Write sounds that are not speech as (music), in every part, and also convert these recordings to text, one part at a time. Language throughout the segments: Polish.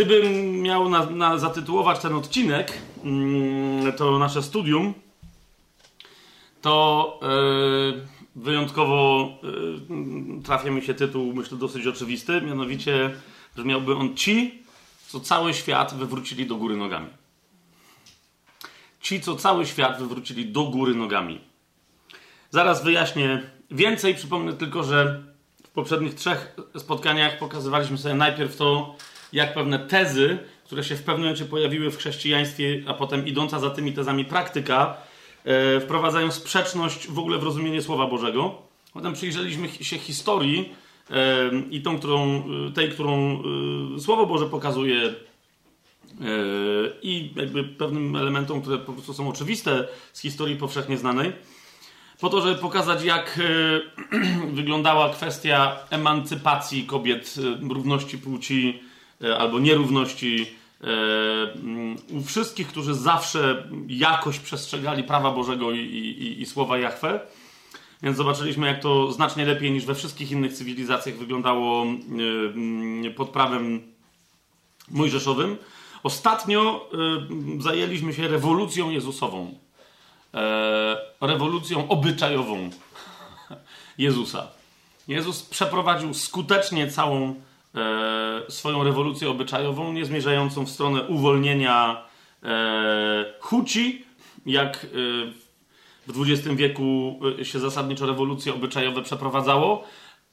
Gdybym miał na, na zatytułować ten odcinek, mm, to nasze studium, to yy, wyjątkowo yy, trafia mi się tytuł, myślę, dosyć oczywisty, mianowicie brzmiałby on Ci, co cały świat wywrócili do góry nogami. Ci, co cały świat wywrócili do góry nogami. Zaraz wyjaśnię więcej, przypomnę tylko, że w poprzednich trzech spotkaniach pokazywaliśmy sobie najpierw to, jak pewne tezy, które się w pewnym momencie pojawiły w chrześcijaństwie, a potem idąca za tymi tezami praktyka, e, wprowadzają sprzeczność w ogóle w rozumienie Słowa Bożego. Potem przyjrzeliśmy się historii e, i tą, którą, tej, którą e, Słowo Boże pokazuje e, i jakby pewnym elementom, które po prostu są oczywiste z historii powszechnie znanej po to, żeby pokazać, jak e, (clears throat) wyglądała kwestia emancypacji kobiet, e, równości płci e, albo nierówności u wszystkich, którzy zawsze jakoś przestrzegali prawa Bożego i, i, i słowa Jahwe. Więc zobaczyliśmy, jak to znacznie lepiej niż we wszystkich innych cywilizacjach wyglądało pod prawem mojżeszowym. Ostatnio zajęliśmy się rewolucją Jezusową e, rewolucją obyczajową (laughs) Jezusa. Jezus przeprowadził skutecznie całą e, swoją rewolucję obyczajową, nie zmierzającą w stronę uwolnienia e, huci, jak e, w XX wieku e, się zasadniczo rewolucje obyczajowe przeprowadzało,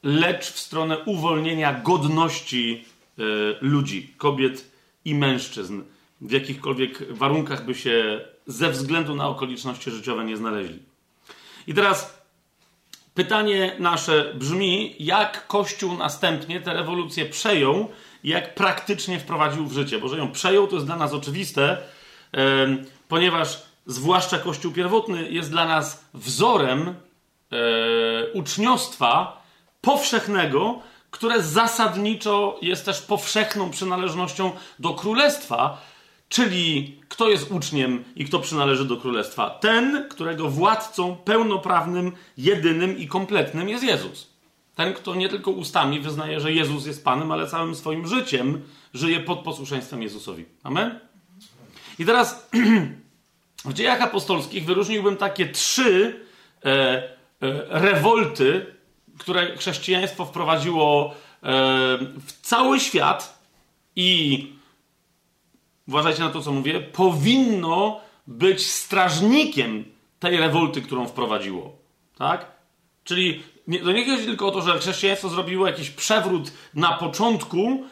lecz w stronę uwolnienia godności e, ludzi, kobiet i mężczyzn, w jakichkolwiek warunkach by się ze względu na okoliczności życiowe nie znaleźli. I teraz pytanie nasze brzmi, jak Kościół następnie tę rewolucję przejął i jak praktycznie wprowadził w życie. Bo że ją przejął, to jest dla nas oczywiste, ponieważ zwłaszcza Kościół pierwotny jest dla nas wzorem e, uczniostwa powszechnego, które zasadniczo jest też powszechną przynależnością do królestwa, Czyli kto jest uczniem i kto przynależy do królestwa? Ten, którego władcą pełnoprawnym, jedynym i kompletnym jest Jezus. Ten, kto nie tylko ustami wyznaje, że Jezus jest Panem, ale całym swoim życiem żyje pod posłuszeństwem Jezusowi. Amen? I teraz (clears throat) w dziejach apostolskich wyróżniłbym takie trzy e, e, rewolty, które chrześcijaństwo wprowadziło e, w cały świat i uważajcie na to, co mówię, powinno być strażnikiem tej rewolty, którą wprowadziło. Tak? Czyli nie, to nie chodzi tylko o to, że chrześcijaństwo zrobiło jakiś przewrót na początku,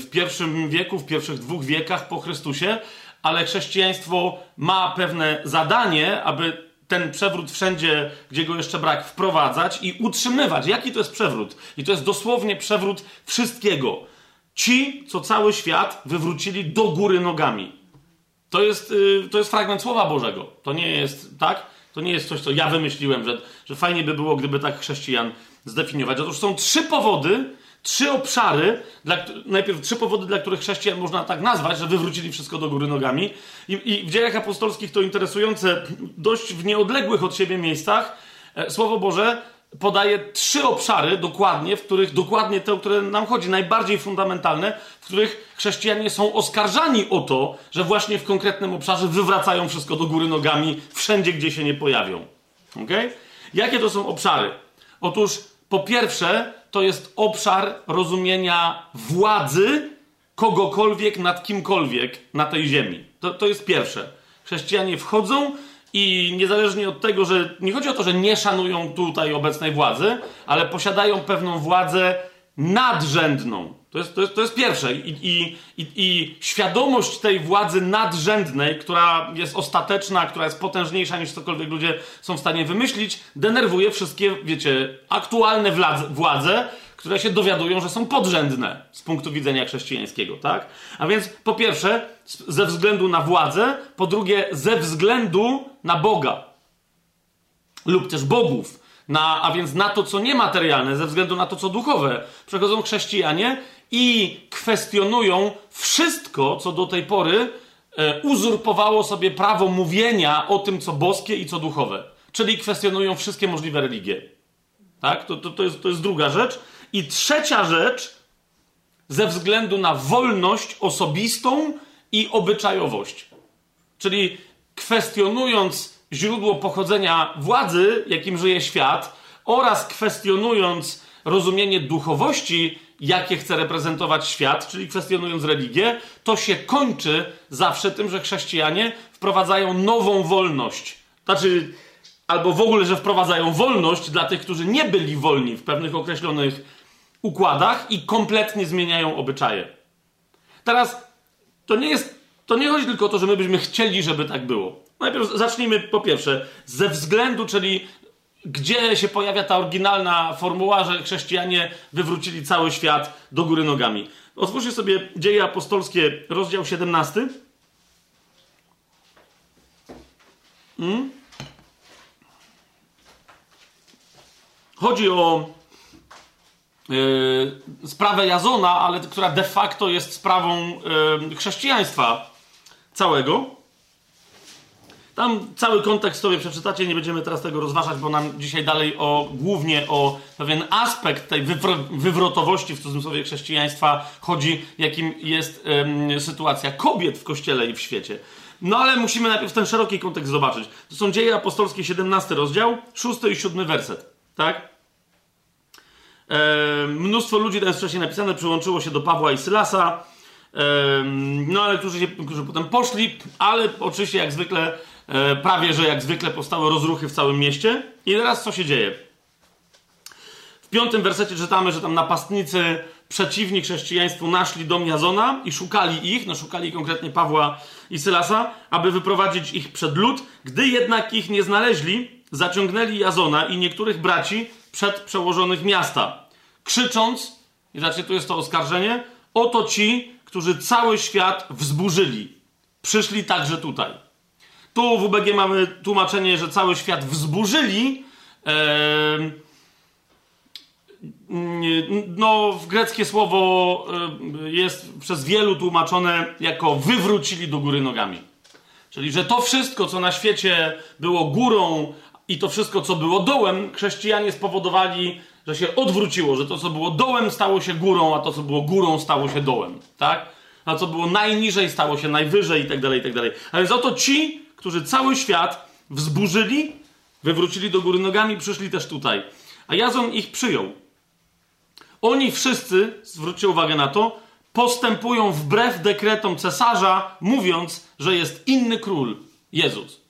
w pierwszym wieku, w pierwszych dwóch wiekach po Chrystusie, ale chrześcijaństwo ma pewne zadanie, aby ten przewrót wszędzie, gdzie go jeszcze brak, wprowadzać i utrzymywać. Jaki to jest przewrót? I to jest dosłownie przewrót wszystkiego Ci, co cały świat wywrócili do góry nogami. To jest, yy, to jest fragment Słowa Bożego. To nie jest, tak? To nie jest coś, co ja wymyśliłem, że, że fajnie by było, gdyby tak chrześcijan zdefiniować. Otóż są trzy powody, trzy obszary, dla, najpierw trzy powody, dla których chrześcijan można tak nazwać, że wywrócili wszystko do góry nogami. I, i w dziejach apostolskich to interesujące, dość w nieodległych od siebie miejscach, e, Słowo Boże podaje trzy obszary dokładnie, w których dokładnie te, o które nam chodzi, najbardziej fundamentalne, w których chrześcijanie są oskarżani o to, że właśnie w konkretnym obszarze wywracają wszystko do góry nogami wszędzie, gdzie się nie pojawią. Okay? Jakie to są obszary? Otóż po pierwsze, to jest obszar rozumienia władzy kogokolwiek nad kimkolwiek na tej ziemi. To, to jest pierwsze. Chrześcijanie wchodzą i niezależnie od tego, że nie chodzi o to, że nie szanują tutaj obecnej władzy, ale posiadają pewną władzę nadrzędną. To jest, to jest, to jest pierwsze. I, i, i, I świadomość tej władzy nadrzędnej, która jest ostateczna, która jest potężniejsza niż cokolwiek ludzie są w stanie wymyślić, denerwuje wszystkie, wiecie, aktualne władze, władze które się dowiadują, że są podrzędne z punktu widzenia chrześcijańskiego, tak? A więc po pierwsze, ze względu na władzę, po drugie, ze względu na Boga lub też bogów, na, a więc na to, co niematerialne, ze względu na to, co duchowe, przechodzą chrześcijanie i kwestionują wszystko, co do tej pory e, uzurpowało sobie prawo mówienia o tym, co boskie i co duchowe. Czyli kwestionują wszystkie możliwe religie. Tak? To, to, to, jest, to jest druga rzecz. I trzecia rzecz, ze względu na wolność osobistą i obyczajowość. Czyli kwestionując źródło pochodzenia władzy, jakim żyje świat, oraz kwestionując rozumienie duchowości, jakie chce reprezentować świat, czyli kwestionując religię, to się kończy zawsze tym, że chrześcijanie wprowadzają nową wolność. Znaczy, albo w ogóle, że wprowadzają wolność dla tych, którzy nie byli wolni w pewnych określonych układach i kompletnie zmieniają obyczaje. Teraz to nie jest, to nie chodzi tylko o to, że my byśmy chcieli, żeby tak było. Najpierw zacznijmy po pierwsze ze względu, czyli gdzie się pojawia ta oryginalna formuła, że chrześcijanie wywrócili cały świat do góry nogami. Otwórzcie sobie Dzieje Apostolskie, rozdział 17. Hmm? Chodzi o sprawę Jazona, ale która de facto jest sprawą yy, chrześcijaństwa całego. Tam cały kontekst sobie przeczytacie, nie będziemy teraz tego rozważać, bo nam dzisiaj dalej o, głównie o pewien aspekt tej wywrotowości w cudzysłowie chrześcijaństwa chodzi, jakim jest ym, sytuacja kobiet w kościele i w świecie. No ale musimy najpierw ten szeroki kontekst zobaczyć. To są dzieje apostolskie, 17 rozdział, 6 i 7 werset. Tak? Mnóstwo ludzi, tam jest wcześniej napisane, przyłączyło się do Pawła i Sylasa. No ale którzy, się, którzy potem poszli, ale oczywiście jak zwykle E, prawie że jak zwykle powstały rozruchy w całym mieście. I teraz co się dzieje? W piątym wersecie czytamy, że tam napastnicy przeciwni chrześcijaństwu naszli dom Jazona i szukali ich, no szukali konkretnie Pawła i Sylasa, aby wyprowadzić ich przed lud. Gdy jednak ich nie znaleźli, zaciągnęli Jazona i niektórych braci przed przełożonych miasta, krzycząc, i znaczy tu jest to oskarżenie, oto ci, którzy cały świat wzburzyli. Przyszli także tutaj. Tu w UBG mamy tłumaczenie, że cały świat wzburzyli. no, w greckie słowo jest przez wielu tłumaczone jako wywrócili do góry nogami. Czyli, że to wszystko, co na świecie było górą i to wszystko, co było dołem, chrześcijanie spowodowali, że się odwróciło, że to, co było dołem, stało się górą, a to, co było górą, stało się dołem. Tak? A co było najniżej, stało się najwyżej i tak dalej, i tak dalej. Ale za to ci, którzy cały świat wzburzyli, wywrócili do góry nogami, przyszli też tutaj. A Jazon ich przyjął. Oni wszyscy, zwróćcie uwagę na to, postępują wbrew dekretom cesarza, mówiąc, że jest inny król, Jezus.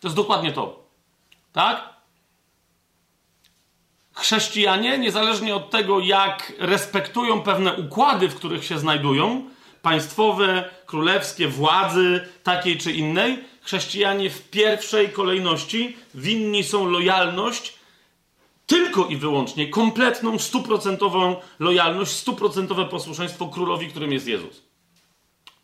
To jest dokładnie to. Tak? Chrześcijanie, niezależnie od tego, jak respektują pewne układy, w których się znajdują, państwowe, królewskie, władzy takiej czy innej, chrześcijanie w pierwszej kolejności winni są lojalność tylko i wyłącznie, kompletną, stuprocentową lojalność, stuprocentowe posłuszeństwo królowi, którym jest Jezus.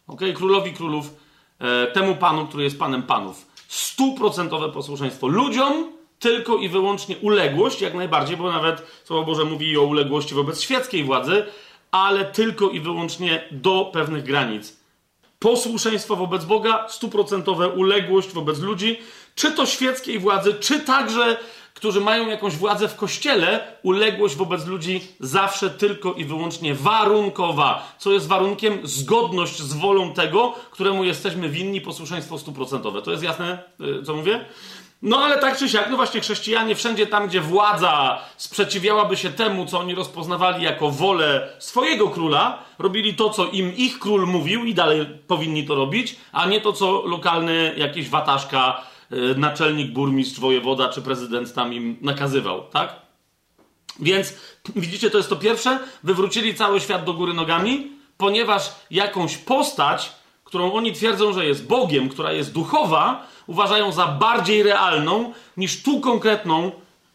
Ok? Królowi królów, e, temu panu, który jest panem panów. Stuprocentowe posłuszeństwo. Ludziom tylko i wyłącznie uległość, jak najbardziej, bo nawet Słowo Boże mówi o uległości wobec świeckiej władzy, ale tylko i wyłącznie do pewnych granic posłuszeństwo wobec Boga, stuprocentowe uległość wobec ludzi, czy to świeckiej władzy, czy także, którzy mają jakąś władzę w kościele, uległość wobec ludzi zawsze tylko i wyłącznie warunkowa. Co jest warunkiem? Zgodność z wolą tego, któremu jesteśmy winni, posłuszeństwo stuprocentowe. To jest jasne, y, co mówię? No ale tak czy siak, no właśnie chrześcijanie wszędzie tam, gdzie władza sprzeciwiałaby się temu, co oni rozpoznawali jako wolę swojego króla, robili to, co im ich król mówił i dalej powinni to robić, a nie to, co lokalny jakiś wataszka, naczelnik, burmistrz, wojewoda czy prezydent tam im nakazywał, tak? Więc widzicie, to jest to pierwsze, wywrócili cały świat do góry nogami, ponieważ jakąś postać, którą oni twierdzą, że jest Bogiem, która jest duchowa, uważają za bardziej realną niż tu konkretną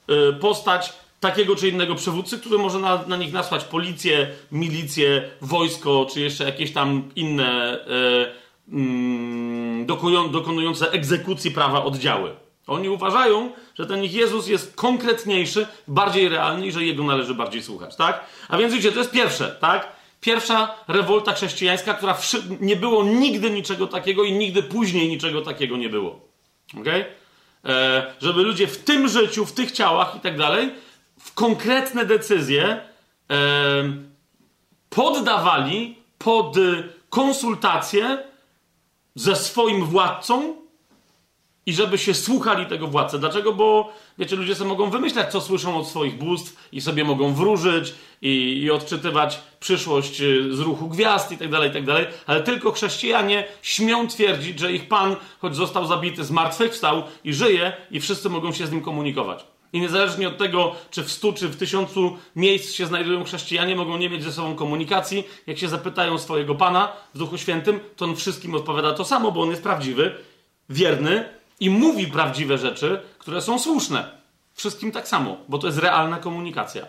y, postać takiego czy innego przywódcy, który może na, na nich nasłać policję, milicję, wojsko, czy jeszcze jakieś tam inne y, y, dokonujące egzekucji prawa oddziały. Oni uważają, że ten ich Jezus jest konkretniejszy, bardziej realny i że jego należy bardziej słuchać, tak? A więc widzicie, to jest pierwsze, tak? Pierwsza rewolta chrześcijańska, która nie było nigdy niczego takiego i nigdy później niczego takiego nie było. Okay? E, żeby ludzie w tym życiu, w tych ciałach i tak dalej, w konkretne decyzje e, poddawali pod konsultację ze swoim władcą i żeby się słuchali tego władcy. Dlaczego? Bo wiecie, ludzie sobie mogą wymyślać, co słyszą od swoich bóstw i sobie mogą wróżyć i, i odczytywać przyszłość y, z ruchu gwiazd i tak dalej, i tak dalej, ale tylko chrześcijanie śmią twierdzić, że ich Pan, choć został zabity, zmartwychwstał i żyje i wszyscy mogą się z nim komunikować. I niezależnie od tego, czy w stu, czy w tysiącu miejsc się znajdują chrześcijanie, mogą nie mieć ze sobą komunikacji. Jak się zapytają swojego Pana w Duchu Świętym, to on wszystkim odpowiada to samo, bo on jest prawdziwy, wierny i mówi prawdziwe rzeczy, które są słuszne. Wszystkim tak samo, bo to jest realna komunikacja.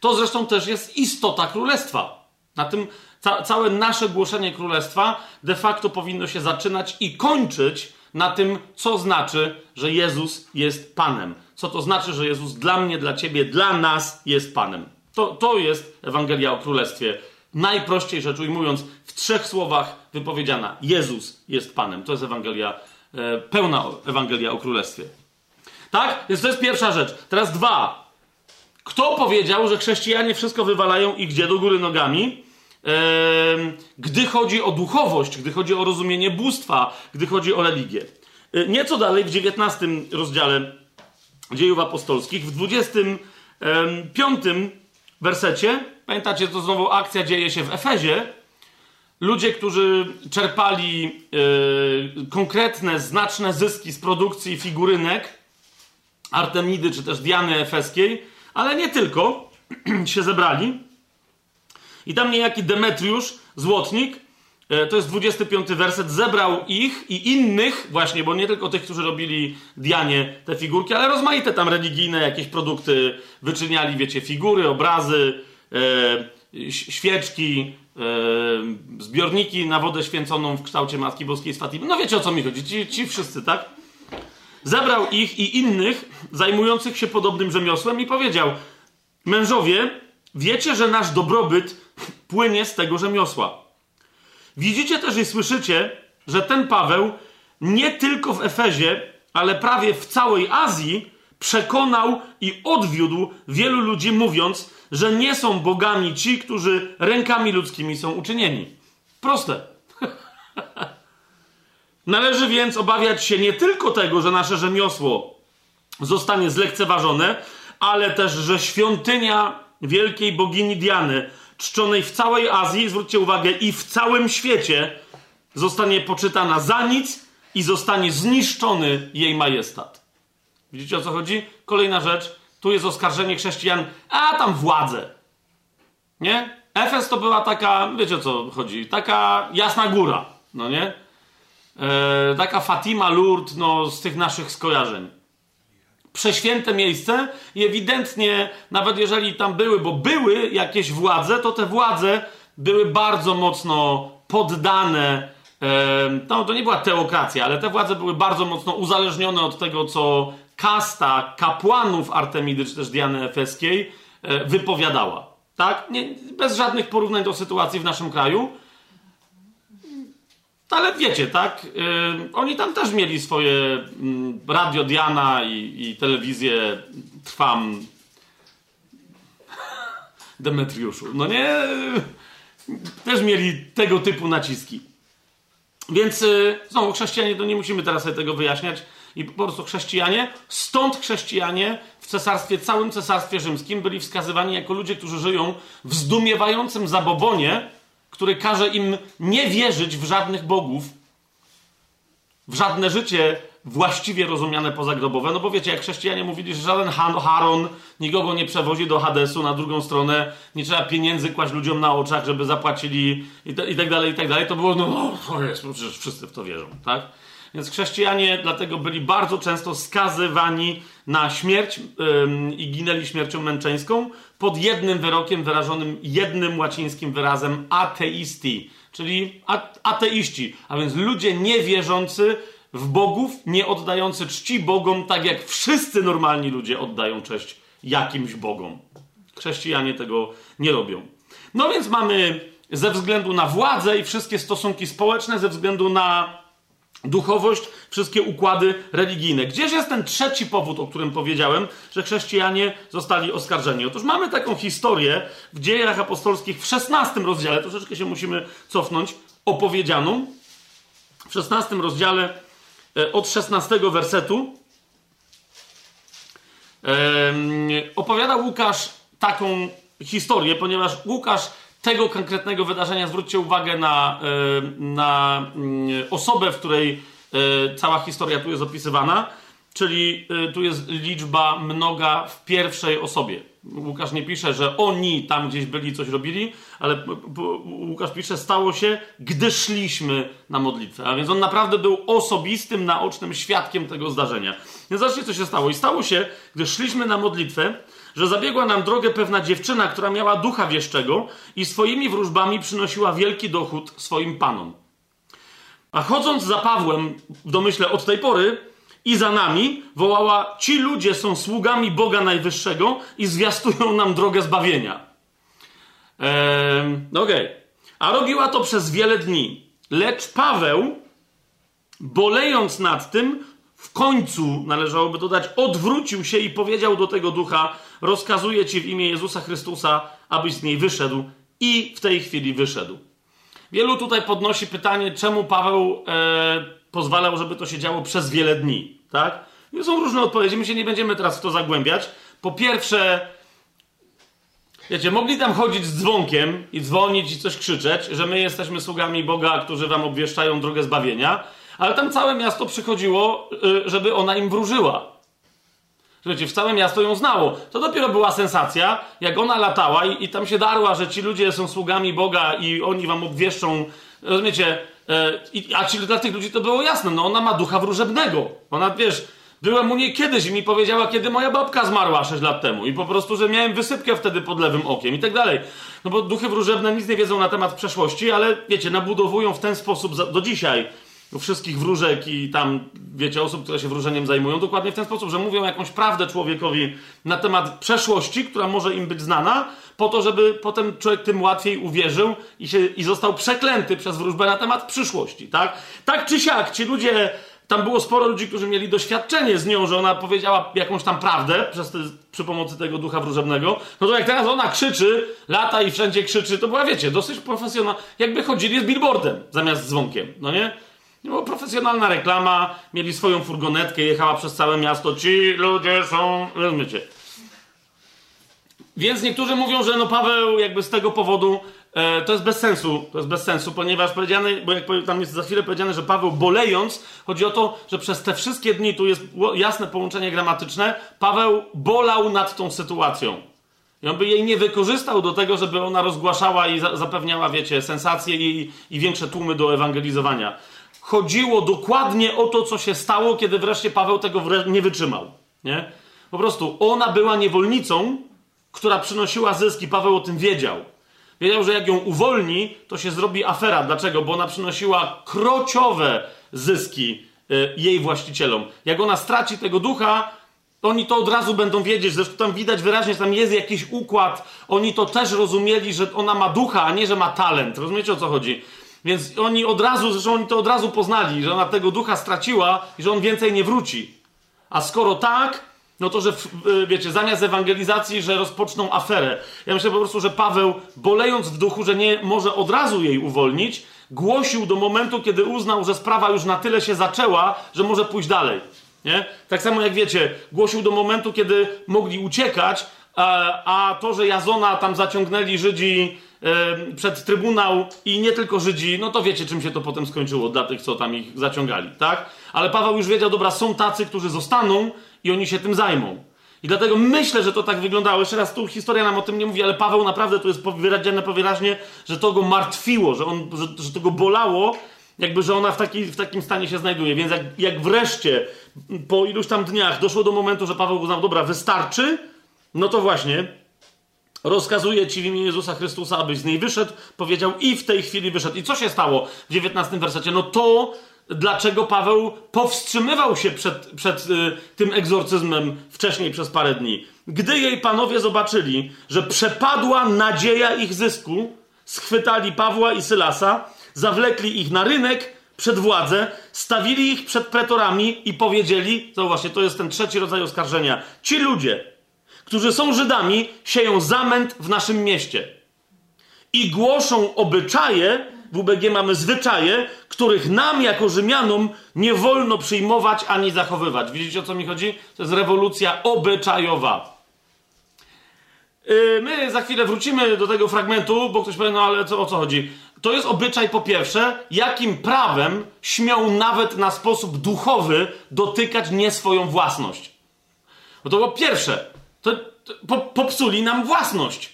To zresztą też jest istota królestwa. Na tym ca całe nasze głoszenie królestwa de facto powinno się zaczynać i kończyć na tym, co znaczy, że Jezus jest Panem. Co to znaczy, że Jezus dla mnie, dla ciebie, dla nas jest Panem. To, to jest Ewangelia o Królestwie. Najprościej rzecz ujmując, w trzech słowach wypowiedziana: Jezus jest Panem. To jest Ewangelia, e, pełna Ewangelia o Królestwie. Tak? Więc to jest pierwsza rzecz. Teraz dwa. Kto powiedział, że chrześcijanie wszystko wywalają i gdzie do góry nogami? Gdy chodzi o duchowość, gdy chodzi o rozumienie bóstwa, gdy chodzi o religię. E, nieco dalej, w 19 rozdziale dziejów apostolskich, w 25 wersecie, pamiętacie, to znowu akcja dzieje się w Efezie, ludzie, którzy czerpali e, konkretne, znaczne zyski z produkcji figurynek Artemidy czy też Diany Efeskiej, ale nie tylko, (clears throat) się zebrali i tam niejaki Demetriusz, złotnik, e, to jest 25 werset, zebrał ich i innych, właśnie, bo nie tylko tych, którzy robili Dianie te figurki, ale rozmaite tam religijne jakieś produkty wyczyniali, wiecie, figury, obrazy, e, świeczki, e, zbiorniki na wodę święconą w kształcie Matki Boskiej z Fatimy. No wiecie o co mi chodzi, ci, ci wszyscy, tak? Zebrał ich i innych zajmujących się podobnym rzemiosłem i powiedział: Mężowie, wiecie, że nasz dobrobyt płynie z tego rzemiosła. Widzicie też i słyszycie, że ten Paweł nie tylko w Efezie, ale prawie w całej Azji przekonał i odwiódł wielu ludzi, mówiąc, że nie są bogami ci, którzy rękami ludzkimi są uczynieni. Proste. (laughs) Należy więc obawiać się nie tylko tego, że nasze rzemiosło zostanie zlekceważone, ale też, że świątynia wielkiej bogini Diany czczonej w całej Azji, zwróćcie uwagę, i w całym świecie zostanie poczytana za nic i zostanie zniszczony jej majestat. Widzicie o co chodzi? Kolejna rzecz. Tu jest oskarżenie chrześcijan, a tam władzę. Nie? Efes to była taka, wiecie o co chodzi, taka jasna góra, no nie? E, taka Fatima Lourdes, no z tych naszych skojarzeń prześwięte miejsce i ewidentnie, nawet jeżeli tam były, bo były jakieś władze, to te władze były bardzo mocno poddane. No, to nie była teokracja, ale te władze były bardzo mocno uzależnione od tego, co kasta kapłanów Artemidy czy też Diany Efeskiej e, wypowiadała. Tak? Nie, bez żadnych porównań do sytuacji w naszym kraju. Ale wiecie, tak? Yy, oni tam też mieli swoje yy, radio Diana i, i telewizję Trwam Demetriuszu. No nie? Też mieli tego typu naciski. Więc yy, znowu, chrześcijanie, to nie musimy teraz sobie tego wyjaśniać. I po prostu chrześcijanie, stąd chrześcijanie w cesarstwie, całym cesarstwie rzymskim byli wskazywani jako ludzie, którzy żyją w zdumiewającym zabobonie, który każe im nie wierzyć w żadnych bogów, w żadne życie właściwie rozumiane pozagrobowe. No bo wiecie, jak chrześcijanie mówili, że żaden Haron nikogo nie przewozi do Hadesu, na drugą stronę nie trzeba pieniędzy kłaść ludziom na oczach, żeby zapłacili i, tak dalej, i tak dalej, to było, no, no jest, przecież wszyscy w to wierzą, tak? Więc chrześcijanie dlatego byli bardzo często skazywani na śmierć yy, i ginęli śmiercią męczeńską pod jednym wyrokiem wyrażonym jednym łacińskim wyrazem ateisti, czyli ateiści, a więc ludzie niewierzący w bogów, nie oddający czci bogom, tak jak wszyscy normalni ludzie oddają cześć jakimś bogom. Chrześcijanie tego nie robią. No więc mamy ze względu na władzę i wszystkie stosunki społeczne, ze względu na duchowość, wszystkie układy religijne. Gdzież jest ten trzeci powód, o którym powiedziałem, że chrześcijanie zostali oskarżeni? Otóż mamy taką historię w dziejach apostolskich w 16 rozdziale, troszeczkę się musimy cofnąć, opowiedzianą. W 16 rozdziale e, od 16 wersetu opowiada Łukasz taką historię, ponieważ Łukasz tego konkretnego wydarzenia, zwróćcie uwagę na, na mm, osobę, w której e, cała historia tu jest opisywana, czyli e, tu jest liczba mnoga w pierwszej osobie. Łukasz nie pisze, że oni tam gdzieś byli, coś robili, ale Łukasz pisze, stało się, gdy szliśmy na modlitwę. A więc on naprawdę był osobistym, naocznym świadkiem tego zdarzenia. Więc zobaczcie, co się stało. I stało się, gdy szliśmy na modlitwę, że zabiegła nam drogę pewna dziewczyna, która miała ducha wieszczego i swoimi wróżbami przynosiła wielki dochód swoim panom. A chodząc za Pawłem, w domyśle od tej pory, i za nami wołała: Ci ludzie są sługami Boga Najwyższego i zwiastują nam drogę zbawienia. Eee, Okej. Okay. A robiła to przez wiele dni. Lecz Paweł, bolejąc nad tym, w końcu, należałoby dodać, odwrócił się i powiedział do tego ducha: Rozkazuję ci w imię Jezusa Chrystusa, abyś z niej wyszedł. I w tej chwili wyszedł. Wielu tutaj podnosi pytanie, czemu Paweł e, pozwalał, żeby to się działo przez wiele dni. Tak? I są różne odpowiedzi, my się nie będziemy teraz w to zagłębiać. Po pierwsze, wiecie, mogli tam chodzić z dzwonkiem i dzwonić i coś krzyczeć, że my jesteśmy sługami Boga, którzy wam obwieszczają drogę zbawienia, ale tam całe miasto przychodziło, y, żeby ona im wróżyła. Słuchajcie, w całe miasto ją znało. To dopiero była sensacja, jak ona latała i, i tam się darła, że ci ludzie są sługami Boga i oni wam obwieszczą, rozumiecie, E, a ci, dla tych ludzi to było jasne, no ona ma ducha wróżebnego. Ona, wiesz, byłem u niej kiedyś i mi powiedziała, kiedy moja babka zmarła 6 lat temu i po prostu, że miałem wysypkę wtedy pod lewym okiem i tak dalej. No bo duchy wróżebne nic nie wiedzą na temat przeszłości, ale wiecie, nabudowują w ten sposób do dzisiaj wszystkich wróżek i tam, wiecie, osób, które się wróżeniem zajmują, dokładnie w ten sposób, że mówią jakąś prawdę człowiekowi na temat przeszłości, która może im być znana, po to, żeby potem człowiek tym łatwiej uwierzył i, się, i został przeklęty przez wróżbę na temat przyszłości, tak? Tak czy siak, ci ludzie, tam było sporo ludzi, którzy mieli doświadczenie z nią, że ona powiedziała jakąś tam prawdę przez te, przy pomocy tego ducha wróżebnego, no to jak teraz ona krzyczy, lata i wszędzie krzyczy, to była, wiecie, dosyć profesjonalna, jakby chodzili z billboardem zamiast dzwonkiem, no nie? No, profesjonalna reklama, mieli swoją furgonetkę, jechała przez całe miasto. Ci ludzie są. Rozumiecie? Więc niektórzy mówią, że no Paweł jakby z tego powodu e, to jest bez sensu, to jest bez sensu, ponieważ powiedziane, bo jak tam jest za chwilę powiedziane, że Paweł bolejąc, chodzi o to, że przez te wszystkie dni, tu jest jasne połączenie gramatyczne, Paweł bolał nad tą sytuacją. I on by jej nie wykorzystał do tego, żeby ona rozgłaszała i za zapewniała, wiecie, sensacje i, i większe tłumy do ewangelizowania chodziło dokładnie o to, co się stało, kiedy wreszcie Paweł tego nie wytrzymał. Nie? Po prostu ona była niewolnicą, która przynosiła zyski. Paweł o tym wiedział. Wiedział, że jak ją uwolni, to się zrobi afera. Dlaczego? Bo ona przynosiła krociowe zyski y, jej właścicielom. Jak ona straci tego ducha, oni to od razu będą wiedzieć. Zresztą tam widać wyraźnie, że tam jest jakiś układ. Oni to też rozumieli, że ona ma ducha, a nie, że ma talent. Rozumiecie o co chodzi? Więc oni od razu, zresztą oni to od razu poznali, że ona tego ducha straciła i że on więcej nie wróci. A skoro tak, no to, że wiecie, zamiast ewangelizacji, że rozpoczną aferę. Ja myślę po prostu, że Paweł, bolejąc w duchu, że nie może od razu jej uwolnić, głosił do momentu, kiedy uznał, że sprawa już na tyle się zaczęła, że może pójść dalej. Nie? Tak samo jak wiecie, głosił do momentu, kiedy mogli uciekać, a, a to, że Jazona tam zaciągnęli Żydzi przed trybunał i nie tylko Żydzi, no to wiecie, czym się to potem skończyło dla tych, co tam ich zaciągali, tak? Ale Paweł już wiedział, dobra, są tacy, którzy zostaną i oni się tym zajmą. I dlatego myślę, że to tak wyglądało. Jeszcze raz, tu historia nam o tym nie mówi, ale Paweł naprawdę tu jest wyrażone powyraźnie, że to go martwiło, że, on, że, że to go bolało, jakby, że ona w, taki, w takim stanie się znajduje. Więc jak, jak wreszcie po iluś tam dniach doszło do momentu, że Paweł uznał, dobra, wystarczy, no to właśnie rozkazuje ci w imię Jezusa Chrystusa, abyś z niej wyszedł, powiedział i w tej chwili wyszedł. I co się stało w 19 wersecie? No to, dlaczego Paweł powstrzymywał się przed, przed y, tym egzorcyzmem wcześniej przez parę dni. Gdy jej panowie zobaczyli, że przepadła nadzieja ich zysku, schwytali Pawła i Sylasa, zawlekli ich na rynek, przed władzę, stawili ich przed pretorami i powiedzieli, to właśnie to jest ten trzeci rodzaj oskarżenia, ci ludzie, którzy są Żydami, sieją zamęt w naszym mieście i głoszą obyczaje, w UBG mamy zwyczaje, których nam jako Rzymianom nie wolno przyjmować ani zachowywać. Widzicie o co mi chodzi? To jest rewolucja obyczajowa. Yy, my za chwilę wrócimy do tego fragmentu, bo ktoś powie, no ale co, o co chodzi? To jest obyczaj po pierwsze, jakim prawem śmiał nawet na sposób duchowy dotykać nie swoją własność. No to po pierwsze, to, to po, popsuli nam własność.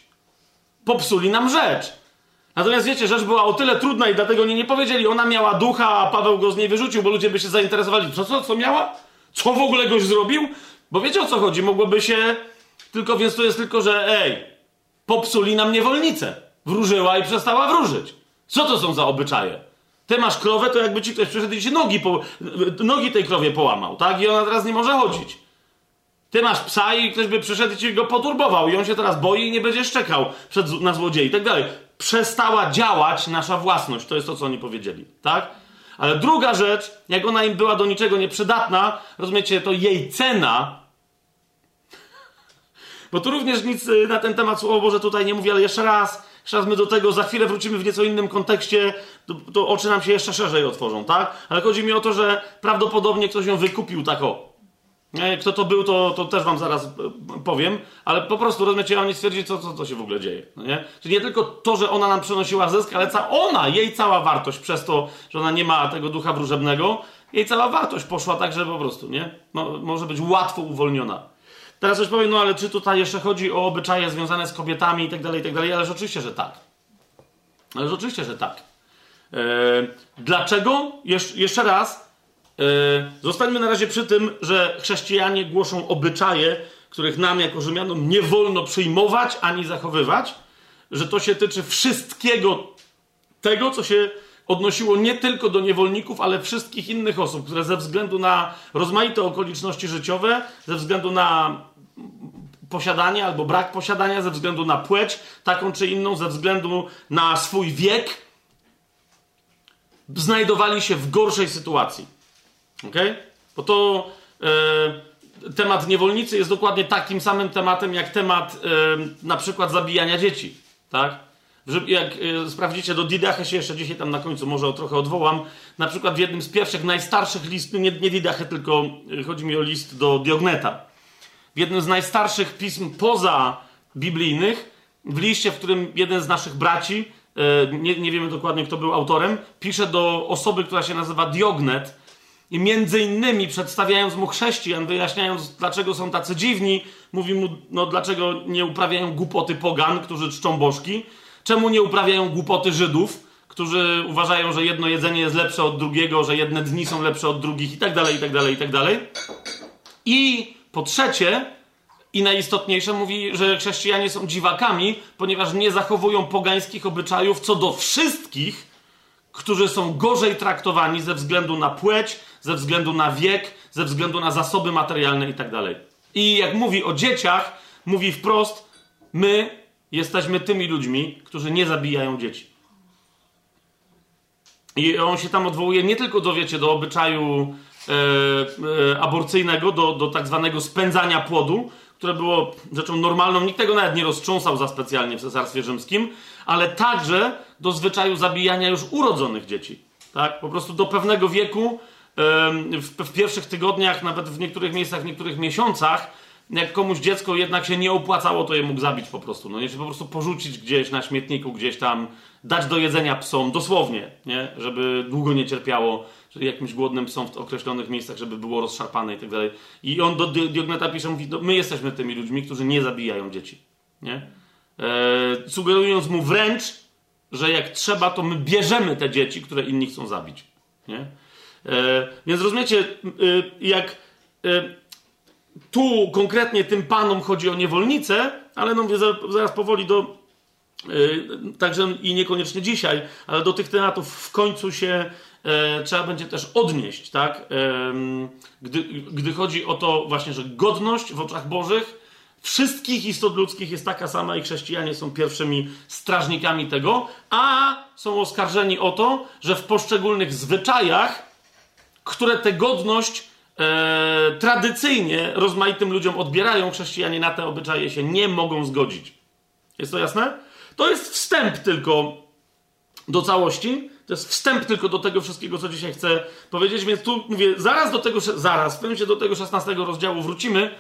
Popsuli nam rzecz. Natomiast wiecie, rzecz była o tyle trudna i dlatego nie, nie powiedzieli, ona miała ducha, a Paweł go z niej wyrzucił, bo ludzie by się zainteresowali. Co, co, co miała? Co w ogóle goś zrobił? Bo wiecie o co chodzi? Mogłoby się. Tylko więc to jest tylko, że ej, popsuli nam niewolnicę. Wróżyła i przestała wróżyć. Co to są za obyczaje? Ty masz krowę, to jakby ci ktoś przyszedł i ci nogi, po, nogi tej krowie połamał, tak? I ona teraz nie może chodzić. Ty masz psa i ktoś by przyszedł i ci go poturbował i on się teraz boi i nie będzie szczekał przed, na złodziei i tak dalej. Przestała działać nasza własność. To jest to, co oni powiedzieli, tak? Ale druga rzecz, jak ona im była do niczego nieprzydatna, rozumiecie, to jej cena bo tu również nic y, na ten temat Słowo Boże tutaj nie mówi, ale jeszcze raz, jeszcze raz my do tego za chwilę wrócimy w nieco innym kontekście, to, to oczy nam się jeszcze szerzej otworzą, tak? Ale chodzi mi o to, że prawdopodobnie ktoś ją wykupił tak o. Kto to był, to, to też wam zaraz e, powiem, ale po prostu, rozumiecie, oni stwierdzili, co, co, co się w ogóle dzieje. No nie? Czyli nie tylko to, że ona nam przynosiła zysk, ale ca ona, jej cała wartość przez to, że ona nie ma tego ducha wróżebnego, jej cała wartość poszła tak, że po prostu, nie? No, może być łatwo uwolniona. Teraz coś powiem, no ale czy tutaj jeszcze chodzi o obyczaje związane z kobietami i tak dalej, i tak dalej, ależ oczywiście, że tak. Ależ oczywiście, że tak. Eee, dlaczego? Jesz jeszcze raz, zostańmy na razie przy tym, że chrześcijanie głoszą obyczaje, których nam jako Rzymianom nie wolno przyjmować ani zachowywać, że to się tyczy wszystkiego tego, co się odnosiło nie tylko do niewolników, ale wszystkich innych osób, które ze względu na rozmaite okoliczności życiowe, ze względu na posiadanie albo brak posiadania, ze względu na płeć, taką czy inną, ze względu na swój wiek, znajdowali się w gorszej sytuacji. Ok? Bo to e, temat niewolnicy jest dokładnie takim samym tematem, jak temat e, na przykład zabijania dzieci. Tak? Jak e, sprawdzicie do Didachy się jeszcze dzisiaj tam na końcu może trochę odwołam, na przykład w jednym z pierwszych, najstarszych listów, nie, nie Didachy, tylko e, chodzi mi o list do Diogneta w jednym z najstarszych pism poza biblijnych, w liście, w którym jeden z naszych braci, e, nie, nie wiemy dokładnie kto był autorem, pisze do osoby, która się nazywa Diognet i między innymi przedstawiając mu chrześcijan, wyjaśniając dlaczego są tacy dziwni, mówi mu, no dlaczego nie uprawiają głupoty pogan, którzy czczą bożki, czemu nie uprawiają głupoty Żydów, którzy uważają, że jedno jedzenie jest lepsze od drugiego, że jedne dni są lepsze od drugich i tak dalej, i tak dalej, i tak dalej. I po trzecie, i najistotniejsze, mówi, że chrześcijanie są dziwakami, ponieważ nie zachowują pogańskich obyczajów co do wszystkich, którzy są gorzej traktowani ze względu na płeć, ze względu na wiek, ze względu na zasoby materialne itd. Tak I jak mówi o dzieciach, mówi wprost: My jesteśmy tymi ludźmi, którzy nie zabijają dzieci. I on się tam odwołuje nie tylko do, wiecie, do obyczaju E, e, aborcyjnego, do, do tak zwanego spędzania płodu, które było rzeczą normalną. Nikt tego nawet nie roztrząsał za specjalnie w Cesarstwie Rzymskim, ale także do zwyczaju zabijania już urodzonych dzieci. Tak? Po prostu do pewnego wieku, w, pierwszych tygodniach, nawet w niektórych miejscach, w niektórych miesiącach, jak komuś dziecko jednak się nie opłacało, to je mógł zabić po prostu. No nie, po prostu porzucić gdzieś na śmietniku, gdzieś tam, dać do jedzenia psom, dosłownie, nie? żeby długo nie cierpiało że jakimś głodnym psom w określonych miejscach, żeby było rozszarpane i tak dalej. I on do Diogneta pisze, mówi, no, my jesteśmy tymi ludźmi, którzy nie zabijają dzieci. Nie? E, sugerując mu wręcz, że jak trzeba, to my bierzemy te dzieci, które inni chcą zabić. Nie? E, więc rozumiecie, e, jak e, tu konkretnie tym panom chodzi o niewolnicę, ale no, zaraz powoli do, e, także i niekoniecznie dzisiaj, ale do tych tematów w końcu się e, trzeba będzie też odnieść, tak? Gdy, gdy chodzi o to właśnie, że godność w oczach Bożych wszystkich istot ludzkich jest taka sama i chrześcijanie są pierwszymi strażnikami tego, a są oskarżeni o to, że w poszczególnych zwyczajach, które tę godność e, tradycyjnie rozmaitym ludziom odbierają, chrześcijanie na te obyczaje się nie mogą zgodzić. Jest to jasne? To jest wstęp tylko do całości. To jest wstęp tylko do tego wszystkiego, co dzisiaj chcę powiedzieć, więc tu mówię, zaraz do tego, zaraz, w pewnym do tego 16 rozdziału wrócimy,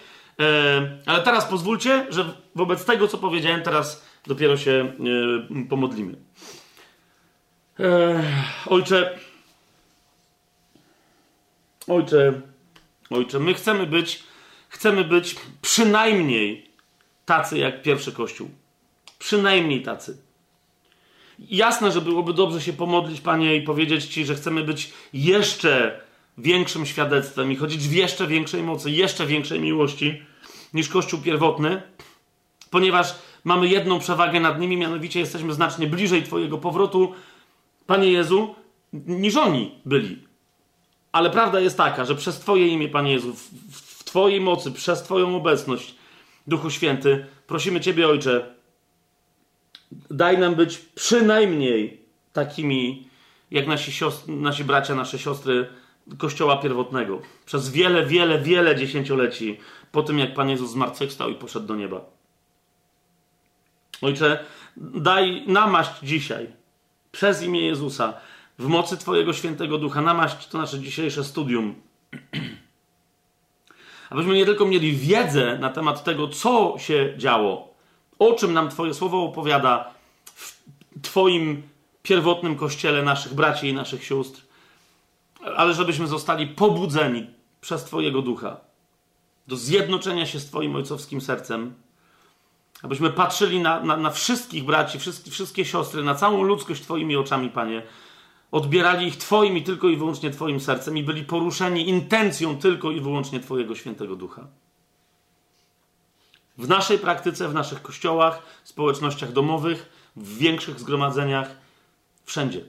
ale teraz pozwólcie, że wobec tego, co powiedziałem, teraz dopiero się e, pomodlimy. E, ojcze, ojcze, ojcze, my chcemy być, chcemy być przynajmniej tacy jak pierwszy Kościół. Przynajmniej tacy. Jasne, że byłoby dobrze się pomodlić, Panie, i powiedzieć Ci, że chcemy być jeszcze większym świadectwem i chodzić w jeszcze większej mocy, jeszcze większej miłości niż Kościół pierwotny, ponieważ mamy jedną przewagę nad nimi, mianowicie jesteśmy znacznie bliżej Twojego powrotu, Panie Jezu, niż oni byli. Ale prawda jest taka, że przez Twoje imię, Panie Jezu, w, Twojej mocy, przez Twoją obecność, Duchu Święty, prosimy Ciebie, Ojcze, daj nam być przynajmniej takimi, jak nasi, siostry, nasi bracia, nasze siostry Kościoła pierwotnego. Przez wiele, wiele, wiele dziesięcioleci po tym, jak Pan Jezus zmartwychwstał i poszedł do nieba. Ojcze, daj namaść dzisiaj przez imię Jezusa w mocy Twojego świętego ducha. Namaść to nasze dzisiejsze studium. (clears throat) Abyśmy nie tylko mieli wiedzę na temat tego, co się działo, o czym nam Twoje słowo opowiada w Twoim pierwotnym kościele naszych braci i naszych sióstr, ale żebyśmy zostali pobudzeni przez Twojego ducha do zjednoczenia się z Twoim ojcowskim sercem, abyśmy patrzyli na, na, na wszystkich braci, wszystkie, wszystkie siostry, na całą ludzkość Twoimi oczami, Panie, odbierali ich Twoim i tylko i wyłącznie Twoim sercem i byli poruszeni intencją tylko i wyłącznie Twojego świętego ducha w naszej praktyce, w naszych kościołach, społecznościach domowych, w większych zgromadzeniach, wszędzie.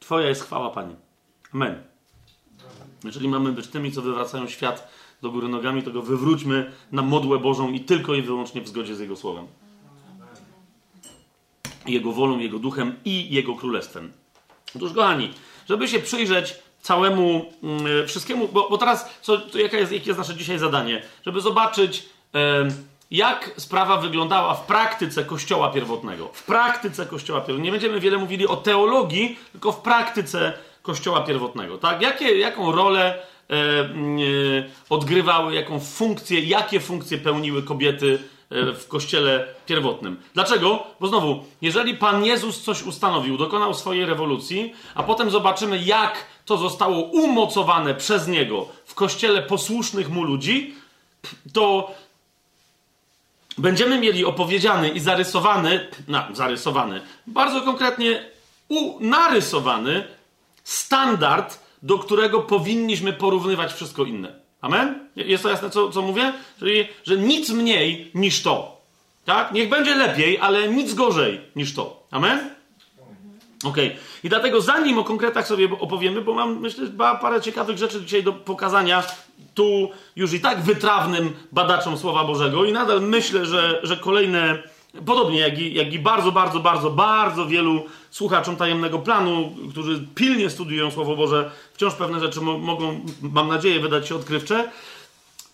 Twoja jest chwała, Panie. Amen. Jeżeli mamy być tymi, co wywracają świat do góry nogami, to go wywróćmy na modłę Bożą i tylko i wyłącznie w zgodzie z Jego Słowem. Jego wolą, Jego duchem i Jego królestwem. Otóż, kochani, żeby się przyjrzeć całemu yy, wszystkiemu, bo, bo teraz, co, jaka jest, jakie jest nasze dzisiaj zadanie? Żeby zobaczyć, jak sprawa wyglądała w praktyce Kościoła pierwotnego. W praktyce Kościoła pierwotnego. Nie będziemy wiele mówili o teologii, tylko w praktyce Kościoła pierwotnego. Tak? Jakie, jaką rolę e, e, odgrywały, jaką funkcję, jakie funkcje pełniły kobiety e, w kościele pierwotnym. Dlaczego? Bo znowu, jeżeli Pan Jezus coś ustanowił, dokonał swojej rewolucji, a potem zobaczymy, jak to zostało umocowane przez Niego w kościele posłusznych mu ludzi, to będziemy mieli opowiedziany i zarysowany, no, zarysowany, bardzo konkretnie u, narysowany standard, do którego powinniśmy porównywać wszystko inne. Amen? Jest to jasne, co, co mówię? Czyli, że nic mniej niż to. Tak? Niech będzie lepiej, ale nic gorzej niż to. Amen? Okej. Okay. I dlatego zanim o konkretach sobie opowiemy, bo mam, myślę, parę ciekawych rzeczy dzisiaj do pokazania tu już i tak wytrawnym badaczom Słowa Bożego i nadal myślę, że, że kolejne, podobnie jak i, jak i bardzo, bardzo, bardzo, bardzo wielu słuchaczom tajemnego planu, którzy pilnie studiują Słowo Boże, wciąż pewne rzeczy mo mogą, mam nadzieję, wydać się odkrywcze,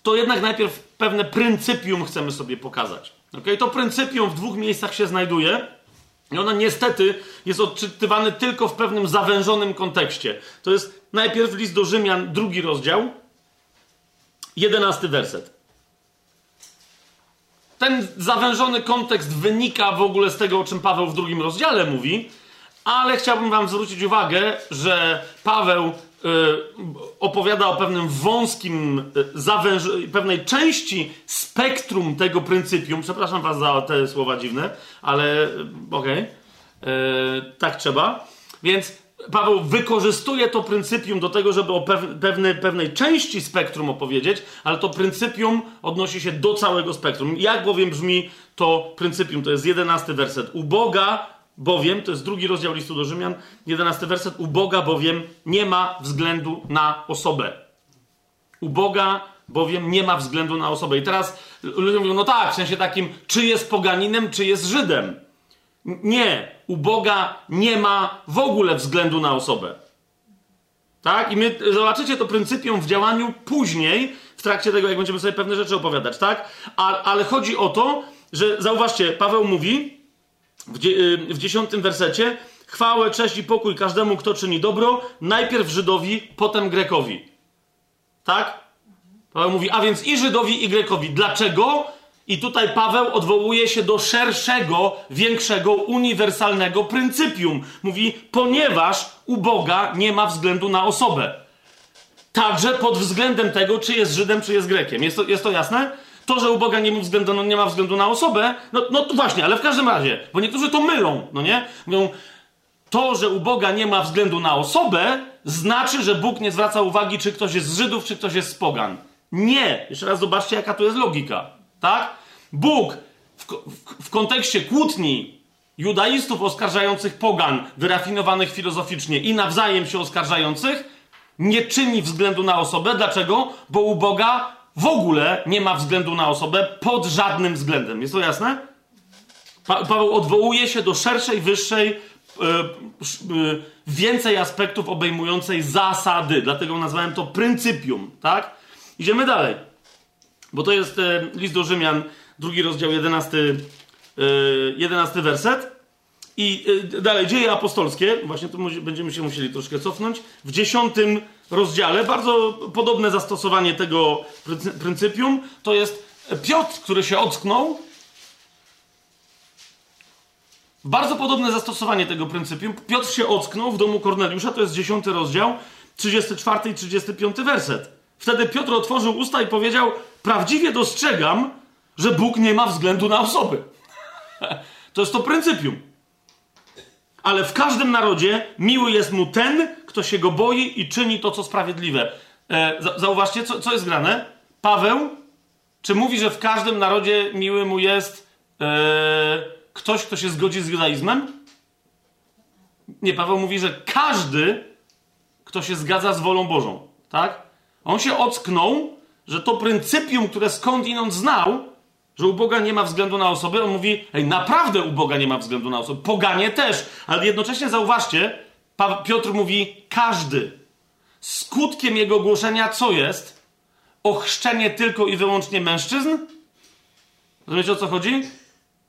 to jednak najpierw pewne pryncypium chcemy sobie pokazać. Okay? To pryncypium w dwóch miejscach się znajduje. I ono niestety jest odczytywane tylko w pewnym zawężonym kontekście. To jest najpierw list do Rzymian, drugi rozdział, jedenasty werset. Ten zawężony kontekst wynika w ogóle z tego, o czym Paweł w drugim rozdziale mówi, ale chciałbym Wam zwrócić uwagę, że Paweł y, opowiada o pewnym wąskim, y, zawęż- pewnej części spektrum tego pryncypium. Przepraszam Was za te słowa dziwne, ale y, okej, okay. tak trzeba. Więc Paweł wykorzystuje to pryncypium do tego, żeby o pewne, pewnej części spektrum opowiedzieć, ale to pryncypium odnosi się do całego spektrum. Jak bowiem brzmi to pryncypium? To jest jedenasty werset. U Boga bowiem, to jest drugi rozdział listu do Rzymian, jedenasty werset. U Boga bowiem nie ma względu na osobę. U Boga bowiem nie ma względu na osobę. I teraz ludzie mówią, no tak, w sensie takim, czy jest poganinem, czy jest Żydem. Nie, u Boga nie ma w ogóle względu na osobę. Tak? I my zobaczycie to pryncypium w działaniu później, w trakcie tego, jak będziemy sobie pewne rzeczy opowiadać, tak? A, ale chodzi o to, że zauważcie, Paweł mówi y, w dziesiątym wersecie: chwałę, cześć i pokój każdemu, kto czyni dobro, najpierw Żydowi, potem Grekowi. Tak? Paweł mówi, a więc i Żydowi, i Grekowi. Dlaczego? I tutaj Paweł odwołuje się do szerszego, większego, uniwersalnego pryncypium. Mówi, ponieważ u Boga nie ma względu na osobę. Także pod względem tego, czy jest Żydem, czy jest Grekiem. Jest to, jest to jasne? To, że u Boga nie względu, no, nie ma względu na osobę, no, no to właśnie, ale w każdym razie, bo niektórzy to mylą, no nie? Mówią, to, że u Boga nie ma względu na osobę, znaczy, że Bóg nie zwraca uwagi, czy ktoś jest z Żydów, czy ktoś jest z Pogan. Nie! Jeszcze raz zobaczcie, jaka tu jest logika. Tak? Bóg w, w, w kontekście kłótni judaistów oskarżających pogan, wyrafinowanych filozoficznie i nawzajem się oskarżających, nie czyni względu na osobę. Dlaczego? Bo u Boga w ogóle nie ma względu na osobę pod żadnym względem. Jest to jasne? Pa Paweł odwołuje się do szerszej, wyższej, yy, yy, więcej aspektów obejmującej zasady. Dlatego nazwałem to pryncypium, tak? Idziemy dalej. Bo to jest e, list do Rzymian, drugi rozdział, jedenasty, jedenasty werset. I dalej, dzieje apostolskie, właśnie tu będziemy się musieli troszkę cofnąć. W dziesiątym rozdziale, bardzo podobne zastosowanie tego pryncypium, to jest Piotr, który się ocknął. Bardzo podobne zastosowanie tego pryncypium. Piotr się ocknął w domu Korneliusza, to jest dziesiąty rozdział, 34 i 35 werset. Wtedy Piotr otworzył usta i powiedział: Prawdziwie dostrzegam, że Bóg nie ma względu na osoby. (laughs) to jest to pryncypium. Ale w każdym narodzie miły jest mu ten, kto się go boi i czyni to, co sprawiedliwe. E, zauważcie, co, co jest grane? Paweł, czy mówi, że w każdym narodzie miły mu jest e, ktoś, kto się zgodzi z judaizmem? Nie, Paweł mówi, że każdy, kto się zgadza z wolą Bożą. Tak? On się ocknął, że to pryncypium, które skądinąd znał, że u Boga nie ma względu na osobę, on mówi, hej, naprawdę u Boga nie ma względu na osobę. Poganie też, ale jednocześnie zauważcie, Piotr mówi, każdy. Skutkiem jego głoszenia co jest? Ochrzczenie tylko i wyłącznie mężczyzn? Rozumiecie o co chodzi?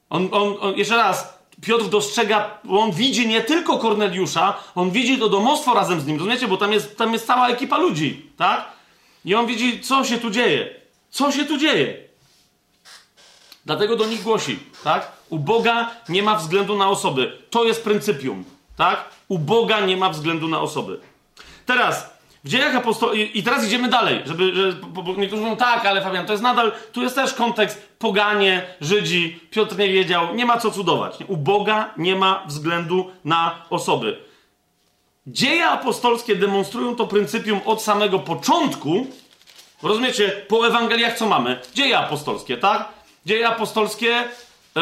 On, on, on, jeszcze raz, Piotr dostrzega, on widzi nie tylko Korneliusza, on widzi to domostwo razem z nim, rozumiecie? Bo tam jest, tam jest cała ekipa ludzi, tak? I on widzi, co się tu dzieje. Co się tu dzieje? Dlatego do nich głosi, tak? U Boga nie ma względu na osoby. To jest pryncypium, tak? U Boga nie ma względu na osoby. Teraz, w dziejach apostolskich, i teraz idziemy dalej, żeby, że, niektórzy mówią, tak, ale Fabian, to jest nadal, tu jest też kontekst poganie, Żydzi, Piotr nie wiedział, nie ma co cudować. U Boga nie ma względu na osoby. Dzieje apostolskie demonstrują to pryncypium od samego początku. Rozumiecie? Po Ewangeliach co mamy? Dzieje apostolskie, tak? Dzieje apostolskie, yy,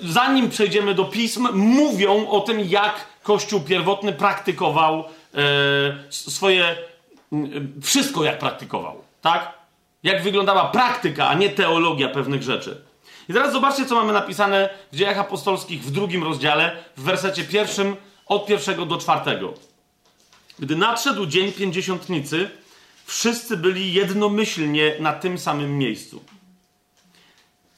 zanim przejdziemy do pism, mówią o tym, jak Kościół pierwotny praktykował yy, swoje. Yy, wszystko jak praktykował, tak? Jak wyglądała praktyka, a nie teologia pewnych rzeczy. I teraz zobaczcie, co mamy napisane w Dziejach Apostolskich w drugim rozdziale, w wersecie pierwszym, od pierwszego do czwartego. Gdy nadszedł dzień pięćdziesiątnicy, wszyscy byli jednomyślnie na tym samym miejscu.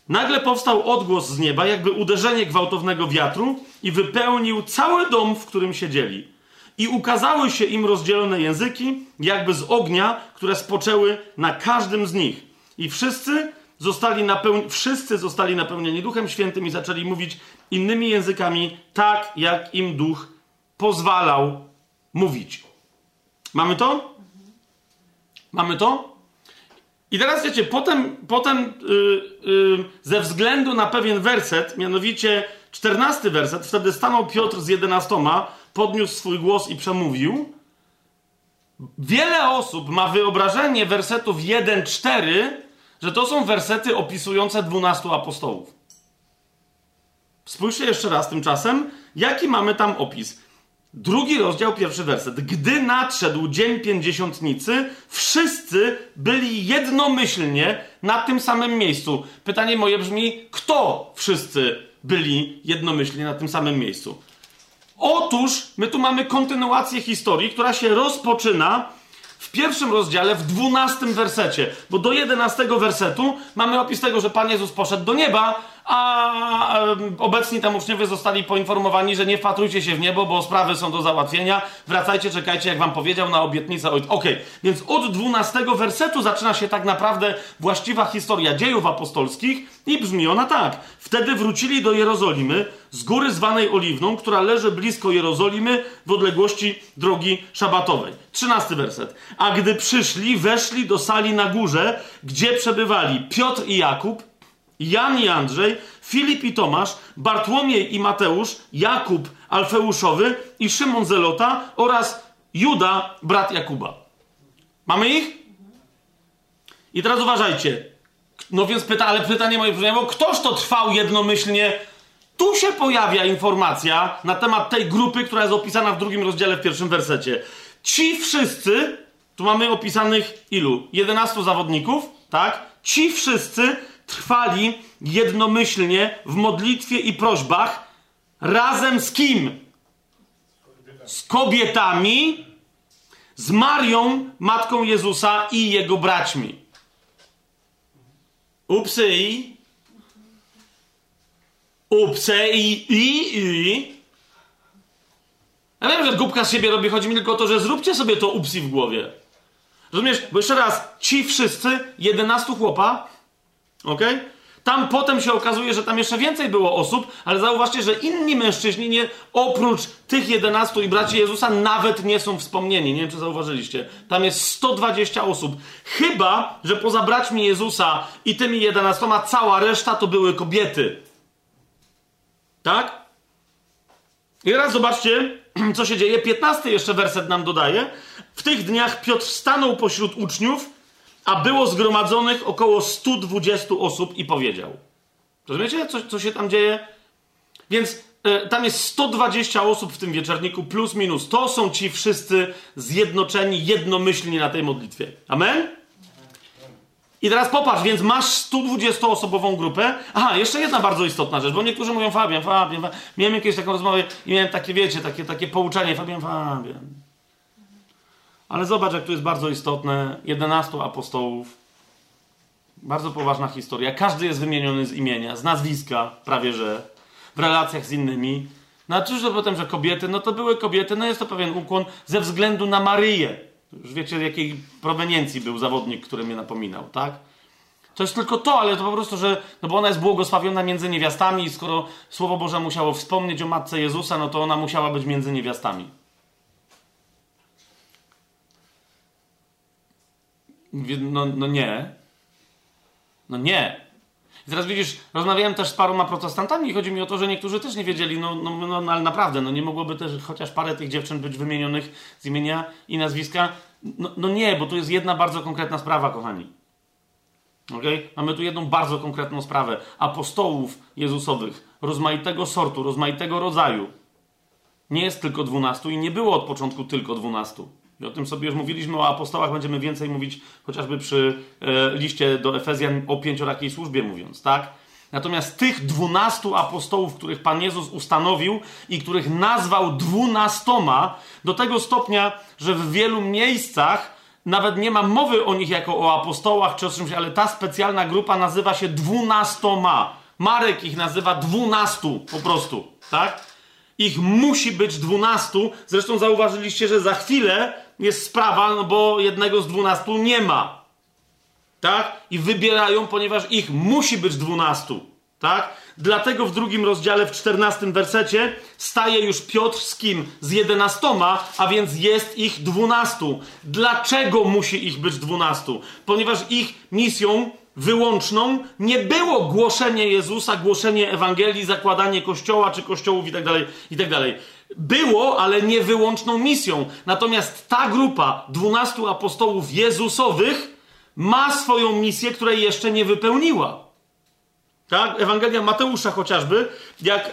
Nagle powstał odgłos z nieba, jakby uderzenie gwałtownego wiatru, i wypełnił cały dom, w którym siedzieli. I ukazały się im rozdzielone języki, jakby z ognia, które spoczęły na każdym z nich. I wszyscy zostali, napełni- wszyscy zostali napełnieni Duchem Świętym i zaczęli mówić innymi językami, tak jak im Duch pozwalał mówić. Mamy to? Mamy to? I teraz wiecie, potem, potem yy, yy, ze względu na pewien werset, mianowicie czternasty werset, wtedy stanął Piotr z jedenastoma, podniósł swój głos i przemówił. Wiele osób ma wyobrażenie wersetów 1-4, że to są wersety opisujące dwunastu apostołów. Spójrzcie jeszcze raz tymczasem, jaki mamy tam opis. Drugi rozdział, pierwszy werset. Gdy nadszedł dzień pięćdziesiątnicy, wszyscy byli jednomyślnie na tym samym miejscu. Pytanie moje brzmi, kto wszyscy byli jednomyślnie na tym samym miejscu? Otóż my tu mamy kontynuację historii, która się rozpoczyna pierwszym rozdziale, w dwunastym wersecie, bo do jedenastego wersetu mamy opis tego, że Pan Jezus poszedł do nieba, a obecni tam uczniowie zostali poinformowani, że nie wpatrujcie się w niebo, bo sprawy są do załatwienia, wracajcie, czekajcie, jak wam powiedział, na obietnicę Okej, okay. więc od dwunastego wersetu zaczyna się tak naprawdę właściwa historia dziejów apostolskich i brzmi ona tak. Wtedy wrócili do Jerozolimy, z góry zwanej Oliwną, która leży blisko Jerozolimy w odległości drogi szabatowej. Trzynasty werset. A gdy przyszli, weszli do sali na górze, gdzie przebywali Piotr i Jakub, Jan i Andrzej, Filip i Tomasz, Bartłomiej i Mateusz, Jakub Alfeuszowy i Szymon Zelota oraz Juda, brat Jakuba. Mamy ich? I teraz uważajcie. No więc pyta, ale pytanie moje brzmiało, ktoż to trwał jednomyślnie? Tu się pojawia informacja na temat tej grupy, która jest opisana w drugim rozdziale, w pierwszym wersecie. Ci wszyscy, tu mamy opisanych ilu? 11 zawodników, tak? Ci wszyscy trwali jednomyślnie w modlitwie i prośbach razem z kim? Z kobietami, z Marią, matką Jezusa i jego braćmi. Upsy i. Upsy i, i, i. Ja wiem, że głupka z siebie robi, chodzi mi tylko o to, że zróbcie sobie to upsi w głowie. Rozumiesz? Bo jeszcze raz, ci wszyscy, 11 chłopa, ok? Tam potem się okazuje, że tam jeszcze więcej było osób, ale zauważcie, że inni mężczyźni, nie, oprócz tych 11 i braci Jezusa, nawet nie są wspomnieni. Nie wiem, czy zauważyliście. Tam jest 120 osób. Chyba, że poza braćmi Jezusa i tymi 11 cała reszta to były kobiety. Tak? I teraz zobaczcie, (clears throat) co się dzieje. 15 jeszcze werset nam dodaje. W tych dniach Piotr stanął pośród uczniów a było zgromadzonych około 120 osób i powiedział. Rozumiecie, co, co się tam dzieje? Więc y, tam jest 120 osób w tym wieczorniku, plus minus. To są ci wszyscy zjednoczeni jednomyślnie na tej modlitwie. Amen? I teraz popatrz, więc masz 120-osobową grupę. Aha, jeszcze jedna bardzo istotna rzecz, bo niektórzy mówią Fabian, Fabian, Fabian. Miałem jakieś taką rozmowę i miałem takie, wiecie, takie, takie pouczenie, Fabian, Fabian. Ale zobacz, jak tu jest bardzo istotne. 11 apostołów. Bardzo poważna historia. Każdy jest wymieniony z imienia, z nazwiska, prawie że, w relacjach z innymi. No a czyż to potem, że kobiety, no to były kobiety, no jest to pewien ukłon ze względu na Maryję. Już wiecie, jakiej proweniencji był zawodnik, który mnie napominał, tak? To jest tylko to, ale to po prostu, że, no bo ona jest błogosławiona między niewiastami i skoro Słowo Boże musiało wspomnieć o Matce Jezusa, no to ona musiała być między niewiastami. No, no nie. No nie. I teraz widzisz, rozmawiałem też z paroma protestantami i chodzi mi o to, że niektórzy też nie wiedzieli, no, no, no, no ale naprawdę, no nie mogłoby też chociaż parę tych dziewczyn być wymienionych z imienia i nazwiska. No, no nie, bo tu jest jedna bardzo konkretna sprawa, kochani. Okay? Mamy tu jedną bardzo konkretną sprawę. Apostołów Jezusowych, rozmaitego sortu, rozmaitego rodzaju. Nie jest tylko dwunastu i nie było od początku tylko dwunastu. I o tym sobie już mówiliśmy, o apostołach będziemy więcej mówić, chociażby przy e, liście do Efezjan o pięciorakiej służbie mówiąc, tak? Natomiast tych dwunastu apostołów, których Pan Jezus ustanowił i których nazwał dwunastoma, do tego stopnia, że w wielu miejscach nawet nie ma mowy o nich jako o apostołach czy o czymś, ale ta specjalna grupa nazywa się dwunastoma. Marek ich nazywa dwunastu po prostu, tak? Ich musi być dwunastu. Zresztą zauważyliście, że za chwilę jest sprawa, no bo jednego z dwunastu nie ma. Tak? I wybierają, ponieważ ich musi być dwunastu. Tak? Dlatego w drugim rozdziale, w czternastym wersecie, staje już Piotr z kim? Z jedenastoma, a więc jest ich dwunastu. Dlaczego musi ich być dwunastu? Ponieważ ich misją wyłączną nie było głoszenie Jezusa, głoszenie Ewangelii, zakładanie kościoła czy kościołów itd., tak itd. Tak było, ale nie wyłączną misją. Natomiast ta grupa dwunastu apostołów Jezusowych ma swoją misję, której jeszcze nie wypełniła. Tak? Ewangelia Mateusza chociażby, jak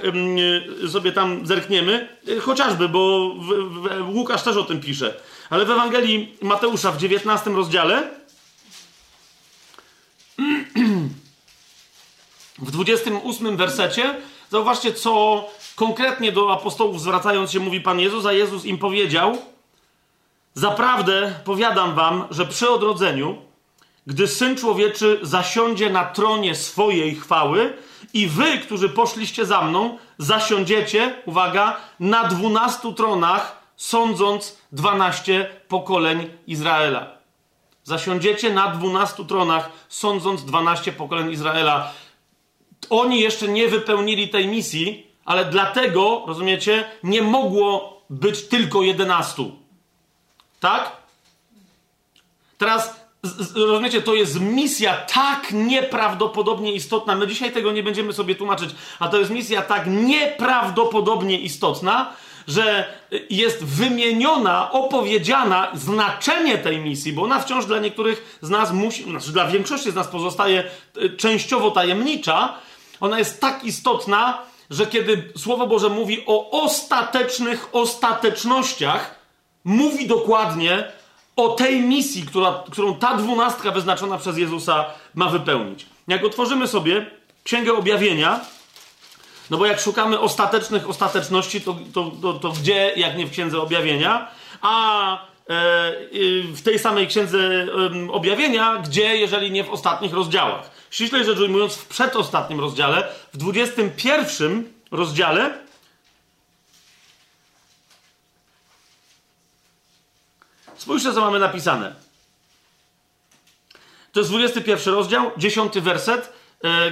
y, sobie tam zerkniemy, y, chociażby, bo w, w, Łukasz też o tym pisze, ale w Ewangelii Mateusza w 19 rozdziale w 28 wersecie zauważcie, co konkretnie do apostołów zwracając się mówi Pan Jezus, a Jezus im powiedział Zaprawdę powiadam wam, że przy odrodzeniu gdy Syn Człowieczy zasiądzie na tronie swojej chwały i wy, którzy poszliście za mną, zasiądziecie, uwaga, na dwunastu tronach, sądząc dwanaście pokoleń Izraela. Zasiądziecie na dwunastu tronach, sądząc dwanaście pokoleń Izraela. Oni jeszcze nie wypełnili tej misji, ale dlatego, rozumiecie, nie mogło być tylko jedenastu. Tak? Teraz rozumiecie, to jest misja tak nieprawdopodobnie istotna. My dzisiaj tego nie będziemy sobie tłumaczyć, a to jest misja tak nieprawdopodobnie istotna, że jest wymieniona, opowiedziana znaczenie tej misji, bo ona wciąż dla niektórych z nas musi, znaczy dla większości z nas pozostaje e, częściowo tajemnicza. Ona jest tak istotna, że kiedy Słowo Boże mówi o ostatecznych ostatecznościach, mówi dokładnie, o tej misji, która, którą ta dwunastka wyznaczona przez Jezusa ma wypełnić. Jak otworzymy sobie Księgę Objawienia, no bo jak szukamy ostatecznych ostateczności, to, to, to, to gdzie, jak nie w Księdze Objawienia, a e, w tej samej Księdze Objawienia, gdzie, jeżeli nie w ostatnich rozdziałach. Ściślej rzecz ujmując, w przedostatnim rozdziale, w 21 rozdziale, Spójrzcie, co mamy napisane. To jest 21 rozdział, 10 werset,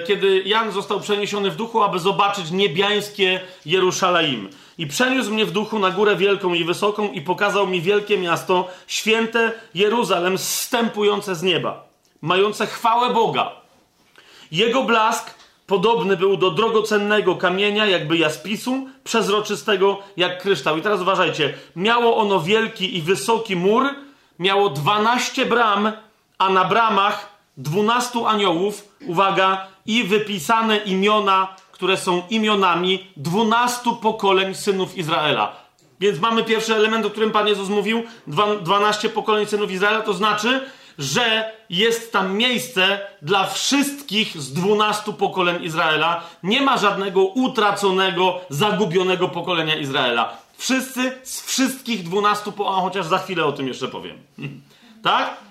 kiedy Jan został przeniesiony w duchu, aby zobaczyć niebiańskie Jerusalem. I przeniósł mnie w duchu na górę wielką i wysoką i pokazał mi wielkie miasto, święte Jeruzalem, zstępujące z nieba, mające chwałę Boga. Jego blask podobny był do drogocennego kamienia, jakby jaspisu, przezroczystego jak kryształ. I teraz uważajcie, miało ono wielki i wysoki mur, miało 12 bram, a na bramach 12 aniołów, uwaga, i wypisane imiona, które są imionami 12 pokoleń synów Izraela. Więc mamy pierwszy element, o którym Pan Jezus mówił, 12 pokoleń synów Izraela, to znaczy, że jest tam miejsce dla wszystkich z dwunastu pokoleń Izraela. Nie ma żadnego utraconego, zagubionego pokolenia Izraela. Wszyscy z wszystkich dwunastu, po... a chociaż za chwilę o tym jeszcze powiem. (laughs) tak?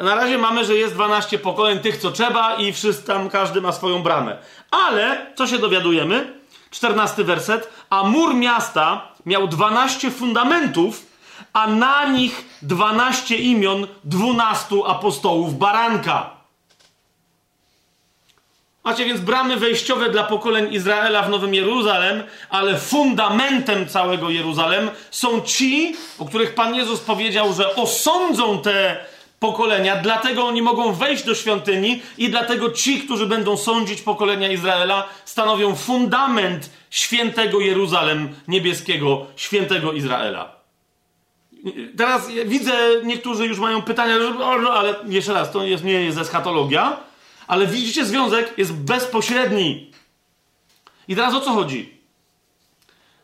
Na razie mamy, że jest 12 pokoleń tych, co trzeba i wszyscy tam, każdy ma swoją bramę. Ale, co się dowiadujemy? 14 werset. A mur miasta miał 12 fundamentów, a na nich 12 imion 12 apostołów baranka. Macie więc bramy wejściowe dla pokoleń Izraela w Nowym Jeruzalem, ale fundamentem całego Jeruzalem są ci, o których Pan Jezus powiedział, że osądzą te pokolenia, dlatego oni mogą wejść do świątyni i dlatego ci, którzy będą sądzić pokolenia Izraela, stanowią fundament świętego Jeruzalem niebieskiego, świętego Izraela. Teraz widzę, niektórzy już mają pytania, no, ale jeszcze raz, to jest, nie jest eschatologia, ale widzicie, związek jest bezpośredni. I teraz o co chodzi?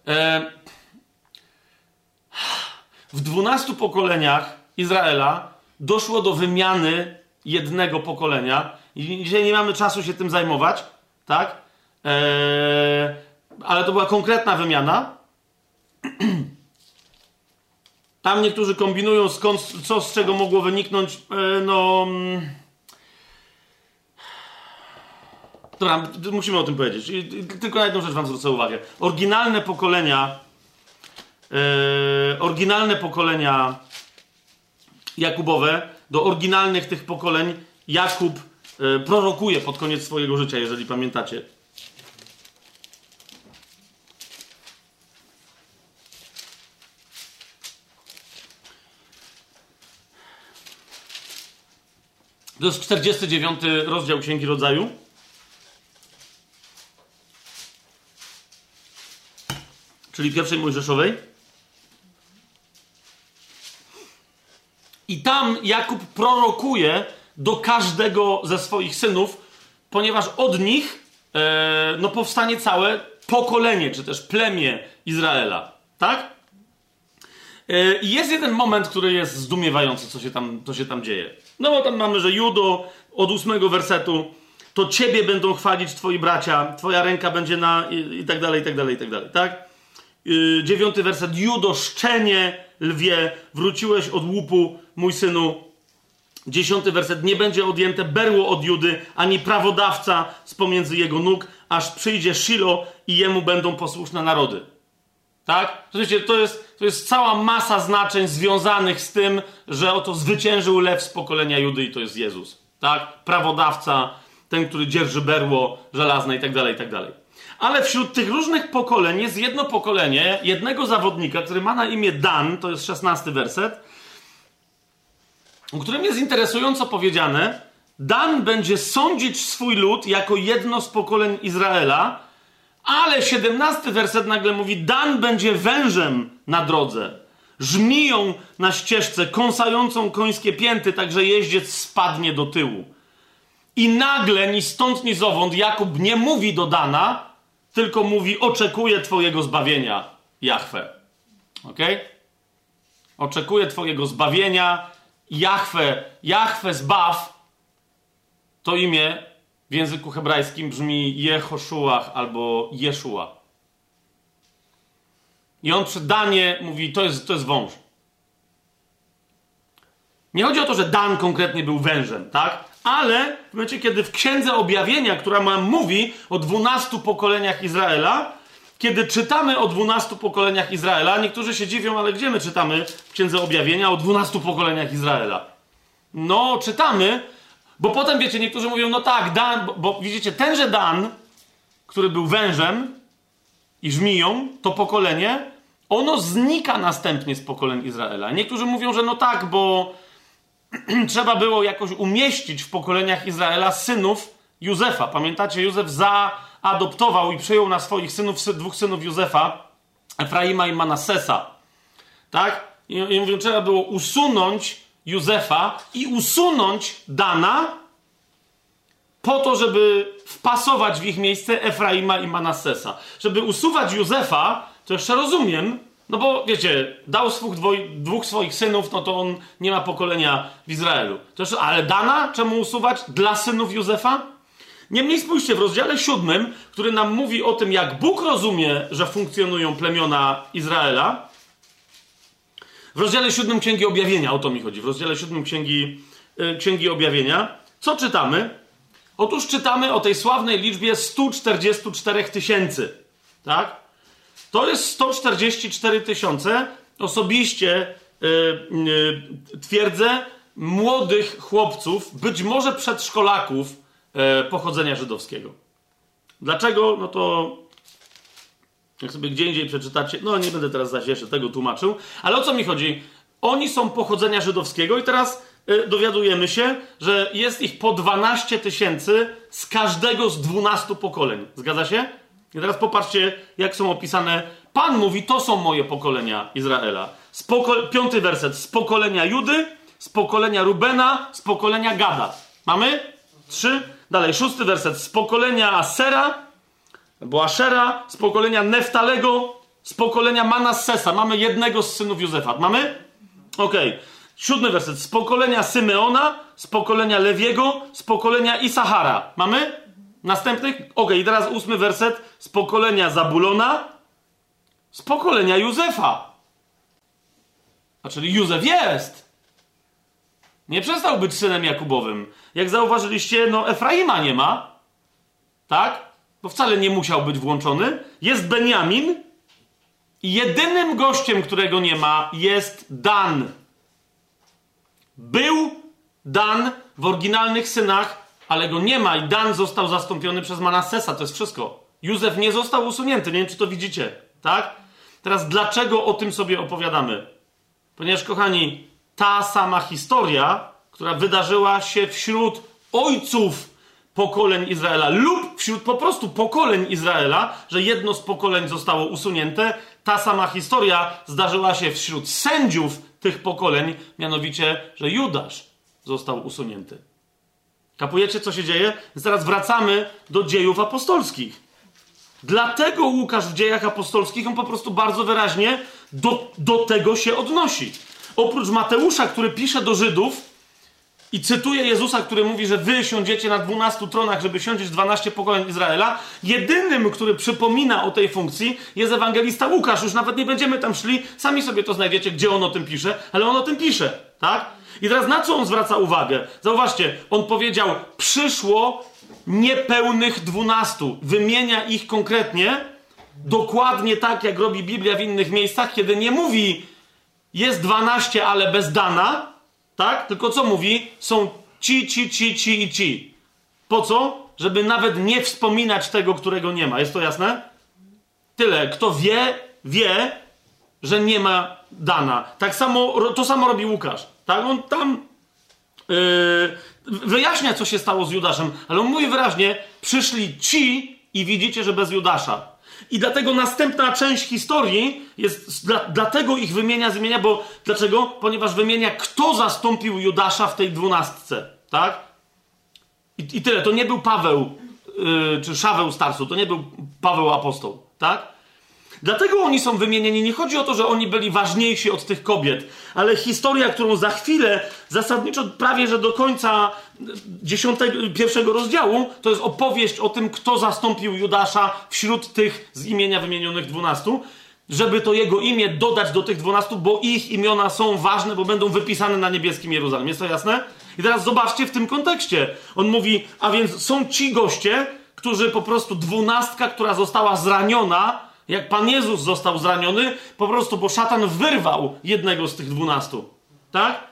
E, w dwunastu pokoleniach Izraela doszło do wymiany jednego pokolenia. I dzisiaj nie mamy czasu się tym zajmować, tak? E, ale to była konkretna wymiana. (clears throat) Tam niektórzy kombinują, skąd, co z czego mogło wyniknąć. E, no. Mm. Dobra, musimy o tym powiedzieć. Tylko na jedną rzecz Wam zwrócę uwagę. Oryginalne pokolenia. Yy, oryginalne pokolenia Jakubowe, do oryginalnych tych pokoleń Jakub yy, prorokuje pod koniec swojego życia, jeżeli pamiętacie. To jest 49 rozdział Księgi Rodzaju. Czyli pierwszej Mojżeszowej. I tam Jakub prorokuje do każdego ze swoich synów, ponieważ od nich e, no powstanie całe pokolenie, czy też plemię Izraela. Tak? E, jest jeden moment, który jest zdumiewający, co się tam, co się tam dzieje. No bo tam mamy, że Judo od ósmego wersetu to ciebie będą chwalić twoi bracia, twoja ręka będzie na i, i tak dalej, i tak dalej, i tak dalej, tak? Yy, dziewiąty werset. Judo, szczenie, lwie, wróciłeś od łupu, synu. Dziesiąty werset. Nie będzie odjęte berło od Judy, ani prawodawca z pomiędzy jego nóg, aż przyjdzie Shilo i jemu będą posłuszne narody. Tak? Słuchajcie, to jest, to jest cała masa znaczeń związanych z tym, że oto zwyciężył lew z pokolenia Judy i to jest Jezus. Tak? Prawodawca, ten, który dzierży berło żelazne i tak dalej, i tak dalej. Ale wśród tych różnych pokoleń jest jedno pokolenie, jednego zawodnika, który ma na imię Dan, to jest szesnasty werset, o którym jest interesująco powiedziane, Dan będzie sądzić swój lud jako jedno z pokoleń Izraela, ale siedemnasty werset nagle mówi, Dan będzie wężem na drodze, żmiją na ścieżce, kąsającą końskie pięty, tak że jeździec spadnie do tyłu. I nagle, ni stąd, ni zowąd, Jakub nie mówi do Dana, tylko mówi: Oczekuję Twojego zbawienia, Jahwe. Ok? Oczekuję Twojego zbawienia, Jahwe. Jahwe zbaw to imię w języku hebrajskim brzmi Jehoszuach albo Jeszua. I on przy Danie mówi: To jest, to jest wąż. Nie chodzi o to, że Dan konkretnie był wężem, tak? ale w momencie, kiedy w Księdze Objawienia, która nam mówi o dwunastu pokoleniach Izraela, kiedy czytamy o dwunastu pokoleniach Izraela, niektórzy się dziwią, ale gdzie my czytamy w Księdze Objawienia o dwunastu pokoleniach Izraela? No, czytamy, bo potem, wiecie, niektórzy mówią, no tak, Dan, bo, bo widzicie, tenże Dan, który był wężem i żmiją, to pokolenie, ono znika następnie z pokoleń Izraela. Niektórzy mówią, że no tak, bo (clears throat) trzeba było jakoś umieścić w pokoleniach Izraela synów Józefa. Pamiętacie, Józef zaadoptował i przyjął na swoich synów dwóch synów Józefa, Efraima i Manassesa. Tak? I, i mówią, trzeba było usunąć Józefa i usunąć Dana po to, żeby wpasować w ich miejsce Efraima i Manassesa. Żeby usuwać Józefa, to jeszcze rozumiem, no bo wiecie, dał dwoj, dwóch swoich synów, no to on nie ma pokolenia w Izraelu. To już, ale Dana czemu usuwać dla synów Józefa? Niemniej spójrzcie, w rozdziale siódmym, który nam mówi o tym, jak Bóg rozumie, że funkcjonują plemiona Izraela, w rozdziale siódmym Księgi Objawienia, o to mi chodzi, w rozdziale siódmym Księgi, yy, Księgi Objawienia, co czytamy? Otóż czytamy o tej sławnej liczbie 144 tysięcy, tak? To jest 144 tysiące, osobiście yy, yy, twierdzę, młodych chłopców, być może przedszkolaków pochodzenia żydowskiego. Dlaczego? No to jak sobie gdzie indziej przeczytacie, no nie będę teraz zaś jeszcze tego tłumaczył, ale o co mi chodzi? Oni są pochodzenia żydowskiego i teraz y, dowiadujemy się, że jest ich po 12 tysięcy z każdego z 12 pokoleń. Zgadza się? I teraz popatrzcie, jak są opisane. Pan mówi, to są moje pokolenia Izraela. Spoko- piąty werset. Z pokolenia Judy, z pokolenia Rubena, z pokolenia Gada. Mamy? Trzy. Dalej, szósty werset. Z pokolenia Asera, albo Ashera, z pokolenia Neftalego, z pokolenia Manassesa. Mamy jednego z synów Józefa. Mamy? Okej. Okay. Siódmy werset. Z pokolenia Symeona, z pokolenia Lewiego, z pokolenia Isachara. Mamy? Następnych? Ok, i teraz ósmy werset z pokolenia Zabulona, z pokolenia Józefa. A czyli Józef jest. Nie przestał być synem Jakubowym. Jak zauważyliście, no Efraima nie ma. Tak? Bo wcale nie musiał być włączony. Jest Benjamin. I jedynym gościem, którego nie ma, jest Dan. Był Dan w oryginalnych synach ale go nie ma i Dan został zastąpiony przez Manassesa. To jest wszystko. Józef nie został usunięty. Nie wiem, czy to widzicie. Tak? Teraz dlaczego o tym sobie opowiadamy? Ponieważ, kochani, ta sama historia, która wydarzyła się wśród ojców pokoleń Izraela lub wśród po prostu pokoleń Izraela, że jedno z pokoleń zostało usunięte, ta sama historia zdarzyła się wśród sędziów tych pokoleń, mianowicie, że Judasz został usunięty. Kapujecie, co się dzieje? Teraz wracamy do dziejów apostolskich. Dlatego Łukasz w dziejach apostolskich, on po prostu bardzo wyraźnie do, do tego się odnosi. Oprócz Mateusza, który pisze do Żydów i cytuje Jezusa, który mówi, że wy siądziecie na 12 tronach, żeby siądzieć 12 pokoleń Izraela, jedynym, który przypomina o tej funkcji jest ewangelista Łukasz. Już nawet nie będziemy tam szli, sami sobie to znajdziecie, gdzie on o tym pisze, ale on o tym pisze, tak? I teraz na co on zwraca uwagę? Zauważcie, on powiedział, przyszło niepełnych dwunastu. Wymienia ich konkretnie, dokładnie tak, jak robi Biblia w innych miejscach, kiedy nie mówi jest dwanaście, ale bez dana, tak? Tylko co mówi? Są ci, ci, ci, ci i ci. Po co? Żeby nawet nie wspominać tego, którego nie ma. Jest to jasne? Tyle. Kto wie, wie, że nie ma dana. Tak samo, to samo robi Łukasz. Tak? On tam yy, wyjaśnia, co się stało z Judaszem, ale on mówi wyraźnie, przyszli ci i widzicie, że bez Judasza. I dlatego następna część historii jest, dla, dlatego ich wymienia, zmienia, bo dlaczego? Ponieważ wymienia, kto zastąpił Judasza w tej dwunastce, tak? I, i tyle, to nie był Paweł, yy, czy Szaweł Starsu, to nie był Paweł Apostoł, tak? Dlatego oni są wymienieni. Nie chodzi o to, że oni byli ważniejsi od tych kobiet, ale historia, którą za chwilę, zasadniczo prawie że do końca dziesiątego, pierwszego rozdziału, to jest opowieść o tym, kto zastąpił Judasza wśród tych z imienia wymienionych dwunastu, żeby to jego imię dodać do tych dwunastu, bo ich imiona są ważne, bo będą wypisane na niebieskim Jeruzalemie. Jest to jasne? I teraz zobaczcie w tym kontekście. On mówi, a więc są ci goście, którzy po prostu dwunastka, która została zraniona, jak Pan Jezus został zraniony, po prostu, bo szatan wyrwał jednego z tych dwunastu. Tak?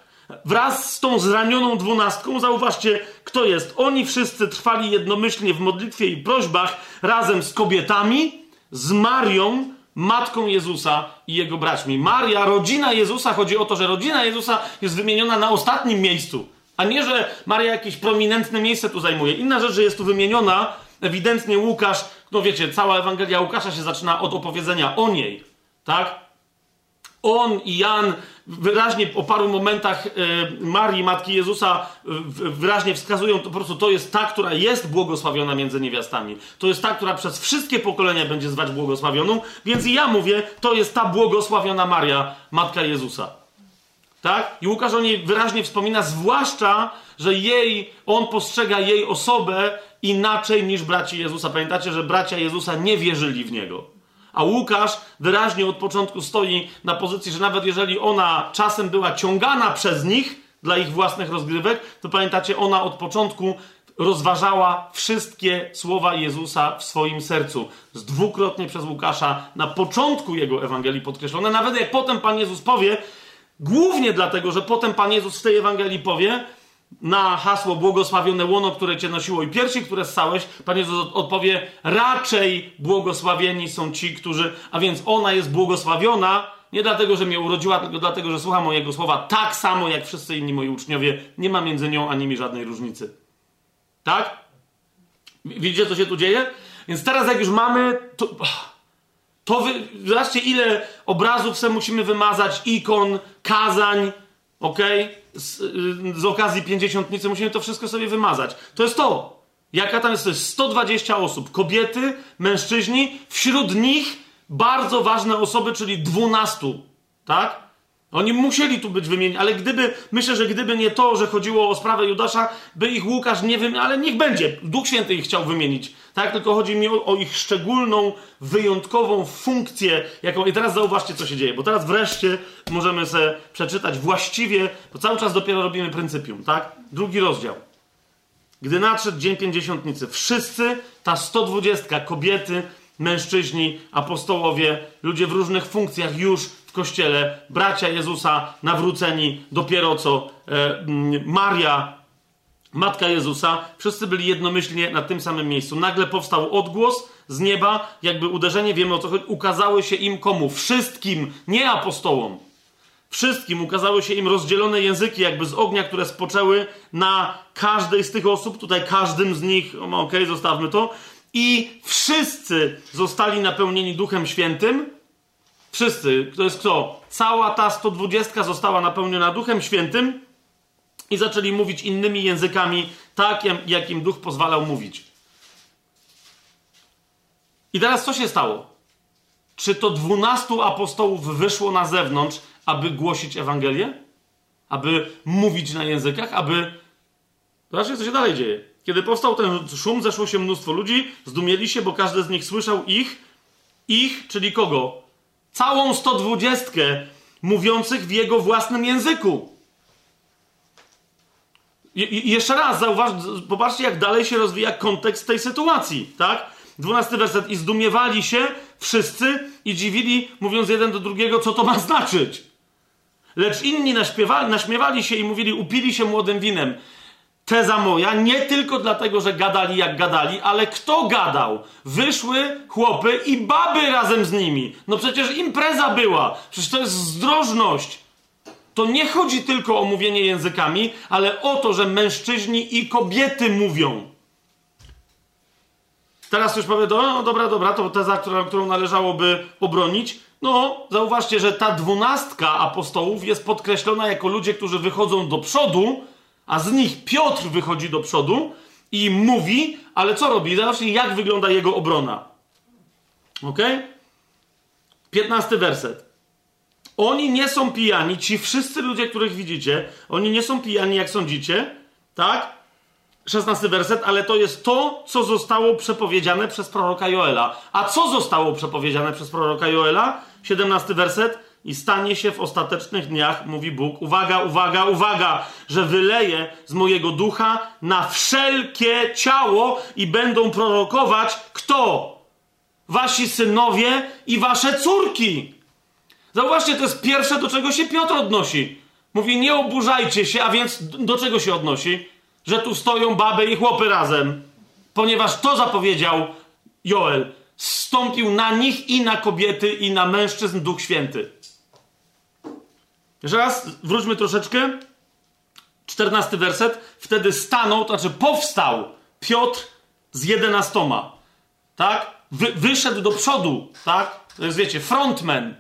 Wraz z tą zranioną dwunastką, zauważcie, kto jest. Oni wszyscy trwali jednomyślnie w modlitwie i prośbach razem z kobietami, z Marią, matką Jezusa i jego braćmi. Maria, rodzina Jezusa, chodzi o to, że rodzina Jezusa jest wymieniona na ostatnim miejscu, a nie, że Maria jakieś prominentne miejsce tu zajmuje. Inna rzecz, że jest tu wymieniona ewidentnie Łukasz, no wiecie, cała Ewangelia Łukasza się zaczyna od opowiedzenia o niej, tak? On i Jan wyraźnie po paru momentach y, Marii, Matki Jezusa, wyraźnie wskazują, to po prostu to jest ta, która jest błogosławiona między niewiastami. To jest ta, która przez wszystkie pokolenia będzie zwać błogosławioną, więc ja mówię, to jest ta błogosławiona Maria, Matka Jezusa. Tak? I Łukasz o niej wyraźnie wspomina, zwłaszcza, że jej, on postrzega jej osobę inaczej niż braci Jezusa. Pamiętacie, że bracia Jezusa nie wierzyli w niego. A Łukasz wyraźnie od początku stoi na pozycji, że nawet jeżeli ona czasem była ciągana przez nich dla ich własnych rozgrywek, to pamiętacie, ona od początku rozważała wszystkie słowa Jezusa w swoim sercu. Z dwukrotnie przez Łukasza na początku jego Ewangelii podkreślone. Nawet jak potem Pan Jezus powie, głównie dlatego, że potem Pan Jezus w tej Ewangelii powie, na hasło błogosławione łono, które cię nosiło i piersi, które ssałeś, Pan Jezus odpowie, raczej błogosławieni są ci, którzy, a więc ona jest błogosławiona, nie dlatego, że mnie urodziła, tylko dlatego, że słucha mojego słowa tak samo jak wszyscy inni moi uczniowie. Nie ma między nią ani mi żadnej różnicy. Tak? Widzicie, co się tu dzieje? Więc teraz jak już mamy, to, to wy, zobaczcie ile obrazów sobie musimy wymazać, ikon, kazań, okej? Okay? Z, y, z okazji pięćdziesiątnicy musimy to wszystko sobie wymazać. To jest to. Jaka tam jest? To jest 120 osób. Kobiety, mężczyźni, wśród nich bardzo ważne osoby, czyli 12. Tak? Oni musieli tu być wymienieni, ale gdyby, myślę, że gdyby nie to, że chodziło o sprawę Judasza, by ich Łukasz nie wymienił, ale niech będzie. Duch Święty ich chciał wymienić. Tak, tylko chodzi mi o, o, ich szczególną, wyjątkową funkcję, jaką. I teraz zauważcie, co się dzieje, bo teraz wreszcie możemy sobie przeczytać właściwie, bo cały czas dopiero robimy pryncypium, tak? Drugi rozdział. Gdy nadszedł dzień pięćdziesiątnicy, wszyscy, ta 120 kobiety, mężczyźni, apostołowie, ludzie w różnych funkcjach już w kościele, bracia Jezusa nawróceni, dopiero co e, Maria, matka Jezusa, wszyscy byli jednomyślnie na tym samym miejscu. Nagle powstał odgłos z nieba, jakby uderzenie, wiemy o co chodzi, ukazały się im komu? Wszystkim, nie apostołom. Wszystkim ukazały się im rozdzielone języki, jakby z ognia, które spoczęły na każdej z tych osób. Tutaj każdym z nich, okej, okay, zostawmy to. I wszyscy zostali napełnieni Duchem Świętym. Wszyscy, to jest kto? Cała ta 120 została napełniona Duchem Świętym i zaczęli mówić innymi językami, tak jak im duch pozwalał mówić. I teraz co się stało? Czy to dwunastu apostołów wyszło na zewnątrz, aby głosić Ewangelię? Aby mówić na językach? Aby. Zobaczcie, co się dalej dzieje. Kiedy powstał ten szum, zeszło się mnóstwo ludzi, zdumieli się, bo każdy z nich słyszał ich, ich, czyli kogo? Całą 120 mówiących w jego własnym języku. I, jeszcze raz, zauważ, popatrzcie, jak dalej się rozwija kontekst tej sytuacji, tak? Dwunasty werset. I zdumiewali się wszyscy i dziwili, mówiąc jeden do drugiego, co to ma znaczyć. Lecz inni naśmiewali się i mówili, upili się młodym winem. Teza moja, nie tylko dlatego, że gadali jak gadali, ale kto gadał? Wyszły chłopy i baby razem z nimi. No przecież impreza była. Przecież to jest zdrożność. To nie chodzi tylko o mówienie językami, ale o to, że mężczyźni i kobiety mówią. Teraz ktoś powie, no dobra, dobra, to teza, która, którą należałoby obronić. No, zauważcie, że ta dwunastka apostołów jest podkreślona jako ludzie, którzy wychodzą do przodu, a z nich Piotr wychodzi do przodu i mówi, ale co robi? Zobaczcie, jak wygląda jego obrona. Ok? Piętnasty werset. Oni nie są pijani, ci wszyscy ludzie, których widzicie, oni nie są pijani, jak sądzicie, tak? 16 werset, ale to jest to, co zostało przepowiedziane przez proroka Joela. A co zostało przepowiedziane przez proroka Joela? 17 werset. I stanie się w ostatecznych dniach, mówi Bóg, uwaga, uwaga, uwaga, że wyleje z mojego ducha na wszelkie ciało i będą prorokować kto? Wasi synowie i wasze córki. Zauważcie, to jest pierwsze, do czego się Piotr odnosi. Mówi, nie oburzajcie się, a więc do czego się odnosi? że tu stoją baby i chłopy razem, ponieważ to zapowiedział Joel. Stąpił na nich i na kobiety, i na mężczyzn Duch Święty. Jeszcze raz, wróćmy troszeczkę. Czternasty werset. Wtedy stanął, to znaczy powstał Piotr z jedenastoma. Tak? Wy, wyszedł do przodu, tak? To jest, wiecie, frontman.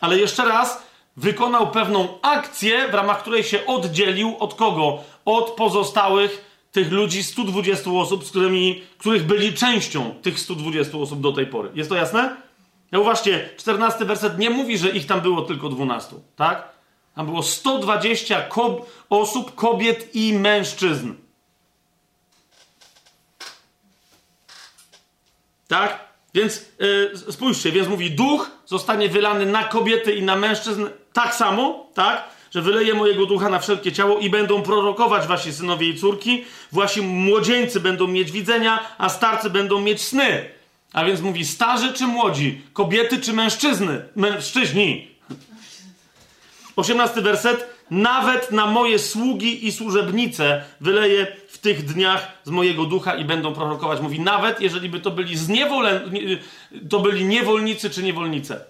Ale jeszcze raz, wykonał pewną akcję, w ramach której się oddzielił od kogo? Od pozostałych tych ludzi, 120 osób, z którymi, których byli częścią tych 120 osób do tej pory. Jest to jasne? Ja uważcie, 14 werset nie mówi, że ich tam było tylko 12, tak? Tam było 120 kob osób, kobiet i mężczyzn. Tak? Więc yy, spójrzcie, więc mówi, duch zostanie wylany na kobiety i na mężczyzn tak samo, tak? Że wyleje mojego ducha na wszelkie ciało i będą prorokować wasi synowie i córki, wasi młodzieńcy będą mieć widzenia, a starcy będą mieć sny. A więc mówi starzy czy młodzi, kobiety czy mężczyzny, mężczyźni. Osiemnasty werset. Nawet na moje sługi i służebnice wyleje w tych dniach z mojego ducha i będą prorokować. Mówi, nawet jeżeli by to byli to byli niewolnicy czy niewolnice.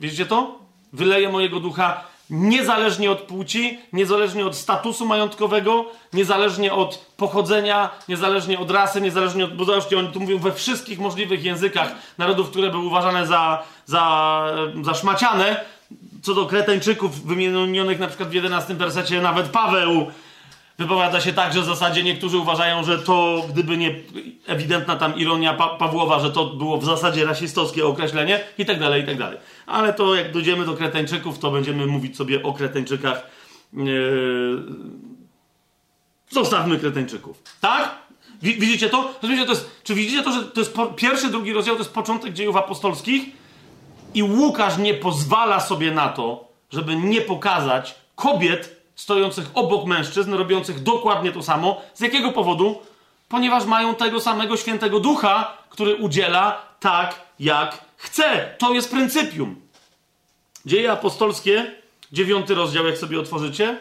Widzicie to? Wyleje mojego ducha niezależnie od płci, niezależnie od statusu majątkowego, niezależnie od pochodzenia, niezależnie od rasy, niezależnie od. Zobaczcie, oni tu mówią we wszystkich możliwych językach narodów, które były uważane za, za, za szmaciane. Co do Kretańczyków wymienionych na przykład w 11 wersecie, nawet Paweł wypowiada się tak, że w zasadzie niektórzy uważają, że to, gdyby nie ewidentna tam ironia pa Pawłowa, że to było w zasadzie rasistowskie określenie i tak dalej, i tak dalej. Ale to jak dojdziemy do Kretańczyków, to będziemy mówić sobie o Kretańczykach. Yy... Zostawmy Kretańczyków. Tak? Widzicie to? to jest, czy widzicie to, że to jest pierwszy, drugi rozdział, to jest początek dziejów apostolskich i Łukasz nie pozwala sobie na to, żeby nie pokazać kobiet stojących obok mężczyzn, robiących dokładnie to samo. Z jakiego powodu? Ponieważ mają tego samego świętego ducha, który udziela tak, jak chce. To jest pryncypium. Dzieje apostolskie, dziewiąty rozdział, jak sobie otworzycie.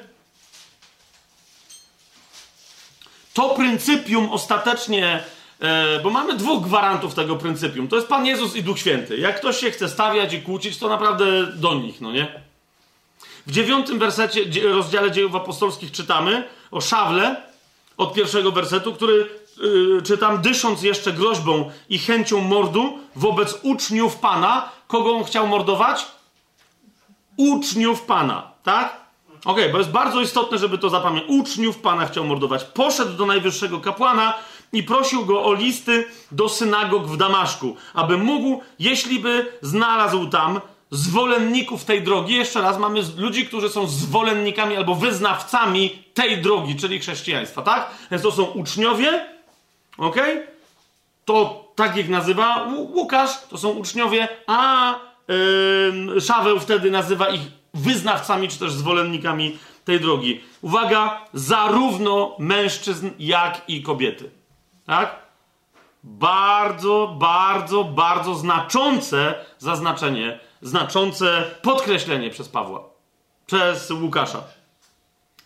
To pryncypium ostatecznie, e, bo mamy dwóch gwarantów tego pryncypium. To jest Pan Jezus i Duch Święty. Jak ktoś się chce stawiać i kłócić, to naprawdę do nich, no nie? W dziewiątym wersecie, rozdziale dziejów apostolskich czytamy o Szawle od pierwszego wersetu, który yy, czytam, dysząc jeszcze groźbą i chęcią mordu wobec uczniów Pana. Kogo on chciał mordować? Uczniów Pana, tak? Okej, bo jest bardzo istotne, żeby to zapamiętać. Uczniów Pana chciał mordować. Poszedł do najwyższego kapłana i prosił go o listy do synagog w Damaszku, aby mógł, jeśli by znalazł tam zwolenników tej drogi. Jeszcze raz, mamy ludzi, którzy są zwolennikami albo wyznawcami tej drogi, czyli chrześcijaństwa, tak? Więc to są uczniowie, ok? To tak ich nazywa Łukasz, to są uczniowie, a yy, Szaweł wtedy nazywa ich wyznawcami czy też zwolennikami tej drogi. Uwaga, zarówno mężczyzn, jak i kobiety. Tak? Bardzo, bardzo, bardzo znaczące zaznaczenie, znaczące podkreślenie przez Pawła, przez Łukasza.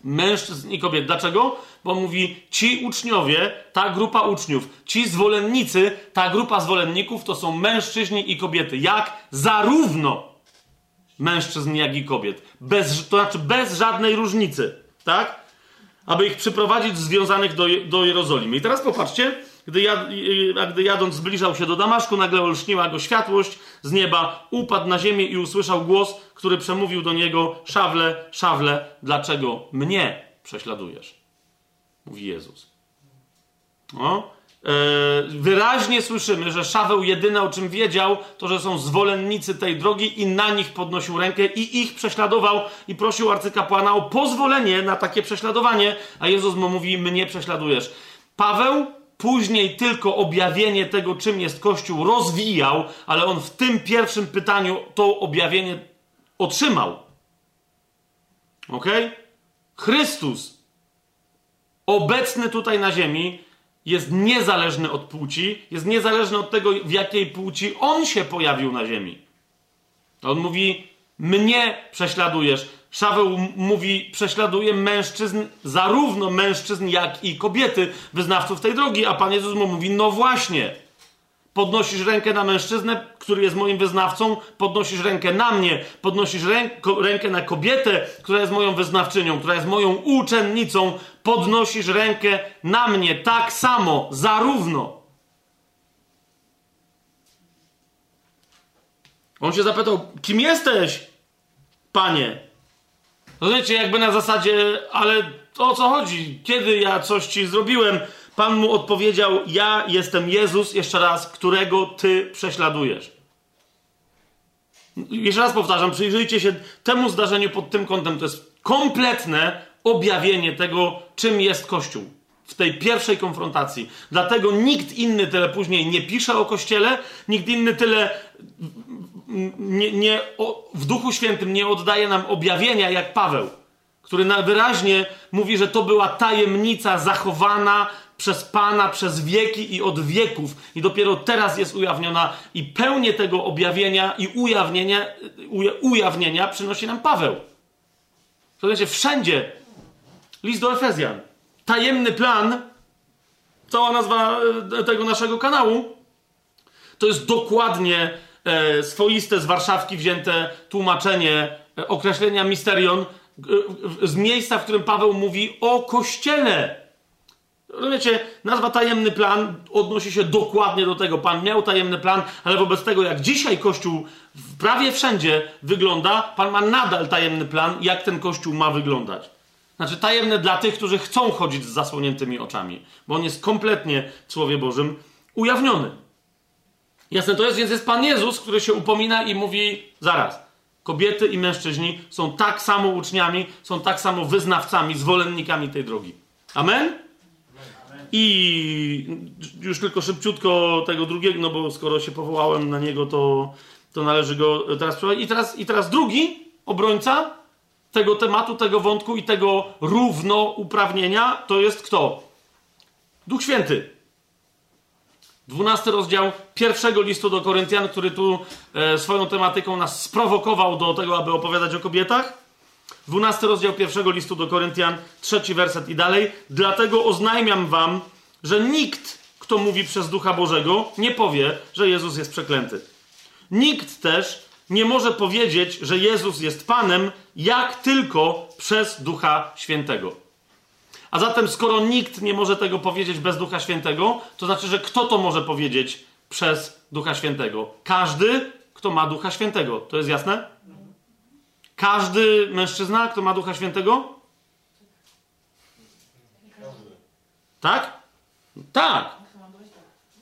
Mężczyzn i kobiet. Dlaczego? Bo mówi, ci uczniowie, ta grupa uczniów, ci zwolennicy, ta grupa zwolenników to są mężczyźni i kobiety. Jak? Zarówno mężczyzn, jak i kobiet. Bez, to znaczy bez żadnej różnicy, tak? Aby ich przyprowadzić związanych do, do Jerozolimy. I teraz popatrzcie, gdy, jad, gdy jadąc zbliżał się do Damaszku, nagle olśniła go światłość z nieba, upadł na ziemię i usłyszał głos, który przemówił do niego: Szawle, szawle, dlaczego mnie prześladujesz? Mówi Jezus. O, E, wyraźnie słyszymy, że Szaweł jedyne o czym wiedział, to że są zwolennicy tej drogi i na nich podnosił rękę i ich prześladował i prosił arcykapłana o pozwolenie na takie prześladowanie, a Jezus mu mówi, mnie prześladujesz. Paweł później tylko objawienie tego, czym jest Kościół, rozwijał, ale on w tym pierwszym pytaniu to objawienie otrzymał. Ok? Chrystus, obecny tutaj na ziemi, jest niezależny od płci, jest niezależny od tego, w jakiej płci on się pojawił na ziemi. On mówi, mnie prześladujesz. Szaweł mówi, prześladuje mężczyzn, zarówno mężczyzn, jak i kobiety, wyznawców tej drogi, a Pan Jezus mu mówi, no właśnie, podnosisz rękę na mężczyznę, który jest moim wyznawcą, podnosisz rękę na mnie, podnosisz rękę na kobietę, która jest moją wyznawczynią, która jest moją uczennicą, podnosisz rękę na mnie tak samo, zarówno. On się zapytał, kim jesteś, panie? Rozumiecie, jakby na zasadzie, ale o co chodzi? Kiedy ja coś ci zrobiłem? Pan mu odpowiedział: Ja jestem Jezus, jeszcze raz, którego ty prześladujesz. Jeszcze raz powtarzam, przyjrzyjcie się temu zdarzeniu pod tym kątem. To jest kompletne objawienie tego, czym jest Kościół w tej pierwszej konfrontacji. Dlatego nikt inny tyle później nie pisze o Kościele, nikt inny tyle nie, nie, o, w Duchu Świętym nie oddaje nam objawienia jak Paweł, który wyraźnie mówi, że to była tajemnica zachowana przez Pana przez wieki i od wieków, i dopiero teraz jest ujawniona, i pełnię tego objawienia i ujawnienia, uja, ujawnienia przynosi nam Paweł. Słuchajcie, wszędzie list do Efezjan. Tajemny plan, cała nazwa e, tego naszego kanału, to jest dokładnie e, swoiste z Warszawki wzięte tłumaczenie e, określenia misterion e, z miejsca, w którym Paweł mówi o Kościele. Rozumiecie, nazwa tajemny plan odnosi się dokładnie do tego. Pan miał tajemny plan, ale wobec tego, jak dzisiaj Kościół prawie wszędzie wygląda, Pan ma nadal tajemny plan, jak ten Kościół ma wyglądać. Znaczy tajemny dla tych, którzy chcą chodzić z zasłoniętymi oczami, bo on jest kompletnie w Słowie Bożym ujawniony. Jasne to jest, więc jest Pan Jezus, który się upomina i mówi zaraz. Kobiety i mężczyźni są tak samo uczniami, są tak samo wyznawcami, zwolennikami tej drogi. Amen? I już tylko szybciutko tego drugiego, no bo skoro się powołałem na niego, to, to należy go teraz prowadzić. I teraz, I teraz drugi obrońca tego tematu, tego wątku i tego równouprawnienia to jest kto? Duch Święty. Dwunasty rozdział pierwszego listu do Koryntian, który tu e, swoją tematyką nas sprowokował do tego, aby opowiadać o kobietach. 12 rozdział pierwszego listu do Koryntian, trzeci werset i dalej. Dlatego oznajmiam wam, że nikt, kto mówi przez Ducha Bożego, nie powie, że Jezus jest przeklęty. Nikt też nie może powiedzieć, że Jezus jest Panem, jak tylko przez Ducha Świętego. A zatem, skoro nikt nie może tego powiedzieć bez Ducha Świętego, to znaczy, że kto to może powiedzieć przez Ducha Świętego? Każdy, kto ma Ducha Świętego. To jest jasne? Każdy mężczyzna, kto ma Ducha Świętego? Tak? Tak.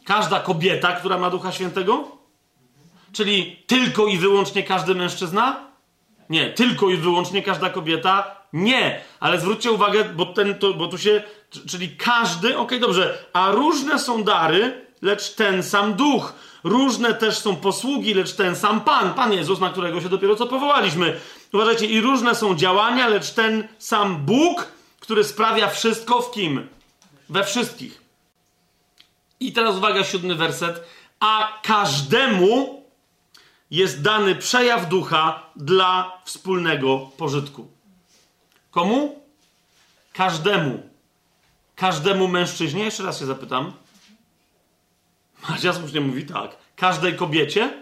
Każda kobieta, która ma Ducha Świętego? Czyli tylko i wyłącznie każdy mężczyzna? Nie, tylko i wyłącznie każda kobieta? Nie, ale zwróćcie uwagę, bo, ten, to, bo tu się. Czyli każdy, okej, okay, dobrze, a różne są dary, lecz ten sam duch. Różne też są posługi, lecz ten sam Pan, Pan Jezus, na którego się dopiero co powołaliśmy. Uważajcie, i różne są działania, lecz ten sam Bóg, który sprawia wszystko w kim? We wszystkich. I teraz uwaga, siódmy werset. A każdemu jest dany przejaw ducha dla wspólnego pożytku. Komu? Każdemu. Każdemu mężczyźnie, jeszcze raz się zapytam. Macia słusznie mówi tak. Każdej kobiecie?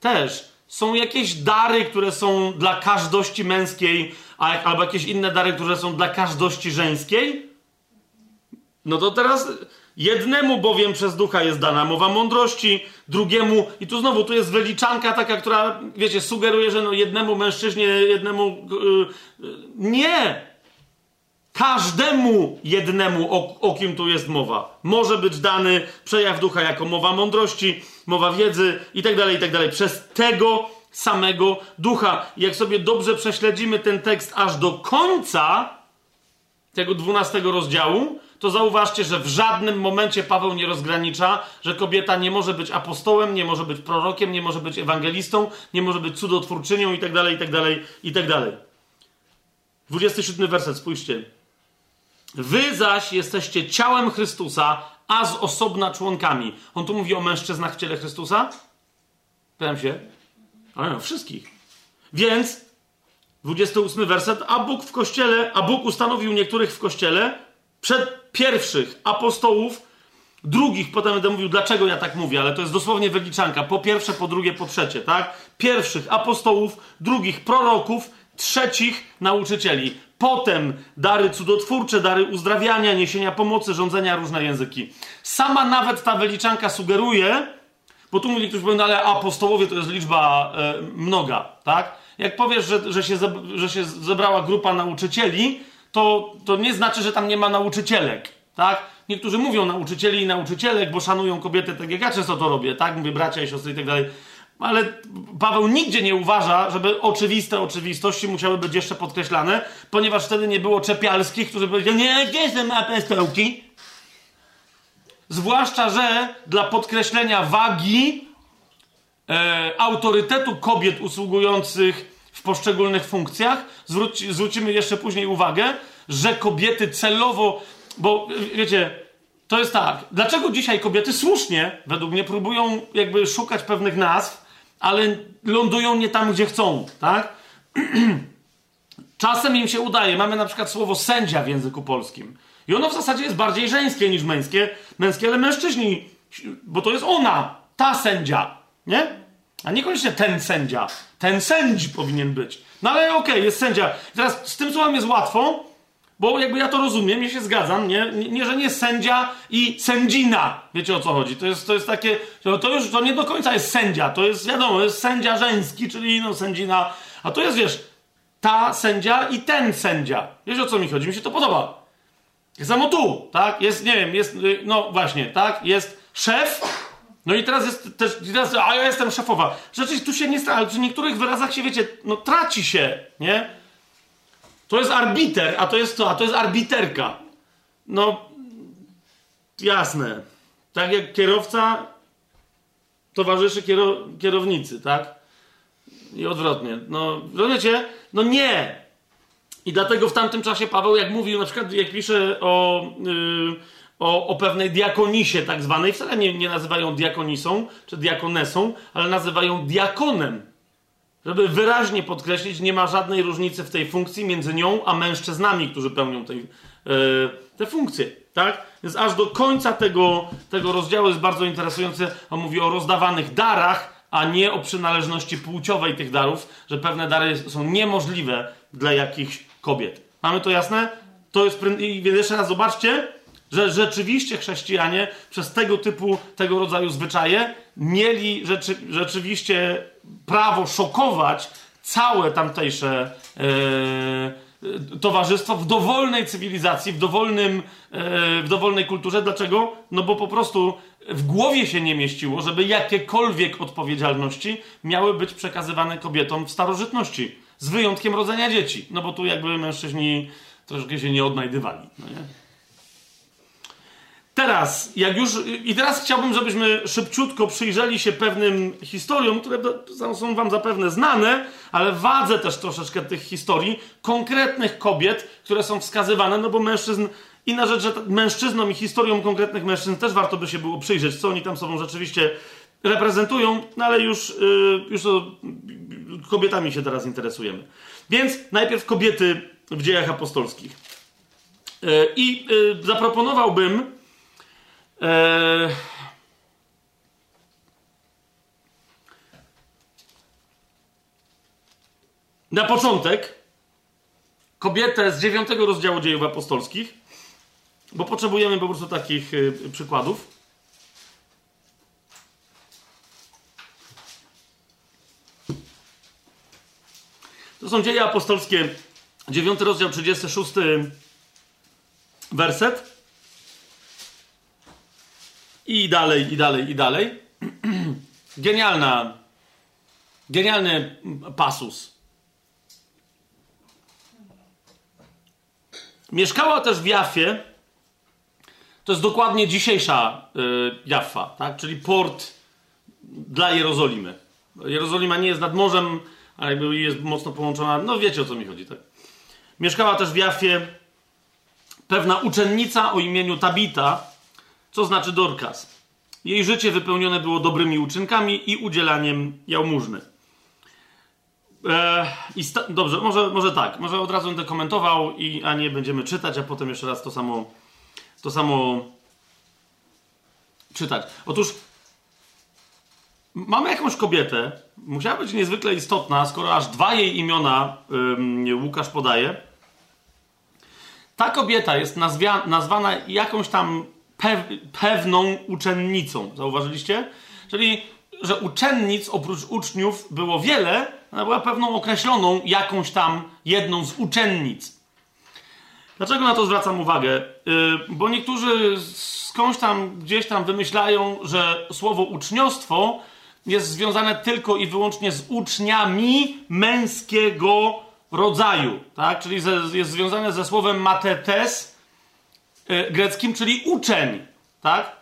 Też. Są jakieś dary, które są dla każdości męskiej, albo jakieś inne dary, które są dla każdości żeńskiej? No to teraz jednemu bowiem przez ducha jest dana mowa mądrości, drugiemu, i tu znowu tu jest wyliczanka taka, która, wiecie, sugeruje, że no jednemu mężczyźnie, jednemu. Yy, nie! Każdemu jednemu, o, o kim tu jest mowa, może być dany przejaw ducha jako mowa mądrości, mowa wiedzy itd., tak itd. Tak przez tego samego ducha. Jak sobie dobrze prześledzimy ten tekst aż do końca tego dwunastego rozdziału, to zauważcie, że w żadnym momencie Paweł nie rozgranicza, że kobieta nie może być apostołem, nie może być prorokiem, nie może być ewangelistą, nie może być cudotwórczynią itd., itd., itd. 27 werset, spójrzcie. Wy zaś jesteście ciałem Chrystusa, a z osobna członkami. On tu mówi o mężczyznach w ciele Chrystusa? Pytam się. Ale no, wszystkich. Więc 28 werset, a Bóg w kościele, a Bóg ustanowił niektórych w kościele przed pierwszych apostołów, drugich, potem będę mówił, dlaczego ja tak mówię, ale to jest dosłownie wyliczanka. Po pierwsze, po drugie, po trzecie, tak? Pierwszych apostołów, drugich proroków, trzecich nauczycieli. Potem dary cudotwórcze, dary uzdrawiania, niesienia pomocy, rządzenia różne języki. Sama nawet ta wyliczanka sugeruje, bo tu mówi ktoś no ale apostołowie to jest liczba e, mnoga, tak? Jak powiesz, że, że, się że się zebrała grupa nauczycieli, to, to nie znaczy, że tam nie ma nauczycielek, tak? Niektórzy mówią nauczycieli i nauczycielek, bo szanują kobiety, tak jak ja często to robię, tak? Mówię bracia i siostry i tak dalej. Ale Paweł nigdzie nie uważa, żeby oczywiste oczywistości musiały być jeszcze podkreślane, ponieważ wtedy nie było czepialskich, którzy powiedzieli, nie, gdzie są apostołki? Zwłaszcza, że dla podkreślenia wagi e, autorytetu kobiet usługujących w poszczególnych funkcjach, zwróć, zwrócimy jeszcze później uwagę, że kobiety celowo, bo wiecie, to jest tak, dlaczego dzisiaj kobiety słusznie, według mnie, próbują jakby szukać pewnych nazw, ale lądują nie tam, gdzie chcą, tak? (clears throat) Czasem im się udaje. Mamy na przykład słowo sędzia w języku polskim. I ono w zasadzie jest bardziej żeńskie niż męskie, męskie, ale mężczyźni, bo to jest ona, ta sędzia, nie? A niekoniecznie ten sędzia. Ten sędzi powinien być. No ale okej, okay, jest sędzia. Teraz z tym słowem jest łatwo, bo jakby ja to rozumiem, ja się zgadzam, nie? Nie, nie że nie sędzia i sędzina. Wiecie o co chodzi? To jest, to jest takie, to już to nie do końca jest sędzia, to jest wiadomo, jest sędzia żeński, czyli no sędzina, a to jest wiesz, ta sędzia i ten sędzia. Wiesz o co mi chodzi? Mi się to podoba. Samo tu, tak? Jest, nie wiem, jest, no właśnie, tak? Jest szef, no i teraz jest też, teraz, a ja jestem szefowa. Rzeczywiście tu się nie straci, ale przy niektórych wyrazach się, wiecie, no traci się, nie? To jest arbiter, a to jest to, a to jest arbiterka. No, jasne. Tak jak kierowca towarzyszy kiero, kierownicy, tak? I odwrotnie. No, rozumiecie? No nie. I dlatego w tamtym czasie Paweł, jak mówił, na przykład jak pisze o... Yy, o, o pewnej diakonisie tak zwanej, wcale nie, nie nazywają diakonisą czy diakonesą, ale nazywają diakonem. Żeby wyraźnie podkreślić, nie ma żadnej różnicy w tej funkcji między nią a mężczyznami, którzy pełnią tej, yy, te funkcje. Tak? Więc aż do końca tego, tego rozdziału jest bardzo interesujący. On mówi o rozdawanych darach, a nie o przynależności płciowej tych darów, że pewne dary są niemożliwe dla jakichś kobiet. Mamy to jasne? To jest. I jeszcze raz zobaczcie, że rzeczywiście chrześcijanie przez tego typu, tego rodzaju zwyczaje mieli rzeczy, rzeczywiście prawo szokować całe tamtejsze e, towarzystwo w dowolnej cywilizacji, w, dowolnym, e, w dowolnej kulturze. Dlaczego? No bo po prostu w głowie się nie mieściło, żeby jakiekolwiek odpowiedzialności miały być przekazywane kobietom w starożytności. Z wyjątkiem rodzenia dzieci. No bo tu jakby mężczyźni troszkę się nie odnajdywali. No nie? Teraz, jak już. I teraz chciałbym, żebyśmy szybciutko przyjrzeli się pewnym historiom, które są Wam zapewne znane, ale wadzę też troszeczkę tych historii, konkretnych kobiet, które są wskazywane, no bo mężczyzn. Inna rzecz, że mężczyznom i historiom konkretnych mężczyzn też warto by się było przyjrzeć, co oni tam sobą rzeczywiście reprezentują, no ale już, yy, już kobietami się teraz interesujemy. Więc najpierw kobiety w dziejach apostolskich. Yy, I yy, zaproponowałbym Eee... Na początek kobietę z dziewiątego rozdziału dziejów apostolskich, bo potrzebujemy po prostu takich y, przykładów. To są dzieje apostolskie, dziewiąty rozdział, 36 werset. I dalej, i dalej, i dalej. (clears throat) Genialna, genialny pasus. Mieszkała też w Jafie. To jest dokładnie dzisiejsza y, Jaffa, tak? czyli port dla Jerozolimy. Jerozolima nie jest nad morzem, ale jest mocno połączona. No wiecie o co mi chodzi, tak? Mieszkała też w Jafie pewna uczennica o imieniu Tabita, co znaczy Dorcas. Jej życie wypełnione było dobrymi uczynkami i udzielaniem jałmużny. Eee, i dobrze, może, może tak, może od razu będę komentował, i, a nie będziemy czytać, a potem jeszcze raz to samo, to samo czytać. Otóż mamy jakąś kobietę, musiała być niezwykle istotna, skoro aż dwa jej imiona ym, Łukasz podaje. Ta kobieta jest nazwia, nazwana jakąś tam pew, pewną uczennicą. Zauważyliście? Czyli, że uczennic oprócz uczniów było wiele, ona była pewną określoną jakąś tam jedną z uczennic. Dlaczego na to zwracam uwagę? Yy, bo niektórzy skądś tam, gdzieś tam wymyślają, że słowo uczniostwo jest związane tylko i wyłącznie z uczniami męskiego rodzaju, tak? Czyli jest związane ze słowem matetes, greckim, czyli uczeń, tak?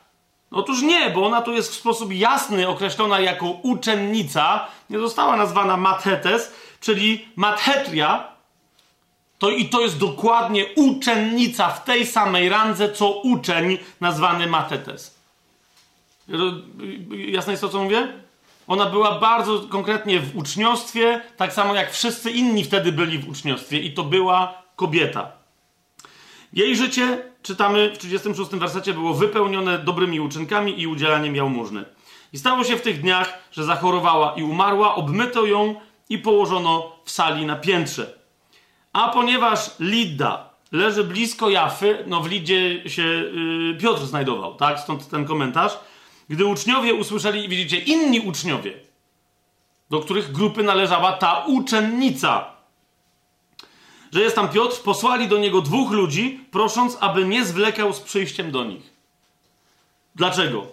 Otóż nie, bo ona tu jest w sposób jasny określona jako uczennica, nie została nazwana mathetes, czyli mathetria, to i to jest dokładnie uczennica w tej samej randze, co uczeń nazwany mathetes. Jasne jest to, co mówię? Ona była bardzo konkretnie w uczniostwie, tak samo jak wszyscy inni wtedy byli w uczniostwie, i to była kobieta. Jej życie, czytamy w 36 wersecie, było wypełnione dobrymi uczynkami i udzielaniem jałmużny. I stało się w tych dniach, że zachorowała i umarła, obmyto ją i położono w sali na piętrze. A ponieważ Lidda leży blisko Jafy, no w Lidzie się yy, Piotr znajdował, tak? Stąd ten komentarz. Gdy uczniowie usłyszeli, widzicie, inni uczniowie, do których grupy należała ta uczennica, że jest tam Piotr, posłali do niego dwóch ludzi, prosząc, aby nie zwlekał z przyjściem do nich. Dlaczego?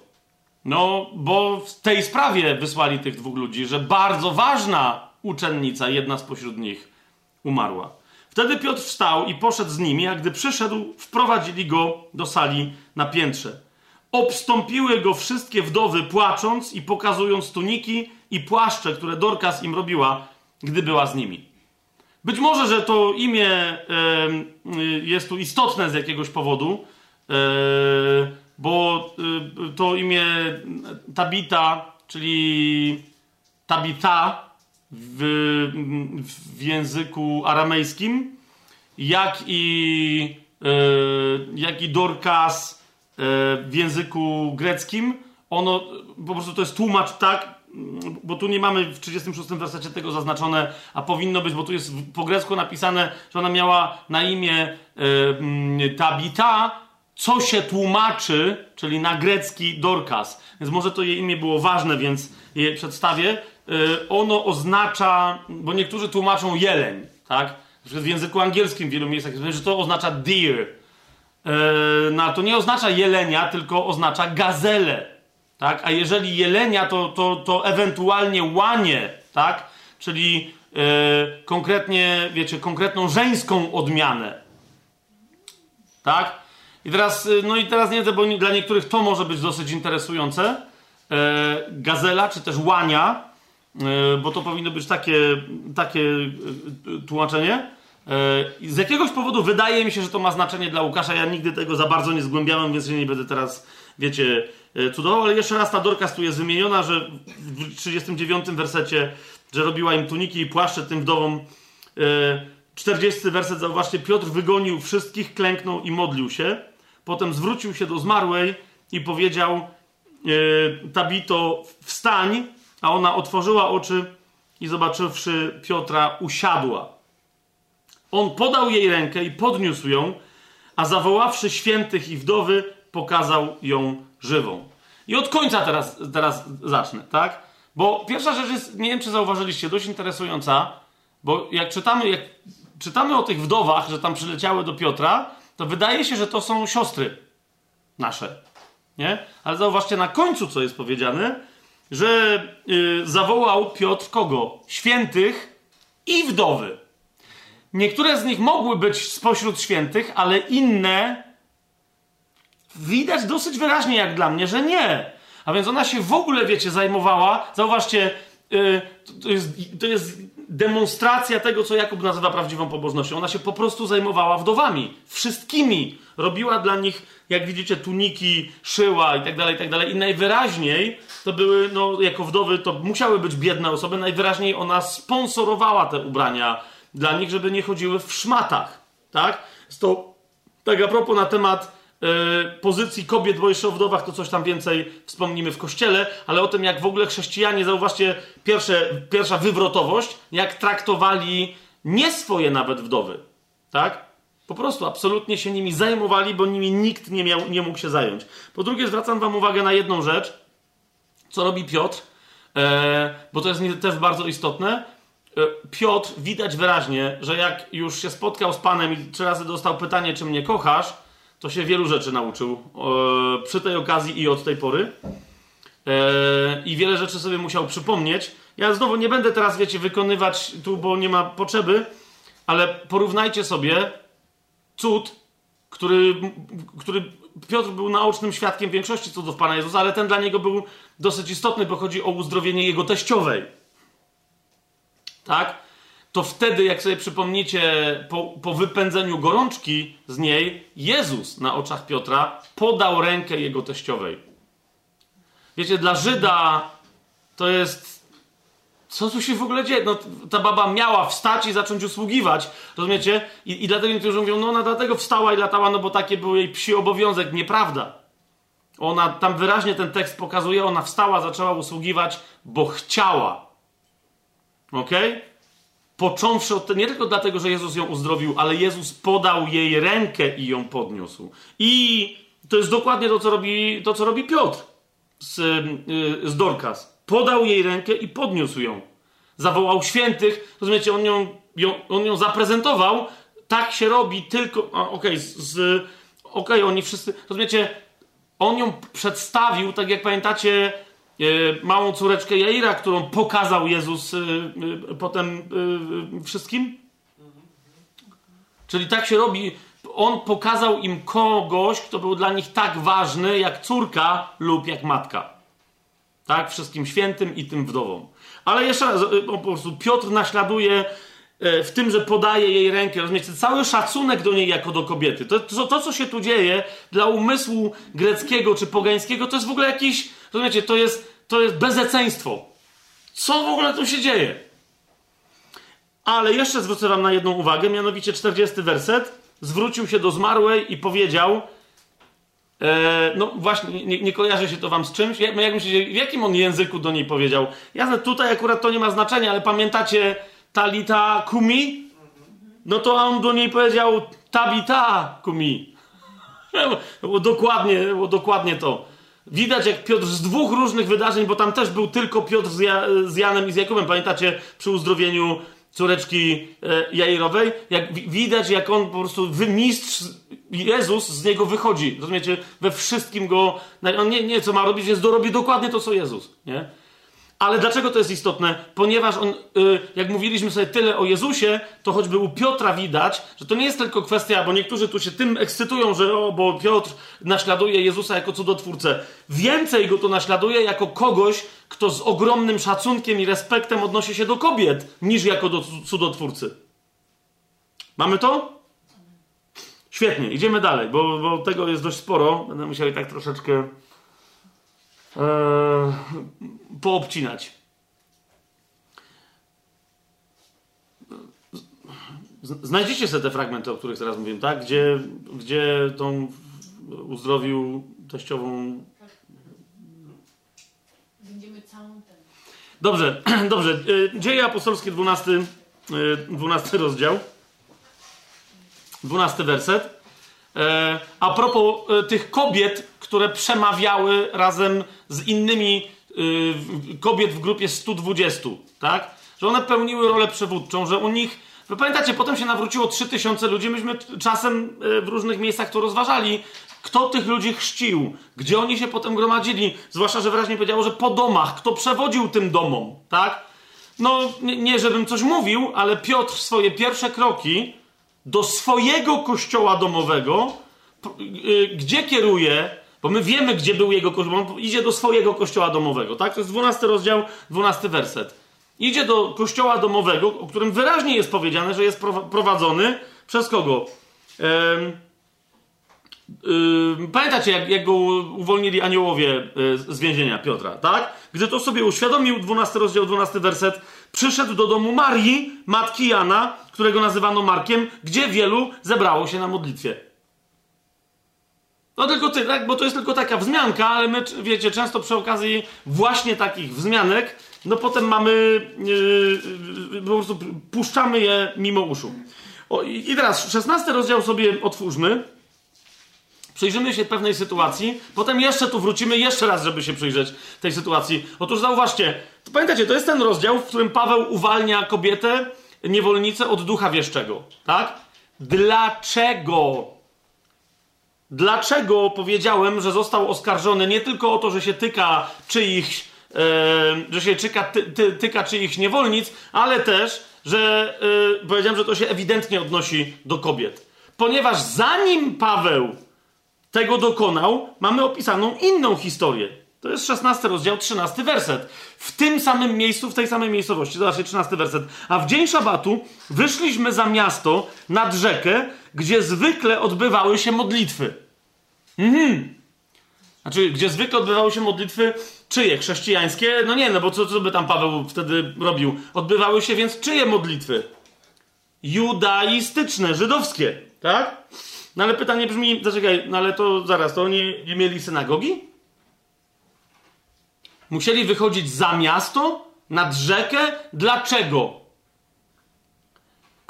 No, bo w tej sprawie wysłali tych dwóch ludzi, że bardzo ważna uczennica, jedna spośród nich, umarła. Wtedy Piotr wstał i poszedł z nimi, a gdy przyszedł, wprowadzili go do sali na piętrze. Obstąpiły go wszystkie wdowy, płacząc i pokazując tuniki i płaszcze, które Dorkas im robiła, gdy była z nimi. Być może, że to imię jest tu istotne z jakiegoś powodu, e, bo e, to imię Tabita, czyli Tabita w, w języku aramejskim, jak i, e, jak i Dorcas w języku greckim, ono po prostu to jest tłumacz tak, bo tu nie mamy w 36 wersecie tego zaznaczone, a powinno być, bo tu jest po grecku napisane, że ona miała na imię y, Tabita, co się tłumaczy, czyli na grecki Dorcas. Więc może to jej imię było ważne, więc je przedstawię. y, ono oznacza, bo niektórzy tłumaczą jeleń, tak? W języku angielskim w wielu miejscach jest, że to oznacza deer. Y, no, to nie oznacza jelenia, tylko oznacza gazelę, tak? A jeżeli jelenia, to, to, to ewentualnie łanie, tak? Czyli y, konkretnie, wiecie, konkretną żeńską odmianę. Tak? I teraz, no i teraz nie, bo dla niektórych to może być dosyć interesujące. E, gazela, czy też łania, e, bo to powinno być takie, takie e, tłumaczenie. Z jakiegoś powodu wydaje mi się, że to ma znaczenie dla Łukasza. Ja nigdy tego za bardzo nie zgłębiałem, więc nie będę teraz, wiecie, cudował. Ale jeszcze raz ta Dorcas tu jest wymieniona, że w 39 wersecie, że robiła im tuniki i płaszcze tym wdowom. 40 werset, zauważcie, Piotr wygonił wszystkich, klęknął i modlił się. Potem zwrócił się do zmarłej i powiedział: E, Tabito, wstań, a ona otworzyła oczy i zobaczywszy Piotra, usiadła. On podał jej rękę i podniósł ją, a zawoławszy świętych i wdowy, pokazał ją żywą. I od końca teraz, teraz zacznę, tak? Bo pierwsza rzecz jest, nie wiem czy zauważyliście, dość interesująca, bo jak czytamy, jak czytamy o tych wdowach, że tam przyleciały do Piotra, to wydaje się, że to są siostry nasze. Nie? Ale zauważcie na końcu, co jest powiedziane, że yy, zawołał Piotr kogo? Świętych i wdowy. Niektóre z nich mogły być spośród świętych, ale inne widać dosyć wyraźnie, jak dla mnie, że nie. A więc ona się w ogóle, wiecie, zajmowała. Zauważcie, yy, to, jest, to jest demonstracja tego, co Jakub nazywa prawdziwą pobożnością. Ona się po prostu zajmowała wdowami. Wszystkimi. Robiła dla nich, jak widzicie, tuniki, szyła i tak dalej, i tak dalej. I najwyraźniej to były, no, jako wdowy, to musiały być biedne osoby. Najwyraźniej ona sponsorowała te ubrania dla nich, żeby nie chodziły w szmatach. Tak? To, tak a propos na temat pozycji kobiet, bo jeszcze o wdowach to coś tam więcej wspomnimy w kościele, ale o tym, jak w ogóle chrześcijanie, zauważcie, pierwsze, pierwsza wywrotowość, jak traktowali nie swoje nawet wdowy. Tak? Po prostu absolutnie się nimi zajmowali, bo nimi nikt nie, miał, nie mógł się zająć. Po drugie, zwracam Wam uwagę na jedną rzecz, co robi Piotr, e, bo to jest też bardzo istotne. E, Piotr widać wyraźnie, że jak już się spotkał z Panem i trzy razy dostał pytanie, czy mnie kochasz, to się wielu rzeczy nauczył e, przy tej okazji i od tej pory. E, I wiele rzeczy sobie musiał przypomnieć. Ja znowu nie będę teraz, wiecie, wykonywać tu, bo nie ma potrzeby, ale porównajcie sobie cud, który, który Piotr był naocznym świadkiem większości cudów Pana Jezusa, ale ten dla niego był dosyć istotny, bo chodzi o uzdrowienie jego teściowej. Tak? To wtedy, jak sobie przypomnicie, po, po wypędzeniu gorączki z niej, Jezus na oczach Piotra podał rękę jego teściowej. Wiecie, dla Żyda to jest. Co tu się w ogóle dzieje? No, ta baba miała wstać i zacząć usługiwać, rozumiecie? I, I dlatego niektórzy mówią, no ona dlatego wstała i latała, no bo taki był jej psi obowiązek. Nieprawda. Ona, tam wyraźnie ten tekst pokazuje, ona wstała, zaczęła usługiwać, bo chciała. Okej? Okay? Począwszy od nie tylko dlatego, że Jezus ją uzdrowił, ale Jezus podał jej rękę i ją podniósł. I to jest dokładnie to, co robi, to, co robi Piotr z, yy, z Dorcas. Podał jej rękę i podniósł ją. Zawołał świętych, rozumiecie, on ją, ją, on ją zaprezentował. Tak się robi tylko. Okej, okay, okay, oni wszyscy. Rozumiecie, on ją przedstawił, tak jak pamiętacie, małą córeczkę Jaira, którą pokazał Jezus e, e, potem wszystkim? Czyli tak się robi. On pokazał im kogoś, kto był dla nich tak ważny jak córka lub jak matka. Tak? Wszystkim świętym i tym wdowom. Ale jeszcze raz, po prostu Piotr naśladuje w tym, że podaje jej rękę. Rozumiecie? Cały szacunek do niej jako do kobiety. To, to, to, co się tu dzieje dla umysłu greckiego czy pogańskiego, to jest w ogóle jakiś Rozumiecie, to jest, to jest bezeceństwo. Co w ogóle tu się dzieje? Ale jeszcze zwrócę wam na jedną uwagę, mianowicie 40 werset. Zwrócił się do zmarłej i powiedział, e, no właśnie, nie, nie kojarzy się to wam z czymś. Jak, jak myślicie, w jakim on języku do niej powiedział? Jasne, tutaj akurat to nie ma znaczenia, ale pamiętacie Talita Kumi? No to on do niej powiedział Tabita Kumi. Było (laughs) dokładnie, było dokładnie to. Widać, jak Piotr z dwóch różnych wydarzeń, bo tam też był tylko Piotr z, ja, z Janem i z Jakubem. Pamiętacie przy uzdrowieniu córeczki e, Jairowej? Jak widać, jak on po prostu, mistrz Jezus z niego wychodzi. Rozumiecie? We wszystkim go. On nie, nie co ma robić, jest dorobi dokładnie to, co Jezus. Nie? Ale dlaczego to jest istotne? Ponieważ on, y, jak mówiliśmy sobie tyle o Jezusie, to choćby u Piotra widać, że to nie jest tylko kwestia, bo niektórzy tu się tym ekscytują, że o, bo Piotr naśladuje Jezusa jako cudotwórcę. Więcej go to naśladuje jako kogoś, kto z ogromnym szacunkiem i respektem odnosi się do kobiet, niż jako do cudotwórcy. Mamy to? Świetnie, idziemy dalej, bo, bo tego jest dość sporo. Będę musiał i tak troszeczkę e, poobcinać. Znajdziecie sobie te fragmenty, o których teraz mówiłem, tak? Gdzie, gdzie tą uzdrowił teściową. Będziemy całą ten. Dobrze, (clears throat) dobrze. E, dzieje apostolskie, 12, 12 e, rozdział. 12 werset. E, a propos tych kobiet, które przemawiały razem z innymi y, kobiet w grupie 120, tak? Że one pełniły rolę przewódczą, że u nich. Wy pamiętacie, potem się nawróciło 3000 ludzi. Myśmy czasem y, w różnych miejscach to rozważali. Kto tych ludzi chrzcił? Gdzie oni się potem gromadzili? Zwłaszcza, że wyraźnie powiedziało, że po domach. Kto przewodził tym domom, tak? No, nie, nie żebym coś mówił, ale Piotr swoje pierwsze kroki do swojego kościoła domowego, y, gdzie kieruje bo my wiemy, gdzie był jego kościół. On idzie do swojego kościoła domowego, tak? To jest 12 rozdział, 12 werset. Idzie do kościoła domowego, o którym wyraźnie jest powiedziane, że jest prowadzony przez kogo? pamiętacie, jak, jak, go uwolnili aniołowie e, z więzienia Piotra, tak? Gdy to sobie uświadomił, 12 rozdział, 12 werset, przyszedł do domu Marii, matki Jana, którego nazywano Markiem, gdzie wielu zebrało się na modlitwie. No tylko ty, tak? Bo to jest tylko taka wzmianka, ale my, wiecie, często przy okazji właśnie takich wzmianek, no potem mamy, yy, po prostu puszczamy je mimo uszu. O, i, teraz 16 rozdział sobie otwórzmy. Przyjrzymy się pewnej sytuacji, potem jeszcze tu wrócimy jeszcze raz, żeby się przyjrzeć tej sytuacji. Otóż zauważcie, to pamiętacie, to jest ten rozdział, w którym Paweł uwalnia kobietę, niewolnicę od ducha wieszczego, tak? Dlaczego Dlaczego powiedziałem, że został oskarżony nie tylko o to, że się tyka czyichś, e, że się tyka, ty, ty, tyka czyichś niewolnic, ale też, że e, powiedziałem, że to się ewidentnie odnosi do kobiet. Ponieważ zanim Paweł tego dokonał, mamy opisaną inną historię. To jest 16 rozdział, 13 werset. W tym samym miejscu, w tej samej miejscowości. Zobaczcie, 13 werset. A w dzień szabatu wyszliśmy za miasto nad rzekę, gdzie zwykle odbywały się modlitwy. Mhm. Znaczy, gdzie zwykle odbywały się modlitwy czyje? Chrześcijańskie? No nie, no bo co, co by tam Paweł wtedy robił? Odbywały się więc czyje modlitwy? Judaistyczne, żydowskie, tak? No ale pytanie brzmi, zaczekaj, no ale to zaraz, to oni nie mieli synagogi? Musieli wychodzić za miasto, nad rzekę? Dlaczego?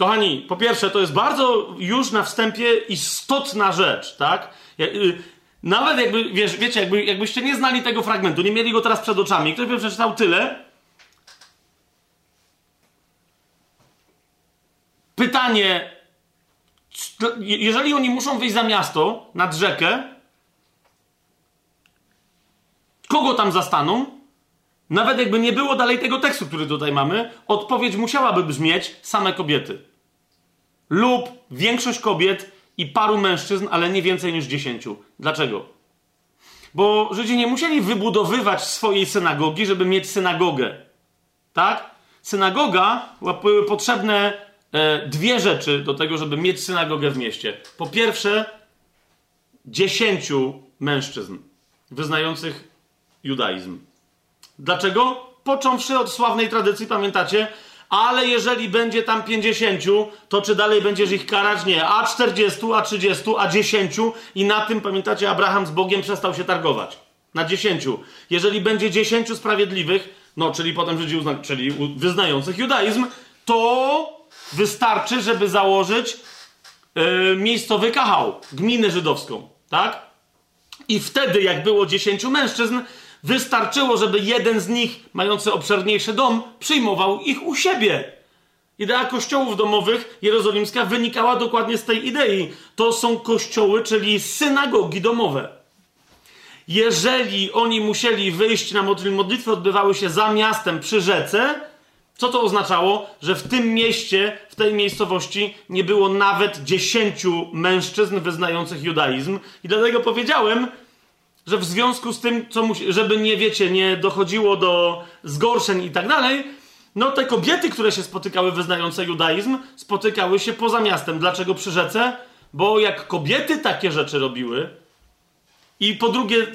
Kochani, po pierwsze, to jest bardzo już na wstępie istotna rzecz, tak? Y, nawet jakby, wiesz, wiecie, jakby, jakbyście nie znali tego fragmentu, nie mieli go teraz przed oczami, ktoś by przeczytał tyle. Pytanie, jeżeli oni muszą wyjść za miasto, nad rzekę, kogo tam zastaną? Nawet jakby nie było dalej tego tekstu, który tutaj mamy, odpowiedź musiałaby brzmieć same kobiety. Lub większość kobiet i paru mężczyzn, ale nie więcej niż dziesięciu. Dlaczego? Bo Żydzi nie musieli wybudowywać swojej synagogi, żeby mieć synagogę. Tak? Synagoga były potrzebne e, dwie rzeczy do tego, żeby mieć synagogę w mieście. Po pierwsze, dziesięciu mężczyzn wyznających judaizm. Dlaczego? Począwszy od sławnej tradycji, pamiętacie, ale jeżeli będzie tam 50, to czy dalej będziesz ich karać? Nie. A 40, a 30, a 10 i na tym, pamiętacie, Abraham z Bogiem przestał się targować. Na 10. Jeżeli będzie 10 sprawiedliwych, no czyli potem Żydzi uzna, czyli wyznających judaizm, to wystarczy, żeby założyć yy, miejscowy kahał, gminę żydowską, tak? I wtedy, jak było dziesięciu mężczyzn, wystarczyło, żeby jeden z nich, mający obszerniejszy dom, przyjmował ich u siebie. Idea kościołów domowych jerozolimska wynikała dokładnie z tej idei. To są kościoły, czyli synagogi domowe. Jeżeli oni musieli wyjść na modlitwę, modlitwy odbywały się za miastem przy rzece, co to oznaczało? Że w tym mieście, w tej miejscowości nie było nawet dziesięciu mężczyzn wyznających judaizm. I dlatego powiedziałem, że w związku z tym, co musi, żeby nie wiecie, nie dochodziło do zgorszeń i tak dalej, no te kobiety, które się spotykały wyznające judaizm, spotykały się poza miastem. Dlaczego przy rzece? Bo jak kobiety takie rzeczy robiły, i po drugie,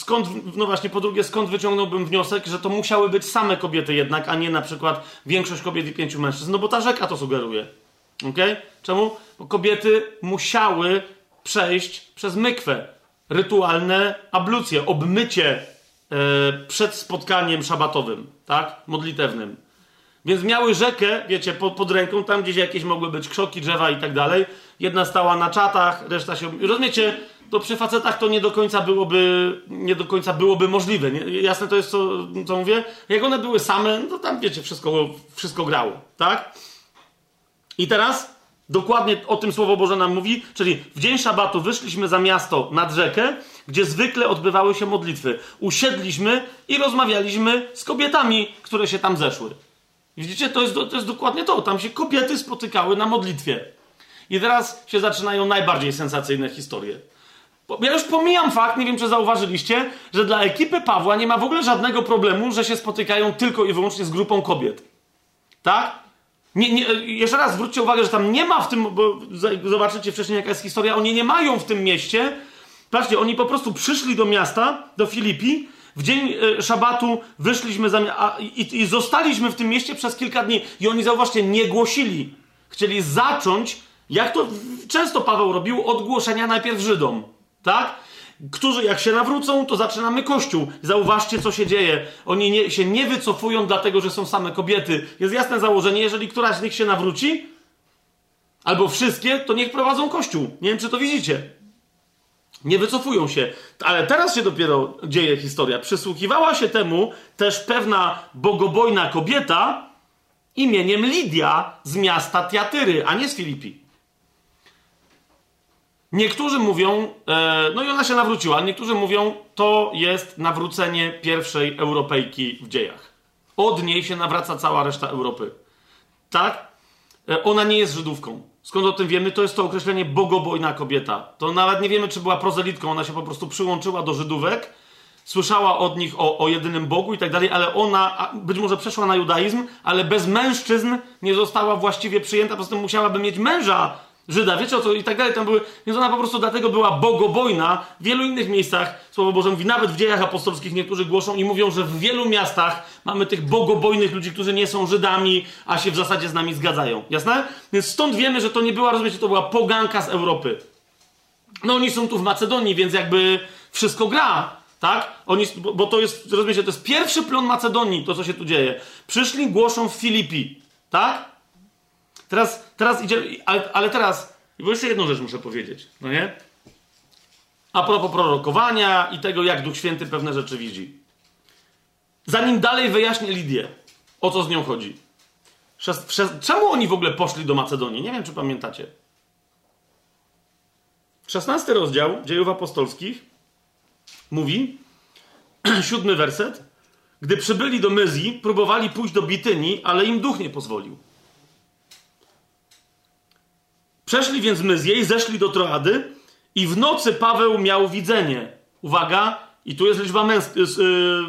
skąd, no właśnie, po drugie, skąd wyciągnąłbym wniosek, że to musiały być same kobiety jednak, a nie na przykład większość kobiet i pięciu mężczyzn? No bo ta rzeka to sugeruje. Ok? Czemu? Bo kobiety musiały przejść przez mykwę. Rytualne ablucje, obmycie e, przed spotkaniem szabatowym, tak? Modlitewnym. Więc miały rzekę, wiecie, pod, pod ręką, tam gdzieś jakieś mogły być krzoki, drzewa i tak dalej. Jedna stała na czatach, reszta się. Rozumiecie? To przy facetach to nie do końca byłoby, nie do końca byłoby możliwe. Nie? Jasne to jest, co, co mówię? Jak one były same, no to tam, wiecie, wszystko, wszystko grało, tak? I teraz dokładnie o tym Słowo Boże nam mówi, czyli w dzień szabatu wyszliśmy za miasto nad rzekę, gdzie zwykle odbywały się modlitwy. Usiedliśmy i rozmawialiśmy z kobietami, które się tam zeszły. Widzicie, to jest, to jest dokładnie to. Tam się kobiety spotykały na modlitwie. I teraz się zaczynają najbardziej sensacyjne historie. Ja już pomijam fakt, nie wiem czy zauważyliście, że dla ekipy Pawła nie ma w ogóle żadnego problemu, że się spotykają tylko i wyłącznie z grupą kobiet. Tak? Nie, nie, jeszcze raz zwróćcie uwagę, że tam nie ma w tym, bo zobaczycie wcześniej jaka jest historia, oni nie mają w tym mieście. Patrzcie, oni po prostu przyszli do miasta, do Filipi, w dzień e, szabatu wyszliśmy za, i, i zostaliśmy w tym mieście przez kilka dni. I oni, zauważcie, nie głosili. Chcieli zacząć, jak to często Paweł robił, od głoszenia najpierw Żydom. Tak? Którzy jak się nawrócą, to zaczynamy kościół. Zauważcie, co się dzieje. Oni nie, się nie wycofują, dlatego że są same kobiety. Jest jasne założenie, jeżeli któraś z nich się nawróci, albo wszystkie, to niech prowadzą kościół. Nie wiem, czy to widzicie. Nie wycofują się. Ale teraz się dopiero dzieje historia. Przysłuchiwała się temu też pewna bogobojna kobieta imieniem Lidia z miasta Tiatyry, a nie z Filipi. Niektórzy mówią, e, no i ona się nawróciła, niektórzy mówią, to jest nawrócenie pierwszej Europejki w dziejach. Od niej się nawraca cała reszta Europy. Tak? E, ona nie jest Żydówką. Skąd o tym wiemy? To jest to określenie bogobojna kobieta. To nawet nie wiemy, czy była prozelitką. Ona się po prostu przyłączyła do Żydówek, słyszała od nich o, o jedynym Bogu i tak dalej, ale ona być może przeszła na judaizm, ale bez mężczyzn nie została właściwie przyjęta, po prostu musiałaby mieć męża Żyda, wiecie o co i tak dalej, tam były, więc ona po prostu dlatego była bogobojna. W wielu innych miejscach Słowo Boże mówi, nawet w dziejach apostolskich niektórzy głoszą i mówią, że w wielu miastach mamy tych bogobojnych ludzi, którzy nie są Żydami, a się w zasadzie z nami zgadzają. Jasne? Więc stąd wiemy, że to nie była, rozumiecie, to była poganka z Europy. No oni są tu w Macedonii, więc jakby wszystko gra. Tak? Oni, bo to jest, rozumiecie, to jest pierwszy plon Macedonii, to co się tu dzieje. Przyszli, głoszą w Filipi. Tak? Teraz, teraz idzie, ale, ale teraz, bo jeszcze jedną rzecz muszę powiedzieć, no nie? A propos prorokowania i tego, jak Duch Święty pewne rzeczy widzi. Zanim dalej wyjaśnię Lidię, o co z nią chodzi. Czemu oni w ogóle poszli do Macedonii? Nie wiem, czy pamiętacie. 16 rozdział dziejów apostolskich mówi, (clears throat) siódmy werset, gdy przybyli do Myzji, próbowali pójść do Bityni, ale im duch nie pozwolił. Przeszli więc Myzję i zeszli do Troady i w nocy Paweł miał widzenie. Uwaga, i tu jest liczba męski, yy,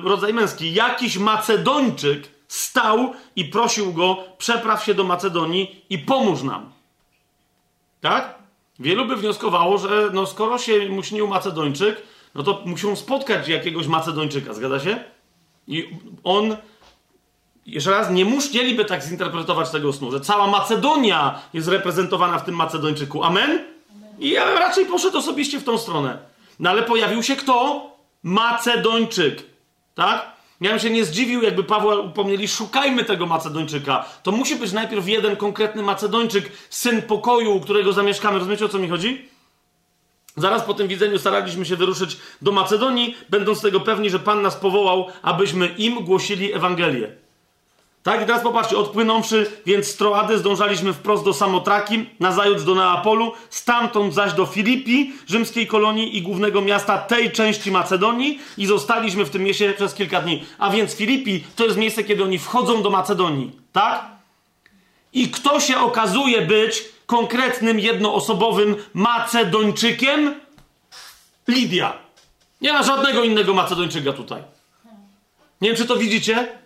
rodzaj męski. Jakiś Macedończyk stał i prosił go, przepraw się do Macedonii i pomóż nam. Tak? Wielu by wnioskowało, że no skoro się mu śnił Macedończyk, no to muszą spotkać jakiegoś Macedończyka, zgadza się? I on jeszcze raz, nie musieliby tak zinterpretować tego snu, że cała Macedonia jest reprezentowana w tym Macedończyku. Amen? I ja raczej poszedł osobiście w tą stronę. No ale pojawił się kto? Macedończyk. Tak? Ja bym się nie zdziwił, jakby Pawła upomnieli, szukajmy tego Macedończyka. To musi być najpierw jeden konkretny Macedończyk, syn pokoju, u którego zamieszkamy. Rozumiecie, o co mi chodzi? Zaraz po tym widzeniu staraliśmy się wyruszyć do Macedonii, będąc tego pewni, że Pan nas powołał, abyśmy im głosili Ewangelię. Tak, i teraz popatrzcie, odpłynąwszy więc z Troady zdążaliśmy wprost do Samotraki, nazajutrz do Neapolu, stamtąd zaś do Filipi, rzymskiej kolonii i głównego miasta tej części Macedonii i zostaliśmy w tym mieście przez kilka dni. A więc Filipi to jest miejsce, kiedy oni wchodzą do Macedonii, tak? I kto się okazuje być konkretnym, jednoosobowym Macedończykiem? Lidia. Nie ma żadnego innego Macedończyka tutaj. Nie wiem, czy to widzicie?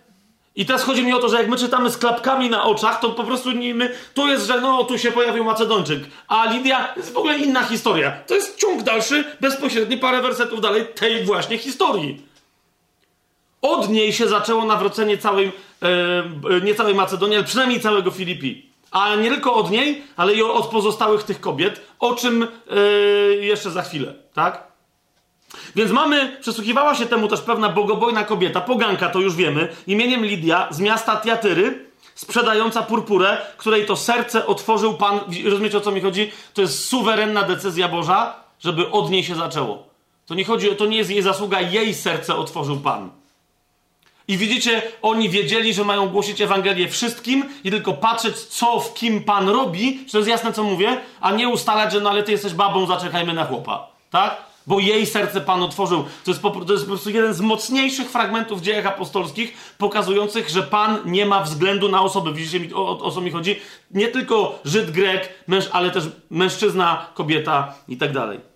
I teraz chodzi mi o to, że jak my czytamy z klapkami na oczach, to po prostu my, tu jest, że no, tu się pojawił Macedończyk, a Lidia jest w ogóle inna historia. To jest ciąg dalszy, bezpośredni, parę wersetów dalej tej właśnie historii. Od niej się zaczęło nawrócenie całej, e, nie całej Macedonii, ale przynajmniej całego Filipi. A nie tylko od niej, ale i od pozostałych tych kobiet, o czym e, jeszcze za chwilę, tak? Więc mamy, przysłuchiwała się temu też pewna bogobojna kobieta, poganka, to już wiemy, imieniem Lidia z miasta Tiatyry, sprzedająca purpurę, której to serce otworzył Pan. Rozumiecie o co mi chodzi? To jest suwerenna decyzja Boża, żeby od niej się zaczęło. To nie chodzi to, nie jest jej zasługa, jej serce otworzył Pan. I widzicie, oni wiedzieli, że mają głosić Ewangelię wszystkim i tylko patrzeć, co w kim Pan robi, czy to jest jasne, co mówię, a nie ustalać, że no ale ty jesteś babą, zaczekajmy na chłopa. Tak? Bo jej serce Pan otworzył. To jest, po, to jest po prostu jeden z mocniejszych fragmentów w dziejach apostolskich, pokazujących, że Pan nie ma względu na osoby. Widzicie, mi, o, o, co mi chodzi? Nie tylko Żyd, Grek, męż, ale też mężczyzna, kobieta i tak dalej.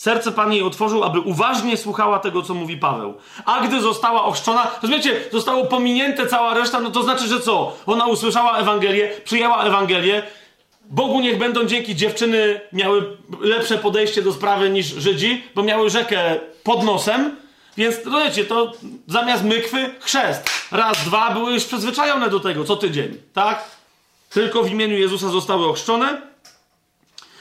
Serce Pan jej otworzył, aby uważnie słuchała tego, co mówi Paweł. A gdy została ochrzczona, rozumiecie, zostało pominięte cała reszta, no to znaczy, że co? Ona usłyszała Ewangelię, przyjęła Ewangelię, Bogu niech będą dzięki dziewczyny miały lepsze podejście do sprawy niż Żydzi, bo miały rzekę pod nosem, więc no wiecie, to zamiast mykwy chrzest. Raz, dwa były już przyzwyczajone do tego co tydzień, tak? Tylko w imieniu Jezusa zostały ochrzczone.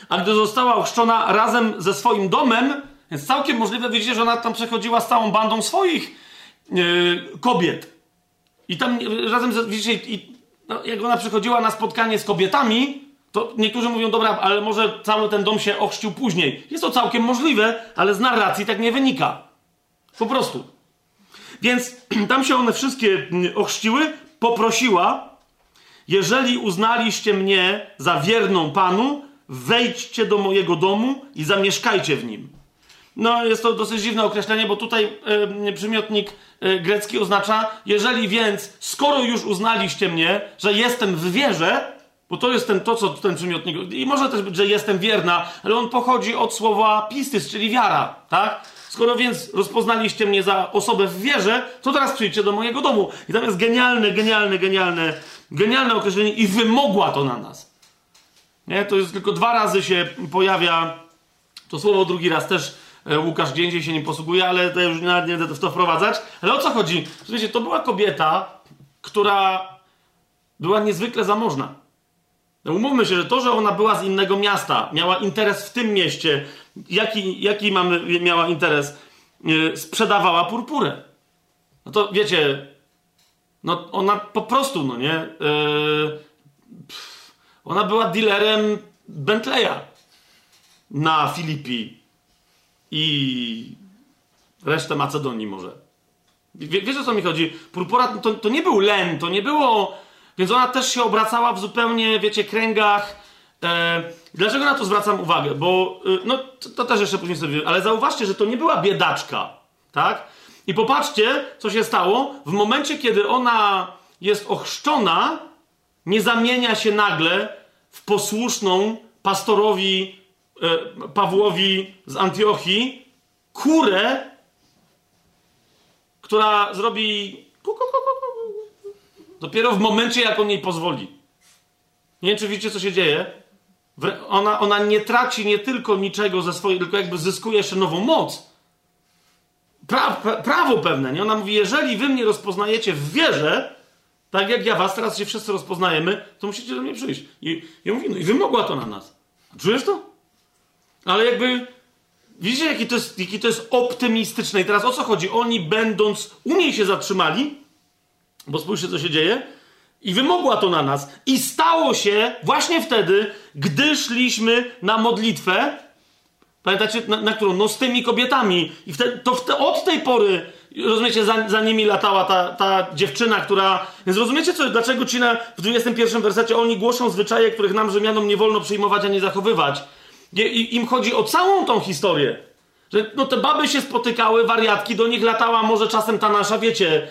A gdy została ochrzczona razem ze swoim domem, więc całkiem możliwe, widzicie, że ona tam przechodziła z całą bandą swoich yy, kobiet. I tam razem, ze, widzicie, i, no, jak ona przychodziła na spotkanie z kobietami, to niektórzy mówią, dobra, ale może cały ten dom się ochrzcił później. Jest to całkiem możliwe, ale z narracji tak nie wynika. Po prostu. Więc (clears throat) tam się one wszystkie mm, ochrzciły, poprosiła, jeżeli uznaliście mnie za wierną Panu, wejdźcie do mojego domu i zamieszkajcie w nim. No, jest to dosyć dziwne określenie, bo tutaj y, przymiotnik y, grecki oznacza, jeżeli więc, skoro już uznaliście mnie, że jestem w wierze, bo to jest ten, to, co ten przymiotnik. I może też być, że jestem wierna, ale on pochodzi od słowa pistis, czyli wiara, tak? Skoro więc rozpoznaliście mnie za osobę w wierze, to teraz przyjdźcie do mojego domu. I tam jest genialne, genialne, genialne, genialne określenie i wymogła to na nas. Nie? To jest tylko dwa razy się pojawia to słowo, drugi raz też e, Łukasz gdzie indziej się nie posługuje, ale to już nie będę w to wprowadzać. Ale o co chodzi? Słuchajcie, to była kobieta, która była niezwykle zamożna. No umówmy się, że to, że ona była z innego miasta, miała interes w tym mieście, jaki, jaki mamy, miała interes, yy, sprzedawała purpurę. No to wiecie, no ona po prostu, no nie, yy, pff, ona była dealerem Bentleya na Filipi i resztę Macedonii może. Wie, o co mi chodzi? Purpura to, to nie był len, to nie było więc ona też się obracała w zupełnie, wiecie, kręgach. E, dlaczego na to zwracam uwagę? Bo, e, no, to, to, też jeszcze później sobie, ale zauważcie, że to nie była biedaczka, tak? I popatrzcie, co się stało. W momencie, kiedy ona jest ochrzczona, nie zamienia się nagle w posłuszną pastorowi e, Pawłowi z Antiochii kurę, która zrobi Dopiero w momencie, jak on jej pozwoli. Nie wiem, czy widzicie, co się dzieje. Ona, ona nie traci nie tylko niczego ze swojej, tylko jakby zyskuje jeszcze nową moc. Pra, pra, prawo pewne, nie? Ona mówi, jeżeli wy mnie rozpoznajecie w wierze, tak jak ja was, teraz się wszyscy rozpoznajemy, to musicie do mnie przyjść. I, i mówi, no i wymogła to na nas. Czujesz to? Ale jakby, widzicie, jaki to jest, jaki to jest optymistyczne. I teraz o co chodzi? Oni będąc, u niej się zatrzymali, bo spójrzcie, co się dzieje. I wymogła to na nas. I stało się właśnie wtedy, gdy szliśmy na modlitwę. Pamiętacie, na, na którą? No z tymi kobietami. I wtedy, to od tej pory, rozumiecie, za, za nimi latała ta, ta dziewczyna, która... Więc rozumiecie, co, dlaczego ci na, w 21 wersecie oni głoszą zwyczaje, których nam Rzymianom nie wolno przyjmować, a nie zachowywać. I, i, im chodzi o całą tą historię. Że no te baby się spotykały, wariatki, do nich latała może czasem ta nasza, wiecie,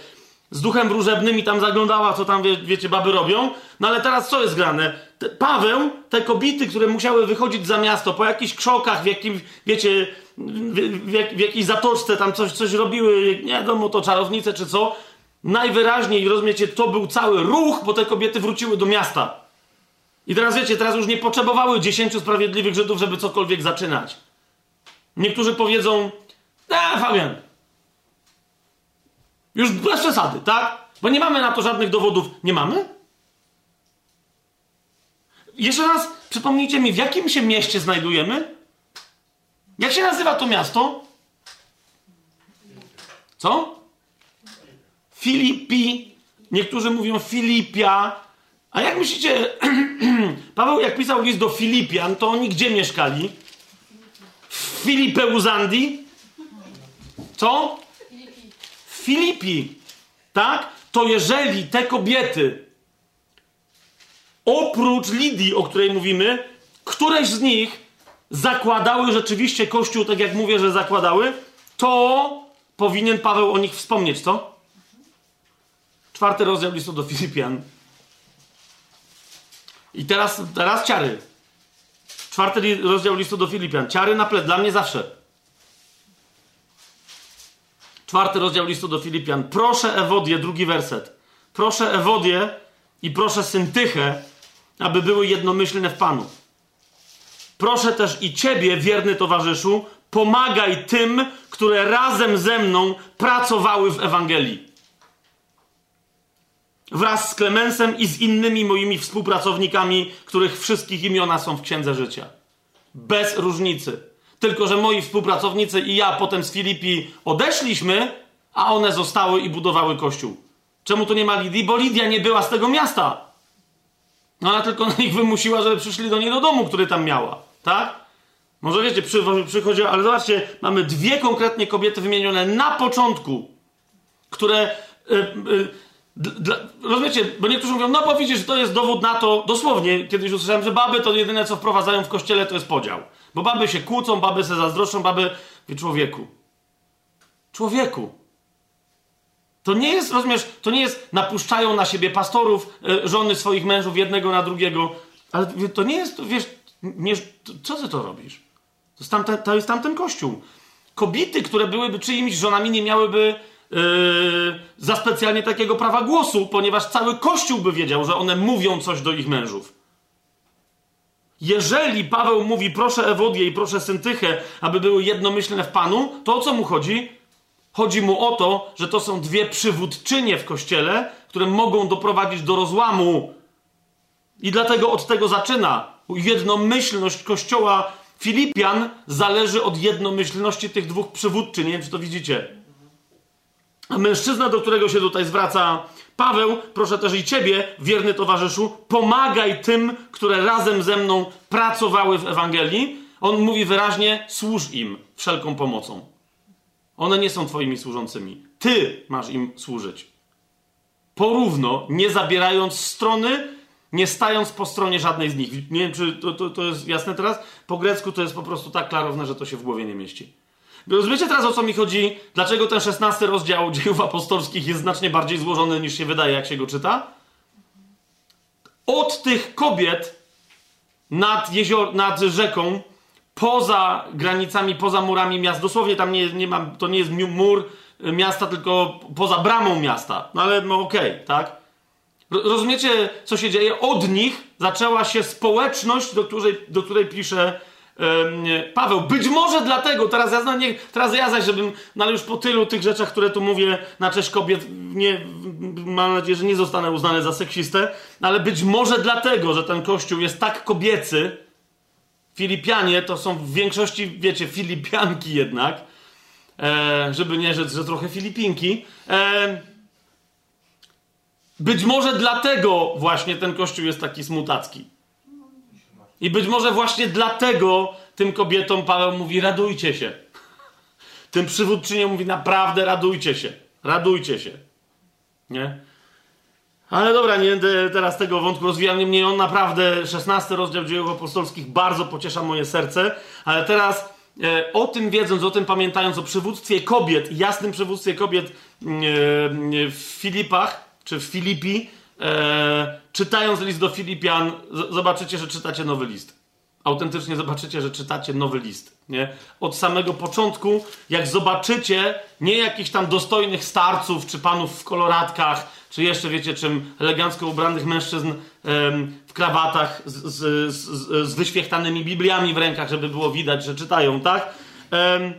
z duchem wróżebnym i tam zaglądała, co tam, wie, wiecie, baby robią. No ale teraz co jest grane? Te, Paweł, te kobiety, które musiały wychodzić za miasto po jakichś krzokach, w jakimś, wiecie, w, w, w jakiejś zatoczce tam coś, coś robiły, nie wiadomo, to czarownice czy co, najwyraźniej, rozumiecie, to był cały ruch, bo te kobiety wróciły do miasta. I teraz wiecie, teraz już nie potrzebowały dziesięciu sprawiedliwych Żydów, żeby cokolwiek zaczynać. Niektórzy powiedzą, a Fabian, już bez przesady, tak? Bo nie mamy na to żadnych dowodów. Nie mamy? Jeszcze raz przypomnijcie mi, w jakim się mieście znajdujemy? Jak się nazywa to miasto? Co? Filipi. Niektórzy mówią Filipia. A jak myślicie, (clears throat) Paweł jak pisał list do Filipian, to oni gdzie mieszkali? W Filipeuzandii? Co? Filipi. Tak? To jeżeli te kobiety, oprócz Lidii, o której mówimy, któreś z nich zakładały rzeczywiście Kościół, tak jak mówię, że zakładały, to powinien Paweł o nich wspomnieć, co? Czwarty rozdział listu do Filipian. I teraz, teraz ciary. Czwarty rozdział listu do Filipian. Ciary na ple, dla mnie zawsze. Czwarty rozdział listu do Filipian. Proszę Ewodię, drugi werset. Proszę Ewodię i proszę Syntychę, aby były jednomyślne w Panu. Proszę też i Ciebie, wierny towarzyszu, pomagaj tym, które razem ze mną pracowały w Ewangelii. Wraz z Klemensem i z innymi moimi współpracownikami, których wszystkich imiona są w Księdze Życia. Bez różnicy. Tylko, że moi współpracownicy i ja potem z Filipi odeszliśmy, a one zostały i budowały kościół. Czemu tu nie ma Lidii? Bo Lidia nie była z tego miasta. No ona tylko na nich wymusiła, żeby przyszli do niej do domu, który tam miała. Tak? Może wiecie, przy, przychodzi, ale zobaczcie, mamy dwie konkretnie kobiety wymienione na początku, które. Yy, yy, dla, rozumiecie, bo niektórzy mówią, no bo widzisz, to jest dowód na to, dosłownie, kiedyś usłyszałem, że baby to jedyne, co wprowadzają w kościele, to jest podział. Bo baby się kłócą, baby se zazdroszczą, baby... Wie, człowieku. Człowieku. To nie jest, rozumiesz, to nie jest napuszczają na siebie pastorów, y, żony swoich mężów jednego na drugiego, ale to nie jest, wiesz, nie, co ty to robisz? To jest, tamten, to jest tamten kościół. Kobiety, które byłyby czyimiś żonami, nie miałyby yy, za specjalnie takiego prawa głosu, ponieważ cały kościół by wiedział, że one mówią coś do ich mężów. Jeżeli Paweł mówi, proszę Ewodię i proszę Syntychę, aby były jednomyślne w Panu, to o co mu chodzi? Chodzi mu o to, że to są dwie przywódczynie w kościele, które mogą doprowadzić do rozłamu. I dlatego od tego zaczyna. Jednomyślność kościoła Filipian zależy od jednomyślności tych dwóch przywódczy. Nie wiem, czy to widzicie. A mężczyzna, do którego się tutaj zwraca Paweł, proszę też i ciebie, wierny towarzyszu, pomagaj tym, które razem ze mną pracowały w Ewangelii. On mówi wyraźnie, służ im wszelką pomocą. One nie są twoimi służącymi. Ty masz im służyć. Porówno, nie zabierając strony, nie stając po stronie żadnej z nich. Nie wiem, czy to, to, to jest jasne teraz? Po grecku to jest po prostu tak klarowne, że to się w głowie nie mieści. Rozumiecie teraz o co mi chodzi? Dlaczego ten szesnasty rozdział (laughs) dziejów apostolskich jest znacznie bardziej złożony niż się wydaje, jak się go czyta? Od tych kobiet nad, jezior, nad rzeką, poza granicami, poza murami miast, dosłownie tam nie, nie mam, to nie jest mur miasta, tylko poza bramą miasta. No ale no okej, okay, tak? Rozumiecie, co się dzieje? Od nich zaczęła się społeczność, do której, do której pisze Paweł. Być może dlatego, teraz ja, nie, teraz ja zaś, żebym, no ale już po tylu tych rzeczach, które tu mówię na cześć kobiet, nie, mam nadzieję, że nie zostanę uznany za seksistę, ale być może dlatego, że ten kościół jest tak kobiecy, Filipianie to są w większości, wiecie, Filipianki jednak, e, żeby nie rzec, że trochę Filipinki. E, być może dlatego właśnie ten kościół jest taki smutacki. I być może właśnie dlatego tym kobietom Paweł mówi: radujcie się. Tym przywódczyniom mówi: naprawdę radujcie się. Radujcie się. Nie? Ale dobra, nie będę teraz tego wątku rozwijał. Niemniej on naprawdę, 16 rozdział dziejów apostolskich, bardzo pociesza moje serce. Ale teraz e, o tym wiedząc, o tym pamiętając, o przywództwie kobiet, jasnym przywództwie kobiet e, w Filipach, czy w Filipi, e, czytając list do Filipian, zobaczycie, że czytacie nowy list. Autentycznie zobaczycie, że czytacie nowy list. Nie? Od samego początku, jak zobaczycie nie jakichś tam dostojnych starców, czy panów w koloratkach, czy jeszcze wiecie czym, elegancko ubranych mężczyzn em, w krawatach z, z, z, z wyświechtanymi Bibliami w rękach, żeby było widać, że czytają, tak? Em,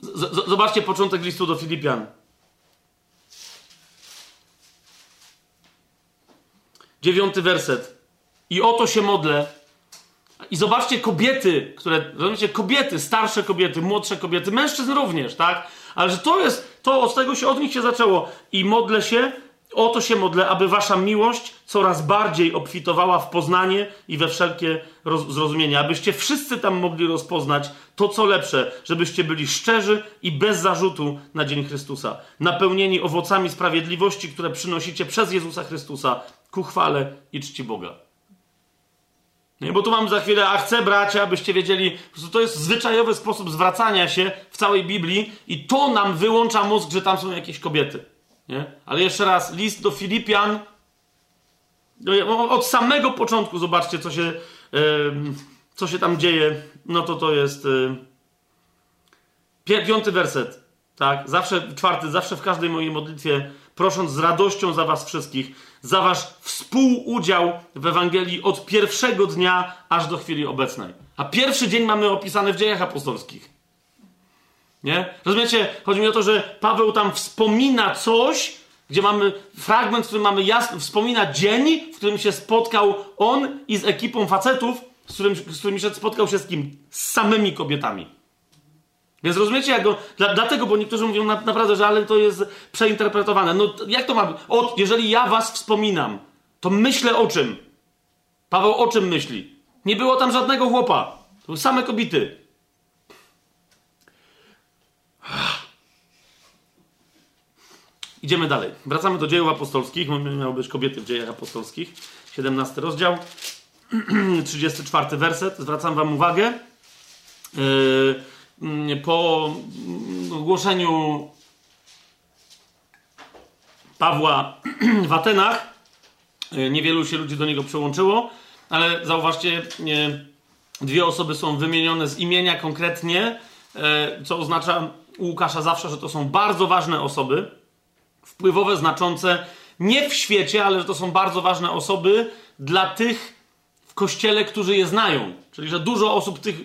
z, zobaczcie początek listu do Filipian. Dziewiąty werset. I o to się modlę. I zobaczcie kobiety, które, rozumiecie, kobiety, starsze kobiety, młodsze kobiety, mężczyzn również, tak? Ale że to jest, to od tego się, od nich się zaczęło. I modlę się, o to się modlę, aby wasza miłość coraz bardziej obfitowała w poznanie i we wszelkie roz, zrozumienie. Abyście wszyscy tam mogli rozpoznać to, co lepsze, żebyście byli szczerzy i bez zarzutu na dzień Chrystusa. Napełnieni owocami sprawiedliwości, które przynosicie przez Jezusa Chrystusa ku chwale i czci Boga. Nie, bo tu mam za chwilę, a chcę bracia, abyście wiedzieli, prostu to jest zwyczajowy sposób zwracania się w całej Biblii i to nam wyłącza mózg, że tam są jakieś kobiety. Nie? Ale jeszcze raz, list do Filipian, no, od samego początku zobaczcie, co się, co się tam dzieje, no to to jest piąty werset, tak, zawsze, czwarty, zawsze w każdej mojej modlitwie, prosząc z radością za was wszystkich, za wasz współudział w Ewangelii od pierwszego dnia aż do chwili obecnej. A pierwszy dzień mamy opisany w dziejach apostolskich. Nie? Rozumiecie? Chodzi mi o to, że Paweł tam wspomina coś, gdzie mamy fragment, w którym mamy jasno, wspomina dzień, w którym się spotkał on i z ekipą facetów, z, którym, z którymi się spotkał się z kim? Z samymi kobietami. Więc rozumiecie, jak go, dla, dlatego, bo niektórzy mówią na, naprawdę, że ale to jest przeinterpretowane. No jak to ma być? Jeżeli ja was wspominam, to myślę o czym? Paweł o czym myśli? Nie było tam żadnego chłopa. To były same kobiety. Idziemy dalej. Wracamy do dziejów apostolskich. Miały być kobiety w dziejach apostolskich. 17 rozdział. (clears throat) 34 werset. Zwracam wam uwagę. Yy, po ogłoszeniu Pawła (clears throat) w Atenach yy, niewielu się ludzi do niego przyłączyło, ale zauważcie, yy, dwie osoby są wymienione z imienia konkretnie, co oznacza u Łukasza zawsze, że to są bardzo ważne osoby, wpływowe, znaczące nie w świecie, ale że to są bardzo ważne osoby dla tych w kościele, którzy je znają. Czyli, że dużo osób tych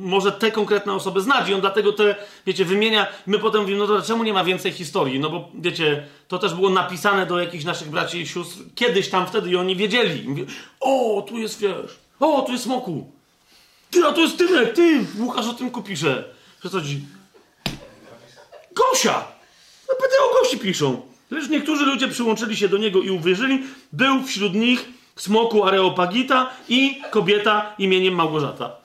może te konkretne osoby znać i on dlatego te, wiecie, wymienia. My potem mówimy, no to czemu nie ma więcej historii? No bo, wiecie, to też było napisane do jakichś naszych braci i sióstr kiedyś tam wtedy i oni wiedzieli. I Mówię, o, tu jest, wiesz, o, tu jest Smoku. Ty, a tu jest Tymek, ty, Łukasz o tym kupisze. Co to ci? Gosia! No pytaj o Gosi piszą. Lecz niektórzy ludzie przyłączyli się do niego i uwierzyli. Był wśród nich smoku Areopagita i kobieta imieniem Małgorzata.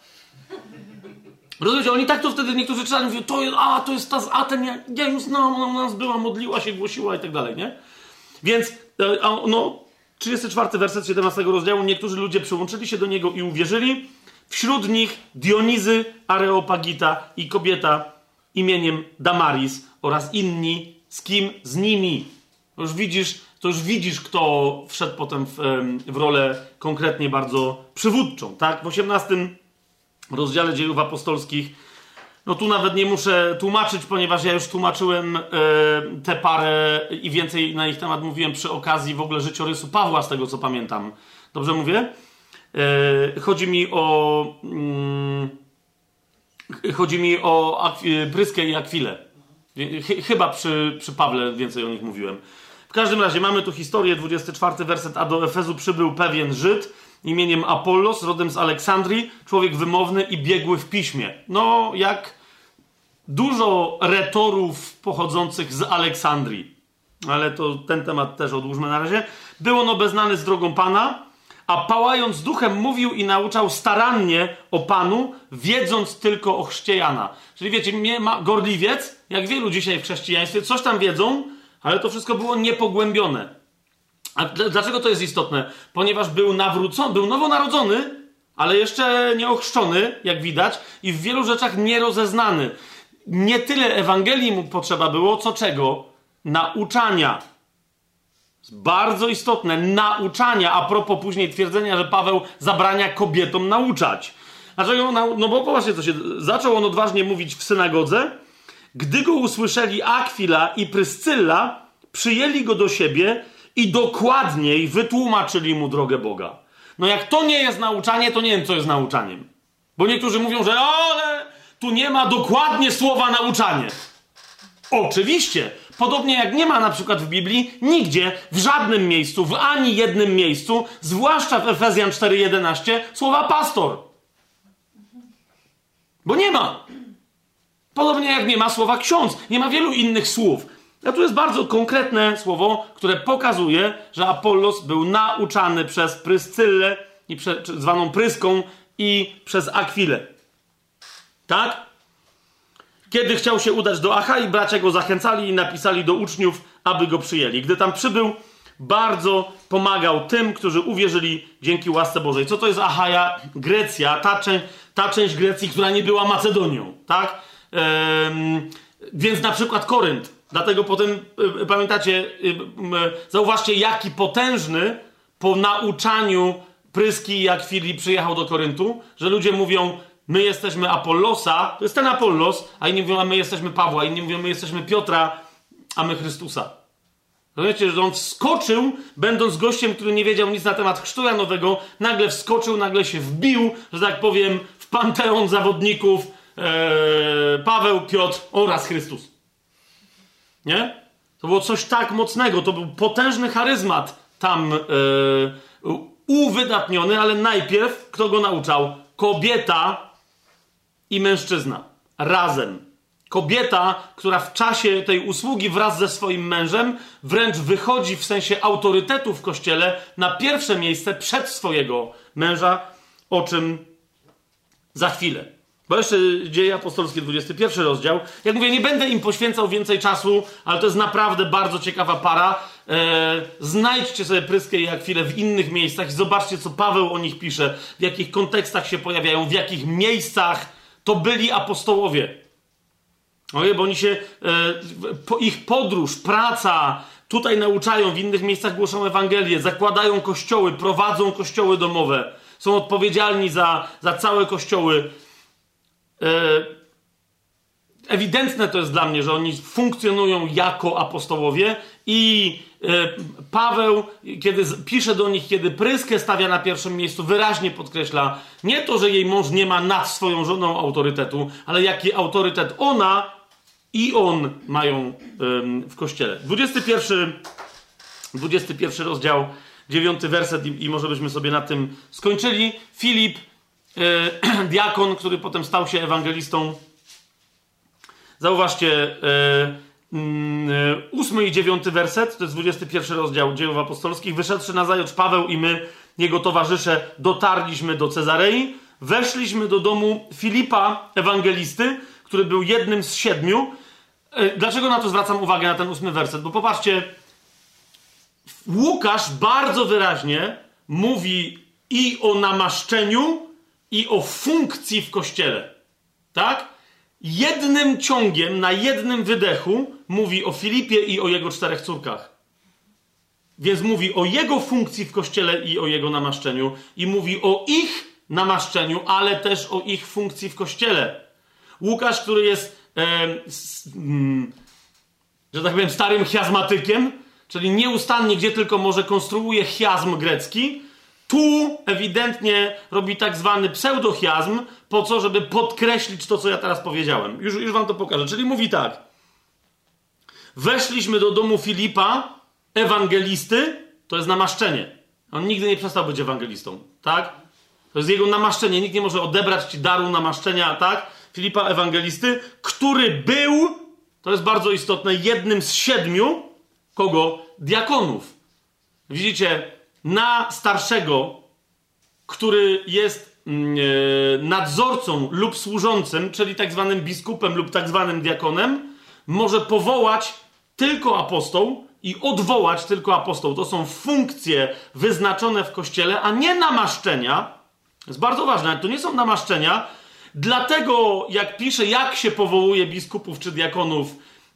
Rozumiecie, oni tak to wtedy niektórzy czytali, mówią, to jest, a, to jest ta z Aten, ja, ja ją znam, ona u nas była, modliła się, głosiła i tak dalej, nie? Więc, e, no, 34 werset 17 rozdziału, niektórzy ludzie przyłączyli się do niego i uwierzyli. Wśród nich Dionizy Areopagita i kobieta imieniem Damaris oraz inni, z kim? Z nimi. To już widzisz, to już widzisz, kto wszedł potem w, w rolę konkretnie bardzo przywódczą, tak? W 18 rozdziale dziejów apostolskich, no tu nawet nie muszę tłumaczyć, ponieważ ja już tłumaczyłem e, tę parę i więcej na ich temat mówiłem przy okazji w ogóle życiorysu Pawła, z tego co pamiętam. Dobrze mówię? E, chodzi mi o... Mm, chodzi mi o Akwi- Pryskę i Akwilę. Ch- chyba przy, przy Pawle więcej o nich mówiłem. W każdym razie mamy tu historię, 24 werset, a do Efezu przybył pewien Żyd imieniem Apollos, rodem z Aleksandrii, człowiek wymowny i biegły w piśmie. No, jak dużo retorów pochodzących z Aleksandrii. Ale to ten temat też odłóżmy na razie. Był on obeznany z drogą Pana, a pałając duchem mówił i nauczał starannie o Panu, wiedząc tylko o chrzcie Jana. Czyli wiecie, ma gorliwiec, jak wielu dzisiaj w chrześcijaństwie, coś tam wiedzą, ale to wszystko było niepogłębione. A dlaczego to jest istotne? Ponieważ był nawrócony, był nowonarodzony, ale jeszcze nie ochrzczony, jak widać, i w wielu rzeczach nierozeznany. Nie tyle Ewangelii mu potrzeba było, co czego? Nauczania. Bardzo istotne, nauczania, a propos później twierdzenia, że Paweł zabrania kobietom nauczać. Dlaczego? No bo popatrzcie, co się... Zaczął on odważnie mówić w synagodze, gdy go usłyszeli Akwila i Pryscylla, przyjęli go do siebie i dokładniej wytłumaczyli mu drogę Boga. No jak to nie jest nauczanie, to nie wiem, co jest nauczaniem. Bo niektórzy mówią, że ale tu nie ma dokładnie słowa nauczanie. Oczywiście. Podobnie jak nie ma na przykład w Biblii nigdzie, w żadnym miejscu, w ani jednym miejscu, zwłaszcza w Efezjan 4:11, słowa pastor. Bo nie ma. Podobnie jak nie ma słowa ksiądz, nie ma wielu innych słów. A tu jest bardzo konkretne słowo, które pokazuje, że Apollos był nauczany przez Pryscyllę, i zwaną Pryską, i przez Akwilę. Tak? Kiedy chciał się udać do Achai, bracia go zachęcali i napisali do uczniów, aby go przyjęli. Gdy tam przybył, bardzo pomagał tym, którzy uwierzyli dzięki łasce Bożej. Co to jest Achaja? Grecja, ta, część, ta część Grecji, która nie była Macedonią, tak? Ehm, więc na przykład Korynt. Dlatego potem, y, pamiętacie, y, y, zauważcie, jaki potężny po nauczaniu Pryski jak Filip przyjechał do Koryntu, że ludzie mówią, my jesteśmy Apollosa, to jest ten Apollos, a inni mówią, a my jesteśmy Pawła, inni mówią, my jesteśmy Piotra, a my Chrystusa. Rozumiecie, że on wskoczył, będąc gościem, który nie wiedział nic na temat chrztu Janowego, nagle wskoczył, nagle się wbił, że tak powiem, w panteon zawodników ee, Paweł, Piotr oraz Chrystus. Nie? To było coś tak mocnego, to był potężny charyzmat tam ee, uwydatniony, ale najpierw kto go nauczał? Kobieta i mężczyzna. Razem. Kobieta, która w czasie tej usługi wraz ze swoim mężem wręcz wychodzi w sensie autorytetu w kościele na pierwsze miejsce przed swojego męża, o czym za chwilę. Bo jeszcze dzieje apostolskie, 21 rozdział. Jak mówię, nie będę im poświęcał więcej czasu, ale to jest naprawdę bardzo ciekawa para. Eee, znajdźcie sobie pryskę i chwilę w innych miejscach i zobaczcie, co Paweł o nich pisze, w jakich kontekstach się pojawiają, w jakich miejscach to byli apostołowie. Oje, bo oni się, e, ich podróż, praca, tutaj nauczają, w innych miejscach głoszą Ewangelię, zakładają kościoły, prowadzą kościoły domowe, są odpowiedzialni za, za całe kościoły. E, ewidentne to jest dla mnie, że oni funkcjonują jako apostołowie i e, Paweł, kiedy pisze do nich, kiedy pryskę stawia na pierwszym miejscu, wyraźnie podkreśla nie to, że jej mąż nie ma nad swoją żoną autorytetu, ale jaki autorytet ona i on mają w kościele. 21, 21 rozdział, 9 werset i, może byśmy sobie na tym skończyli. Filip, e, (clears throat) diakon, który potem stał się ewangelistą. Zauważcie, e, mm, ósmy i dziewiąty werset, to jest 21 rozdział dziejów apostolskich. Wyszedłszy na zajutrz Paweł i my, jego towarzysze, dotarliśmy do Cezarei, weszliśmy do domu Filipa, ewangelisty, który był jednym z siedmiu. E, dlaczego na to zwracam uwagę, na ten ósmy werset? Bo popatrzcie, Łukasz bardzo wyraźnie mówi i o namaszczeniu, i o funkcji w kościele. Tak? Jednym ciągiem, na jednym wydechu mówi o Filipie i o jego czterech córkach. Więc mówi o jego funkcji w kościele i o jego namaszczeniu, i mówi o ich namaszczeniu, ale też o ich funkcji w kościele. Łukasz, który jest Mm, że tak powiem, starym chiazmatykiem, czyli nieustannie, gdzie tylko może, konstruuje chiazm grecki. Tu ewidentnie robi tak zwany pseudochiazm, po co, żeby podkreślić to, co ja teraz powiedziałem. Już, już wam to pokażę. Czyli mówi tak. Weszliśmy do domu Filipa, ewangelisty, to jest namaszczenie. On nigdy nie przestał być ewangelistą, tak? To jest jego namaszczenie. Nikt nie może odebrać ci daru namaszczenia, tak? Filipa Ewangelisty, który był, to jest bardzo istotne, jednym z siedmiu, kogo? Diakonów. Widzicie, na starszego który jest mm, e, nadzorcą lub służącym, czyli tak zwanym biskupem lub tak zwanym diakonem, może powołać tylko apostoł i odwołać tylko apostoł. To są funkcje wyznaczone w kościele, a nie namaszczenia. Jest bardzo ważne, to nie są namaszczenia. Dlatego, jak pisze, jak się powołuje biskupów czy diakonów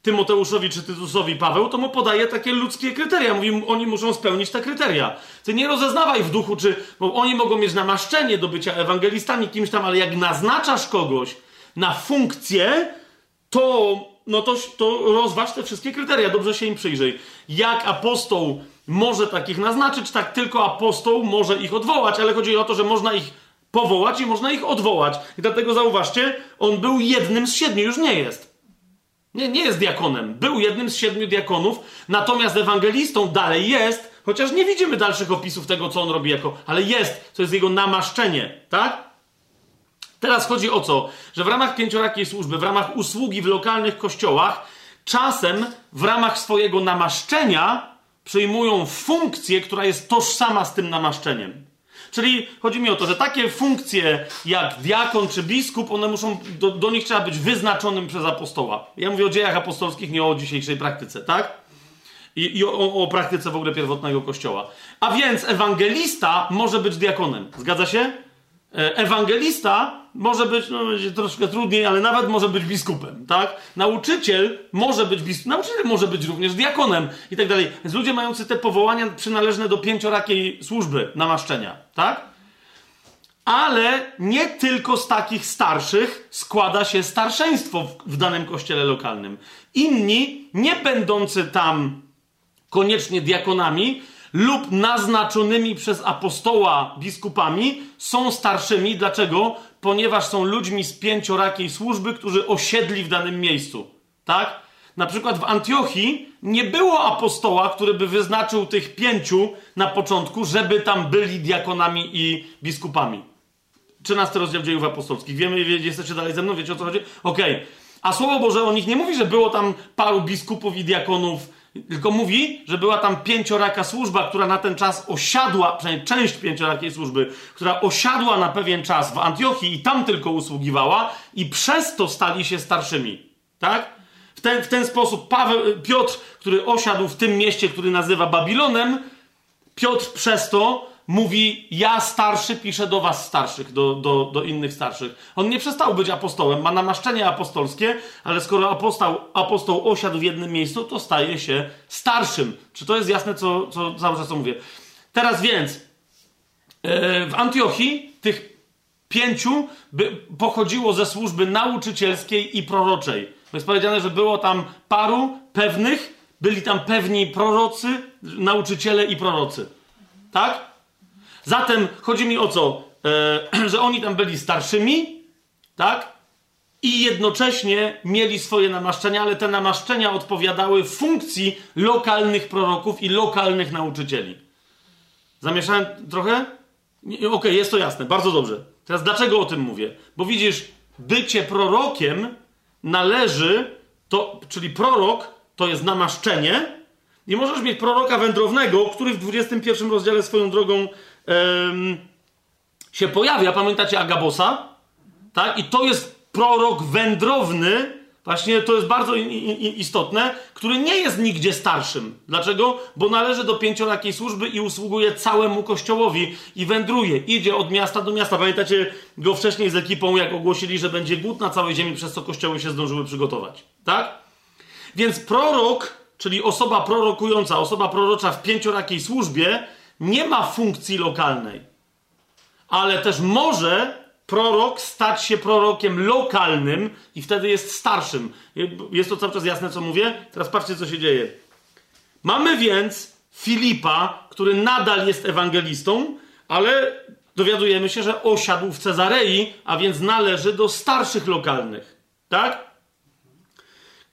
Tymoteuszowi czy Tytusowi Paweł, to mu podaje takie ludzkie kryteria. Mówi, oni muszą spełnić te kryteria. Ty nie rozeznawaj w duchu, czy bo oni mogą mieć namaszczenie do bycia ewangelistami, kimś tam, ale jak naznaczasz kogoś na funkcję, to, no to, to rozważ te wszystkie kryteria, dobrze się im przyjrzyj. Jak apostoł może takich naznaczyć, tak tylko apostoł może ich odwołać, ale chodzi o to, że można ich powołać i można ich odwołać. I dlatego zauważcie, on był jednym z siedmiu, już nie jest. Nie, nie jest diakonem. Był jednym z siedmiu diakonów, natomiast ewangelistą dalej jest, chociaż nie widzimy dalszych opisów tego, co on robi jako, ale jest, to jest jego namaszczenie, tak? Teraz chodzi o co? Że w ramach pięciorakiej służby, w ramach usługi w lokalnych kościołach, czasem w ramach swojego namaszczenia przyjmują funkcję, która jest tożsama z tym namaszczeniem. Czyli chodzi mi o to, że takie funkcje jak diakon czy biskup, one muszą, do, do nich trzeba być wyznaczonym przez apostoła. Ja mówię o dziejach apostolskich, nie o dzisiejszej praktyce, tak? I, i o, o, praktyce w ogóle pierwotnego kościoła. A więc ewangelista może być diakonem. Zgadza się? E, ewangelista może być, no będzie troszkę trudniej, ale nawet może być biskupem, tak? Nauczyciel może być biskupem, nauczyciel może być również diakonem i tak dalej. Więc ludzie mający te powołania przynależne do pięciorakiej służby namaszczenia, tak? Ale nie tylko z takich starszych składa się starszeństwo w, w danym kościele lokalnym. Inni, nie będący tam koniecznie diakonami, lub naznaczonymi przez apostoła biskupami są starszymi. Dlaczego? Ponieważ są ludźmi z pięciorakiej służby, którzy osiedli w danym miejscu. Tak? Na przykład w Antiochii nie było apostoła, który by wyznaczył tych pięciu na początku, żeby tam byli diakonami i biskupami. 13 rozdział dziejów apostolskich. Wiemy, jesteście dalej ze mną, wiecie o co chodzi? Okej. Okay. A Słowo Boże o nich nie mówi, że było tam paru biskupów i diakonów tylko mówi, że była tam pięcioraka służba, która na ten czas osiadła, przynajmniej część pięciorakiej służby, która osiadła na pewien czas w Antiochii i tam tylko usługiwała i przez to stali się starszymi. Tak? W ten, w ten sposób Paweł, Piotr, który osiadł w tym mieście, który nazywa Babilonem, Piotr przez to mówi: Ja starszy piszę do was starszych, do, do, do innych starszych. On nie przestał być apostołem, ma namaszczenie apostolskie, ale skoro apostoł, apostoł osiadł w jednym miejscu, to staje się starszym. Czy to jest jasne, co, co cały czas mówię? Teraz więc, yy, w Antiochii tych pięciu pochodziło ze służby nauczycielskiej i proroczej. Jest powiedziane, że było tam paru pewnych, byli tam pewni prorocy, nauczyciele i prorocy. Tak? Zatem chodzi mi o co? E, (clears throat) że oni tam byli starszymi, tak? I jednocześnie mieli swoje namaszczenia, ale te namaszczenia odpowiadały funkcji lokalnych proroków i lokalnych nauczycieli. Zamieszałem trochę? Okej, okay, jest to jasne, bardzo dobrze. Teraz dlaczego o tym mówię? Bo widzisz, bycie prorokiem należy, to, czyli prorok to jest namaszczenie, i możesz mieć proroka wędrownego, który w 21 rozdziale swoją drogą się pojawia. Pamiętacie Agabosa? Tak? I to jest prorok wędrowny, właśnie to jest bardzo istotne, który nie jest nigdzie starszym. Dlaczego? Bo należy do pięciorakiej służby i usługuje całemu kościołowi i wędruje. Idzie od miasta do miasta. Pamiętacie go wcześniej z ekipą, jak ogłosili, że będzie głód na całej ziemi, przez co kościoły się zdążyły przygotować. Tak? Więc prorok, czyli osoba prorokująca, osoba prorocza w pięciorakiej służbie, nie ma funkcji lokalnej, ale też może prorok stać się prorokiem lokalnym i wtedy jest starszym. Jest to cały czas jasne, co mówię? Teraz patrzcie, co się dzieje. Mamy więc Filipa, który nadal jest ewangelistą, ale dowiadujemy się, że osiadł w Cezarei, a więc należy do starszych lokalnych. Tak?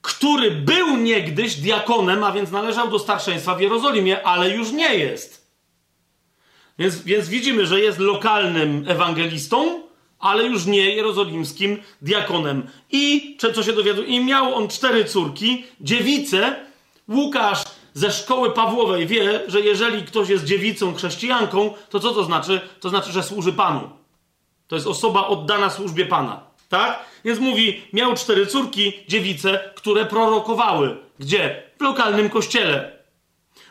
Który był niegdyś diakonem, a więc należał do starszeństwa w Jerozolimie, ale już nie jest. Więc, więc widzimy, że jest lokalnym ewangelistą, ale już nie jerozolimskim diakonem. I, co się dowiaduje, i miał on cztery córki, dziewice. Łukasz ze szkoły Pawłowej wie, że jeżeli ktoś jest dziewicą chrześcijanką, to co to znaczy? To znaczy, że służy Panu. To jest osoba oddana służbie Pana. Tak? Więc mówi, miał cztery córki, dziewice, które prorokowały. Gdzie? W lokalnym kościele.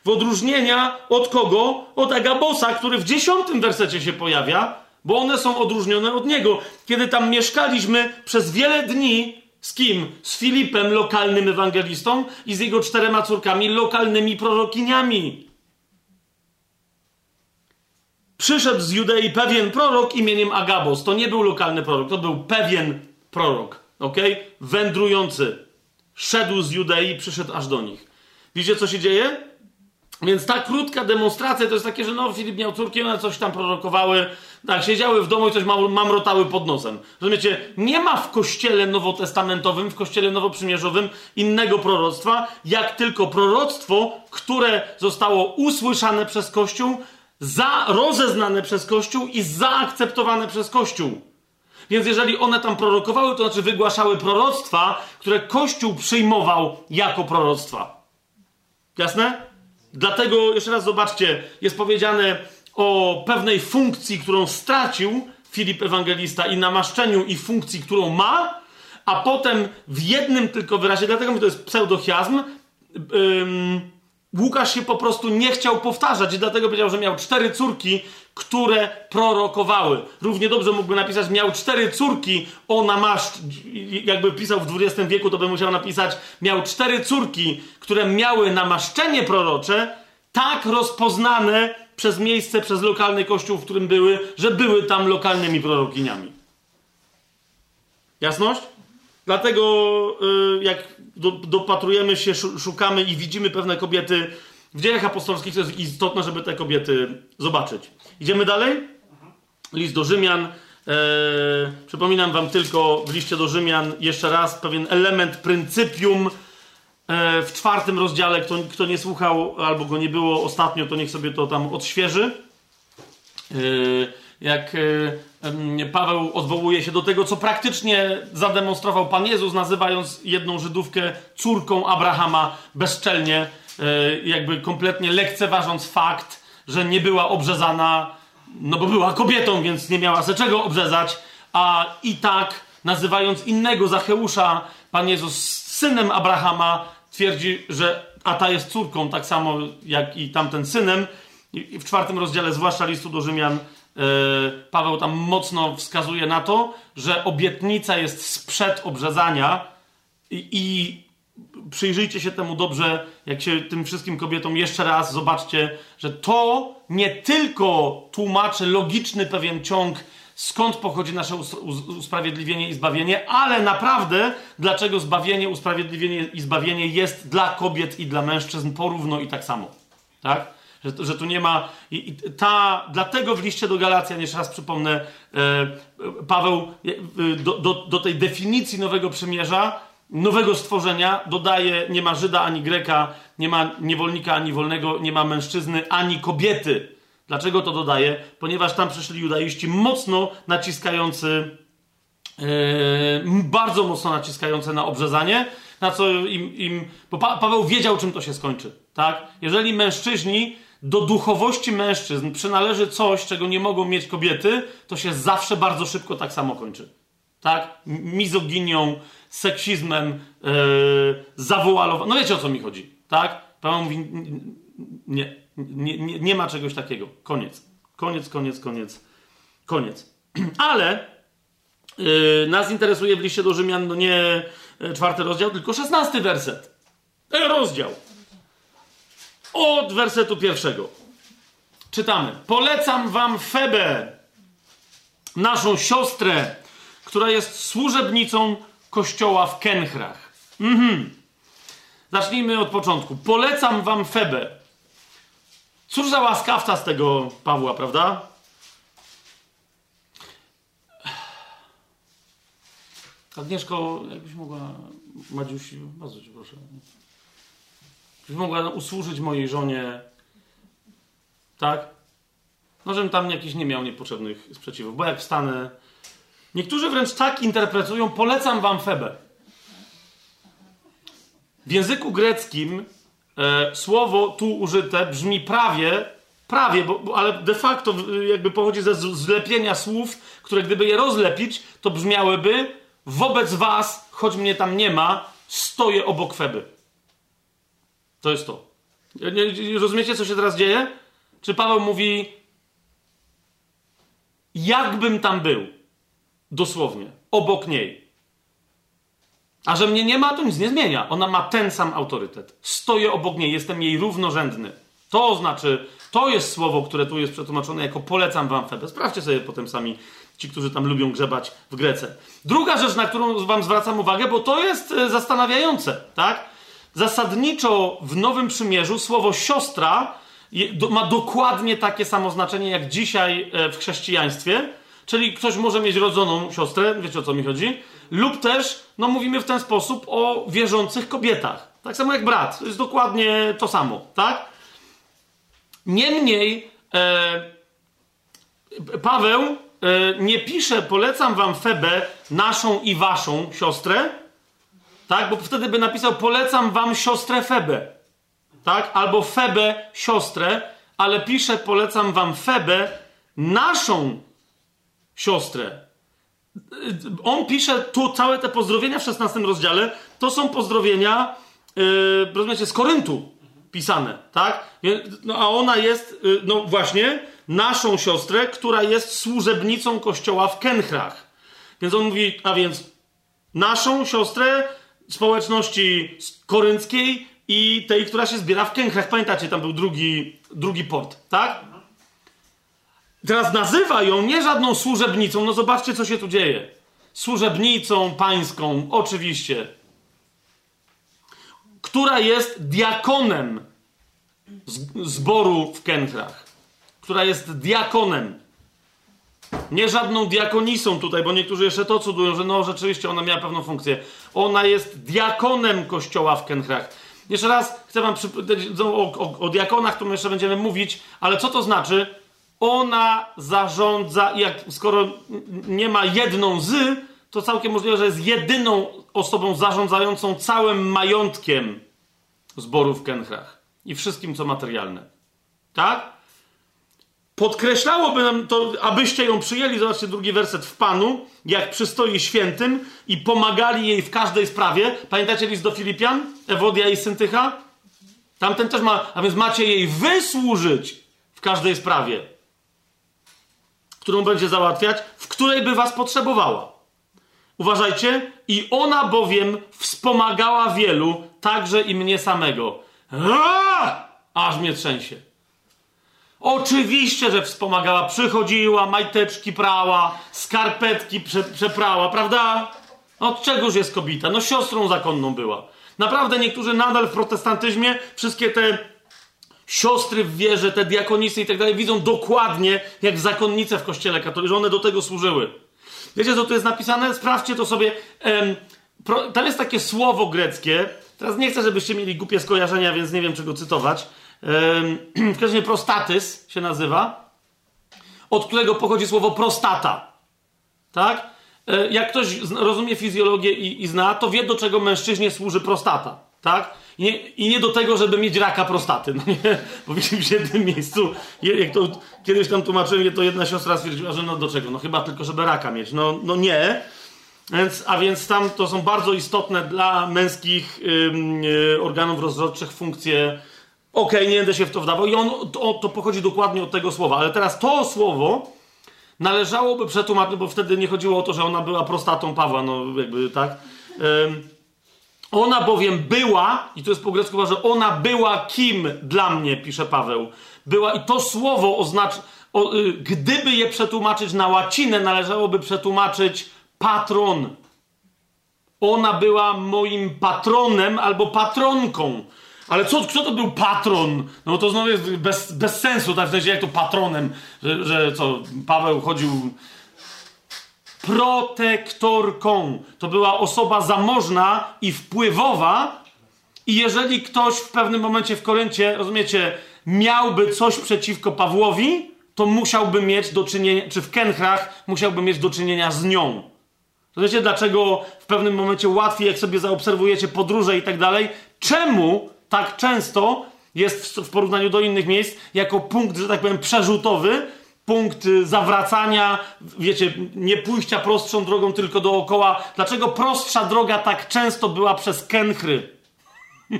W odróżnienia od kogo? Od Agabosa, który w dziesiątym wersecie się pojawia, bo one są odróżnione od niego. Kiedy tam mieszkaliśmy przez wiele dni, z kim? Z Filipem, lokalnym ewangelistą i z jego czterema córkami, lokalnymi prorokiniami. Przyszedł z Judei pewien prorok imieniem Agabos. To nie był lokalny prorok, to był pewien prorok, ok? Wędrujący. Szedł z Judei, przyszedł aż do nich. Widzicie, co się dzieje? Więc ta krótka demonstracja to jest takie, że no, Filip miał córki, one coś tam prorokowały, tak, siedziały w domu i coś mamrotały pod nosem. Rozumiecie? Nie ma w kościele nowotestamentowym, w kościele nowoprzymierzowym innego proroctwa, jak tylko proroctwo, które zostało usłyszane przez Kościół, za, rozeznane przez Kościół i zaakceptowane przez Kościół. Więc jeżeli one tam prorokowały, to znaczy wygłaszały proroctwa, które Kościół przyjmował jako proroctwa. Jasne? Dlatego, jeszcze raz zobaczcie, jest powiedziane o pewnej funkcji, którą stracił Filip Ewangelista i namaszczeniu i funkcji, którą ma, a potem w jednym tylko wyrazie, dlatego to jest pseudochiazm, Łukasz się po prostu nie chciał powtarzać i dlatego powiedział, że miał cztery córki, które prorokowały. Równie dobrze mógłby napisać, miał cztery córki o namaszcz... Jakby pisał w XX wieku, to by musiał napisać, miał cztery córki, które miały namaszczenie prorocze, tak rozpoznane przez miejsce, przez lokalny kościół, w którym były, że były tam lokalnymi prorokiniami. Jasność? Dlatego, y, jak dopatrujemy się, szukamy i widzimy pewne kobiety w dziejach apostolskich, to jest istotne, żeby te kobiety zobaczyć. Idziemy dalej? List do Rzymian. Eee, przypominam wam tylko w liście do Rzymian jeszcze raz pewien element, pryncypium e, w czwartym rozdziale. Kto, kto nie słuchał albo go nie było ostatnio, to niech sobie to tam odświeży. E, jak e, Paweł odwołuje się do tego, co praktycznie zademonstrował Pan Jezus, nazywając jedną Żydówkę córką Abrahama bezczelnie, e, jakby kompletnie lekceważąc fakt, że nie była obrzezana, no bo była kobietą, więc nie miała se czego obrzezać, a i tak nazywając innego Zacheusza, Pan Jezus synem Abrahama twierdzi, że a ta jest córką, tak samo jak i tamten synem. I w czwartym rozdziale, zwłaszcza listu do Rzymian, Paweł tam mocno wskazuje na to, że obietnica jest sprzed obrzezania i, i przyjrzyjcie się temu dobrze, jak się tym wszystkim kobietom jeszcze raz zobaczcie, że to nie tylko tłumaczy logiczny pewien ciąg, skąd pochodzi nasze usprawiedliwienie i zbawienie, ale naprawdę dlaczego zbawienie, usprawiedliwienie i zbawienie jest dla kobiet i dla mężczyzn porówno i tak samo. Tak? Że, że tu nie ma. I, i ta, dlatego w liście do Galacjan, jeszcze raz przypomnę, e, Paweł e, do, do, do tej definicji nowego przymierza, nowego stworzenia dodaje: nie ma Żyda ani Greka, nie ma niewolnika ani wolnego, nie ma mężczyzny ani kobiety. Dlaczego to dodaje? Ponieważ tam przyszli judaiści mocno naciskający, e, bardzo mocno naciskające na obrzezanie, na co im, im bo pa, Paweł wiedział, czym to się skończy. Tak? Jeżeli mężczyźni do duchowości mężczyzn przynależy coś, czego nie mogą mieć kobiety, to się zawsze bardzo szybko tak samo kończy. Tak? Mizoginią, seksizmem, yy, zawoalowaniem. No wiecie o co mi chodzi, tak? Paweł mówi, nie, nie, nie, nie ma czegoś takiego. Koniec. Koniec, koniec, koniec, koniec. (clears throat) Ale yy, nas interesuje w liście do Rzymian, no nie e, czwarty rozdział, tylko szesnasty werset. E, rozdział. Od wersetu pierwszego. Czytamy. Polecam wam Febę, naszą siostrę, która jest służebnicą kościoła w Kenchrach. Mhm. Zacznijmy od początku. Polecam wam Febę. Cóż za łaskawca z tego Pawła, prawda? Agnieszko, jakbyś mogła Madziusi, bardzo cię proszę mogła usłużyć mojej żonie. Tak? No, żebym tam jakiś nie miał niepotrzebnych sprzeciwów, bo jak wstanę. Niektórzy wręcz tak interpretują, polecam wam Febę. W języku greckim e, słowo tu użyte brzmi prawie, prawie, bo, bo, ale de facto jakby pochodzi ze zlepienia słów, które gdyby je rozlepić, to brzmiałyby wobec was, choć mnie tam nie ma, stoję obok Feby. To jest to. Rozumiecie, co się teraz dzieje? Czy Paweł mówi, jakbym tam był, dosłownie, obok niej. A że mnie nie ma, to nic nie zmienia. Ona ma ten sam autorytet. Stoję obok niej, jestem jej równorzędny. To znaczy, to jest słowo, które tu jest przetłumaczone jako polecam wam Febę. Sprawdźcie sobie potem sami ci, którzy tam lubią grzebać w Grece. Druga rzecz, na którą wam zwracam uwagę, bo to jest e, zastanawiające, tak? Zasadniczo w Nowym Przymierzu słowo siostra ma dokładnie takie samo znaczenie jak dzisiaj e, w chrześcijaństwie. Czyli ktoś może mieć rodzoną siostrę, wiecie o co mi chodzi, lub też, no mówimy w ten sposób o wierzących kobietach. Tak samo jak brat. To jest dokładnie to samo, tak? Niemniej e, Paweł e, nie pisze, polecam wam Febę, naszą i waszą siostrę, tak? Bo wtedy by napisał, polecam wam siostrę Febę, tak? Albo Febę, siostrę, ale pisze, polecam wam Febę, naszą siostrę. On pisze tu całe te pozdrowienia w 16 rozdziale, to są pozdrowienia, yy, rozumiecie, z Koryntu pisane, tak? No, a ona jest, yy, no właśnie, naszą siostrę, która jest służebnicą kościoła w Kenchrach. Więc on mówi, a więc naszą siostrę społeczności korynckiej i tej, która się zbiera w Kenchrach. Pamiętacie, tam był drugi, drugi port, tak? Teraz nazywa ją nie żadną służebnicą. No zobaczcie, co się tu dzieje. Służebnicą pańską, oczywiście. Która jest diakonem zboru w Kenchrach. Która jest diakonem. Nie żadną diakonisą tutaj, bo niektórzy jeszcze to cudują, że no rzeczywiście ona miała pewną funkcję. Ona jest diakonem kościoła w Kenchrach. Jeszcze raz chcę wam przypomnieć o, o, o diakonach, to jeszcze będziemy mówić, ale co to znaczy? ona zarządza, jak, skoro nie ma jedną z, to całkiem możliwe, że jest jedyną osobą zarządzającą całym majątkiem zborów w Kenchrach i wszystkim, co materialne. Tak? Podkreślałoby nam to, abyście ją przyjęli, zobaczcie drugi werset, w Panu, jak przystoi świętym i pomagali jej w każdej sprawie. Pamiętacie list do Filipian? Ewodia i Syntycha? Tamten też ma, a więc macie jej wysłużyć w każdej sprawie którą będzie załatwiać, w której by was potrzebowała. Uważajcie, i ona bowiem wspomagała wielu, także i mnie samego. Aż mnie trzęsie. Oczywiście, że wspomagała. Przychodziła, majteczki prała, skarpetki prze, przeprała, prawda? Od czegoż jest kobieta? No siostrą zakonną była. Naprawdę niektórzy nadal w protestantyzmie wszystkie te siostry w wierze, te diakonisy i tak dalej, widzą dokładnie, jak zakonnice w kościele katolickim, one do tego służyły. Wiecie, co tu jest napisane? Sprawdźcie to sobie. Tam jest takie słowo greckie. Teraz nie chcę, żebyście mieli głupie skojarzenia, więc nie wiem, czego cytować. (clears throat) W każdym razie prostatys się nazywa, od którego pochodzi słowo prostata. Tak? E, jak ktoś rozumie fizjologię i, i zna, to wie, do czego mężczyźnie służy prostata. Tak? I nie, I nie do tego, żeby mieć raka prostaty. No nie? (laughs) Bo w jednym miejscu, jak to kiedyś tam tłumaczyłem, to jedna siostra stwierdziła, że no do czego? No chyba tylko, żeby raka mieć. No, no nie. Więc, a więc tam to są bardzo istotne dla męskich yy, organów rozrodczych funkcje. Okej, okay, nie będę się w to wdawał. I on, to, to pochodzi dokładnie od tego słowa. Ale teraz to słowo należałoby przetłumaczyć, bo wtedy nie chodziło o to, że ona była prostatą Pawła, no jakby tak. Yy, ona bowiem była, i to jest po grecku, że ona była kim dla mnie, pisze Paweł. Była, i to słowo oznacza, o, y, gdyby je przetłumaczyć na łacinę, należałoby przetłumaczyć patron. Ona była moim patronem albo patronką. Ale co, kto to był patron? No to znowu jest bez, bez sensu, tak w sensie jak to patronem, że, że co, Paweł chodził protektorką. To była osoba zamożna i wpływowa, i jeżeli ktoś w pewnym momencie w Koryncie, rozumiecie, miałby coś przeciwko Pawłowi, to musiałby mieć do czynienia, czy w Kenchrach musiałby mieć do czynienia z nią. Rozumiecie, dlaczego w pewnym momencie łatwiej, jak sobie zaobserwujecie podróże i tak dalej, czemu tak często jest w, porównaniu do innych miejsc jako punkt, że tak powiem, przerzutowy, punkt zawracania, wiecie, nie pójścia prostszą drogą, tylko dookoła. Dlaczego prostsza droga tak często była przez Kenchry? (laughs)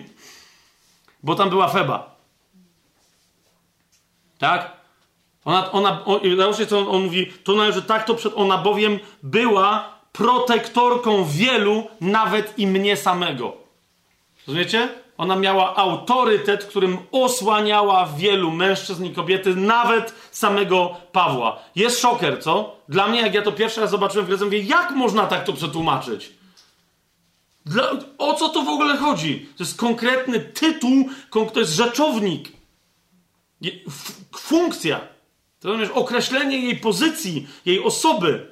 Bo tam była Feba. Tak? Ona, ona, on, co on, on mówi, to należy tak, to przed, ona bowiem była protektorką wielu, nawet i mnie samego. Rozumiecie? Ona miała autorytet, którym osłaniała wielu mężczyzn i kobiety, nawet samego Pawła. Jest szoker, co? Dla mnie, jak ja to pierwszy raz zobaczyłem w Grece, mówię, jak można tak to przetłumaczyć? Dla, o co to w ogóle chodzi? To jest konkretny tytuł, to jest rzeczownik. Funkcja. To rozumiesz, określenie jej pozycji, jej osoby.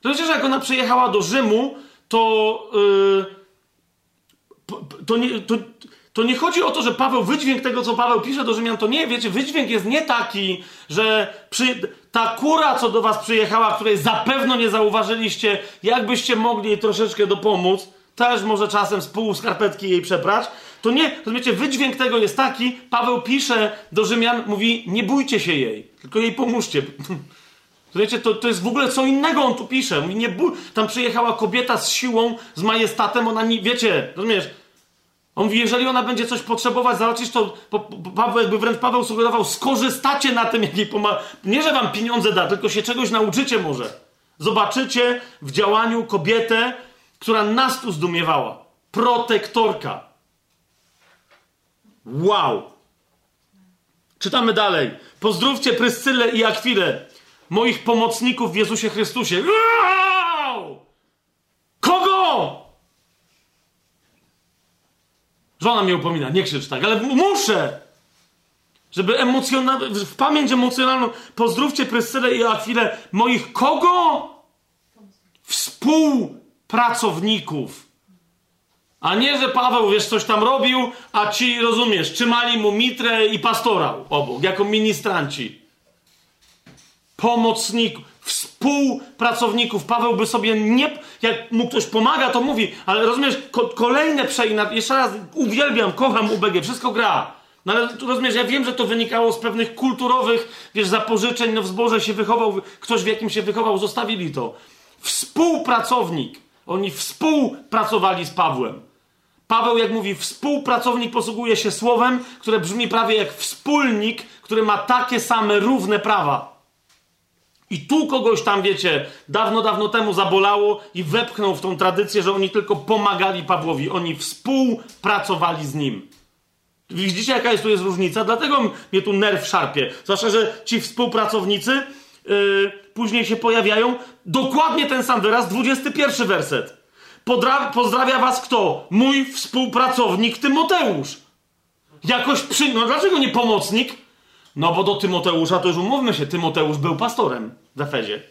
To przecież jak ona przyjechała do Rzymu, to, yy, to, nie, to, to nie chodzi o to, że Paweł, wydźwięk tego, co Paweł pisze do Rzymian, to nie, wiecie, wydźwięk jest nie taki, że przy, ta kura, co do was przyjechała, której zapewne nie zauważyliście, jakbyście mogli jej troszeczkę dopomóc, też może czasem z pół skarpetki jej przeprać, to nie, rozumiecie, wydźwięk tego jest taki, Paweł pisze do Rzymian, mówi, nie bójcie się jej, tylko jej pomóżcie. (laughs) Wiecie, to, to jest w ogóle co innego on tu pisze. Mówi, nie bój... Tam przyjechała kobieta z siłą, z majestatem, ona nie, wiecie, rozumiesz? On mówi, jeżeli ona będzie coś potrzebować, zobaczysz, to Paweł, jakby wręcz Paweł sugerował, skorzystacie na tym, jak jej pomaga. Nie, że wam pieniądze da, tylko się czegoś nauczycie może. Zobaczycie w działaniu kobietę, która nas tu zdumiewała. Protektorka. Wow! Czytamy dalej. Pozdrówcie Pryscylę i Akwilę, moich pomocników w Jezusie Chrystusie. Kogo? Żona mnie upomina, nie krzycz tak, ale muszę! Żeby emocjonalnie, w pamięć emocjonalną, pozdrówcie Pryscylę i Akwilę, moich kogo? Współpracowników. A nie, że Paweł, wiesz, coś tam robił, a ci, rozumiesz, trzymali mu mitrę i pastorał obok, jako ministranci. Pomocników, współpracowników. Paweł by sobie nie... Jak mu ktoś pomaga, to mówi, ale rozumiesz, ko kolejne przeinad... Jeszcze raz, uwielbiam, kocham UBG, wszystko gra. No ale rozumiesz, ja wiem, że to wynikało z pewnych kulturowych, wiesz, zapożyczeń, no w zborze się wychował, ktoś w jakim się wychował, zostawili to. Współpracownik. Oni współpracowali z Pawłem. Paweł, jak mówi, współpracownik posługuje się słowem, które brzmi prawie jak wspólnik, który ma takie same równe prawa. I tu kogoś tam, wiecie, dawno, dawno temu zabolało i wepchnął w tą tradycję, że oni tylko pomagali Pawłowi. Oni współpracowali z nim. Widzicie, jaka jest tu jest różnica? Dlatego mnie tu nerw szarpie. Zwłaszcza, że ci współpracownicy yy, później się pojawiają. Dokładnie ten sam wyraz, 21 werset. Podra pozdrawia was kto? Mój współpracownik Tymoteusz. Jakoś przy... No dlaczego nie pomocnik? No bo do Tymoteusza to już umówmy się, Tymoteusz był pastorem w Efezie.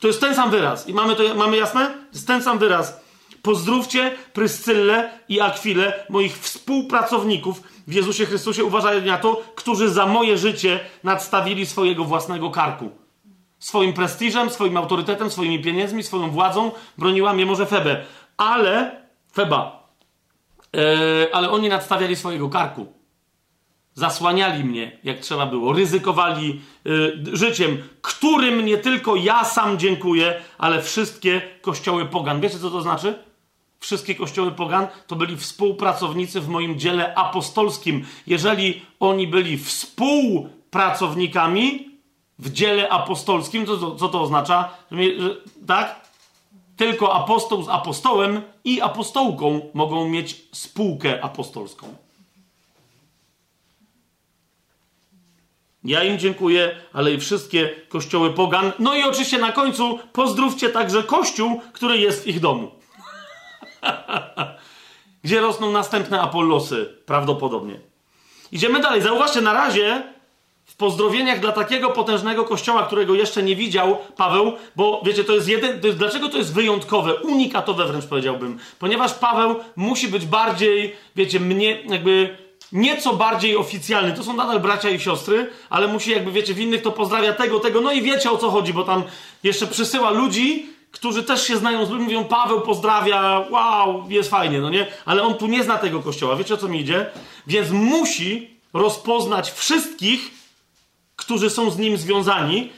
To jest ten sam wyraz. I mamy to mamy jasne? To jest ten sam wyraz. Pozdrówcie Pryscyllę i Akwilę, moich współpracowników w Jezusie Chrystusie, uważaj na to, którzy za moje życie nadstawili swojego własnego karku swoim prestiżem, swoim autorytetem, swoimi pieniędzmi, swoją władzą broniła mnie może Febę. Ale, Feba, yy, ale oni nadstawiali swojego karku. Zasłaniali mnie, jak trzeba było. Ryzykowali yy, życiem, którym nie tylko ja sam dziękuję, ale wszystkie kościoły pogan. Wiecie, co to znaczy? Wszystkie kościoły pogan to byli współpracownicy w moim dziele apostolskim. Jeżeli oni byli współpracownikami, w dziele apostolskim, to, co to oznacza? Tak? Tylko apostoł z apostołem i apostołką mogą mieć spółkę apostolską. Ja im dziękuję, ale i wszystkie kościoły pogan. No i oczywiście na końcu pozdrówcie także kościół, który jest w ich domu. (laughs) Gdzie rosną następne Apollosy, prawdopodobnie. Idziemy dalej. Zauważcie, na razie w pozdrowieniach dla takiego potężnego kościoła, którego jeszcze nie widział Paweł, bo wiecie, to jest jeden. To jest, dlaczego to jest wyjątkowe, unikatowe wręcz powiedziałbym? Ponieważ Paweł musi być bardziej, wiecie, mnie jakby nieco bardziej oficjalny. To są nadal bracia i siostry, ale musi jakby, wiecie, w innych to pozdrawia tego, tego. No i wiecie o co chodzi, bo tam jeszcze przysyła ludzi, którzy też się znają z ludźmi, mówią, Paweł pozdrawia, wow, jest fajnie, no nie? Ale on tu nie zna tego kościoła, wiecie o co mi idzie? Więc musi rozpoznać wszystkich, którzy są z nim związani.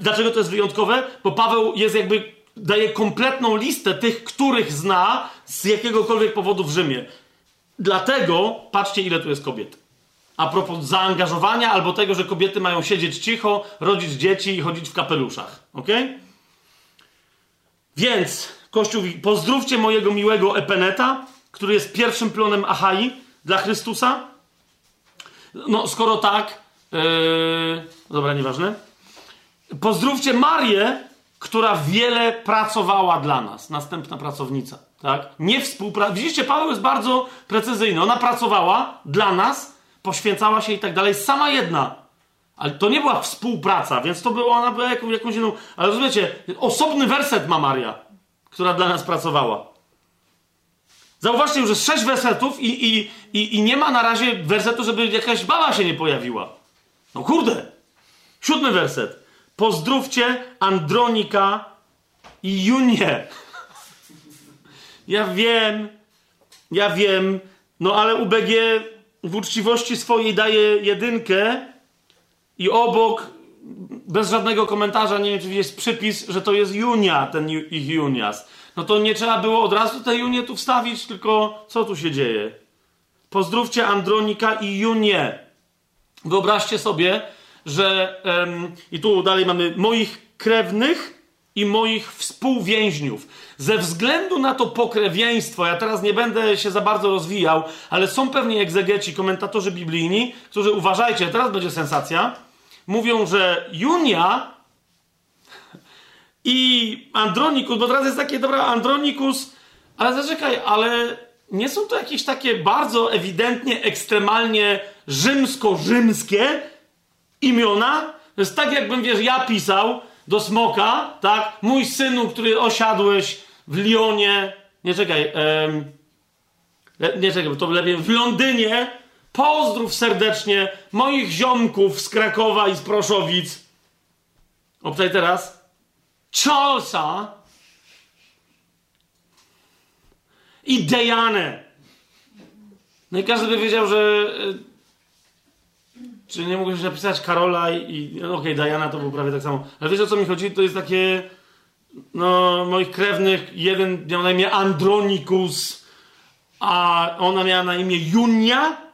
Dlaczego to jest wyjątkowe? Bo Paweł jest jakby, daje kompletną listę tych, których zna z jakiegokolwiek powodu w Rzymie. Dlatego, patrzcie ile tu jest kobiet. A propos zaangażowania albo tego, że kobiety mają siedzieć cicho, rodzić dzieci i chodzić w kapeluszach. Ok? Więc, Kościół, pozdrówcie mojego miłego Epeneta, który jest pierwszym plonem Achai dla Chrystusa. No, skoro tak, yy... dobra, nieważne. Pozdrówcie Marię, która wiele pracowała dla nas. Następna pracownica, tak? Nie współpracowała. Widzicie, Paweł jest bardzo precyzyjny. Ona pracowała dla nas, poświęcała się i tak dalej. Sama jedna. Ale to nie była współpraca, więc to była, ona była jaką, jakąś inną... Ale rozumiecie, osobny werset ma Maria, która dla nas pracowała. Zauważcie, że jest sześć wersetów i, i, i, i nie ma na razie wersetu, żeby jakaś baba się nie pojawiła. No kurde. Siódmy werset. Pozdrówcie Andronika i Junię. Ja wiem, ja wiem, no ale UBG w uczciwości swojej daje jedynkę i obok, bez żadnego komentarza, nie wiem czy jest przypis, że to jest Junia, ten ich Junias. No to nie trzeba było od razu tę Junię tu wstawić, tylko co tu się dzieje? Pozdrówcie Andronika i Junię. Wyobraźcie sobie, że i tu dalej mamy moich krewnych i moich współwięźniów. Ze względu na to pokrewieństwo, ja teraz nie będę się za bardzo rozwijał, ale są pewnie egzegeci, komentatorzy biblijni, którzy uważajcie, teraz będzie sensacja, mówią, że Junia i Andronikus, bo teraz jest takie, dobra, Andronikus, ale zaczekaj, ale nie są to jakieś takie bardzo ewidentnie, ekstremalnie rzymsko-rzymskie imiona? To jest tak, jakbym, wiesz, ja pisał do Smoka, tak? Mój synu, który osiadłeś w Lyonie, nie czekaj, em, nie czekaj, bo to lepiej, w Londynie, pozdrów serdecznie moich ziomków z Krakowa i z Proszowic. Obczaj teraz. Charlesa i Diane. No i każdy by wiedział, że e, czy nie mógłbyś napisać Karola i, no okej, okay, Diana to był prawie tak samo. Ale wiesz o co mi chodzi? To jest takie no, moich krewnych, jeden miał na imię Andronikus, a ona miała na imię Junia.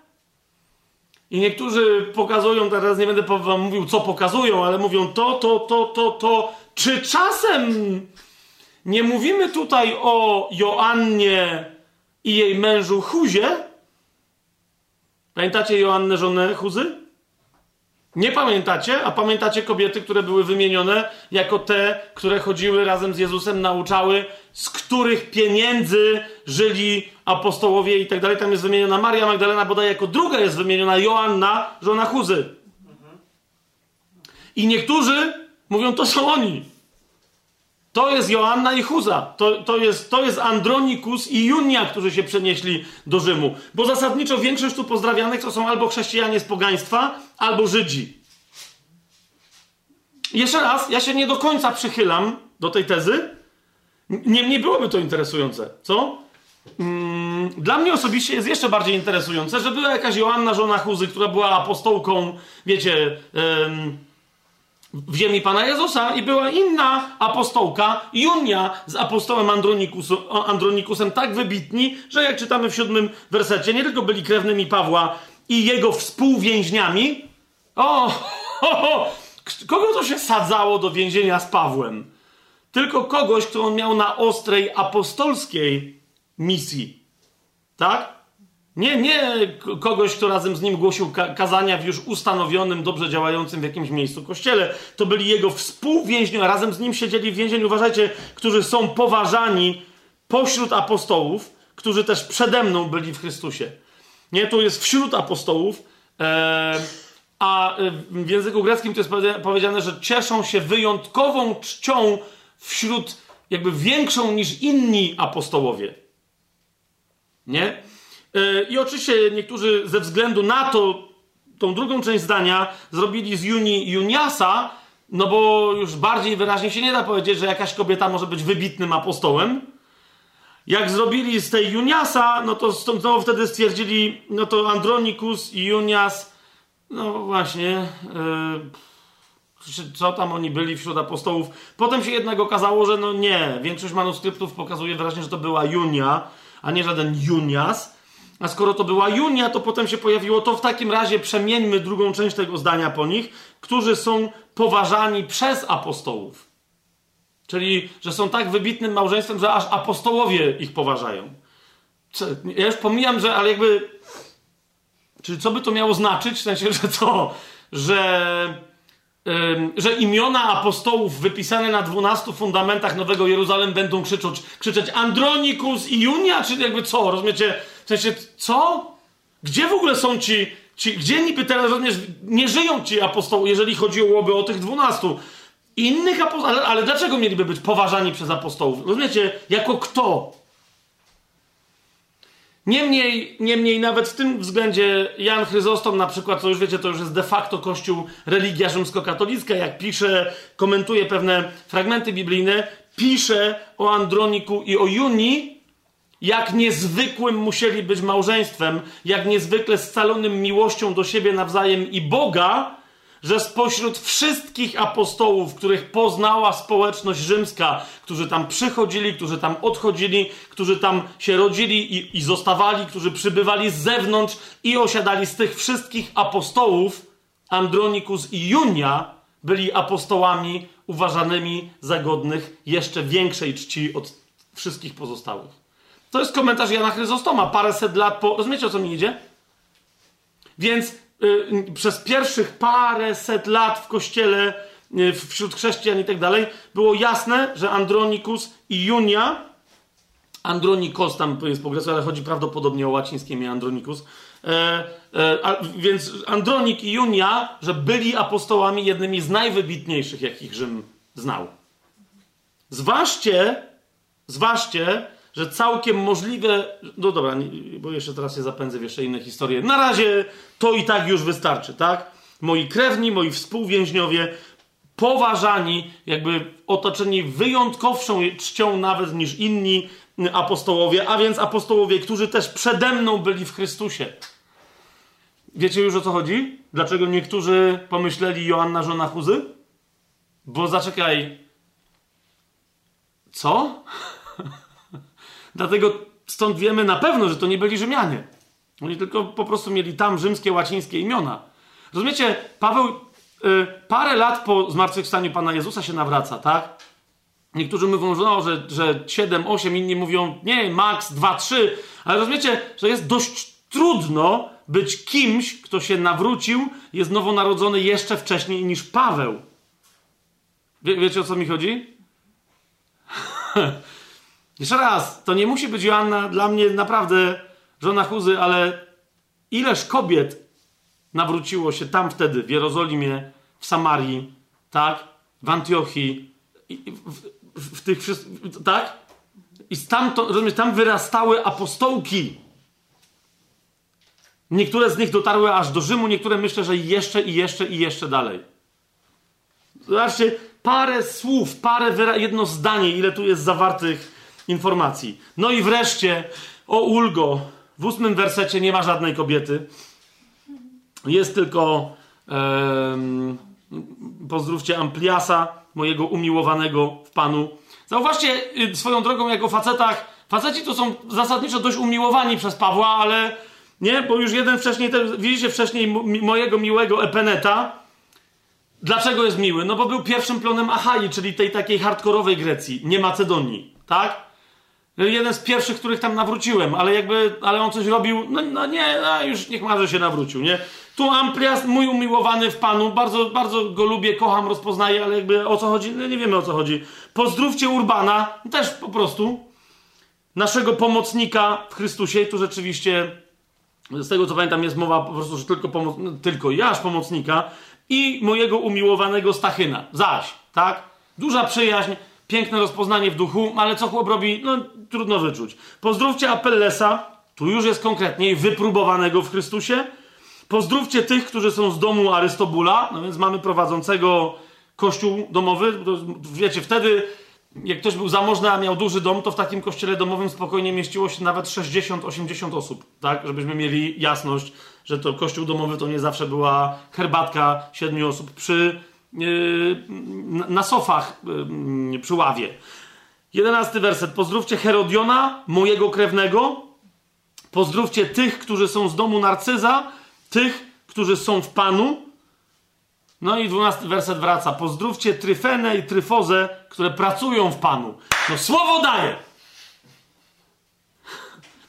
I niektórzy pokazują, teraz nie będę wam mówił, co pokazują, ale mówią to, to, to, to, to. Czy czasem nie mówimy tutaj o Joannie i jej mężu Huzie? Pamiętacie Joannę, żonę Huzy? Nie pamiętacie, a pamiętacie kobiety, które były wymienione jako te, które chodziły razem z Jezusem, nauczały, z których pieniędzy żyli apostołowie i tak dalej. Tam jest wymieniona Maria Magdalena, bodaj jako druga jest wymieniona Joanna, żona Huzy. I niektórzy mówią, to są oni. To jest Joanna i Huza. To, to, jest, to jest Andronikus i Junia, którzy się przenieśli do Rzymu. Bo zasadniczo większość tu pozdrawianych to są albo chrześcijanie z pogaństwa, albo Żydzi. Jeszcze raz, ja się nie do końca przychylam do tej tezy. Niemniej byłoby to interesujące, co? Mm, dla mnie osobiście jest jeszcze bardziej interesujące, że była jakaś Joanna, żona Huzy, która była apostołką, wiecie, w ziemi Pana Jezusa i była inna apostołka, Junia z apostołem Andronikusem, tak wybitni, że jak czytamy w siódmym wersecie, nie tylko byli krewnymi Pawła i jego współwięźniami, o, ho, ho, kogo to się sadzało do więzienia z Pawłem? Tylko kogoś, kto on miał na ostrej apostolskiej misji. Tak? Nie, nie kogoś, kto razem z nim głosił kazania w już ustanowionym, dobrze działającym w jakimś miejscu kościele. To byli jego współwięźniowie, razem z nim siedzieli w więzieniu, uważajcie, którzy są poważani pośród apostołów, którzy też przede mną byli w Chrystusie. Nie, to jest wśród apostołów, e, a w języku greckim to jest powiedziane, że cieszą się wyjątkową czcią wśród, jakby większą niż inni apostołowie. Nie? E, I oczywiście niektórzy ze względu na to, tą drugą część zdania, zrobili z Juni Juniasa, no bo już bardziej wyraźnie się nie da powiedzieć, że jakaś kobieta może być wybitnym apostołem. Jak zrobili z tej Juniasa, no to znowu wtedy stwierdzili, no to Andronikus i Junias, no właśnie, yy, co tam oni byli wśród apostołów. Potem się jednak okazało, że no nie, większość manuskryptów pokazuje wyraźnie, że to była Junia, a nie żaden Junias. A skoro to była Junia, to potem się pojawiło, to w takim razie przemieńmy drugą część tego zdania po nich, którzy są poważani przez apostołów. Czyli, że są tak wybitnym małżeństwem, że aż apostołowie ich poważają. Ja już pomijam, że, ale jakby. Czyli co by to miało znaczyć? W sensie, że co? Że, że imiona apostołów wypisane na dwunastu fundamentach Nowego Jeruzalem będą krzyczeć, krzyczeć Andronikus i Junia? Czyli jakby co? Rozumiecie? W sensie, co? Gdzie w ogóle są ci, ci gdzie niby teraz również nie żyją ci apostołowie, jeżeli chodziłoby o tych dwunastu? Innych apostołów, ale, dlaczego mieliby być poważani przez apostołów? Rozumiecie? Jako kto? Niemniej, niemniej nawet w tym względzie Jan Chryzostom na przykład, co już wiecie, to już jest de facto kościół religia rzymskokatolicka, jak pisze, komentuje pewne fragmenty biblijne, pisze o Androniku i o Junii, jak niezwykłym musieli być małżeństwem, jak niezwykle scalonym miłością do siebie nawzajem i Boga, że spośród wszystkich apostołów, których poznała społeczność rzymska, którzy tam przychodzili, którzy tam odchodzili, którzy tam się rodzili i, i zostawali, którzy przybywali z zewnątrz i osiadali z tych wszystkich apostołów, Andronikus i Junia byli apostołami uważanymi za godnych jeszcze większej czci od wszystkich pozostałych. To jest komentarz Jana Chryzostoma, paręset lat po... Rozumiecie, o co mi idzie? Więc Y, przez pierwszych parę set lat w kościele, y, wśród chrześcijan i tak dalej, było jasne, że Andronikus i Junia, Andronikos tam jest po grecku, ale chodzi prawdopodobnie o łacińskie imię Andronikus, e, e, a, więc Andronik i Junia, że byli apostołami jednymi z najwybitniejszych, jakich Rzym znał. Zważcie, zważcie, że całkiem możliwe. No dobra, bo jeszcze teraz się zapędzę w jeszcze inne historie. Na razie to i tak już wystarczy, tak? Moi krewni, moi współwięźniowie, poważani, jakby otoczeni wyjątkowszą czcią nawet niż inni apostołowie, a więc apostołowie, którzy też przede mną byli w Chrystusie. Wiecie już o co chodzi? Dlaczego niektórzy pomyśleli Joanna żona Chuzy? Bo zaczekaj. Co? (laughs) Dlatego stąd wiemy na pewno, że to nie byli Rzymianie. Oni tylko po prostu mieli tam rzymskie, łacińskie imiona. Rozumiecie, Paweł y, parę lat po zmartwychwstaniu Pana Jezusa się nawraca, tak? Niektórzy mówią, że, no, że, że 7, 8, inni mówią nie, maks 2, 3, ale rozumiecie, że jest dość trudno być kimś, kto się nawrócił, jest nowonarodzony jeszcze wcześniej niż Paweł. Wie, wiecie o co mi chodzi? (laughs) Jeszcze raz, to nie musi być Joanna dla mnie naprawdę żona Chuzy, ale ileż kobiet nawróciło się tam wtedy, w Jerozolimie, w Samarii, tak? W Antiochii, w, w, w tych wszystkich, tak? I stamtąd, rozumiesz, tam wyrastały apostołki. Niektóre z nich dotarły aż do Rzymu, niektóre myślę, że jeszcze i jeszcze i jeszcze dalej. Zobaczcie, parę słów, parę, jedno zdanie, ile tu jest zawartych informacji. No i wreszcie, o ulgo, w ósmym wersecie nie ma żadnej kobiety. Jest tylko um, pozdrówcie Ampliasa, mojego umiłowanego w Panu. Zauważcie y, swoją drogą, jako facetach, faceci to są zasadniczo dość umiłowani przez Pawła, ale nie, bo już jeden wcześniej, widzicie wcześniej mojego miłego Epeneta. Dlaczego jest miły? No bo był pierwszym plonem Achai, czyli tej takiej hardkorowej Grecji, nie Macedonii, tak? Jeden z pierwszych, których tam nawróciłem, ale jakby, ale on coś robił, no, no nie, no już niech marze się nawrócił, nie? Tu Amplias, mój umiłowany w Panu, bardzo, bardzo go lubię, kocham, rozpoznaję, ale jakby o co chodzi, no nie wiemy o co chodzi. Pozdrówcie Urbana, też po prostu, naszego pomocnika w Chrystusie, tu rzeczywiście, z tego co pamiętam jest mowa po prostu, że tylko, pomoc, no, tylko ja aż pomocnika i mojego umiłowanego Stachyna, zaś, tak? Duża przyjaźń, piękne rozpoznanie w duchu, ale co chłop robi, no trudno wyczuć. Pozdrówcie Apellesa, tu już jest konkretniej, wypróbowanego w Chrystusie. Pozdrówcie tych, którzy są z domu Arystobula, no więc mamy prowadzącego kościół domowy. Wiecie, wtedy jak ktoś był zamożny, a miał duży dom, to w takim kościele domowym spokojnie mieściło się nawet 60-80 osób, tak? Żebyśmy mieli jasność, że to kościół domowy to nie zawsze była herbatka siedmiu osób przy, yy, na sofach yy, przy ławie. Jedenasty werset. Pozdrówcie Herodiona, mojego krewnego. Pozdrówcie tych, którzy są z domu Narcyza, tych, którzy są w Panu. No i dwunasty werset wraca. Pozdrówcie Tryfenę i Tryfozę, które pracują w Panu. No słowo daje.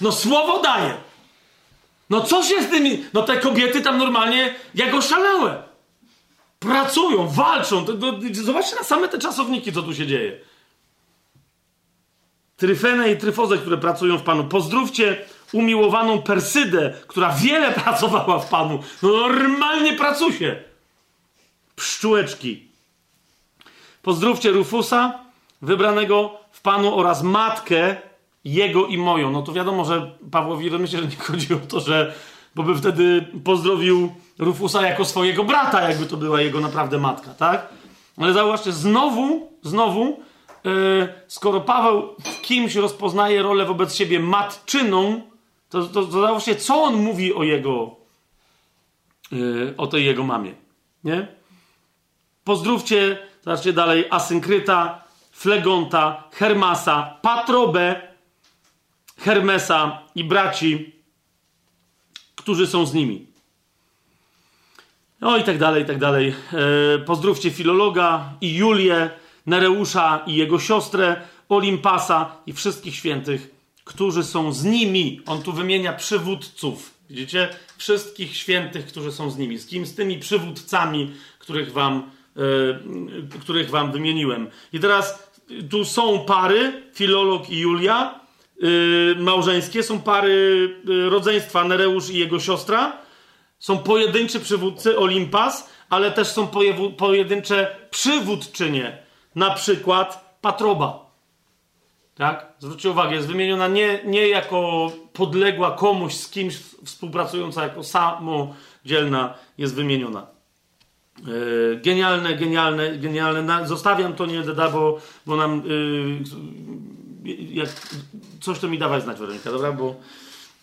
No słowo daje. No co się z tymi... No te kobiety tam normalnie jak oszalałe. Pracują, walczą. Zobaczcie na same te czasowniki, co tu się dzieje. Tryfenę i Tryfozę, które pracują w Panu. Pozdrówcie umiłowaną Persydę, która wiele (laughs) pracowała w Panu. No normalnie pracuje. Pszczółeczki. Pozdrówcie Rufusa, wybranego w Panu oraz matkę jego i moją. No to wiadomo, że Pawłowi myślę, że nie chodzi o to, że bo by wtedy pozdrowił Rufusa jako swojego brata, jakby to była jego naprawdę matka, tak? Ale zauważcie, znowu, znowu, skoro Paweł w kimś rozpoznaje rolę wobec siebie matczyną, to, to, to co on mówi o jego, yy, o tej jego mamie, nie? Pozdrówcie, zobaczcie dalej, Asynkryta, Flegonta, Hermasa, Patrobę, Hermesa i braci, którzy są z nimi. No i tak dalej, i tak dalej. E, pozdrówcie Filologa i Julię, Nereusza i jego siostrę, Olimpasa i wszystkich świętych, którzy są z nimi. On tu wymienia przywódców. Widzicie? Wszystkich świętych, którzy są z nimi. Z kim? Z tymi przywódcami, których wam E, których wam wymieniłem. I teraz tu są pary, Filolog i Julia, e, małżeńskie, są pary e, rodzeństwa Nereusz i jego siostra, są pojedynczy przywódcy Olimpas, ale też są pojedyncze przywódczynie, na przykład Patroba. Tak? Zwróćcie uwagę, jest wymieniona nie, nie jako podległa komuś z kimś współpracująca, jako samodzielna jest wymieniona. E, genialne, genialne, genialne. Zostawiam to nie da, bo, bo nam. Yy, jak coś to mi dawaj znać, Weronika, dobra? Bo,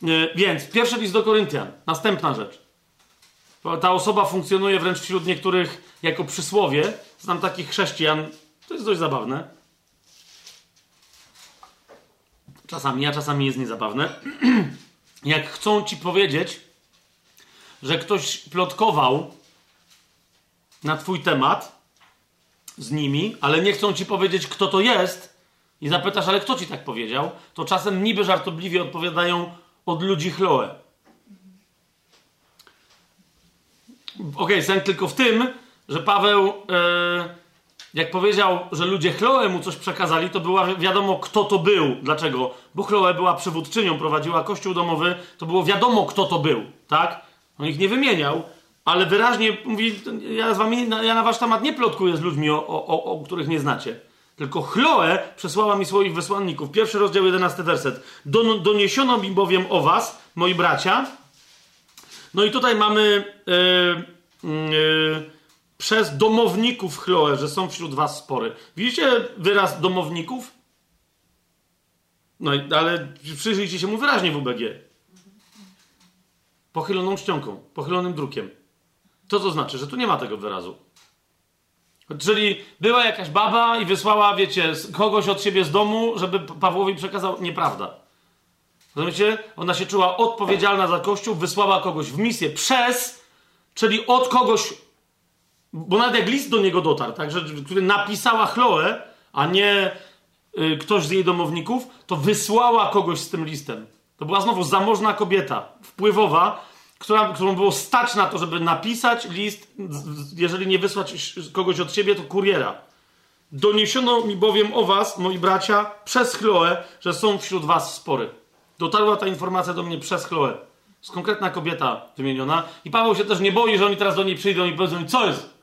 yy, więc pierwszy list do Koryntian. Następna rzecz. Ta osoba funkcjonuje wręcz wśród niektórych jako przysłowie. Znam takich chrześcijan. To jest dość zabawne. Czasami, a czasami jest niezabawne. (clears throat) jak chcą ci powiedzieć, że ktoś plotkował na Twój temat z nimi, ale nie chcą Ci powiedzieć, kto to jest, i zapytasz, ale kto Ci tak powiedział, to czasem niby żartobliwie odpowiadają od ludzi Chloe. Okej, okay, sęk tylko w tym, że Paweł, e, jak powiedział, że ludzie Chloe mu coś przekazali, to była wiadomo, kto to był. Dlaczego? Bo Chloe była przywódczynią, prowadziła kościół domowy, to było wiadomo, kto to był, tak? On ich nie wymieniał, ale wyraźnie mówi, ja z wami, ja na wasz temat nie plotkuję z ludźmi, o, o, o których nie znacie. Tylko Chloe przesłała mi swoich wysłanników. Pierwszy rozdział, jedenasty werset. Don, doniesiono mi bowiem o was, moi bracia. No i tutaj mamy yy, yy, przez domowników Chloe, że są wśród was spory. Widzicie wyraz domowników? No ale przyjrzyjcie się mu wyraźnie w UBG. Pochyloną czcionką, pochylonym drukiem. Co to znaczy? Że tu nie ma tego wyrazu. Czyli była jakaś baba i wysłała, wiecie, kogoś od siebie z domu, żeby Pawłowi przekazał. Nieprawda. Rozumiecie? Ona się czuła odpowiedzialna za Kościół, wysłała kogoś w misję przez, czyli od kogoś, bo nawet jak list do niego dotarł, także, który napisała Chloe, a nie y, ktoś z jej domowników, to wysłała kogoś z tym listem. To była znowu zamożna kobieta, wpływowa, która, którą było stać na to, żeby napisać list, jeżeli nie wysłać kogoś od siebie, to kuriera. Doniesiono mi bowiem o was, moi bracia, przez Chloe, że są wśród was spory. Dotarła ta informacja do mnie przez Chloe. Jest konkretna kobieta wymieniona. I Paweł się też nie boi, że oni teraz do niej przyjdą i powiedzą, co jest?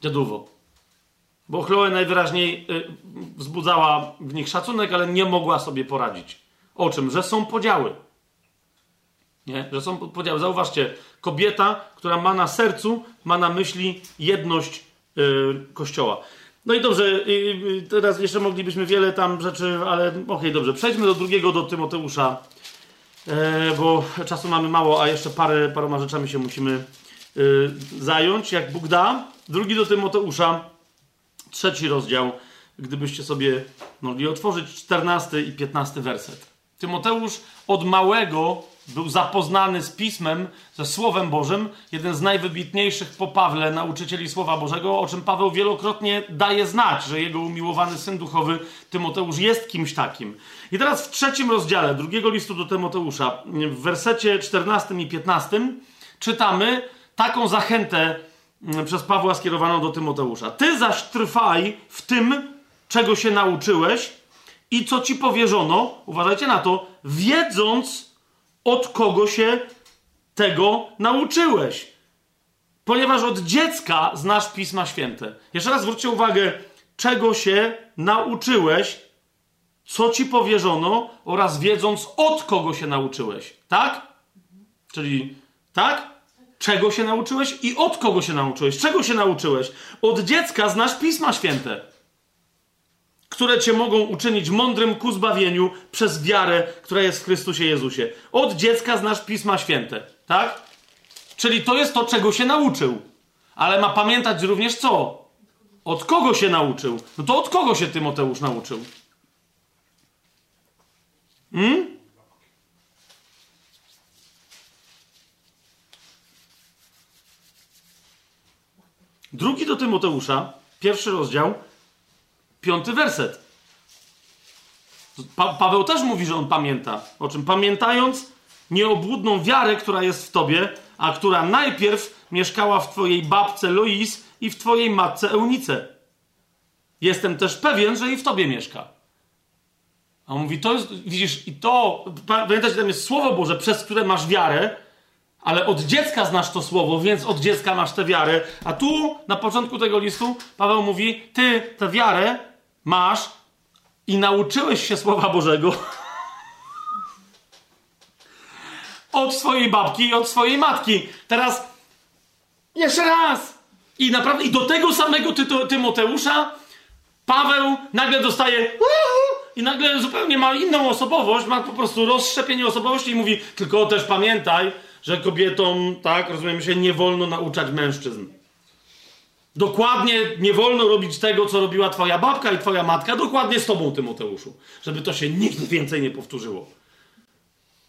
Dziaduwo. Bo Chloe najwyraźniej y, wzbudzała w nich szacunek, ale nie mogła sobie poradzić. O czym? Że są podziały. Nie? Że są podziały. Zauważcie, kobieta, która ma na sercu, ma na myśli jedność Kościoła. No i dobrze, teraz jeszcze moglibyśmy wiele tam rzeczy, ale okej, okay, dobrze. Przejdźmy do drugiego, do Tymoteusza, bo czasu mamy mało, a jeszcze parę, paroma rzeczami się musimy zająć, jak Bóg da. Drugi do Tymoteusza, trzeci rozdział, gdybyście sobie mogli otworzyć, czternasty i piętnasty werset. Tymoteusz od małego był zapoznany z Pismem, ze Słowem Bożym, jeden z najwybitniejszych po Pawle nauczycieli Słowa Bożego, o czym Paweł wielokrotnie daje znać, że jego umiłowany syn duchowy Tymoteusz jest kimś takim. I teraz w trzecim rozdziale drugiego listu do Tymoteusza, w wersecie 14 i 15 czytamy taką zachętę mm, przez Pawła skierowaną do Tymoteusza. Ty zaś trwaj w tym, czego się nauczyłeś i co ci powierzono, uważajcie na to, wiedząc, od kogo się tego nauczyłeś. Ponieważ od dziecka znasz Pisma Święte. Jeszcze raz zwróćcie uwagę, czego się nauczyłeś, co ci powierzono oraz wiedząc, od kogo się nauczyłeś. Tak? Czyli tak? Czego się nauczyłeś i od kogo się nauczyłeś? Czego się nauczyłeś? Od dziecka znasz Pisma Święte które cię mogą uczynić mądrym ku zbawieniu przez wiarę, która jest w Chrystusie Jezusie. Od dziecka znasz Pisma Święte, tak? Czyli to jest to, czego się nauczył. Ale ma pamiętać również co? Od kogo się nauczył? No to od kogo się Tymoteusz nauczył? Hmm? Drugi do Tymoteusza, pierwszy rozdział, Piąty werset. Pa Paweł też mówi, że on pamięta. O czym? Pamiętając nieobłudną wiarę, która jest w tobie, a która najpierw mieszkała w twojej babce Lois i w twojej matce Eunice. Jestem też pewien, że i w tobie mieszka. A on mówi, to jest, widzisz, i to, pamiętacie, tam jest Słowo Boże, przez które masz wiarę, ale od dziecka znasz to Słowo, więc od dziecka masz tę wiarę. A tu, na początku tego listu, Paweł mówi, ty tę wiarę masz i nauczyłeś się Słowa Bożego (laughs) od swojej babki i od swojej matki. Teraz jeszcze raz. I naprawdę, i do tego samego ty, Tymoteusza Paweł nagle dostaje i nagle zupełnie ma inną osobowość, ma po prostu rozszczepienie osobowości i mówi, tylko też pamiętaj, że kobietom, tak, rozumiem się, nie wolno nauczać mężczyzn. Dokładnie nie wolno robić tego, co robiła twoja babka i twoja matka, dokładnie z tobą, Tymoteuszu. Żeby to się nigdy więcej nie powtórzyło.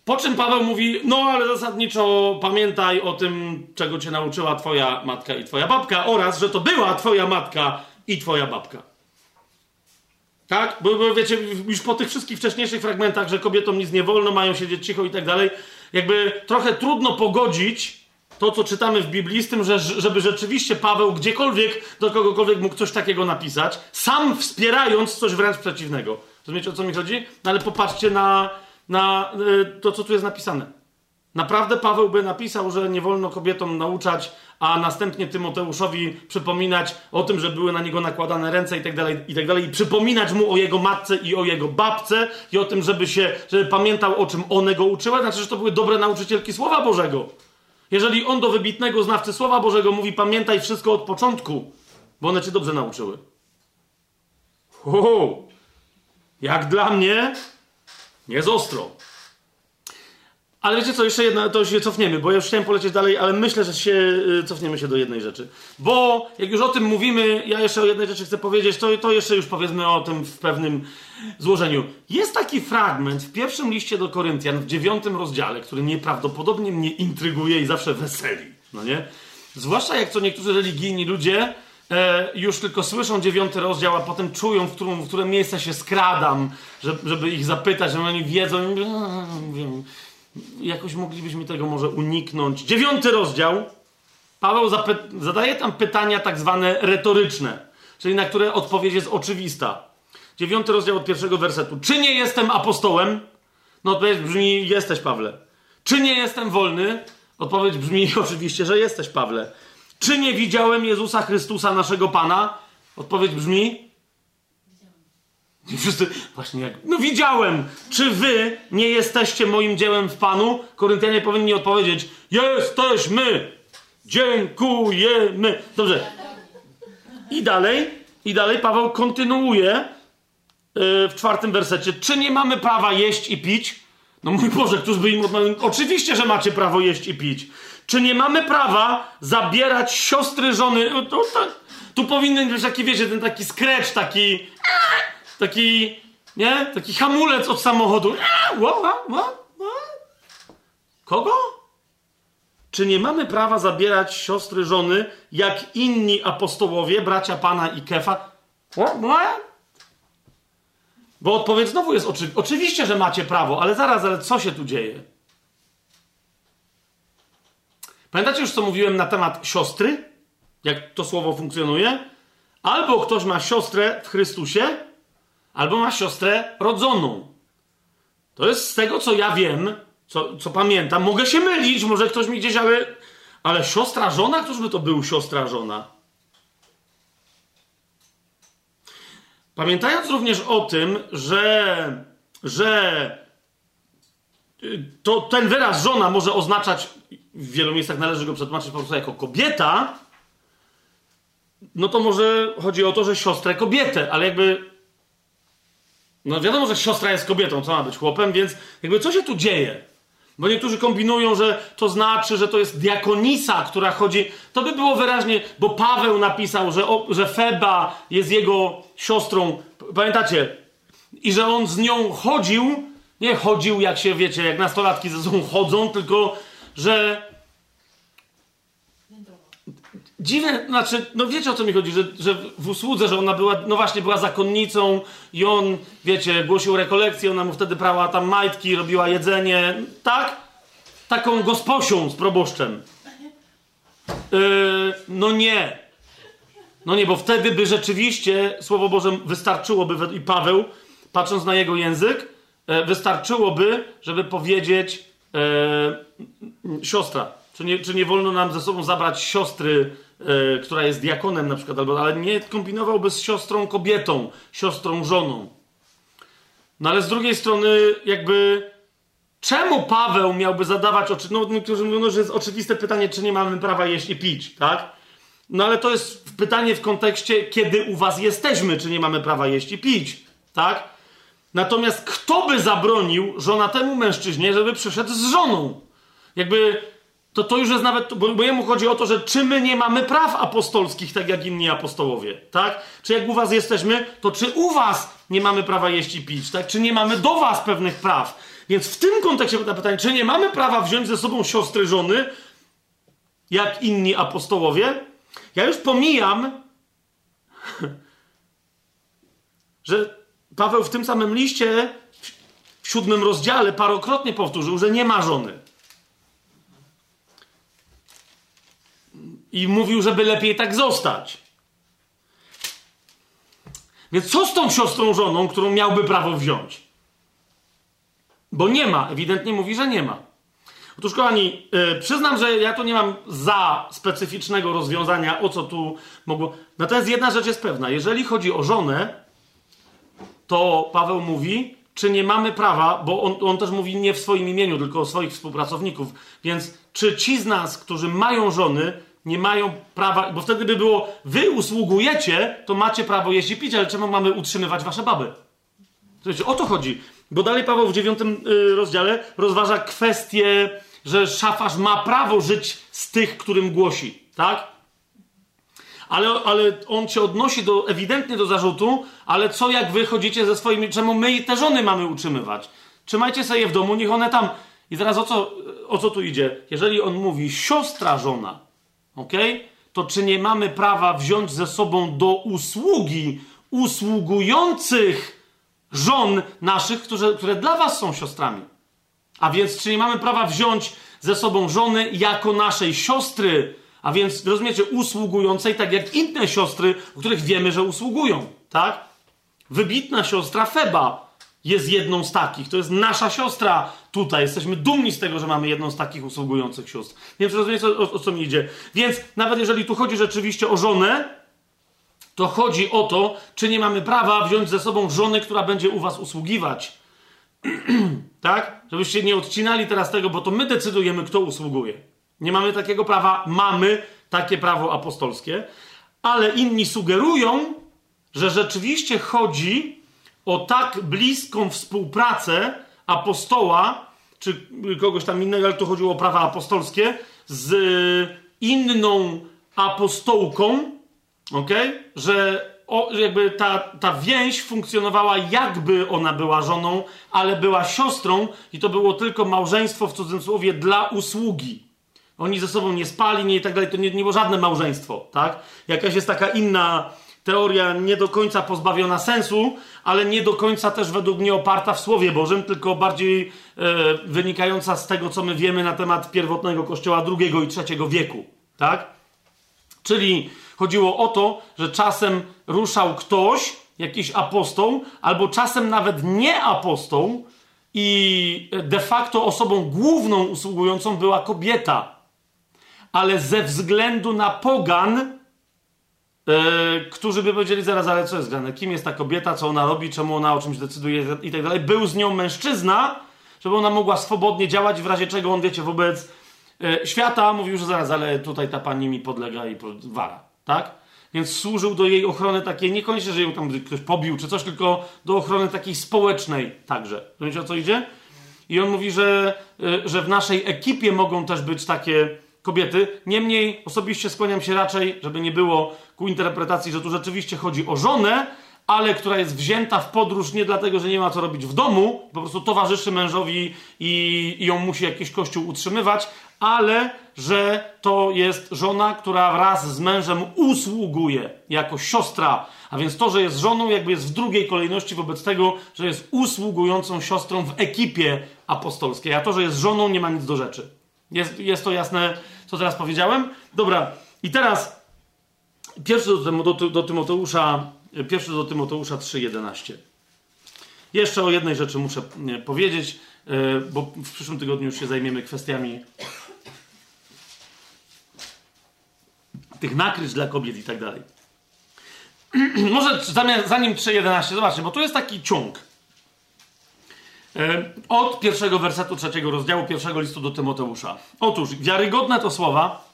Po czym Paweł mówi, no ale zasadniczo pamiętaj o tym, czego cię nauczyła twoja matka i twoja babka oraz, że to była twoja matka i twoja babka. Tak? Bo, bo wiecie, już po tych wszystkich wcześniejszych fragmentach, że kobietom nic nie wolno, mają siedzieć cicho i tak dalej, jakby trochę trudno pogodzić to, co czytamy w Biblii, z tym, że, żeby rzeczywiście Paweł gdziekolwiek do kogokolwiek mógł coś takiego napisać, sam wspierając coś wręcz przeciwnego. Rozumiecie, o co mi chodzi? No ale popatrzcie na, na y, to, co tu jest napisane. Naprawdę Paweł by napisał, że nie wolno kobietom nauczać, a następnie Tymoteuszowi przypominać o tym, że były na niego nakładane ręce i tak dalej, i tak dalej, i przypominać mu o jego matce i o jego babce i o tym, żeby się, żeby pamiętał, o czym one go uczyły, znaczy, że to były dobre nauczycielki Słowa Bożego. Jeżeli on do wybitnego znawcy Słowa Bożego mówi, pamiętaj wszystko od początku, bo one cię dobrze nauczyły. Ho, jak dla mnie, jest ostro. Ale wiecie co, jeszcze jedna, to się cofniemy, bo ja już chciałem polecieć dalej, ale myślę, że się y, cofniemy się do jednej rzeczy. Bo jak już o tym mówimy, ja jeszcze o jednej rzeczy chcę powiedzieć, to, to jeszcze już powiedzmy o tym w pewnym złożeniu. Jest taki fragment w pierwszym liście do Koryntian, w dziewiątym rozdziale, który nieprawdopodobnie mnie intryguje i zawsze weseli, no nie? Zwłaszcza jak to niektórzy religijni ludzie e, już tylko słyszą dziewiąty rozdział, a potem czują, w, którą, w które miejsce się skradam, żeby, żeby ich zapytać, że oni wiedzą, jakoś moglibyśmy tego może uniknąć. Dziewiąty rozdział. Paweł zadaje tam pytania tak zwane retoryczne, czyli na które odpowiedź jest oczywista. Dziewiąty rozdział od pierwszego wersetu. Czy nie jestem apostołem? No odpowiedź brzmi, jesteś Pawle. Czy nie jestem wolny? Odpowiedź brzmi (laughs) oczywiście, że jesteś Pawle. Czy nie widziałem Jezusa Chrystusa, naszego Pana? Odpowiedź brzmi, (laughs) wszyscy, właśnie jak, no widziałem, czy wy nie jesteście moim dziełem w Panu? Koryntianie powinni odpowiedzieć, jesteśmy, dziękujemy. Dobrze. I dalej, i dalej Paweł kontynuuje yy, w czwartym wersecie. Czy nie mamy prawa jeść i pić? No mój Boże, któż by im odmawiał? Oczywiście, że macie prawo jeść i pić. Czy nie mamy prawa zabierać siostry, żony? To, tu powinien być taki, wiecie, ten taki scratch, taki taki, nie? Taki hamulec od samochodu. Kogo? Czy nie mamy prawa zabierać siostry żony, jak inni apostołowie, bracia Pana i Kefa? Bo odpowiedź znowu jest oczy... oczywiście, że macie prawo, ale zaraz, ale co się tu dzieje? Pamiętacie już, co mówiłem na temat siostry? Jak to słowo funkcjonuje? Albo ktoś ma siostrę w Chrystusie, albo ma siostrę rodzoną. To jest z tego, co ja wiem, co, co pamiętam. Mogę się mylić, może ktoś mi gdzieś, ale, ale siostra żona? Któż by to był siostra żona? Pamiętając również o tym, że, że y, to ten wyraz żona może oznaczać, w wielu miejscach należy go przetłumaczyć po prostu jako kobieta, no to może chodzi o to, że siostrę kobietę, ale jakby no wiadomo, że siostra jest kobietą, co ma być chłopem, więc jakby co się tu dzieje? Bo niektórzy kombinują, że to znaczy, że to jest diakonisa, która chodzi. To by było wyraźnie, bo Paweł napisał, że, o, że Feba jest jego siostrą. Pamiętacie? I że on z nią chodził. Nie chodził, jak się wiecie, jak nastolatki ze sobą chodzą, tylko że Dziwne, znaczy, no wiecie o co mi chodzi, że, że w usłudze, że ona była, no właśnie, była zakonnicą i on, wiecie, głosił rekolekcję, ona mu wtedy prała tam majtki, robiła jedzenie, tak? Taką gosposią z proboszczem. Yy, no nie. No nie, bo wtedy by rzeczywiście Słowo Boże wystarczyłoby, i Paweł, patrząc na jego język, yy, wystarczyłoby, żeby powiedzieć yy, siostra. Czy nie, czy nie wolno nam ze sobą zabrać siostry E, która jest diakonem na przykład, albo, ale nie kombinowałby z siostrą kobietą, siostrą żoną. No ale z drugiej strony, jakby, czemu Paweł miałby zadawać oczy? No, niektórzy mówią, no, że jest oczywiste pytanie, czy nie mamy prawa jeść i pić, tak? No ale to jest pytanie w kontekście, kiedy u was jesteśmy, czy nie mamy prawa jeść i pić, tak? Natomiast kto by zabronił żonatemu mężczyźnie, żeby przyszedł z żoną? Jakby to to już jest nawet, bo, bo jemu chodzi o to, że czy my nie mamy praw apostolskich, tak jak inni apostołowie, tak? Czy jak u was jesteśmy, to czy u was nie mamy prawa jeść i pić, tak? Czy nie mamy do was pewnych praw? Więc w tym kontekście na pytanie, czy nie mamy prawa wziąć ze sobą siostry żony, jak inni apostołowie? Ja już pomijam, (laughs) że Paweł w tym samym liście, w siódmym rozdziale, parokrotnie powtórzył, że nie ma żony. I mówił, żeby lepiej tak zostać. Więc co z tą siostrą żoną, którą miałby prawo wziąć? Bo nie ma, ewidentnie mówi, że nie ma. Otóż, kochani, yy, przyznam, że ja tu nie mam za specyficznego rozwiązania, o co tu mogło. Natomiast jedna rzecz jest pewna. Jeżeli chodzi o żonę, to Paweł mówi, czy nie mamy prawa, bo on, on też mówi nie w swoim imieniu, tylko o swoich współpracowników. Więc czy ci z nas, którzy mają żony, nie mają prawa, bo wtedy by było, wy usługujecie, to macie prawo jeść i pić, ale czemu mamy utrzymywać wasze baby? Słuchajcie, o to chodzi. Bo dalej Paweł w dziewiątym y, rozdziale rozważa kwestię, że szafarz ma prawo żyć z tych, którym głosi, tak? Ale, ale on się odnosi do, ewidentnie do zarzutu, ale co jak wy chodzicie ze swoimi, czemu my te żony mamy utrzymywać? Trzymajcie sobie je w domu, niech one tam... I teraz o co, o co tu idzie? Jeżeli on mówi siostra żona, ok? To czy nie mamy prawa wziąć ze sobą do usługi usługujących żon naszych, które, dla was są siostrami? A więc czy nie mamy prawa wziąć ze sobą żony jako naszej siostry, a więc rozumiecie, usługującej tak jak inne siostry, których wiemy, że usługują, tak? Wybitna siostra Feba, jest jedną z takich. To jest nasza siostra tutaj. Jesteśmy dumni z tego, że mamy jedną z takich usługujących sióstr. Nie wiem, rozumiecie, o, o co mi idzie. Więc nawet jeżeli tu chodzi rzeczywiście o żonę, to chodzi o to, czy nie mamy prawa wziąć ze sobą żony, która będzie u was usługiwać. (clears throat) tak? Żebyście nie odcinali teraz tego, bo to my decydujemy, kto usługuje. Nie mamy takiego prawa, mamy takie prawo apostolskie. ale inni sugerują, że rzeczywiście chodzi o tak bliską współpracę apostoła, czy kogoś tam innego, ale tu chodziło o prawa apostolskie, z inną apostołką, ok? Że o, jakby ta, ta więź funkcjonowała jakby ona była żoną, ale była siostrą i to było tylko małżeństwo w cudzysłowie dla usługi. Oni ze sobą nie spali, nie i tak dalej, to nie, nie było żadne małżeństwo, tak? Jakaś jest taka inna teoria, nie do końca pozbawiona sensu, ale nie do końca też według mnie oparta w Słowie Bożym, tylko bardziej e, wynikająca z tego, co my wiemy na temat pierwotnego kościoła II i III wieku, tak? Czyli chodziło o to, że czasem ruszał ktoś, jakiś apostoł, albo czasem nawet nie apostoł, i de facto osobą główną usługującą była kobieta. Ale ze względu na pogan, yy, którzy by powiedzieli zaraz, ale co jest grane? Kim jest ta kobieta, co ona robi, czemu ona o czymś decyduje i tak dalej. Był z nią mężczyzna, żeby ona mogła swobodnie działać, w razie czego on, wiecie, wobec yy, świata mówił, że zaraz, ale tutaj ta pani mi podlega i wara, tak? Więc służył do jej ochrony takiej, niekoniecznie, że ją tam ktoś pobił czy coś, tylko do ochrony takiej społecznej także. Wiecie o co idzie? I on mówi, że, y, że w naszej ekipie mogą też być takie kobiety. Niemniej osobiście skłaniam się raczej, żeby nie było ku interpretacji, że tu rzeczywiście chodzi o żonę, ale która jest wzięta w podróż nie dlatego, że nie ma co robić w domu, po prostu towarzyszy mężowi i, i ją musi jakiś kościół utrzymywać, ale że to jest żona, która wraz z mężem usługuje jako siostra. A więc to, że jest żoną, jakby jest w drugiej kolejności wobec tego, że jest usługującą siostrą w ekipie apostolskiej. A to, że jest żoną, nie ma nic do rzeczy. Jest, jest to jasne, co teraz powiedziałem? Dobra, i teraz pierwszy do, do, do Tymoteusza, pierwszy do Tymoteusza 3,11. Jeszcze o jednej rzeczy muszę powiedzieć, e, bo w przyszłym tygodniu już się zajmiemy kwestiami tych nakryć dla kobiet i tak dalej. (clears throat) Może zanim 3.11, zobaczcie, bo tu jest taki ciąg. E, od pierwszego wersetu trzeciego rozdziału pierwszego listu do Tymoteusza. Otóż, wiarygodne to słowa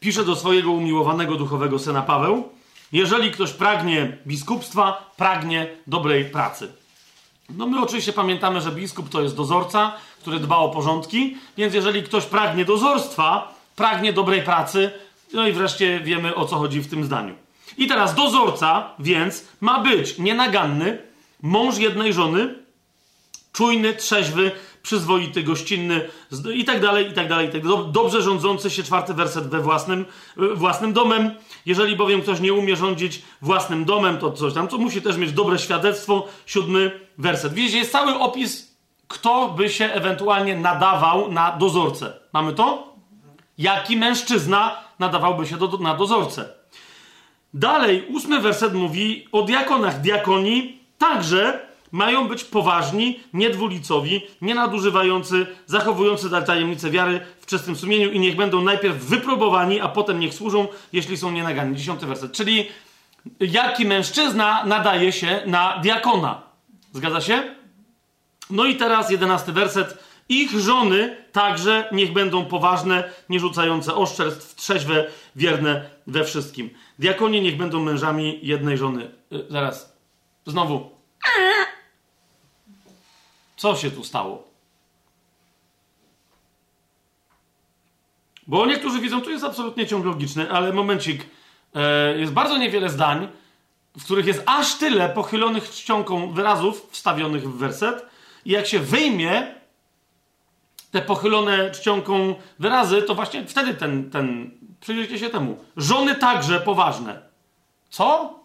pisze do swojego umiłowanego duchowego syna Paweł. Jeżeli ktoś pragnie biskupstwa, pragnie dobrej pracy. No my oczywiście pamiętamy, że biskup to jest dozorca, który dba o porządki, więc jeżeli ktoś pragnie dozorstwa, pragnie dobrej pracy, no i wreszcie wiemy o co chodzi w tym zdaniu. I teraz dozorca, więc ma być nienaganny, mąż jednej żony, czujny, trzeźwy, przyzwoity, gościnny i tak dalej, i tak dalej, tak. Dobrze rządzący się, czwarty werset, we własnym, e, własnym domem. Jeżeli bowiem ktoś nie umie rządzić własnym domem, to coś tam, to musi też mieć dobre świadectwo. Siódmy werset. Widzicie, jest cały opis, kto by się ewentualnie nadawał na dozorcę. Mamy to? Jaki mężczyzna nadawałby się do, na dozorcę. Dalej, ósmy werset mówi o diakonach. Diakoni także mają być poważni, niedwulicowi, nienadużywający, zachowujący tajemnicę wiary w czystym sumieniu i niech będą najpierw wyprobowani, a potem niech służą, jeśli są nienaganni. Dziesiąty werset. Czyli jaki mężczyzna nadaje się na diakona. Zgadza się? No i teraz jedenasty werset. Ich żony także niech będą poważne, nie rzucające oszczerstw, trzeźwe, wierne we wszystkim. Diakonie niech będą mężami jednej żony. Yy, zaraz. Znowu. Co się tu stało? Bo niektórzy widzą, tu jest absolutnie ciąg logiczny, ale momencik. Yy, jest bardzo niewiele zdań, w których jest aż tyle pochylonych czcionką wyrazów wstawionych w werset. I jak się wyjmie te pochylone czcionką wyrazy, to właśnie wtedy ten, ten, przyjrzyjcie się temu. Żony także poważne. Co?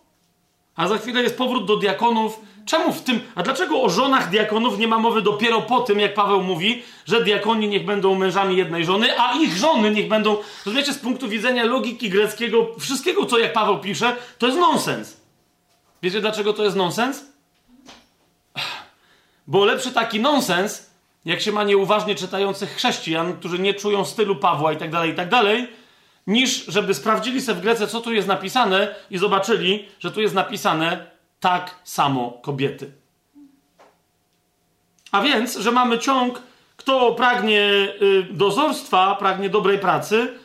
A za chwilę jest powrót do diakonów. Czemu w tym, a dlaczego o żonach diakonów nie ma mowy dopiero po tym, jak Paweł mówi, że diakoni niech będą mężami jednej żony, a ich żony niech będą, rozumiecie, z punktu widzenia logiki greckiego, wszystkiego, co jak Paweł pisze, to jest nonsens. Wiecie, dlaczego to jest nonsens? Bo lepszy taki nonsens jak się ma nieuważnie czytających chrześcijan, którzy nie czują stylu Pawła i tak dalej, i tak dalej, niż żeby sprawdzili sobie w Grece, co tu jest napisane i zobaczyli, że tu jest napisane tak samo kobiety. A więc, że mamy ciąg, kto pragnie y, dozorstwa, pragnie dobrej pracy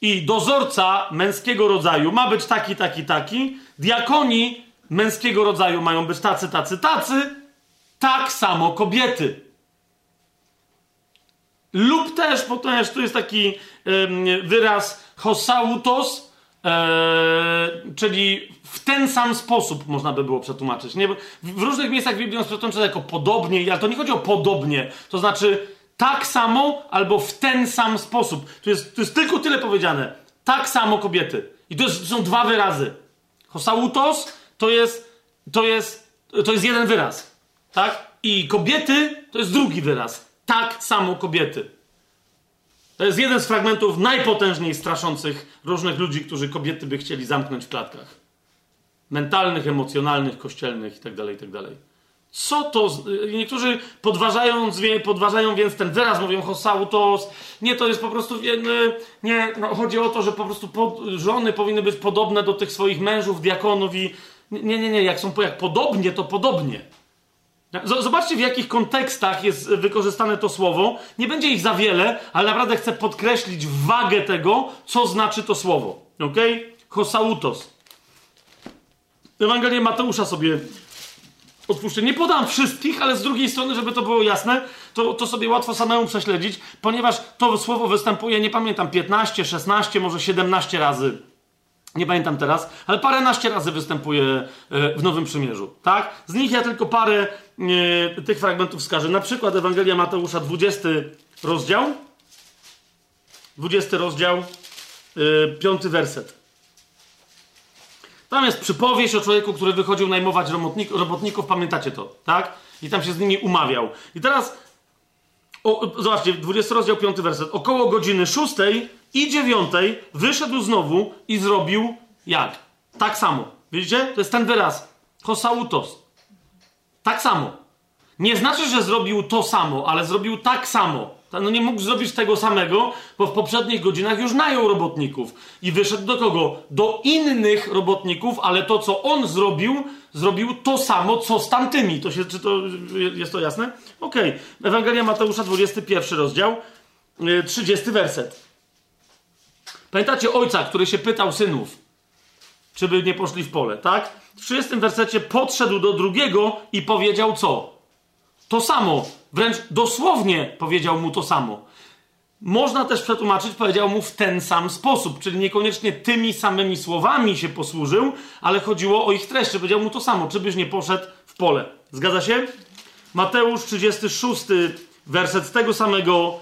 I dozorca męskiego rodzaju ma być taki, taki, taki. Diakoni męskiego rodzaju mają być tacy, tacy, tacy. Tak samo kobiety. Lub też, ponieważ tu jest taki wyraz hosautos, e, czyli w ten sam sposób można by było przetłumaczyć. Nie? W różnych miejscach Biblii on przetłumaczy jako podobnie, ale to nie chodzi o podobnie, to znaczy tak samo albo w ten sam sposób. Tu jest, tu jest tylko tyle powiedziane. Tak samo kobiety. I to, jest, to są dwa wyrazy. Hosautos to jest, to jest, to jest jeden wyraz. Tak? I kobiety to jest drugi wyraz. Tak samo kobiety. To jest jeden z fragmentów najpotężniej straszących różnych ludzi, którzy kobiety by chcieli zamknąć w klatkach. Mentalnych, emocjonalnych, kościelnych itd., tak itd. Tak Co to? Niektórzy podważają, podważają więc ten wyraz, mówią hosautos. Nie, to jest po prostu. Nie, no, chodzi o to, że po prostu pod, żony powinny być podobne do tych swoich mężów, diakonów i. Nie, nie, nie, jak są jak podobnie, to podobnie. Zobaczcie, w jakich kontekstach jest wykorzystane to słowo. Nie będzie ich za wiele, ale naprawdę chcę podkreślić wagę tego, co znaczy to słowo. Ok? Hosautos. Ewangelię Mateusza sobie otwórzcie. Nie podam wszystkich, ale z drugiej strony, żeby to było jasne, to, to sobie łatwo samemu prześledzić, ponieważ to słowo występuje, nie pamiętam, 15, 16, może 17 razy nie pamiętam teraz, ale paręnaście razy występuje e, w Nowym Przymierzu, tak? Z nich ja tylko parę e, tych fragmentów wskażę. Na przykład Ewangelia Mateusza, 20 rozdział, 20 rozdział, 5 e, werset. Tam jest przypowieść o człowieku, który wychodził najmować robotników, robotników, pamiętacie to, tak? I tam się z nimi umawiał. I teraz, o, zobaczcie, 20 rozdział, 5 werset. Około godziny 6 i dziewiątej wyszedł znowu i zrobił jak? Tak samo. Widzicie? To jest ten wyraz. Hosautos. Tak samo. Nie znaczy, że zrobił to samo, ale zrobił tak samo. No nie mógł zrobić tego samego, bo w poprzednich godzinach już najął robotników. I wyszedł do kogo? Do innych robotników, ale to, co on zrobił, zrobił to samo, co z tamtymi. To się, czy to, jest to jasne? Okej. Okay. Ewangelia Mateusza, 21 rozdział, 30 y, werset. Pamiętacie ojca, który się pytał synów, czy by nie poszli w pole, tak? W 30 wersecie podszedł do drugiego i powiedział co? To samo. Wręcz dosłownie powiedział mu to samo. Można też przetłumaczyć, powiedział mu w ten sam sposób, czyli niekoniecznie tymi samymi słowami się posłużył, ale chodziło o ich treść. Powiedział mu to samo, czy byś nie poszedł w pole. Zgadza się? Mateusz 36, werset z tego samego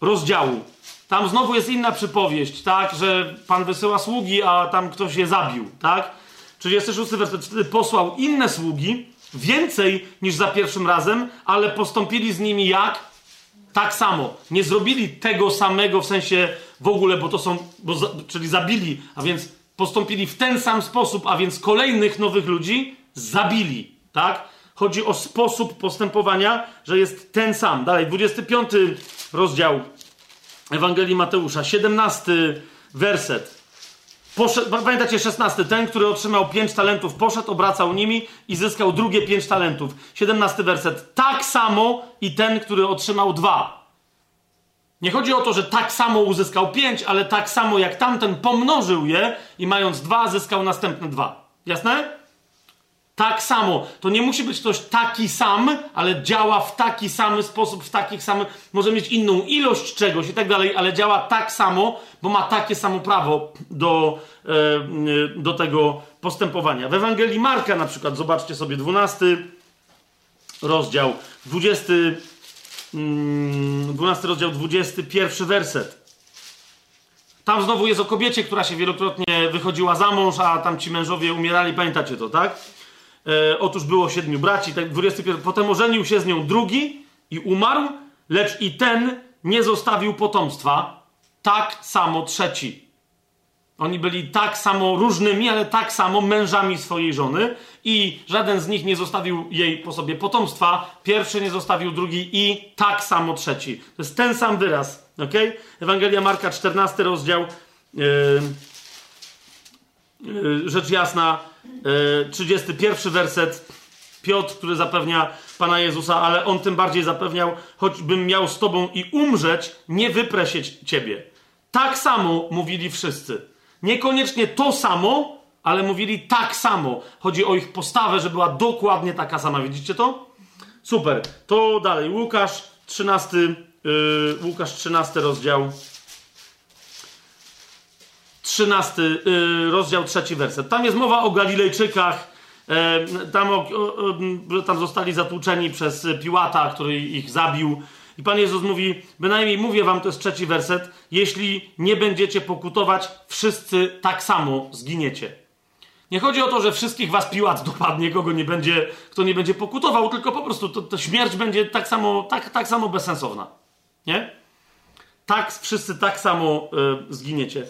rozdziału. Tam znowu jest inna przypowieść, tak, że Pan wysyła sługi, a tam ktoś je zabił, tak? 36 werset. Wtedy posłał inne sługi, więcej niż za pierwszym razem, ale postąpili z nimi jak? Tak samo. Nie zrobili tego samego w sensie w ogóle, bo to są, bo za, czyli zabili, a więc postąpili w ten sam sposób, a więc kolejnych nowych ludzi zabili, tak? Chodzi o sposób postępowania, że jest ten sam. Dalej, 25 rozdział Ewangelii Mateusza, 17 werset. Poszedł, pamiętacie 16, ten, który otrzymał 5 talentów, poszedł, obracał nimi i zyskał drugie 5 talentów. 17 werset. Tak samo i ten, który otrzymał dwa. Nie chodzi o to, że tak samo uzyskał 5, ale tak samo jak tamten pomnożył je i mając dwa, zyskał następne dwa. Jasne? Tak samo. To nie musi być ktoś taki sam, ale działa w taki sam sposób, w takich samych. Może mieć inną ilość czegoś i tak dalej, ale działa tak samo, bo ma takie samo prawo do, e, do tego postępowania. W Ewangelii Marka na przykład, zobaczcie sobie 12 rozdział, 20, 12 mm, rozdział, 21 werset. Tam znowu jest o kobiecie, która się wielokrotnie wychodziła za mąż, a tam ci mężowie umierali. Pamiętacie to, tak? E, otóż było siedmiu braci, tak 21. Potem ożenił się z nią drugi i umarł, lecz i ten nie zostawił potomstwa. Tak samo trzeci. Oni byli tak samo różnymi, ale tak samo mężami swojej żony i żaden z nich nie zostawił jej po sobie potomstwa. Pierwszy nie zostawił drugi i tak samo trzeci. To jest ten sam wyraz. ok? Ewangelia Marka, 14 rozdział. Yy, yy, rzecz jasna, 31 e, werset. Piotr, który zapewnia Pana Jezusa, ale on tym bardziej zapewniał, choćbym miał z Tobą i umrzeć, nie wyprę się Ciebie. Tak samo mówili wszyscy. Niekoniecznie to samo, ale mówili tak samo. Chodzi o ich postawę, że była dokładnie taka sama. Widzicie to? Super. To dalej. Łukasz 13, yy, Łukasz 13 rozdział. 13 yy, rozdział, trzeci werset. Tam jest mowa o Galilejczykach. Yy, tam, o, tam zostali zatłuczeni przez Piłata, który ich zabił. I Pan Jezus mówi, bynajmniej mówię wam, to jest trzeci werset, jeśli nie będziecie pokutować, wszyscy tak samo zginiecie. Nie chodzi o to, że wszystkich was Piłat dopadnie, kogo nie będzie, kto nie będzie pokutował, tylko po prostu to śmierć będzie tak samo, tak, tak samo bezsensowna. Nie? Tak, wszyscy tak samo y, zginiecie.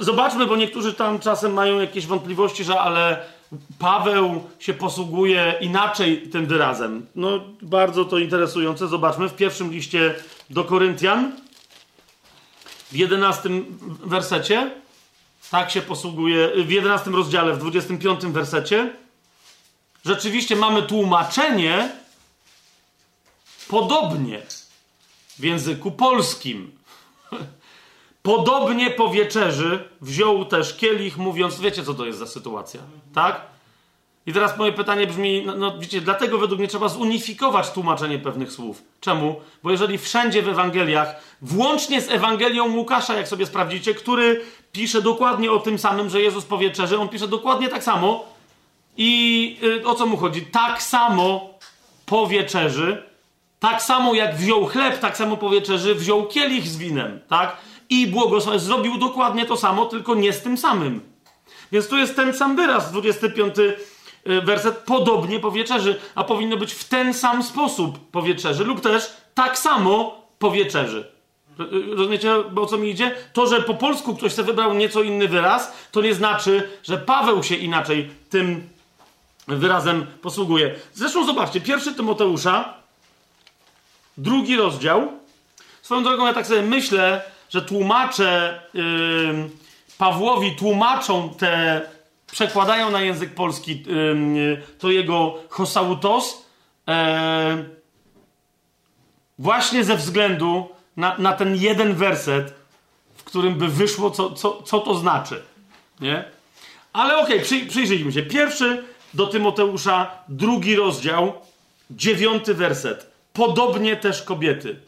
Zobaczmy, bo niektórzy tam czasem mają jakieś wątpliwości, że ale Paweł się posługuje inaczej tym wyrazem. No, bardzo to interesujące. Zobaczmy w pierwszym liście do Koryntian, w jedenastym wersecie. Tak się posługuje, w jedenastym rozdziale, w 25 wersecie. Rzeczywiście mamy tłumaczenie podobnie w języku polskim. Podobnie po wieczerzy wziął też kielich, mówiąc, wiecie co to jest za sytuacja, tak? I teraz moje pytanie brzmi, no, no wiecie, dlatego według mnie trzeba zunifikować tłumaczenie pewnych słów. Czemu? Bo jeżeli wszędzie w Ewangeliach, włącznie z Ewangelią Łukasza, jak sobie sprawdzicie, który pisze dokładnie o tym samym, że Jezus po wieczerzy, on pisze dokładnie tak samo. I y, o co mu chodzi? Tak samo po wieczerzy, tak samo jak wziął chleb, tak samo po wieczerzy wziął kielich z winem, tak? I błogosławił. Zrobił dokładnie to samo, tylko nie z tym samym. Więc tu jest ten sam wyraz, 25 y, werset, podobnie po wieczerzy, a powinno być w ten sam sposób po wieczerzy, lub też tak samo po wieczerzy. Y, rozumiecie, o co mi idzie? To, że po polsku ktoś sobie wybrał nieco inny wyraz, to nie znaczy, że Paweł się inaczej tym wyrazem posługuje. Zresztą zobaczcie, pierwszy Tymoteusza, drugi rozdział. Swoją drogą, ja tak sobie myślę, że tłumacze Pawłowi tłumaczą te, przekładają na język polski to jego hosautos yy, właśnie ze względu na, na ten jeden werset, w którym by wyszło, co, co, co to znaczy. Nie? Ale okej, okay, przy, przyjrzyjmy się. Pierwszy do Tymoteusza, drugi rozdział, dziewiąty werset. Podobnie też kobiety.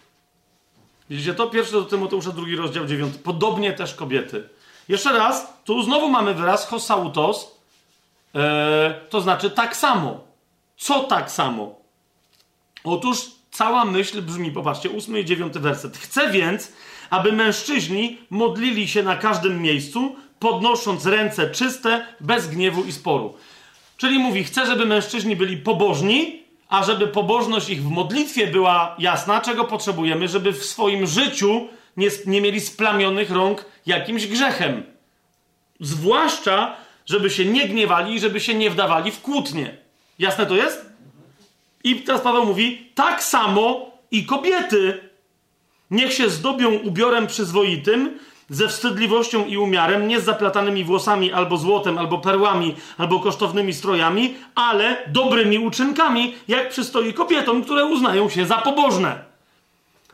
Widzicie to? Pierwszy do Tymoteusza, drugi rozdział, dziewiąty. Podobnie też kobiety. Jeszcze raz, tu znowu mamy wyraz hosautos, e, to znaczy tak samo. Co tak samo? Otóż cała myśl brzmi, popatrzcie, ósmy i dziewiąty werset. Chcę więc, aby mężczyźni modlili się na każdym miejscu, podnosząc ręce czyste, bez gniewu i sporu. Czyli mówi, chcę, żeby mężczyźni byli pobożni, a żeby pobożność ich w modlitwie była jasna, czego potrzebujemy, żeby w swoim życiu nie, nie mieli splamionych rąk jakimś grzechem. Zwłaszcza, żeby się nie gniewali i żeby się nie wdawali w kłótnie. Jasne to jest? I teraz Paweł mówi, tak samo i kobiety niech się zdobią ubiorem przyzwoitym, ze wstydliwością i umiarem, nie z zaplatanymi włosami, albo złotem, albo perłami, albo kosztownymi strojami, ale dobrymi uczynkami, jak przystoi kobietom, które uznają się za pobożne.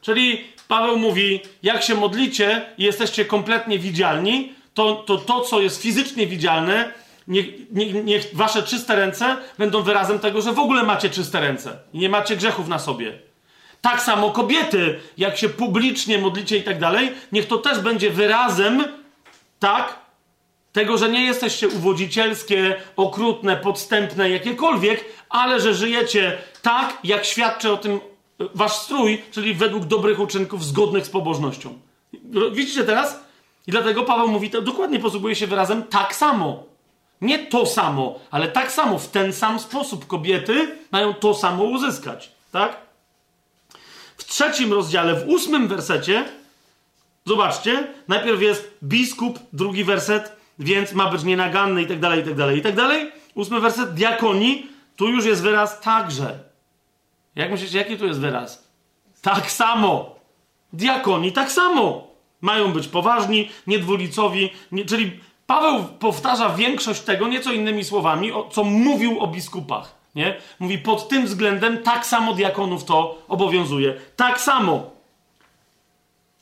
Czyli Paweł mówi, jak się modlicie i jesteście kompletnie widzialni, to to, to co jest fizycznie widzialne, niech, niech, niech wasze czyste ręce będą wyrazem tego, że w ogóle macie czyste ręce i nie macie grzechów na sobie. Tak samo kobiety, jak się publicznie modlicie i tak dalej, niech to też będzie wyrazem, tak, tego, że nie jesteście uwodzicielskie, okrutne, podstępne, jakiekolwiek, ale że żyjecie tak, jak świadczy o tym e, wasz strój, czyli według dobrych uczynków zgodnych z pobożnością. Widzicie teraz? I dlatego Paweł mówi, to dokładnie posługuje się wyrazem tak samo. Nie to samo, ale tak samo, w ten sam sposób kobiety mają to samo uzyskać. Tak? W trzecim rozdziale, w ósmym wersecie, zobaczcie, najpierw jest biskup, drugi werset, więc ma być nienaganny i tak dalej, i tak dalej, i tak dalej. Ósmy werset, diakoni, tu już jest wyraz także. Jak myślicie, jaki tu jest wyraz? Tak samo. Diakoni tak samo. Mają być poważni, niedwulicowi, nie, czyli Paweł powtarza większość tego, nieco innymi słowami, o, co mówił o biskupach. Nie? Mówi, pod tym względem tak samo diakonów to obowiązuje. Tak samo.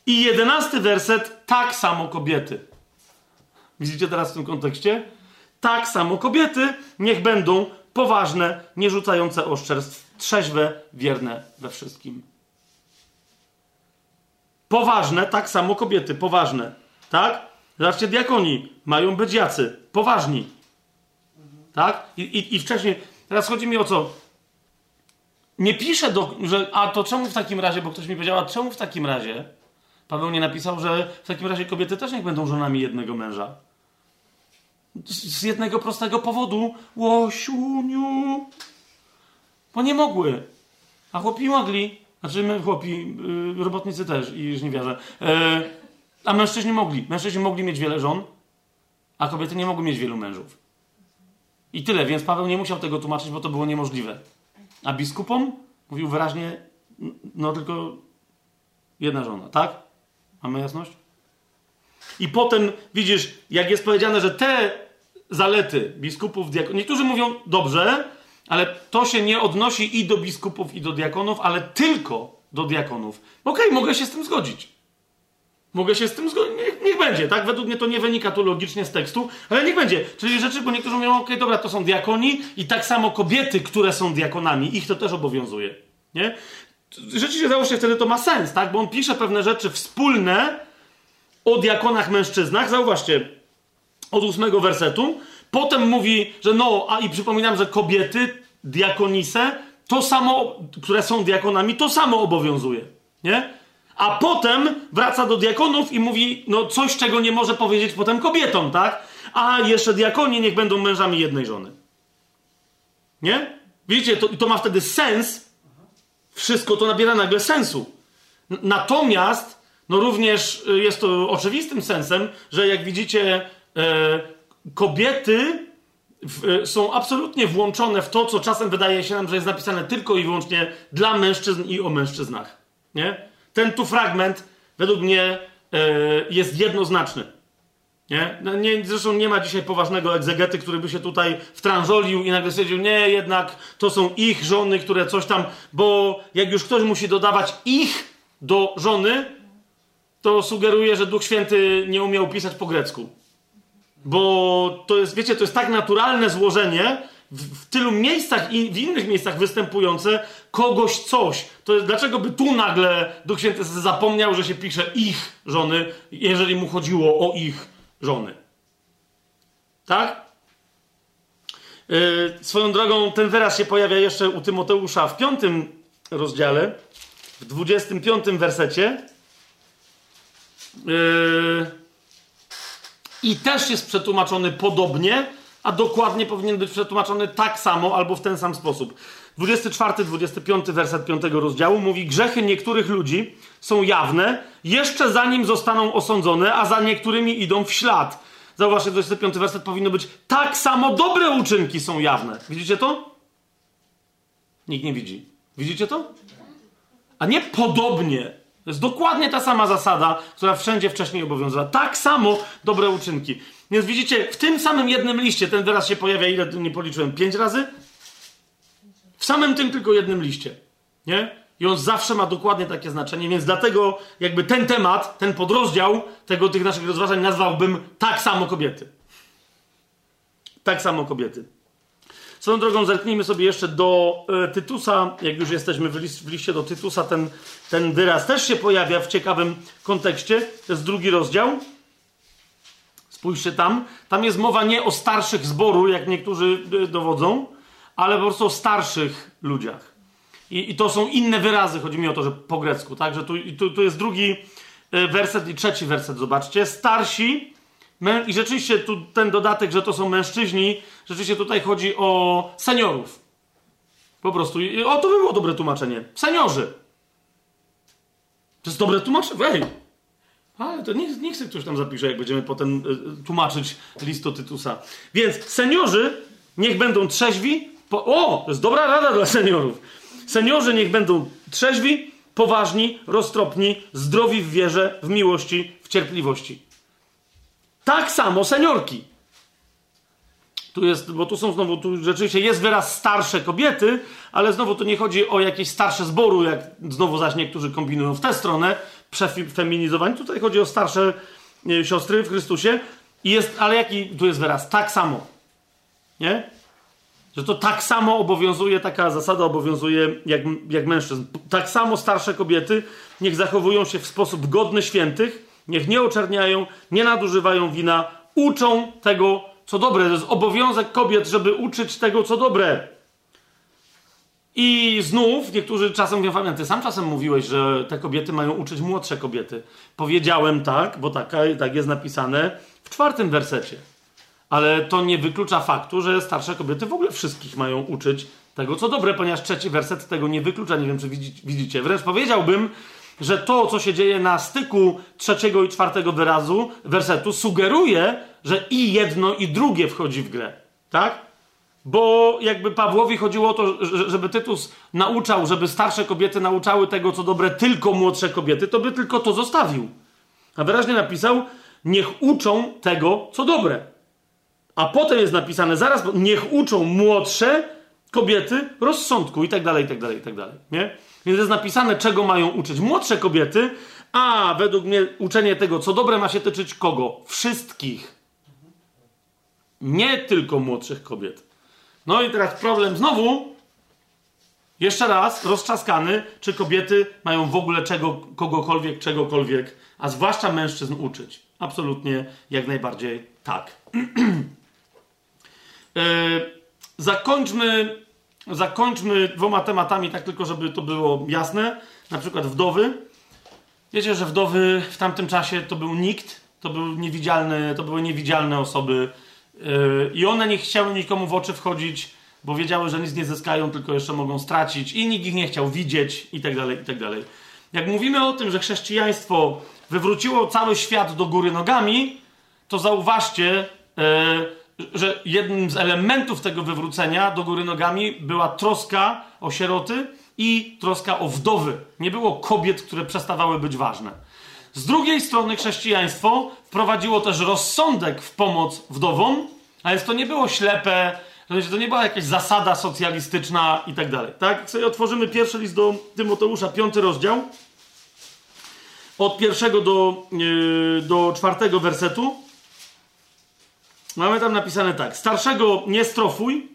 I jedenasty werset, tak samo kobiety. Widzicie teraz w tym kontekście? Tak samo kobiety niech będą poważne, nie rzucające oszczerstw, trzeźwe, wierne we wszystkim. Poważne, tak samo kobiety, poważne. Tak? Zobaczcie, diakoni mają być jacy? Poważni. Tak? I, i, I wcześniej, teraz chodzi mi o co? Nie piszę, do, że a to czemu w takim razie, bo ktoś mi powiedział, a czemu w takim razie Paweł nie napisał, że w takim razie kobiety też niech będą żonami jednego męża. Z, z jednego prostego powodu. Łosiuniu. Bo nie mogły. A chłopi mogli. Znaczy my chłopi, yy, robotnicy też i żniwiarze. Yy, a mężczyźni mogli. Mężczyźni mogli mieć wiele żon, a kobiety nie mogły mieć wielu mężów. I tyle, więc Paweł nie musiał tego tłumaczyć, bo to było niemożliwe. A biskupom mówił wyraźnie, no tylko jedna żona, tak? Mamy jasność? I potem widzisz, jak jest powiedziane, że te zalety biskupów, diakonów, niektórzy mówią dobrze, ale to się nie odnosi i do biskupów, i do diakonów, ale tylko do diakonów. Okej, okay, mogę się z tym zgodzić. Mogę się z tym zgodzić. Niech, niech, będzie, tak? Według mnie to nie wynika tu logicznie z tekstu, ale niech będzie. Czyli rzeczy, bo niektórzy mówią, okej, okay, dobra, to są diakoni i tak samo kobiety, które są diakonami, ich to też obowiązuje. Nie? Rzeczywiście załóżcie, wtedy to ma sens, tak? Bo on pisze pewne rzeczy wspólne o diakonach mężczyznach. Zauważcie, od ósmego wersetu. Potem mówi, że no, a i przypominam, że kobiety, diakonise, to samo, które są diakonami, to samo obowiązuje. Nie? A potem wraca do diakonów i mówi, no coś, czego nie może powiedzieć potem kobietom, tak? A jeszcze diakoni niech będą mężami jednej żony. Nie? Widzicie, to, to ma wtedy sens. Wszystko to nabiera nagle sensu. Natomiast, no również y, jest to oczywistym sensem, że jak widzicie, e, kobiety w, e, są absolutnie włączone w to, co czasem wydaje się nam, że jest napisane tylko i wyłącznie dla mężczyzn i o mężczyznach. Nie? Ten tu fragment według mnie e, jest jednoznaczny. Nie? No nie? Zresztą nie ma dzisiaj poważnego egzegety, który by się tutaj wtrążolił i nagle stwierdził, nie, jednak to są ich żony, które coś tam, bo jak już ktoś musi dodawać ich do żony, to sugeruje, że Duch Święty nie umiał pisać po grecku. Bo to jest, wiecie, to jest tak naturalne złożenie, w, w tylu miejscach i w innych miejscach występujące kogoś coś. To jest, dlaczego by tu nagle Duch Święty zapomniał, że się pisze ich żony, jeżeli mu chodziło o ich żony? Tak? Yy, swoją drogą ten wyraz się pojawia jeszcze u Tymoteusza w piątym rozdziale, w dwudziestym piątym wersecie. Yy, I też jest przetłumaczony podobnie, a dokładnie powinien być przetłumaczony tak samo albo w ten sam sposób. 24-25 werset 5 rozdziału mówi: Grzechy niektórych ludzi są jawne, jeszcze zanim zostaną osądzone, a za niektórymi idą w ślad. Zauważcie, 25 werset powinno być: Tak samo dobre uczynki są jawne. Widzicie to? Nikt nie widzi. Widzicie to? A nie podobnie. To jest dokładnie ta sama zasada, która wszędzie wcześniej obowiązywała. Tak samo dobre uczynki. Więc widzicie, w tym samym jednym liście ten wyraz się pojawia, ile nie policzyłem? Pięć razy? W samym tym tylko jednym liście. Nie? I on zawsze ma dokładnie takie znaczenie, więc dlatego jakby ten temat, ten podrozdział tego, tych naszych rozważań nazwałbym tak samo kobiety. Tak samo kobiety. Swoją drogą zerknijmy sobie jeszcze do e, Tytusa. Jak już jesteśmy w, w liście do Tytusa, ten, ten wyraz też się pojawia w ciekawym kontekście. To jest drugi rozdział. Spójrzcie tam. Tam jest mowa nie o starszych zboru, jak niektórzy e, dowodzą, ale po prostu o starszych ludziach. I, I, to są inne wyrazy, chodzi mi o to, że po grecku, tak? Że tu, tu, tu jest drugi e, werset i trzeci werset, zobaczcie. Starsi, i rzeczywiście tu ten dodatek, że to są mężczyźni, rzeczywiście tutaj chodzi o seniorów. Po prostu. O, to by było dobre tłumaczenie. Seniorzy. To jest dobre tłumaczenie. Ej, ale to niech, niech sobie ktoś tam zapisze, jak będziemy potem y, tłumaczyć list Tytusa. Więc seniorzy niech będą trzeźwi. Po... O, to jest dobra rada dla seniorów. Seniorzy niech będą trzeźwi, poważni, roztropni, zdrowi w wierze, w miłości, w cierpliwości. Tak samo seniorki. Tu jest, bo tu są znowu, tu rzeczywiście jest wyraz starsze kobiety, ale znowu tu nie chodzi o jakieś starsze zboru, jak znowu zaś niektórzy kombinują w tę stronę, przefeminizowani. Tutaj chodzi o starsze e, siostry w Chrystusie. I jest, ale jaki tu jest wyraz? Tak samo. Nie? Że to tak samo obowiązuje, taka zasada obowiązuje jak, jak mężczyzn. Tak samo starsze kobiety niech zachowują się w sposób godny świętych, niech nie oczerniają, nie nadużywają wina, uczą tego, co dobre. To jest obowiązek kobiet, żeby uczyć tego, co dobre. I znów niektórzy czasem mówią, Fabian, ty sam czasem mówiłeś, że te kobiety mają uczyć młodsze kobiety. Powiedziałem tak, bo taka, tak jest napisane w czwartym wersecie. Ale to nie wyklucza faktu, że starsze kobiety w ogóle wszystkich mają uczyć tego, co dobre, ponieważ trzeci werset tego nie wyklucza. Nie wiem, czy widzicie. Wręcz powiedziałbym, że to, co się dzieje na styku trzeciego i czwartego wyrazu, wersetu, sugeruje, że i jedno, i drugie wchodzi w grę. Tak? Bo jakby Pawłowi chodziło o to, żeby Tytus nauczał, żeby starsze kobiety nauczały tego, co dobre, tylko młodsze kobiety, to by tylko to zostawił. A wyraźnie napisał, niech uczą tego, co dobre. A potem jest napisane zaraz, niech uczą młodsze kobiety rozsądku i tak dalej, i tak dalej, i tak dalej. Nie? Więc jest napisane, czego mają uczyć młodsze kobiety, a według mnie uczenie tego, co dobre, ma się tyczyć kogo? Wszystkich. Nie tylko młodszych kobiet. No i teraz problem znowu, jeszcze raz, rozczaskany, czy kobiety mają w ogóle czego, kogokolwiek, czegokolwiek, a zwłaszcza mężczyzn uczyć. Absolutnie, jak najbardziej tak. yy, (clears throat) zakończmy, zakończmy dwoma tematami, tak tylko, żeby to było jasne. Na przykład wdowy. Wiecie, że wdowy w tamtym czasie to był nikt, to, był niewidzialny, to były niewidzialne osoby, I one nie chciały nikomu w oczy wchodzić, bo wiedziały, że nic nie zyskają, tylko jeszcze mogą stracić, i nikt ich nie chciał widzieć, i tak dalej, i tak dalej. Jak mówimy o tym, że chrześcijaństwo wywróciło cały świat do góry nogami, to zauważcie, yy, że jednym z elementów tego wywrócenia do góry nogami była troska o sieroty i troska o wdowy. Nie było kobiet, które przestawały być ważne. Z drugiej strony chrześcijaństwo wprowadziło też rozsądek w pomoc wdowom, a więc to nie było ślepe, to nie była jakaś zasada socjalistyczna i tak dalej. Tak? Sobie otworzymy pierwszy list do Tymoteusza, piąty rozdział, od pierwszego do, yy, do czwartego wersetu, mamy tam napisane tak. Starszego nie strofuj.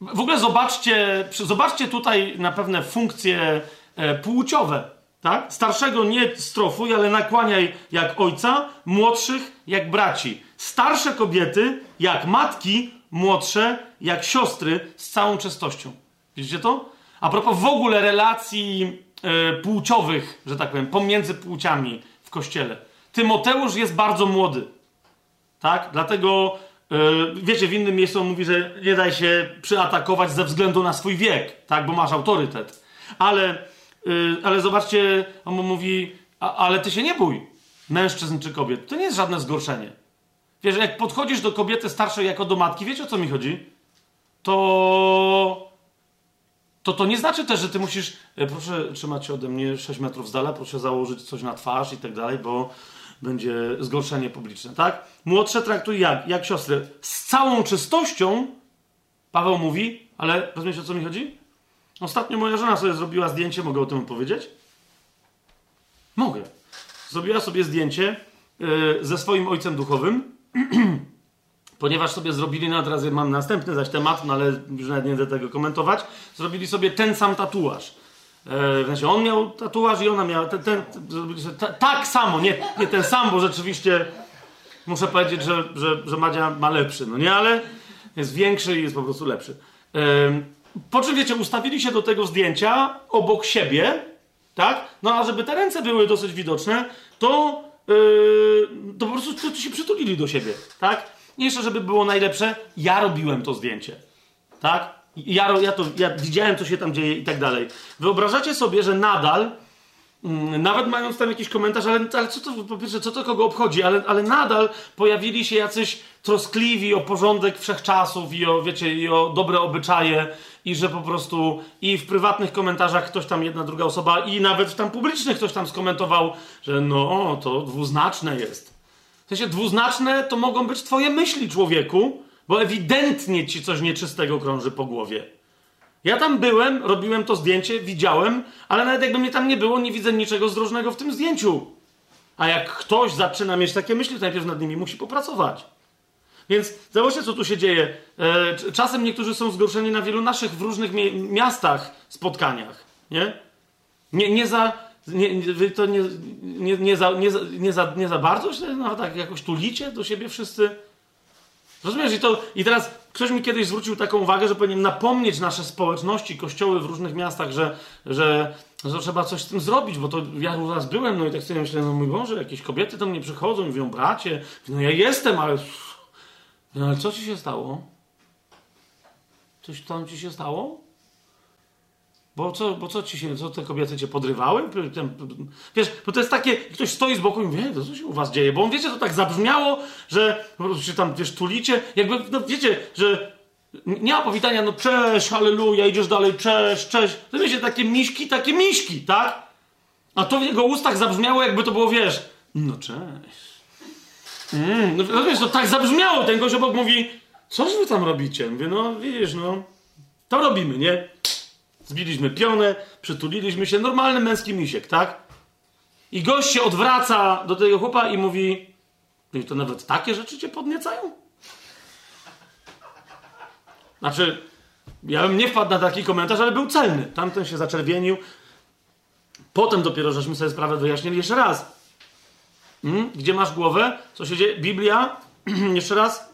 W ogóle zobaczcie, zobaczcie tutaj na pewne funkcje e, płciowe tak? Starszego nie strofuj, ale nakłaniaj jak ojca, młodszych jak braci. Starsze kobiety jak matki, młodsze jak siostry z całą czystością. Widzicie to? A propos w ogóle relacji e, płciowych, że tak powiem, pomiędzy płciami w kościele. Tymoteusz jest bardzo młody. Tak? Dlatego, e, wiecie, w innym miejscu on mówi, że nie daj się przyatakować ze względu na swój wiek, tak? Bo masz autorytet. Ale Yy, ale zobaczcie, on mu mówi, ale ty się nie bój, mężczyzn czy kobiet. To nie jest żadne zgorszenie. Wiesz, jak podchodzisz do kobiety starszej jako do matki, wiecie o co mi chodzi? To. To to nie znaczy też, że ty musisz. E, proszę trzymać się ode mnie 6 metrów z dala, proszę założyć coś na twarz i tak dalej, bo będzie zgorszenie publiczne, tak? Młodsze traktuj jak? Jak siostry. Z całą czystością, Paweł mówi, ale rozumiecie o co mi chodzi? Ostatnio moja żona sobie zrobiła zdjęcie, mogę o tym powiedzieć? Mogę. Zrobiła sobie zdjęcie yy, ze swoim ojcem duchowym, (clears throat) ponieważ sobie zrobili, no teraz mam następny zaś temat, no ale już nawet nie będę tego komentować, zrobili sobie ten sam tatuaż. W sensie on miał tatuaż i ona miała ten, ten, ten tak samo, nie, nie ten sam, bo rzeczywiście muszę powiedzieć, że, że, że Madzia ma lepszy, no nie, ale jest większy i jest po prostu lepszy. Yy, po czym, wiecie, ustawili się do tego zdjęcia obok siebie, tak? No a żeby te ręce były dosyć widoczne, to, yy, to po prostu się przytulili do siebie, tak? I jeszcze, żeby było najlepsze, ja robiłem to zdjęcie, tak? Ja, ja, to, ja widziałem, co się tam dzieje i tak dalej. Wyobrażacie sobie, że nadal, nawet mając tam jakiś komentarz, ale, ale co to, po pierwsze, co to kogo obchodzi, ale, ale nadal pojawili się jacyś troskliwi o porządek wszechczasów i o, wiecie, i o dobre obyczaje i że po prostu i w prywatnych komentarzach ktoś tam, jedna, druga osoba i nawet tam publicznych ktoś tam skomentował, że no, to dwuznaczne jest. W sensie dwuznaczne to mogą być twoje myśli, człowieku, bo ewidentnie ci coś nieczystego krąży po głowie. Ja tam byłem, robiłem to zdjęcie, widziałem, ale nawet jakby mnie tam nie było, nie widzę niczego zdrożnego w tym zdjęciu. A jak ktoś zaczyna mieć takie myśli, to najpierw nad nimi musi popracować. Więc zobaczcie, co tu się dzieje. E, czasem niektórzy są zgorszeni na wielu naszych w różnych miastach spotkaniach. Nie? Nie, nie za. Nie, to nie, nie, nie, za, nie, za, nie, za, nie za bardzo się no, tak jakoś tulicie do siebie wszyscy. Rozumiesz? I, to, I teraz ktoś mi kiedyś zwrócił taką uwagę, że powinien napomnieć nasze społeczności, kościoły w różnych miastach, że, że, że trzeba coś z tym zrobić, bo to ja u byłem, no i tak sobie myślę, no mój Boże, jakieś kobiety do mnie przychodzą i mówią, bracie, no ja jestem, ale no ale co ci się stało? Coś tam ci się stało? Bo co, bo co ci się, co te kobiety cię podrywały? Wiesz, bo to jest takie, ktoś stoi z boku i mówi, to co się u was dzieje? Bo on, wiecie, to tak zabrzmiało, że po prostu się tam, wiesz, tulicie, jakby, no wiecie, że nie ma powitania, no cześć, halleluja, idziesz dalej, cześć, cześć. To wiecie, takie miśki, takie miśki, tak? A to w jego ustach zabrzmiało, jakby to było, wiesz, no cześć. Mm, no wiesz, to tak zabrzmiało. Ten gość obok mówi, coś wy tam robicie? Mówię, no widzisz, no, to robimy, nie? Zbiliśmy pionę, przytuliliśmy się, normalny męski misiek, tak? I gość się odwraca do tego chłopa i mówi, to nawet takie rzeczy cię podniecają? Znaczy, ja bym nie wpadł na taki komentarz, ale był celny. Tamten się zaczerwienił. Potem dopiero żeśmy sobie sprawę wyjaśnili jeszcze raz. Hmm? Gdzie masz głowę? Co się dzieje? Biblia, (clears throat) jeszcze raz,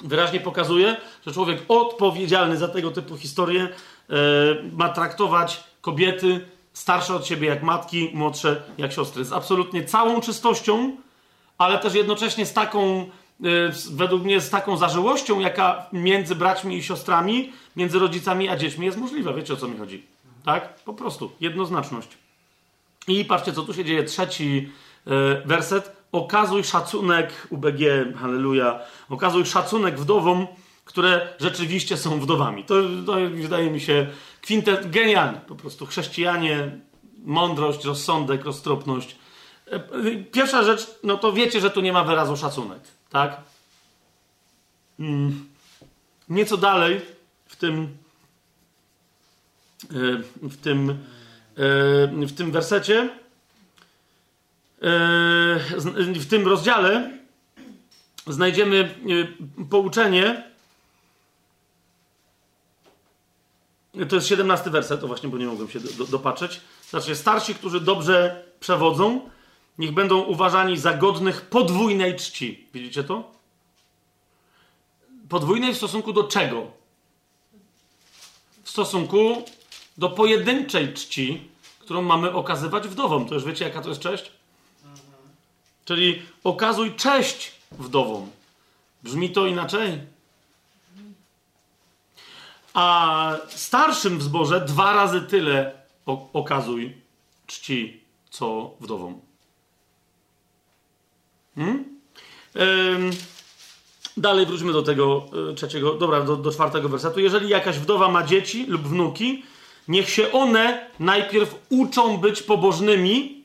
wyraźnie pokazuje, że człowiek odpowiedzialny za tego typu historie ma traktować kobiety starsze od siebie jak matki, młodsze jak siostry. Z absolutnie całą czystością, ale też jednocześnie z taką, e, według mnie, z taką zażyłością, jaka między braćmi i siostrami, między rodzicami a dziećmi jest możliwa. Wiecie o co mi chodzi? Tak? Po prostu. Jednoznaczność. I patrzcie, co tu się dzieje. Trzeci E, werset. Okazuj szacunek, UBG, halleluja, okazuj szacunek wdowom, które rzeczywiście są wdowami. To, to wydaje mi się kwintet, genialne. Po prostu chrześcijanie, mądrość, rozsądek, roztropność. E, pierwsza rzecz, no to wiecie, że tu nie ma wyrazu szacunek, tak? Mm. Nieco dalej w tym e, w tym w tym wersecie w tym rozdziale znajdziemy pouczenie. To jest 17 werset, to właśnie, bo nie mogłem się do, do, dopatrzeć. Znaczy, starsi, którzy dobrze przewodzą, niech będą uważani za godnych podwójnej czci. Widzicie to? Podwójnej w stosunku do czego? W stosunku do pojedynczej czci, którą mamy okazywać wdowom. To już wiecie, jaka to jest cześć? Czyli okazuj cześć wdowom. Brzmi to inaczej. A starszym w zborze dwa razy tyle okazuj czci, co wdowom. Hmm? Ym, dalej wróćmy do tego y, trzeciego, dobra, do, do czwartego wersetu. Jeżeli jakaś wdowa ma dzieci lub wnuki, niech się one najpierw uczą być pobożnymi,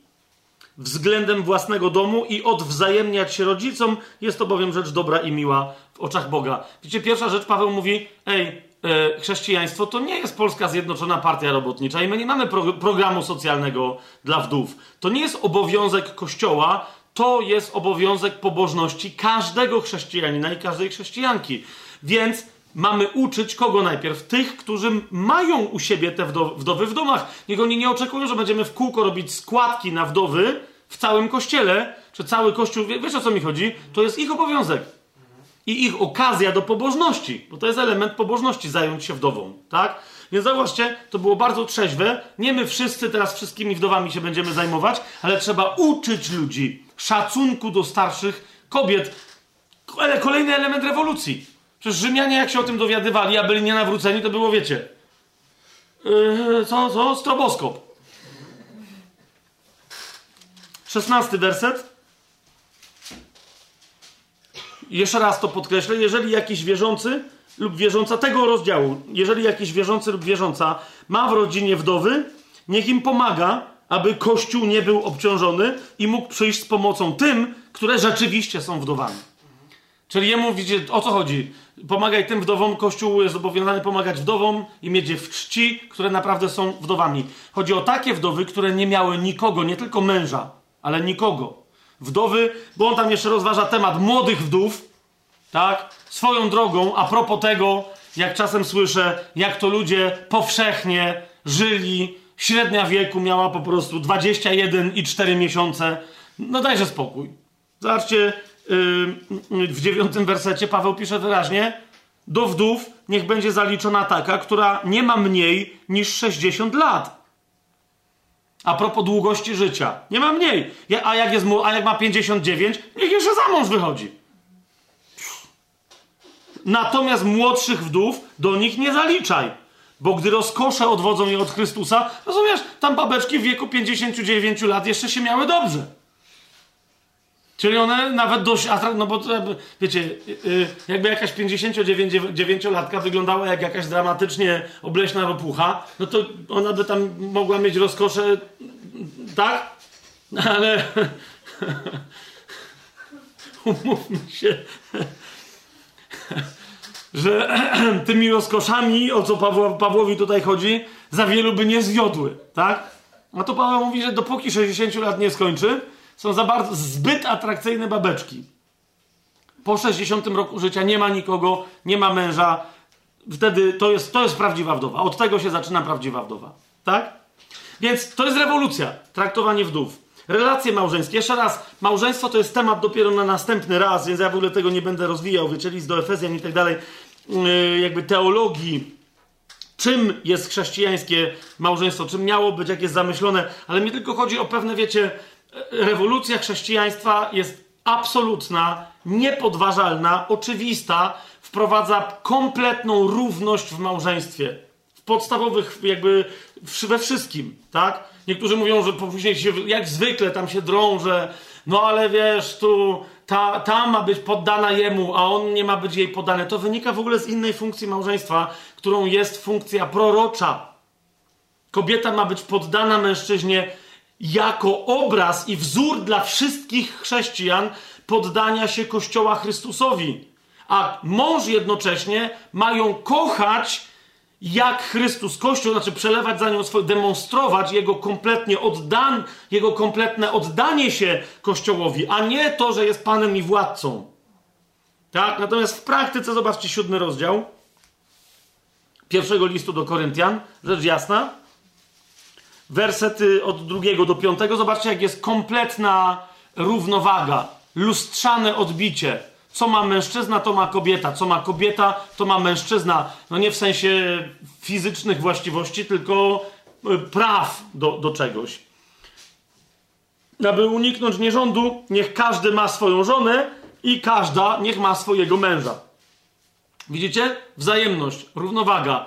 względem własnego domu i odwzajemniać się rodzicom, jest to bowiem rzecz dobra i miła w oczach Boga. Wiecie, pierwsza rzecz, Paweł mówi, ej, e, chrześcijaństwo to nie jest Polska Zjednoczona Partia Robotnicza i my nie mamy pro, programu socjalnego dla wdów. To nie jest obowiązek Kościoła, to jest obowiązek pobożności każdego chrześcijanina i każdej chrześcijanki. Więc mamy uczyć kogo najpierw? Tych, którzy mają u siebie te wdowy w domach. Niech oni nie oczekują, że będziemy w kółko robić składki na wdowy w całym kościele, czy cały kościół, wiesz o co mi chodzi? To jest ich obowiązek. I ich okazja do pobożności, bo to jest element pobożności, zająć się wdową, tak? Więc zauważcie, to było bardzo trzeźwe. Nie my wszyscy teraz wszystkimi wdowami się będziemy zajmować, ale trzeba uczyć ludzi szacunku do starszych kobiet. Ale kolejny element rewolucji. Przecież Rzymianie, jak się o tym dowiadywali, a byli nienawróceni, to było, wiecie, yy, co, co? Stroboskop. Szesnasty werset. Jeszcze raz to podkreślę. Jeżeli jakiś wierzący lub wierząca tego rozdziału, jeżeli jakiś wierzący lub wierząca ma w rodzinie wdowy, niech im pomaga, aby Kościół nie był obciążony i mógł przyjść z pomocą tym, które rzeczywiście są wdowami. Czyli jemu, widzicie, o co chodzi? Pomagaj tym wdowom, Kościół jest zobowiązany pomagać wdowom i mieć je w czci, które naprawdę są wdowami. Chodzi o takie wdowy, które nie miały nikogo, nie tylko męża, ale nikogo. Wdowy, bo on tam jeszcze rozważa temat młodych wdów, tak? Swoją drogą, a propos tego, jak czasem słyszę, jak to ludzie powszechnie żyli, średnia wieku miała po prostu 21 i 4 miesiące. No dajże spokój. Zobaczcie, w dziewiątym wersecie Paweł pisze wyraźnie: Do wdów niech będzie zaliczona taka, która nie ma mniej niż 60 lat. A propos długości życia. Nie ma mniej. A jak, jest, a jak ma 59, niech jeszcze za mąż wychodzi. Natomiast młodszych wdów do nich nie zaliczaj. Bo gdy rozkosze odwodzą je od Chrystusa, rozumiesz, tam babeczki w wieku 59 lat jeszcze się miały dobrze. Czyli one nawet dość atrakcyjne, no bo wiecie, y, y, jakby jakaś 59-latka wyglądała jak jakaś dramatycznie obleśna ropucha, no to ona by tam mogła mieć rozkosze, tak? Ale (laughs) umówmy się, że (clears throat) tymi rozkoszami, o co Pawłowi tutaj chodzi, za wielu by nie zwiodły, tak? A to Paweł mówi, że dopóki 60 lat nie skończy, są za bardzo zbyt atrakcyjne babeczki. Po 60 roku życia nie ma nikogo, nie ma męża. Wtedy to jest, to jest prawdziwa wdowa. Od tego się zaczyna prawdziwa wdowa. Tak? Więc to jest rewolucja, traktowanie wdów. Relacje małżeńskie. Jeszcze raz, małżeństwo to jest temat dopiero na następny raz, więc ja w ogóle tego nie będę rozwijał. Wiecie, do Efezjan i tak dalej. Yy, jakby teologii, czym jest chrześcijańskie małżeństwo, czym miało być, jak jest zamyślone, ale mi tylko chodzi o pewne, wiecie, rewolucja chrześcijaństwa jest absolutna, niepodważalna, oczywista, wprowadza kompletną równość w małżeństwie. W podstawowych, jakby we wszystkim, tak? Niektórzy mówią, że później się, jak zwykle, tam się drąże, no ale wiesz, tu ta, ta ma być poddana jemu, a on nie ma być jej poddany. To wynika w ogóle z innej funkcji małżeństwa, którą jest funkcja prorocza. Kobieta ma być poddana mężczyźnie jako obraz i wzór dla wszystkich chrześcijan poddania się Kościoła Chrystusowi. A mąż jednocześnie mają kochać jak Chrystus Kościół, znaczy przelewać za nią swoje, demonstrować jego kompletnie oddan, jego kompletne oddanie się Kościołowi, a nie to, że jest Panem i władcą. Tak? Natomiast w praktyce, zobaczcie siódmy rozdział pierwszego listu do Koryntian, rzecz jasna, wersety od drugiego do piątego, zobaczcie, jak jest kompletna równowaga, lustrzane odbicie. Co ma mężczyzna, to ma kobieta. Co ma kobieta, to ma mężczyzna. No nie w sensie fizycznych właściwości, tylko e, praw do, do czegoś. Aby uniknąć nierządu, niech każdy ma swoją żonę i każda niech ma swojego męża. Widzicie? Wzajemność, równowaga,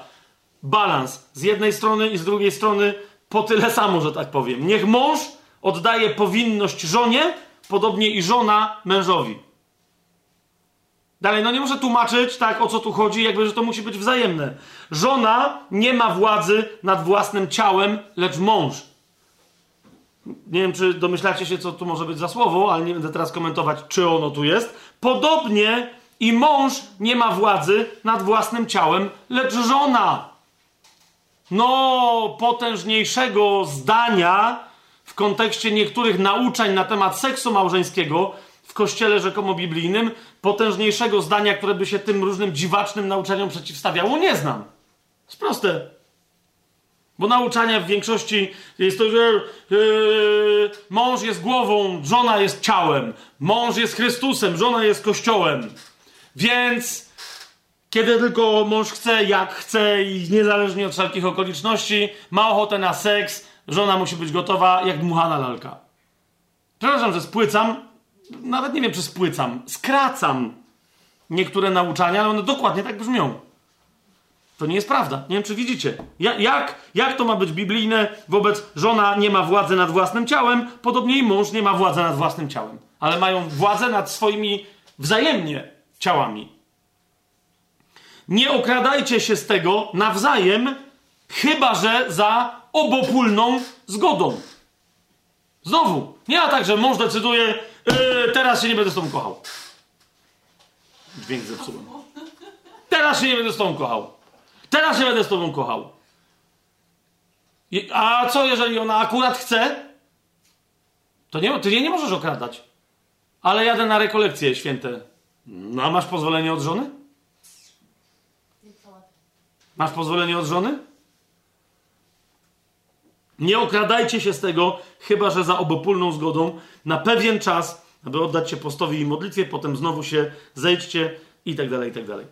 balans z jednej strony i z drugiej strony po tyle samo, że tak powiem. Niech mąż oddaje powinność żonie, podobnie i żona mężowi. Dalej, no nie muszę tłumaczyć, tak, o co tu chodzi, jakby, że to musi być wzajemne. Żona nie ma władzy nad własnym ciałem, lecz mąż. Nie wiem, czy domyślacie się, co tu może być za słowo, ale nie będę teraz komentować, czy ono tu jest. Podobnie i mąż nie ma władzy nad własnym ciałem, lecz żona no, potężniejszego zdania w kontekście niektórych nauczań na temat seksu małżeńskiego w kościele rzekomo biblijnym, potężniejszego zdania, które by się tym różnym dziwacznym nauczaniom przeciwstawiało, nie znam. Jest proste. Bo nauczania w większości jest to, że yy, mąż jest głową, żona jest ciałem, mąż jest Chrystusem, żona jest Kościołem. Więc kiedy tylko mąż chce, jak chce i niezależnie od wszelkich okoliczności, ma ochotę na seks, żona musi być gotowa jak dmuchana lalka. Przepraszam, że spłycam, nawet nie wiem, czy spłycam, skracam niektóre nauczania, ale one dokładnie tak brzmią. To nie jest prawda. Nie wiem, czy widzicie. Jak, jak to ma być biblijne wobec żona nie ma władzy nad własnym ciałem, podobnie i mąż nie ma władzy nad własnym ciałem. Ale mają władzę nad swoimi wzajemnie ciałami. Nie okradajcie się z tego nawzajem, chyba że za obopólną zgodą. Znowu, nie ma tak, że mąż decyduje, yy, teraz się nie będę z tobą kochał. Dźwięk zepsułem. Teraz się nie będę z tobą kochał. Teraz się będę z tobą kochał. A co, jeżeli ona akurat chce? To nie, ty jej nie możesz okradać. Ale jadę na rekolekcje święte. No a masz pozwolenie od żony? Masz pozwolenie od żony? Nie okradajcie się z tego, chyba że za obopólną zgodą, na pewien czas, aby oddać się postowi i modlitwie, potem znowu się zejdźcie i tak dalej, i tak dalej.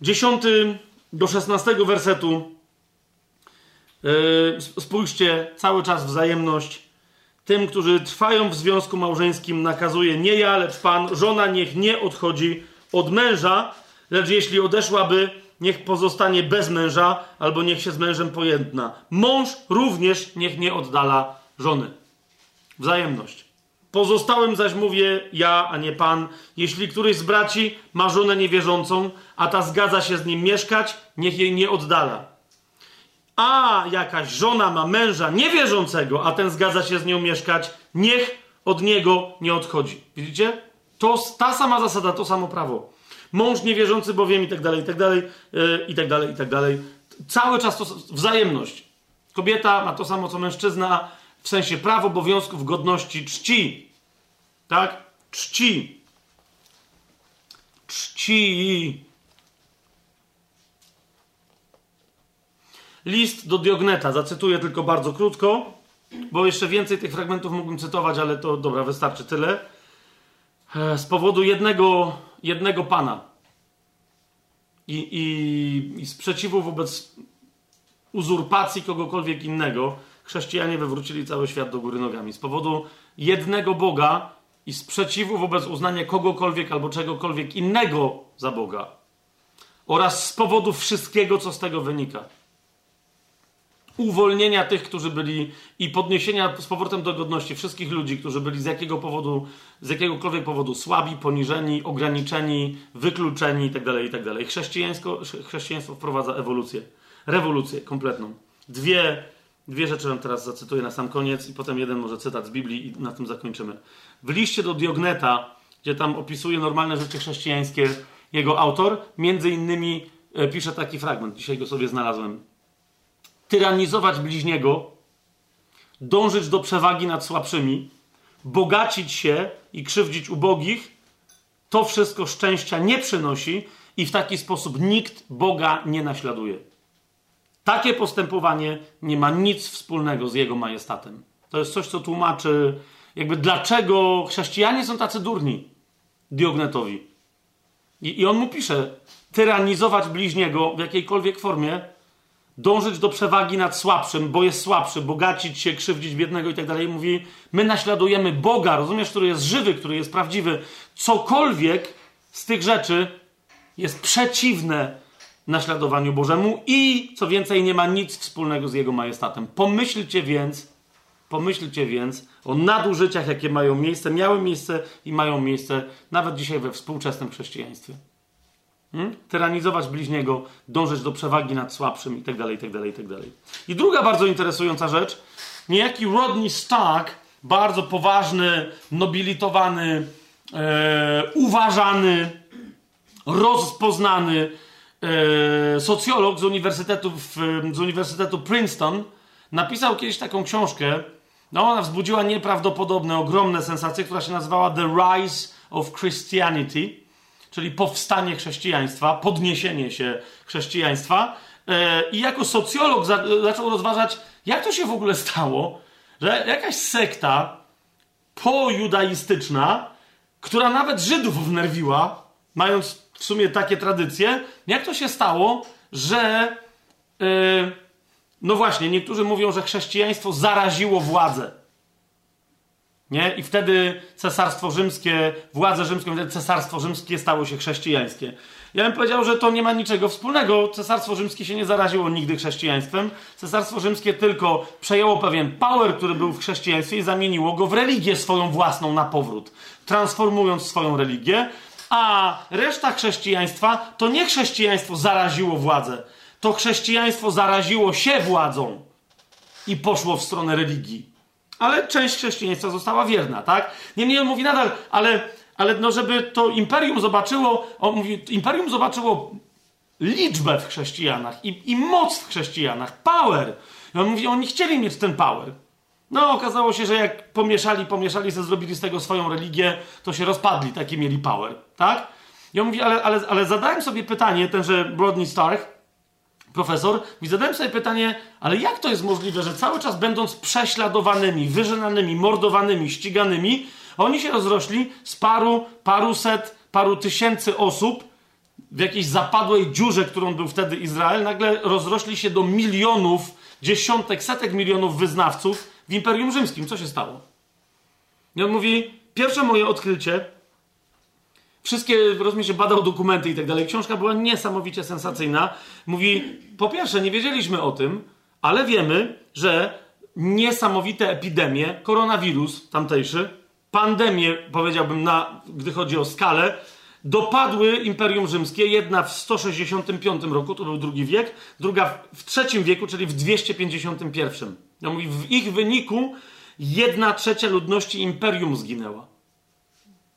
Dziesiąty do szesnastego wersetu. Yy, spójrzcie, cały czas wzajemność. Tym, którzy trwają w związku małżeńskim, nakazuje nie ja, lecz Pan. Żona niech nie odchodzi od męża, lecz jeśli odeszłaby, niech pozostanie bez męża, albo niech się z mężem pojedna. Mąż również niech nie oddala żony. Wzajemność. Pozostałym zaś mówię ja, a nie pan. Jeśli któryś z braci ma żonę niewierzącą, a ta zgadza się z nim mieszkać, niech jej nie oddala. A jakaś żona ma męża niewierzącego, a ten zgadza się z nią mieszkać, niech od niego nie odchodzi. Widzicie? To ta sama zasada, to samo prawo. Mąż niewierzący bowiem i tak dalej, i tak dalej, yy, i tak dalej, i tak dalej. Cały czas to wzajemność. Kobieta ma to samo co mężczyzna, w sensie praw, obowiązków, godności, czci. Tak? Czci. Czci. List do Diogneta. Zacytuję tylko bardzo krótko, bo jeszcze więcej tych fragmentów mógłbym cytować, ale to dobra, wystarczy tyle. E, z powodu jednego, jednego pana i, i, i sprzeciwu wobec uzurpacji kogokolwiek innego, chrześcijanie wywrócili cały świat do góry nogami. Z powodu jednego Boga i sprzeciwu wobec uznania kogokolwiek albo czegokolwiek innego za Boga. Oraz z powodu wszystkiego, co z tego wynika. Uwolnienia tych, którzy byli i podniesienia z powrotem do godności wszystkich ludzi, którzy byli z jakiego powodu, z jakiegokolwiek powodu słabi, poniżeni, ograniczeni, wykluczeni itd. itd. Chrześcijaństwo, chrześcijaństwo wprowadza ewolucję, rewolucję kompletną. Dwie Dwie rzeczy wam teraz zacytuję na sam koniec i potem jeden może cytat z Biblii i na tym zakończymy. W liście do Diogneta, gdzie tam opisuje normalne rzeczy chrześcijańskie, jego autor, między innymi e, pisze taki fragment, dzisiaj go sobie znalazłem. Tyranizować bliźniego, dążyć do przewagi nad słabszymi, bogacić się i krzywdzić ubogich, to wszystko szczęścia nie przynosi i w taki sposób nikt Boga nie naśladuje. Takie postępowanie nie ma nic wspólnego z jego majestatem. To jest coś, co tłumaczy, jakby dlaczego chrześcijanie są tacy durni Diognetowi. I, I on mu pisze: tyranizować bliźniego w jakiejkolwiek formie, dążyć do przewagi nad słabszym, bo jest słabszy, bogacić się, krzywdzić biednego i tak dalej. Mówi: My naśladujemy Boga, rozumiesz, który jest żywy, który jest prawdziwy. Cokolwiek z tych rzeczy jest przeciwne naśladowaniu Bożemu i, co więcej, nie ma nic wspólnego z Jego majestatem. Pomyślcie więc, pomyślcie więc o nadużyciach, jakie mają miejsce, miały miejsce i mają miejsce nawet dzisiaj we współczesnym chrześcijaństwie. Hmm? Tyranizować bliźniego, dążyć do przewagi nad słabszym itd., itd., itd. I druga bardzo interesująca rzecz. Niejaki Rodney Stark, bardzo poważny, nobilitowany, e, uważany, rozpoznany e, socjolog z uniwersytetu, w, z uniwersytetu Princeton napisał kiedyś taką książkę. No, ona wzbudziła nieprawdopodobne, ogromne sensacje, która się nazywała The Rise of Christianity, czyli powstanie chrześcijaństwa, podniesienie się chrześcijaństwa. E, I jako socjolog za, zaczął rozważać, jak to się w ogóle stało, że jakaś sekta pojudaistyczna, która nawet Żydów wnerwiła, mając w sumie takie tradycje. Jak to się stało, że. Yy, no właśnie, niektórzy mówią, że chrześcijaństwo zaraziło władzę. Nie? I wtedy cesarstwo rzymskie, władze rzymskie, wtedy cesarstwo rzymskie stało się chrześcijańskie. Ja bym powiedział, że to nie ma niczego wspólnego. Cesarstwo rzymskie się nie zaraziło nigdy chrześcijaństwem. Cesarstwo rzymskie tylko przejęło pewien power, który był w chrześcijaństwie i zamieniło go w religię swoją własną na powrót, transformując swoją religię a reszta chrześcijaństwa to nie chrześcijaństwo zaraziło władzę, to chrześcijaństwo zaraziło się władzą i poszło w stronę religii. Ale część chrześcijaństwa została wierna, tak? Niemniej on mówi nadal, ale, ale no, żeby to imperium zobaczyło, on mówi, imperium zobaczyło liczbę w chrześcijanach i, i moc w chrześcijanach, power. I on mówi, oni chcieli mieć ten power. No, okazało się, że jak pomieszali, pomieszali, sobie zrobili z tego swoją religię, to się rozpadli, taki mieli power, tak? I on mówi, ale, ale, ale zadałem sobie pytanie, tenże Rodney Stark, profesor, i zadałem sobie pytanie, ale jak to jest możliwe, że cały czas będąc prześladowanymi, wyżynanymi, mordowanymi, ściganymi, oni się rozrośli z paru, paruset, paru tysięcy osób w jakiejś zapadłej dziurze, którą był wtedy Izrael, nagle rozrośli się do milionów, dziesiątek, setek milionów wyznawców w Imperium Rzymskim. Co się stało? I on mówi, pierwsze moje odkrycie, wszystkie, rozumiem, się badał dokumenty i tak dalej. Książka była niesamowicie sensacyjna. Mówi, po pierwsze, nie wiedzieliśmy o tym, ale wiemy, że niesamowite epidemie, koronawirus tamtejszy, pandemie, powiedziałbym, na, gdy chodzi o skalę, dopadły Imperium Rzymskie. Jedna w 165 roku, to był drugi wiek, druga w III wieku, czyli w 251. Ja mówię, w ich wyniku jedna trzecia ludności Imperium zginęła.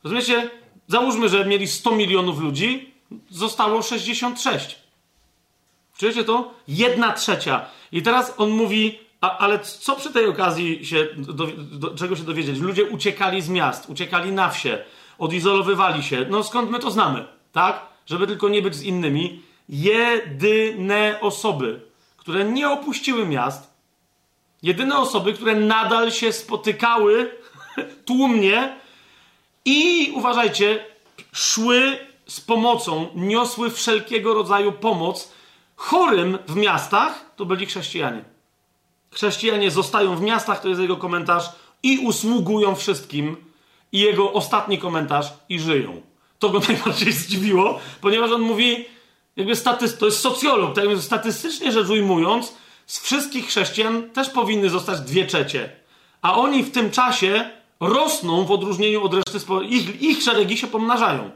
Rozumiecie? Załóżmy, że mieli 100 milionów ludzi, zostało 66. Czujecie to? Jedna trzecia. I teraz on mówi, a, ale co przy tej okazji się, do, do, czego się dowiedzieć? Ludzie uciekali z miast, uciekali na wsie, odizolowywali się. No skąd my to znamy? Tak? Żeby tylko nie być z innymi. Jedyne osoby, które nie opuściły miast, jedyne osoby, które nadal się spotykały (laughs) tłumnie i uważajcie, szły z pomocą, niosły wszelkiego rodzaju pomoc chorym w miastach, to byli chrześcijanie. Chrześcijanie zostają w miastach, to jest jego komentarz, i usługują wszystkim. I jego ostatni komentarz, i żyją. To go (laughs) najbardziej zdziwiło, ponieważ on mówi, jakby statyst, to jest socjolog, tak statystycznie rzecz ujmując, z wszystkich chrześcijan też powinny zostać dwie trzecie. A oni w tym czasie rosną w odróżnieniu od reszty społeczeństwa. Ich, ich szeregi się pomnażają.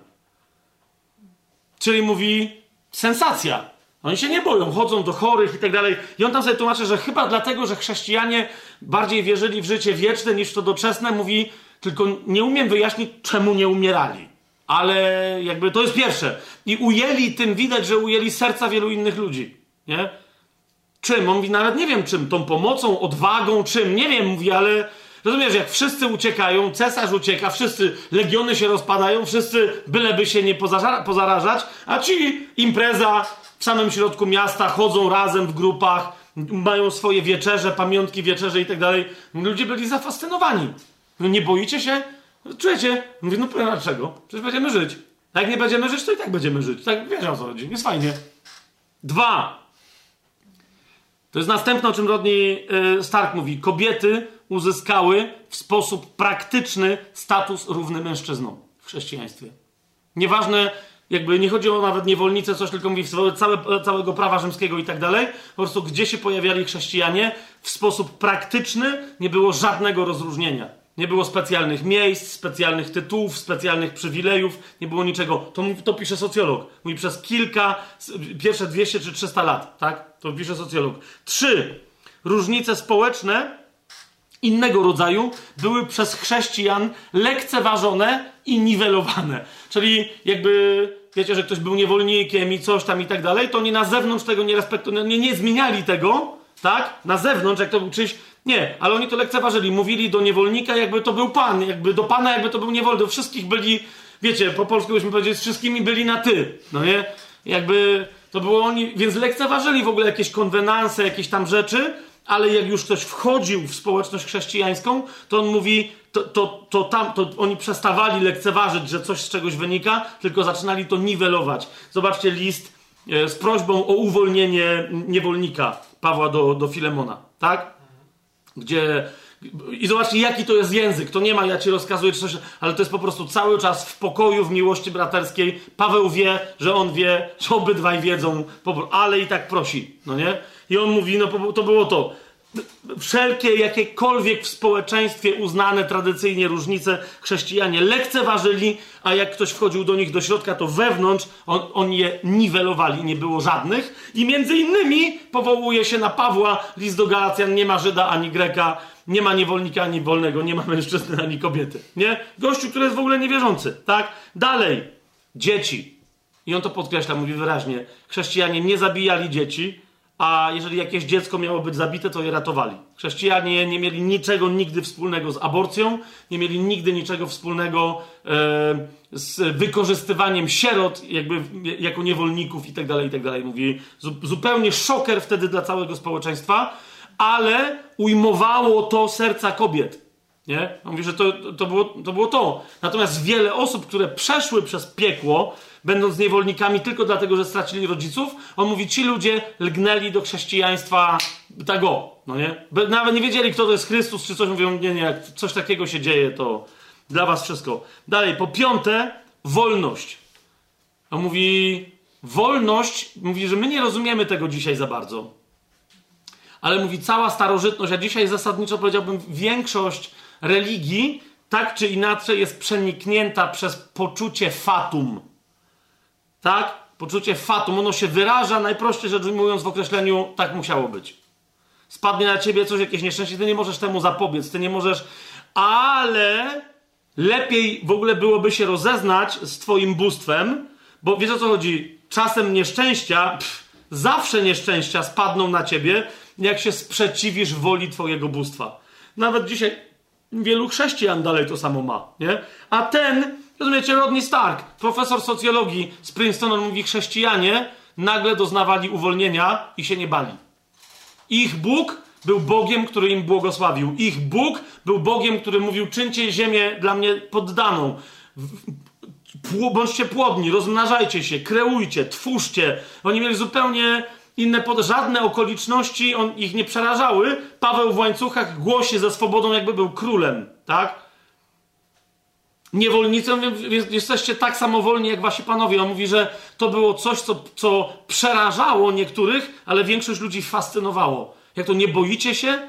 Czyli mówi sensacja. Oni się nie boją, chodzą do chorych i tak dalej. I on tam sobie tłumaczy, że chyba dlatego, że chrześcijanie bardziej wierzyli w życie wieczne niż to doczesne, mówi, tylko nie umiem wyjaśnić, czemu nie umierali. Ale jakby to jest pierwsze. I ujęli tym, widać, że ujęli serca wielu innych ludzi. Nie? Czym? On mówi, nawet nie wiem czym. Tą pomocą, odwagą, czym. Nie wiem, mówi, ale rozumiesz, jak wszyscy uciekają, cesarz ucieka, wszyscy legiony się rozpadają, wszyscy byleby się nie pozarażać, a ci impreza, w samym środku miasta, chodzą razem w grupach, mają swoje wieczerze, pamiątki wieczerze i tak dalej. Ludzie byli zafascynowani. No nie boicie się? Czujecie? Mówię, no dlaczego? Przecież będziemy żyć. A jak nie będziemy żyć, to i tak będziemy żyć. Tak, wiesz o co chodzi. Jest fajnie. Dwa. To jest następne, o czym Rodney y, Stark mówi. Kobiety uzyskały w sposób praktyczny status równy mężczyznom w chrześcijaństwie. Nieważne, jakby nie chodzi o nawet niewolnicę, coś tylko mówi całe, całego prawa rzymskiego i tak dalej. Po prostu gdzie się pojawiali chrześcijanie, w sposób praktyczny nie było żadnego rozróżnienia. Nie było specjalnych miejsc, specjalnych tytułów, specjalnych przywilejów, nie było niczego. To, to pisze socjolog. Mówi przez kilka, pierwsze 200 czy 300 lat, tak? To pisze socjolog. Trzy. Różnice społeczne innego rodzaju były przez chrześcijan lekceważone i niwelowane. Czyli jakby, wiecie, że ktoś był niewolnikiem i coś tam i tak dalej, to oni na zewnątrz tego nie respektowali, nie, nie zmieniali tego, tak? Na zewnątrz, jak to był czyś, nie, ale oni to lekceważyli. Mówili do niewolnika, jakby to był pan, jakby do pana, jakby to był niewolnik. Do wszystkich byli, wiecie, po polsku byśmy powiedzieli, z wszystkimi byli na ty, no nie? Jakby to było oni, więc lekceważyli w ogóle jakieś konwenanse, jakieś tam rzeczy, ale jak już ktoś wchodził w społeczność chrześcijańską, to on mówi, to, to, to, tam, to oni przestawali lekceważyć, że coś z czegoś wynika, tylko zaczynali to niwelować. Zobaczcie list e, z prośbą o uwolnienie niewolnika Pawła do, do Filemona, tak? Gdzie. I zobaczcie, jaki to jest język. To nie ma, ja ci rozkazuję coś, ale to jest po prostu cały czas w pokoju, w miłości braterskiej. Paweł wie, że on wie, że obydwaj wiedzą, ale i tak prosi, no nie? I on mówi, no to było to. Wszelkie, jakiekolwiek w społeczeństwie uznane tradycyjnie różnice chrześcijanie lekceważyli, a jak ktoś wchodził do nich do środka, to wewnątrz on, on je niwelowali, nie było żadnych. I między innymi powołuje się na Pawła, list do Galacjan, nie ma Żyda ani Greka, nie ma niewolnika ani wolnego, nie ma mężczyzny ani kobiety. Nie? Gościu, który jest w ogóle niewierzący. Tak? Dalej. Dzieci. I on to podkreśla, mówi wyraźnie. Chrześcijanie nie zabijali dzieci, a jeżeli jakieś dziecko miało być zabite, to je ratowali. Chrześcijanie nie mieli niczego nigdy wspólnego z aborcją, nie mieli nigdy niczego wspólnego e, z wykorzystywaniem sierot jakby jako niewolników i tak dalej, i tak. Mówi zupełnie szoker wtedy dla całego społeczeństwa, ale ujmowało to serca kobiet. Nie? Mówi, że to, to, było, to było to. Natomiast wiele osób, które przeszły przez piekło, będąc niewolnikami tylko dlatego, że stracili rodziców, on mówi, ci ludzie lgnęli do chrześcijaństwa tego, no nie? Nawet nie wiedzieli, kto to jest Chrystus, czy coś, mówią, nie, nie, jak coś takiego się dzieje, to dla was wszystko. Dalej, po piąte, wolność. On mówi, wolność, mówi, że my nie rozumiemy tego dzisiaj za bardzo. Ale mówi, cała starożytność, a dzisiaj zasadniczo powiedziałbym, większość religii tak czy inaczej jest przeniknięta przez poczucie fatum. Tak? Poczucie fatum. Ono się wyraża, najprościej rzecz ujmując, w określeniu tak musiało być. Spadnie na ciebie coś, jakieś nieszczęście, ty nie możesz temu zapobiec, ty nie możesz, ale lepiej w ogóle byłoby się rozeznać z twoim bóstwem, bo wiesz o co chodzi? Czasem nieszczęścia, pff, zawsze nieszczęścia spadną na ciebie, jak się sprzeciwisz woli twojego bóstwa. Nawet dzisiaj wielu chrześcijan dalej to samo ma, nie? A ten, rozumiecie, Rodney Stark, profesor socjologii z Princetonu mówi, chrześcijanie nagle doznawali uwolnienia i się nie bali. Ich Bóg był Bogiem, który im błogosławił. Ich Bóg był Bogiem, który mówił, czyńcie ziemię dla mnie poddaną. Bądźcie płodni, rozmnażajcie się, kreujcie, twórzcie. Oni mieli zupełnie inne, pod... żadne okoliczności on, ich nie przerażały. Paweł w łańcuchach głosi ze swobodą, jakby był królem, tak? Niewolnicy, jesteście tak samo wolni jak wasi panowie. On mówi, że to było coś, co, co przerażało niektórych, ale większość ludzi fascynowało. Jak to nie boicie się?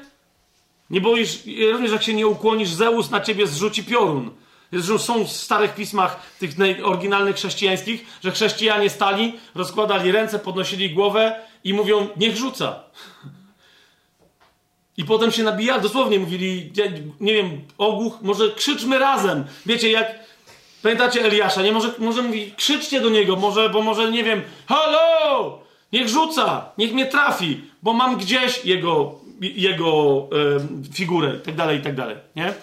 Nie boisz, również jak się nie ukłonisz, Zeus na ciebie zrzuci piorun. Zresztą są w starych pismach, tych oryginalnych chrześcijańskich, że chrześcijanie stali, rozkładali ręce, podnosili głowę i mówią, niech rzuca. I potem się nabijali, dosłownie mówili, nie wiem, ogłuch, może krzyczmy razem. Wiecie, jak, pamiętacie Eliasza, nie? Może, może mówi, krzyczcie do niego, może, bo może, nie wiem, halo, niech rzuca, niech mnie trafi, bo mam gdzieś jego, jego figurę, i tak dalej, i tak dalej, nie?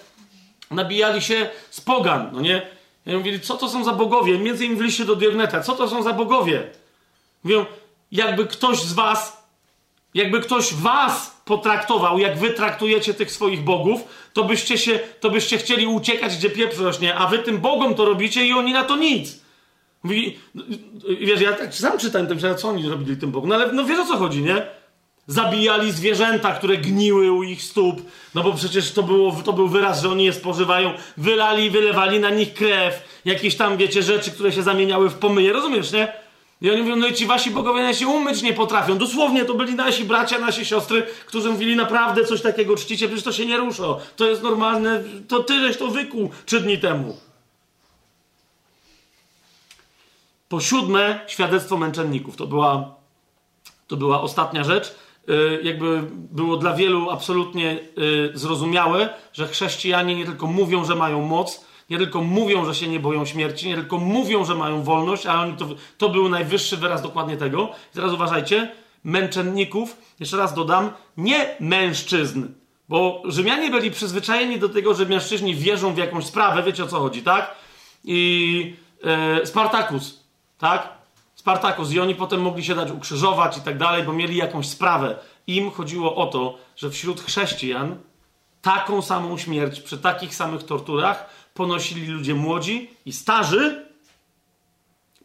Nabijali się z pogan, no nie? I mówili, co to są za bogowie? Między innymi w liście do Diogneta, co to są za bogowie? Mówią, jakby ktoś z was, jakby ktoś was potraktował, jak wy traktujecie tych swoich bogów, to byście się, to byście chcieli uciekać, gdzie pieprz rośnie, a wy tym bogom to robicie i oni na to nic. Mówi, wiesz, ja tak sam czytałem, tym, co oni robili tym bogom, no ale no wiesz o co chodzi, nie? Zabijali zwierzęta, które gniły u ich stóp, no bo przecież to, było, to był wyraz, że oni je spożywają. Wylali, wylewali na nich krew, jakieś tam, wiecie, rzeczy, które się zamieniały w pomyje, rozumiesz, nie? I oni mówią, no i ci wasi bogowie się umyć nie potrafią. Dosłownie to byli nasi bracia, nasi siostry, którzy mówili naprawdę coś takiego czcicie, przecież to się nie rusza. To jest normalne, to tyleś to wykuł trzy dni temu. Po siódme, świadectwo męczenników. To była, to była ostatnia rzecz. Yy, jakby było dla wielu absolutnie yy, zrozumiałe, że chrześcijanie nie tylko mówią, że mają moc, nie tylko mówią, że się nie boją śmierci, nie tylko mówią, że mają wolność, a oni to, to był najwyższy wyraz dokładnie tego. I teraz uważajcie, męczenników, jeszcze raz dodam, nie mężczyzn, bo Rzymianie byli przyzwyczajeni do tego, że mężczyźni wierzą w jakąś sprawę, wiecie o co chodzi, tak? I e, Spartakus, tak? Spartakus i oni potem mogli się dać ukrzyżować i tak dalej, bo mieli jakąś sprawę. Im chodziło o to, że wśród chrześcijan taką samą śmierć przy takich samych torturach ponosili ludzie młodzi i starzy,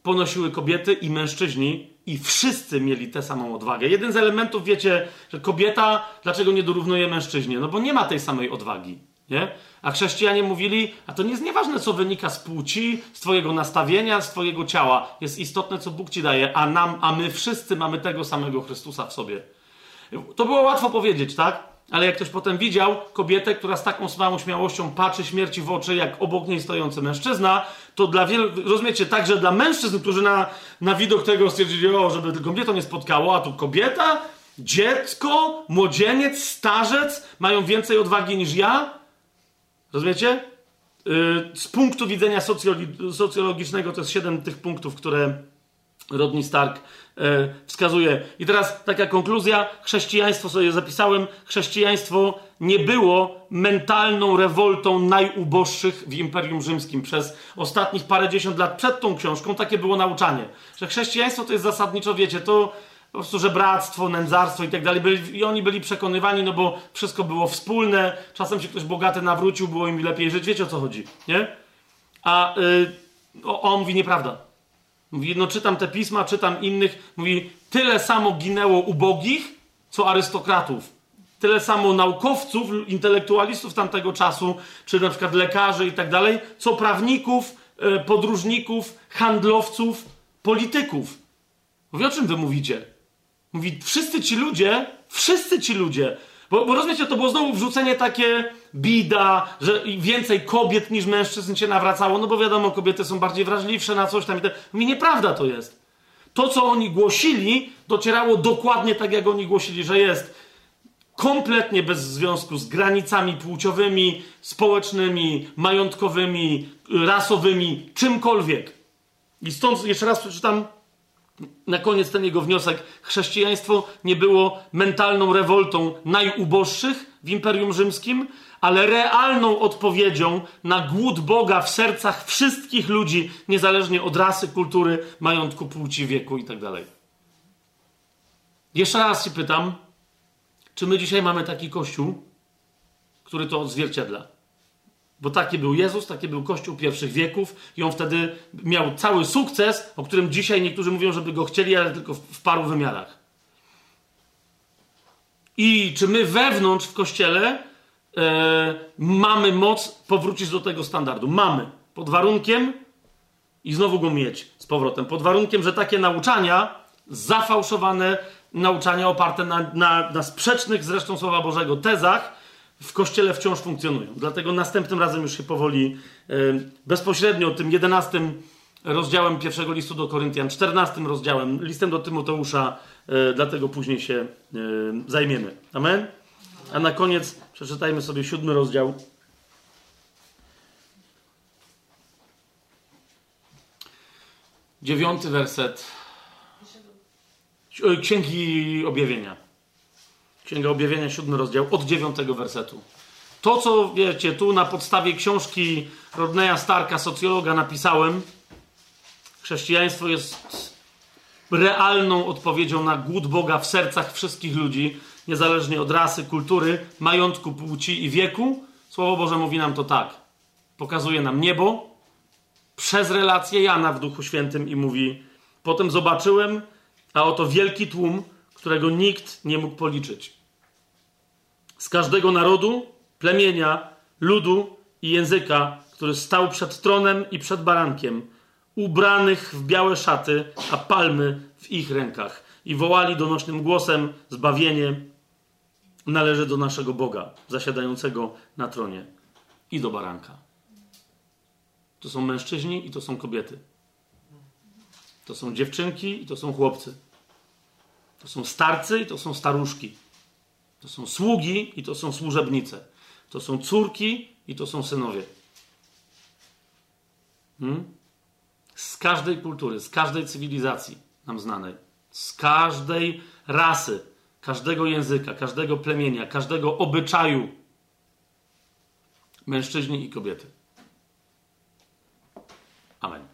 ponosiły kobiety i mężczyźni, i wszyscy mieli tę samą odwagę. Jeden z elementów, wiecie, że kobieta dlaczego nie dorównuje mężczyźnie? No bo nie ma tej samej odwagi. Nie? A chrześcijanie mówili, a to nie jest nieważne, co wynika z płci, z twojego nastawienia, z twojego ciała. Jest istotne, co Bóg ci daje, a nam, a my wszyscy mamy tego samego Chrystusa w sobie. To było łatwo powiedzieć, tak? Ale jak ktoś potem widział kobietę, która z taką samą śmiałością patrzy śmierci w oczy, jak obok niej stojący mężczyzna, to dla wielu, rozumiecie, także dla mężczyzn, którzy na, na widok tego stwierdzili, o, żeby tylko mnie to nie spotkało, a tu kobieta, Dziecko, młodzieniec, starzec mają więcej odwagi niż ja? Rozumiecie? Y, z punktu widzenia socjologicznego to jest siedem tych punktów, które Rodney Stark wskazuje. I teraz taka konkluzja. Chrześcijaństwo sobie zapisałem. Chrześcijaństwo nie było mentalną rewoltą najuboższych w Imperium Rzymskim. Przez ostatnich parędziesiąt lat przed tą książką takie było nauczanie. Że chrześcijaństwo to jest zasadniczo, wiecie, to po prostu żebractwo, nędzarstwo i tak dalej. I oni byli przekonywani, no bo wszystko było wspólne, czasem się ktoś bogaty nawrócił, było im lepiej żyć. Wiecie o co chodzi, nie? A yy, on mówi nieprawda. Mówi, no czytam te pisma, czytam innych. Mówi, tyle samo ginęło ubogich, co arystokratów. Tyle samo naukowców, intelektualistów tamtego czasu, czy na przykład lekarzy i tak dalej, co prawników, yy, podróżników, handlowców, polityków. Mówi, o czym wy mówicie? Mówi, wszyscy ci ludzie, wszyscy ci ludzie, bo, bo rozumiecie, to było znowu wrzucenie takie bida, że więcej kobiet niż mężczyzn się nawracało, no bo wiadomo, kobiety są bardziej wrażliwsze na coś tam i tak. Mówi, nieprawda to jest. To, co oni głosili, docierało dokładnie tak, jak oni głosili, że jest kompletnie bez związku z granicami płciowymi, społecznymi, majątkowymi, rasowymi, czymkolwiek. I stąd jeszcze raz przeczytam na koniec ten jego wniosek. Chrześcijaństwo nie było mentalną rewoltą najuboższych w Imperium Rzymskim, ale realną odpowiedzią na głód Boga w sercach wszystkich ludzi, niezależnie od rasy, kultury, majątku, płci, wieku itd. Tak Jeszcze raz się pytam, czy my dzisiaj mamy taki kościół, który to odzwierciedla? Bo taki był Jezus, taki był Kościół pierwszych wieków i on wtedy miał cały sukces, o którym dzisiaj niektórzy mówią, żeby go chcieli, ale tylko w paru wymiarach. I czy my wewnątrz w Kościele e, mamy moc powrócić do tego standardu? Mamy. Pod warunkiem i znowu go mieć z powrotem. Pod warunkiem, że takie nauczania, zafałszowane nauczania oparte na, na, na sprzecznych zresztą Słowa Bożego tezach, w kościele wciąż funkcjonują. Dlatego następnym razem już się powoli bezpośrednio tym 11 rozdziałem pierwszego listu do Koryntian, 14 rozdziałem, listem do Tymoteusza, e, dlatego później się zajmiemy. Amen? A na koniec przeczytajmy sobie siódmy rozdział. Dziewiąty werset Księgi Objawienia. Księga Objawienia, siódmy rozdział, od dziewiątego wersetu. To, co wiecie, tu na podstawie książki Rodneya Starka, socjologa, napisałem, chrześcijaństwo jest realną odpowiedzią na głód Boga w sercach wszystkich ludzi, niezależnie od rasy, kultury, majątku, płci i wieku. Słowo Boże mówi nam to tak. Pokazuje nam niebo przez relację Jana w Duchu Świętym i mówi: Potem zobaczyłem, a oto wielki tłum, którego nikt nie mógł policzyć z każdego narodu, plemienia, ludu i języka, który stał przed tronem i przed barankiem, ubranych w białe szaty, a palmy w ich rękach. I wołali donośnym głosem: Zbawienie należy do naszego Boga, zasiadającego na tronie i do baranka. To są mężczyźni i to są kobiety. To są dziewczynki i to są chłopcy. To są starcy i to są staruszki. To są sługi i to są służebnice. To są córki i to są synowie. Hmm? Z każdej kultury, z każdej cywilizacji nam znanej, z każdej rasy, każdego języka, każdego plemienia, każdego obyczaju. Mężczyźni i kobiety. Amen.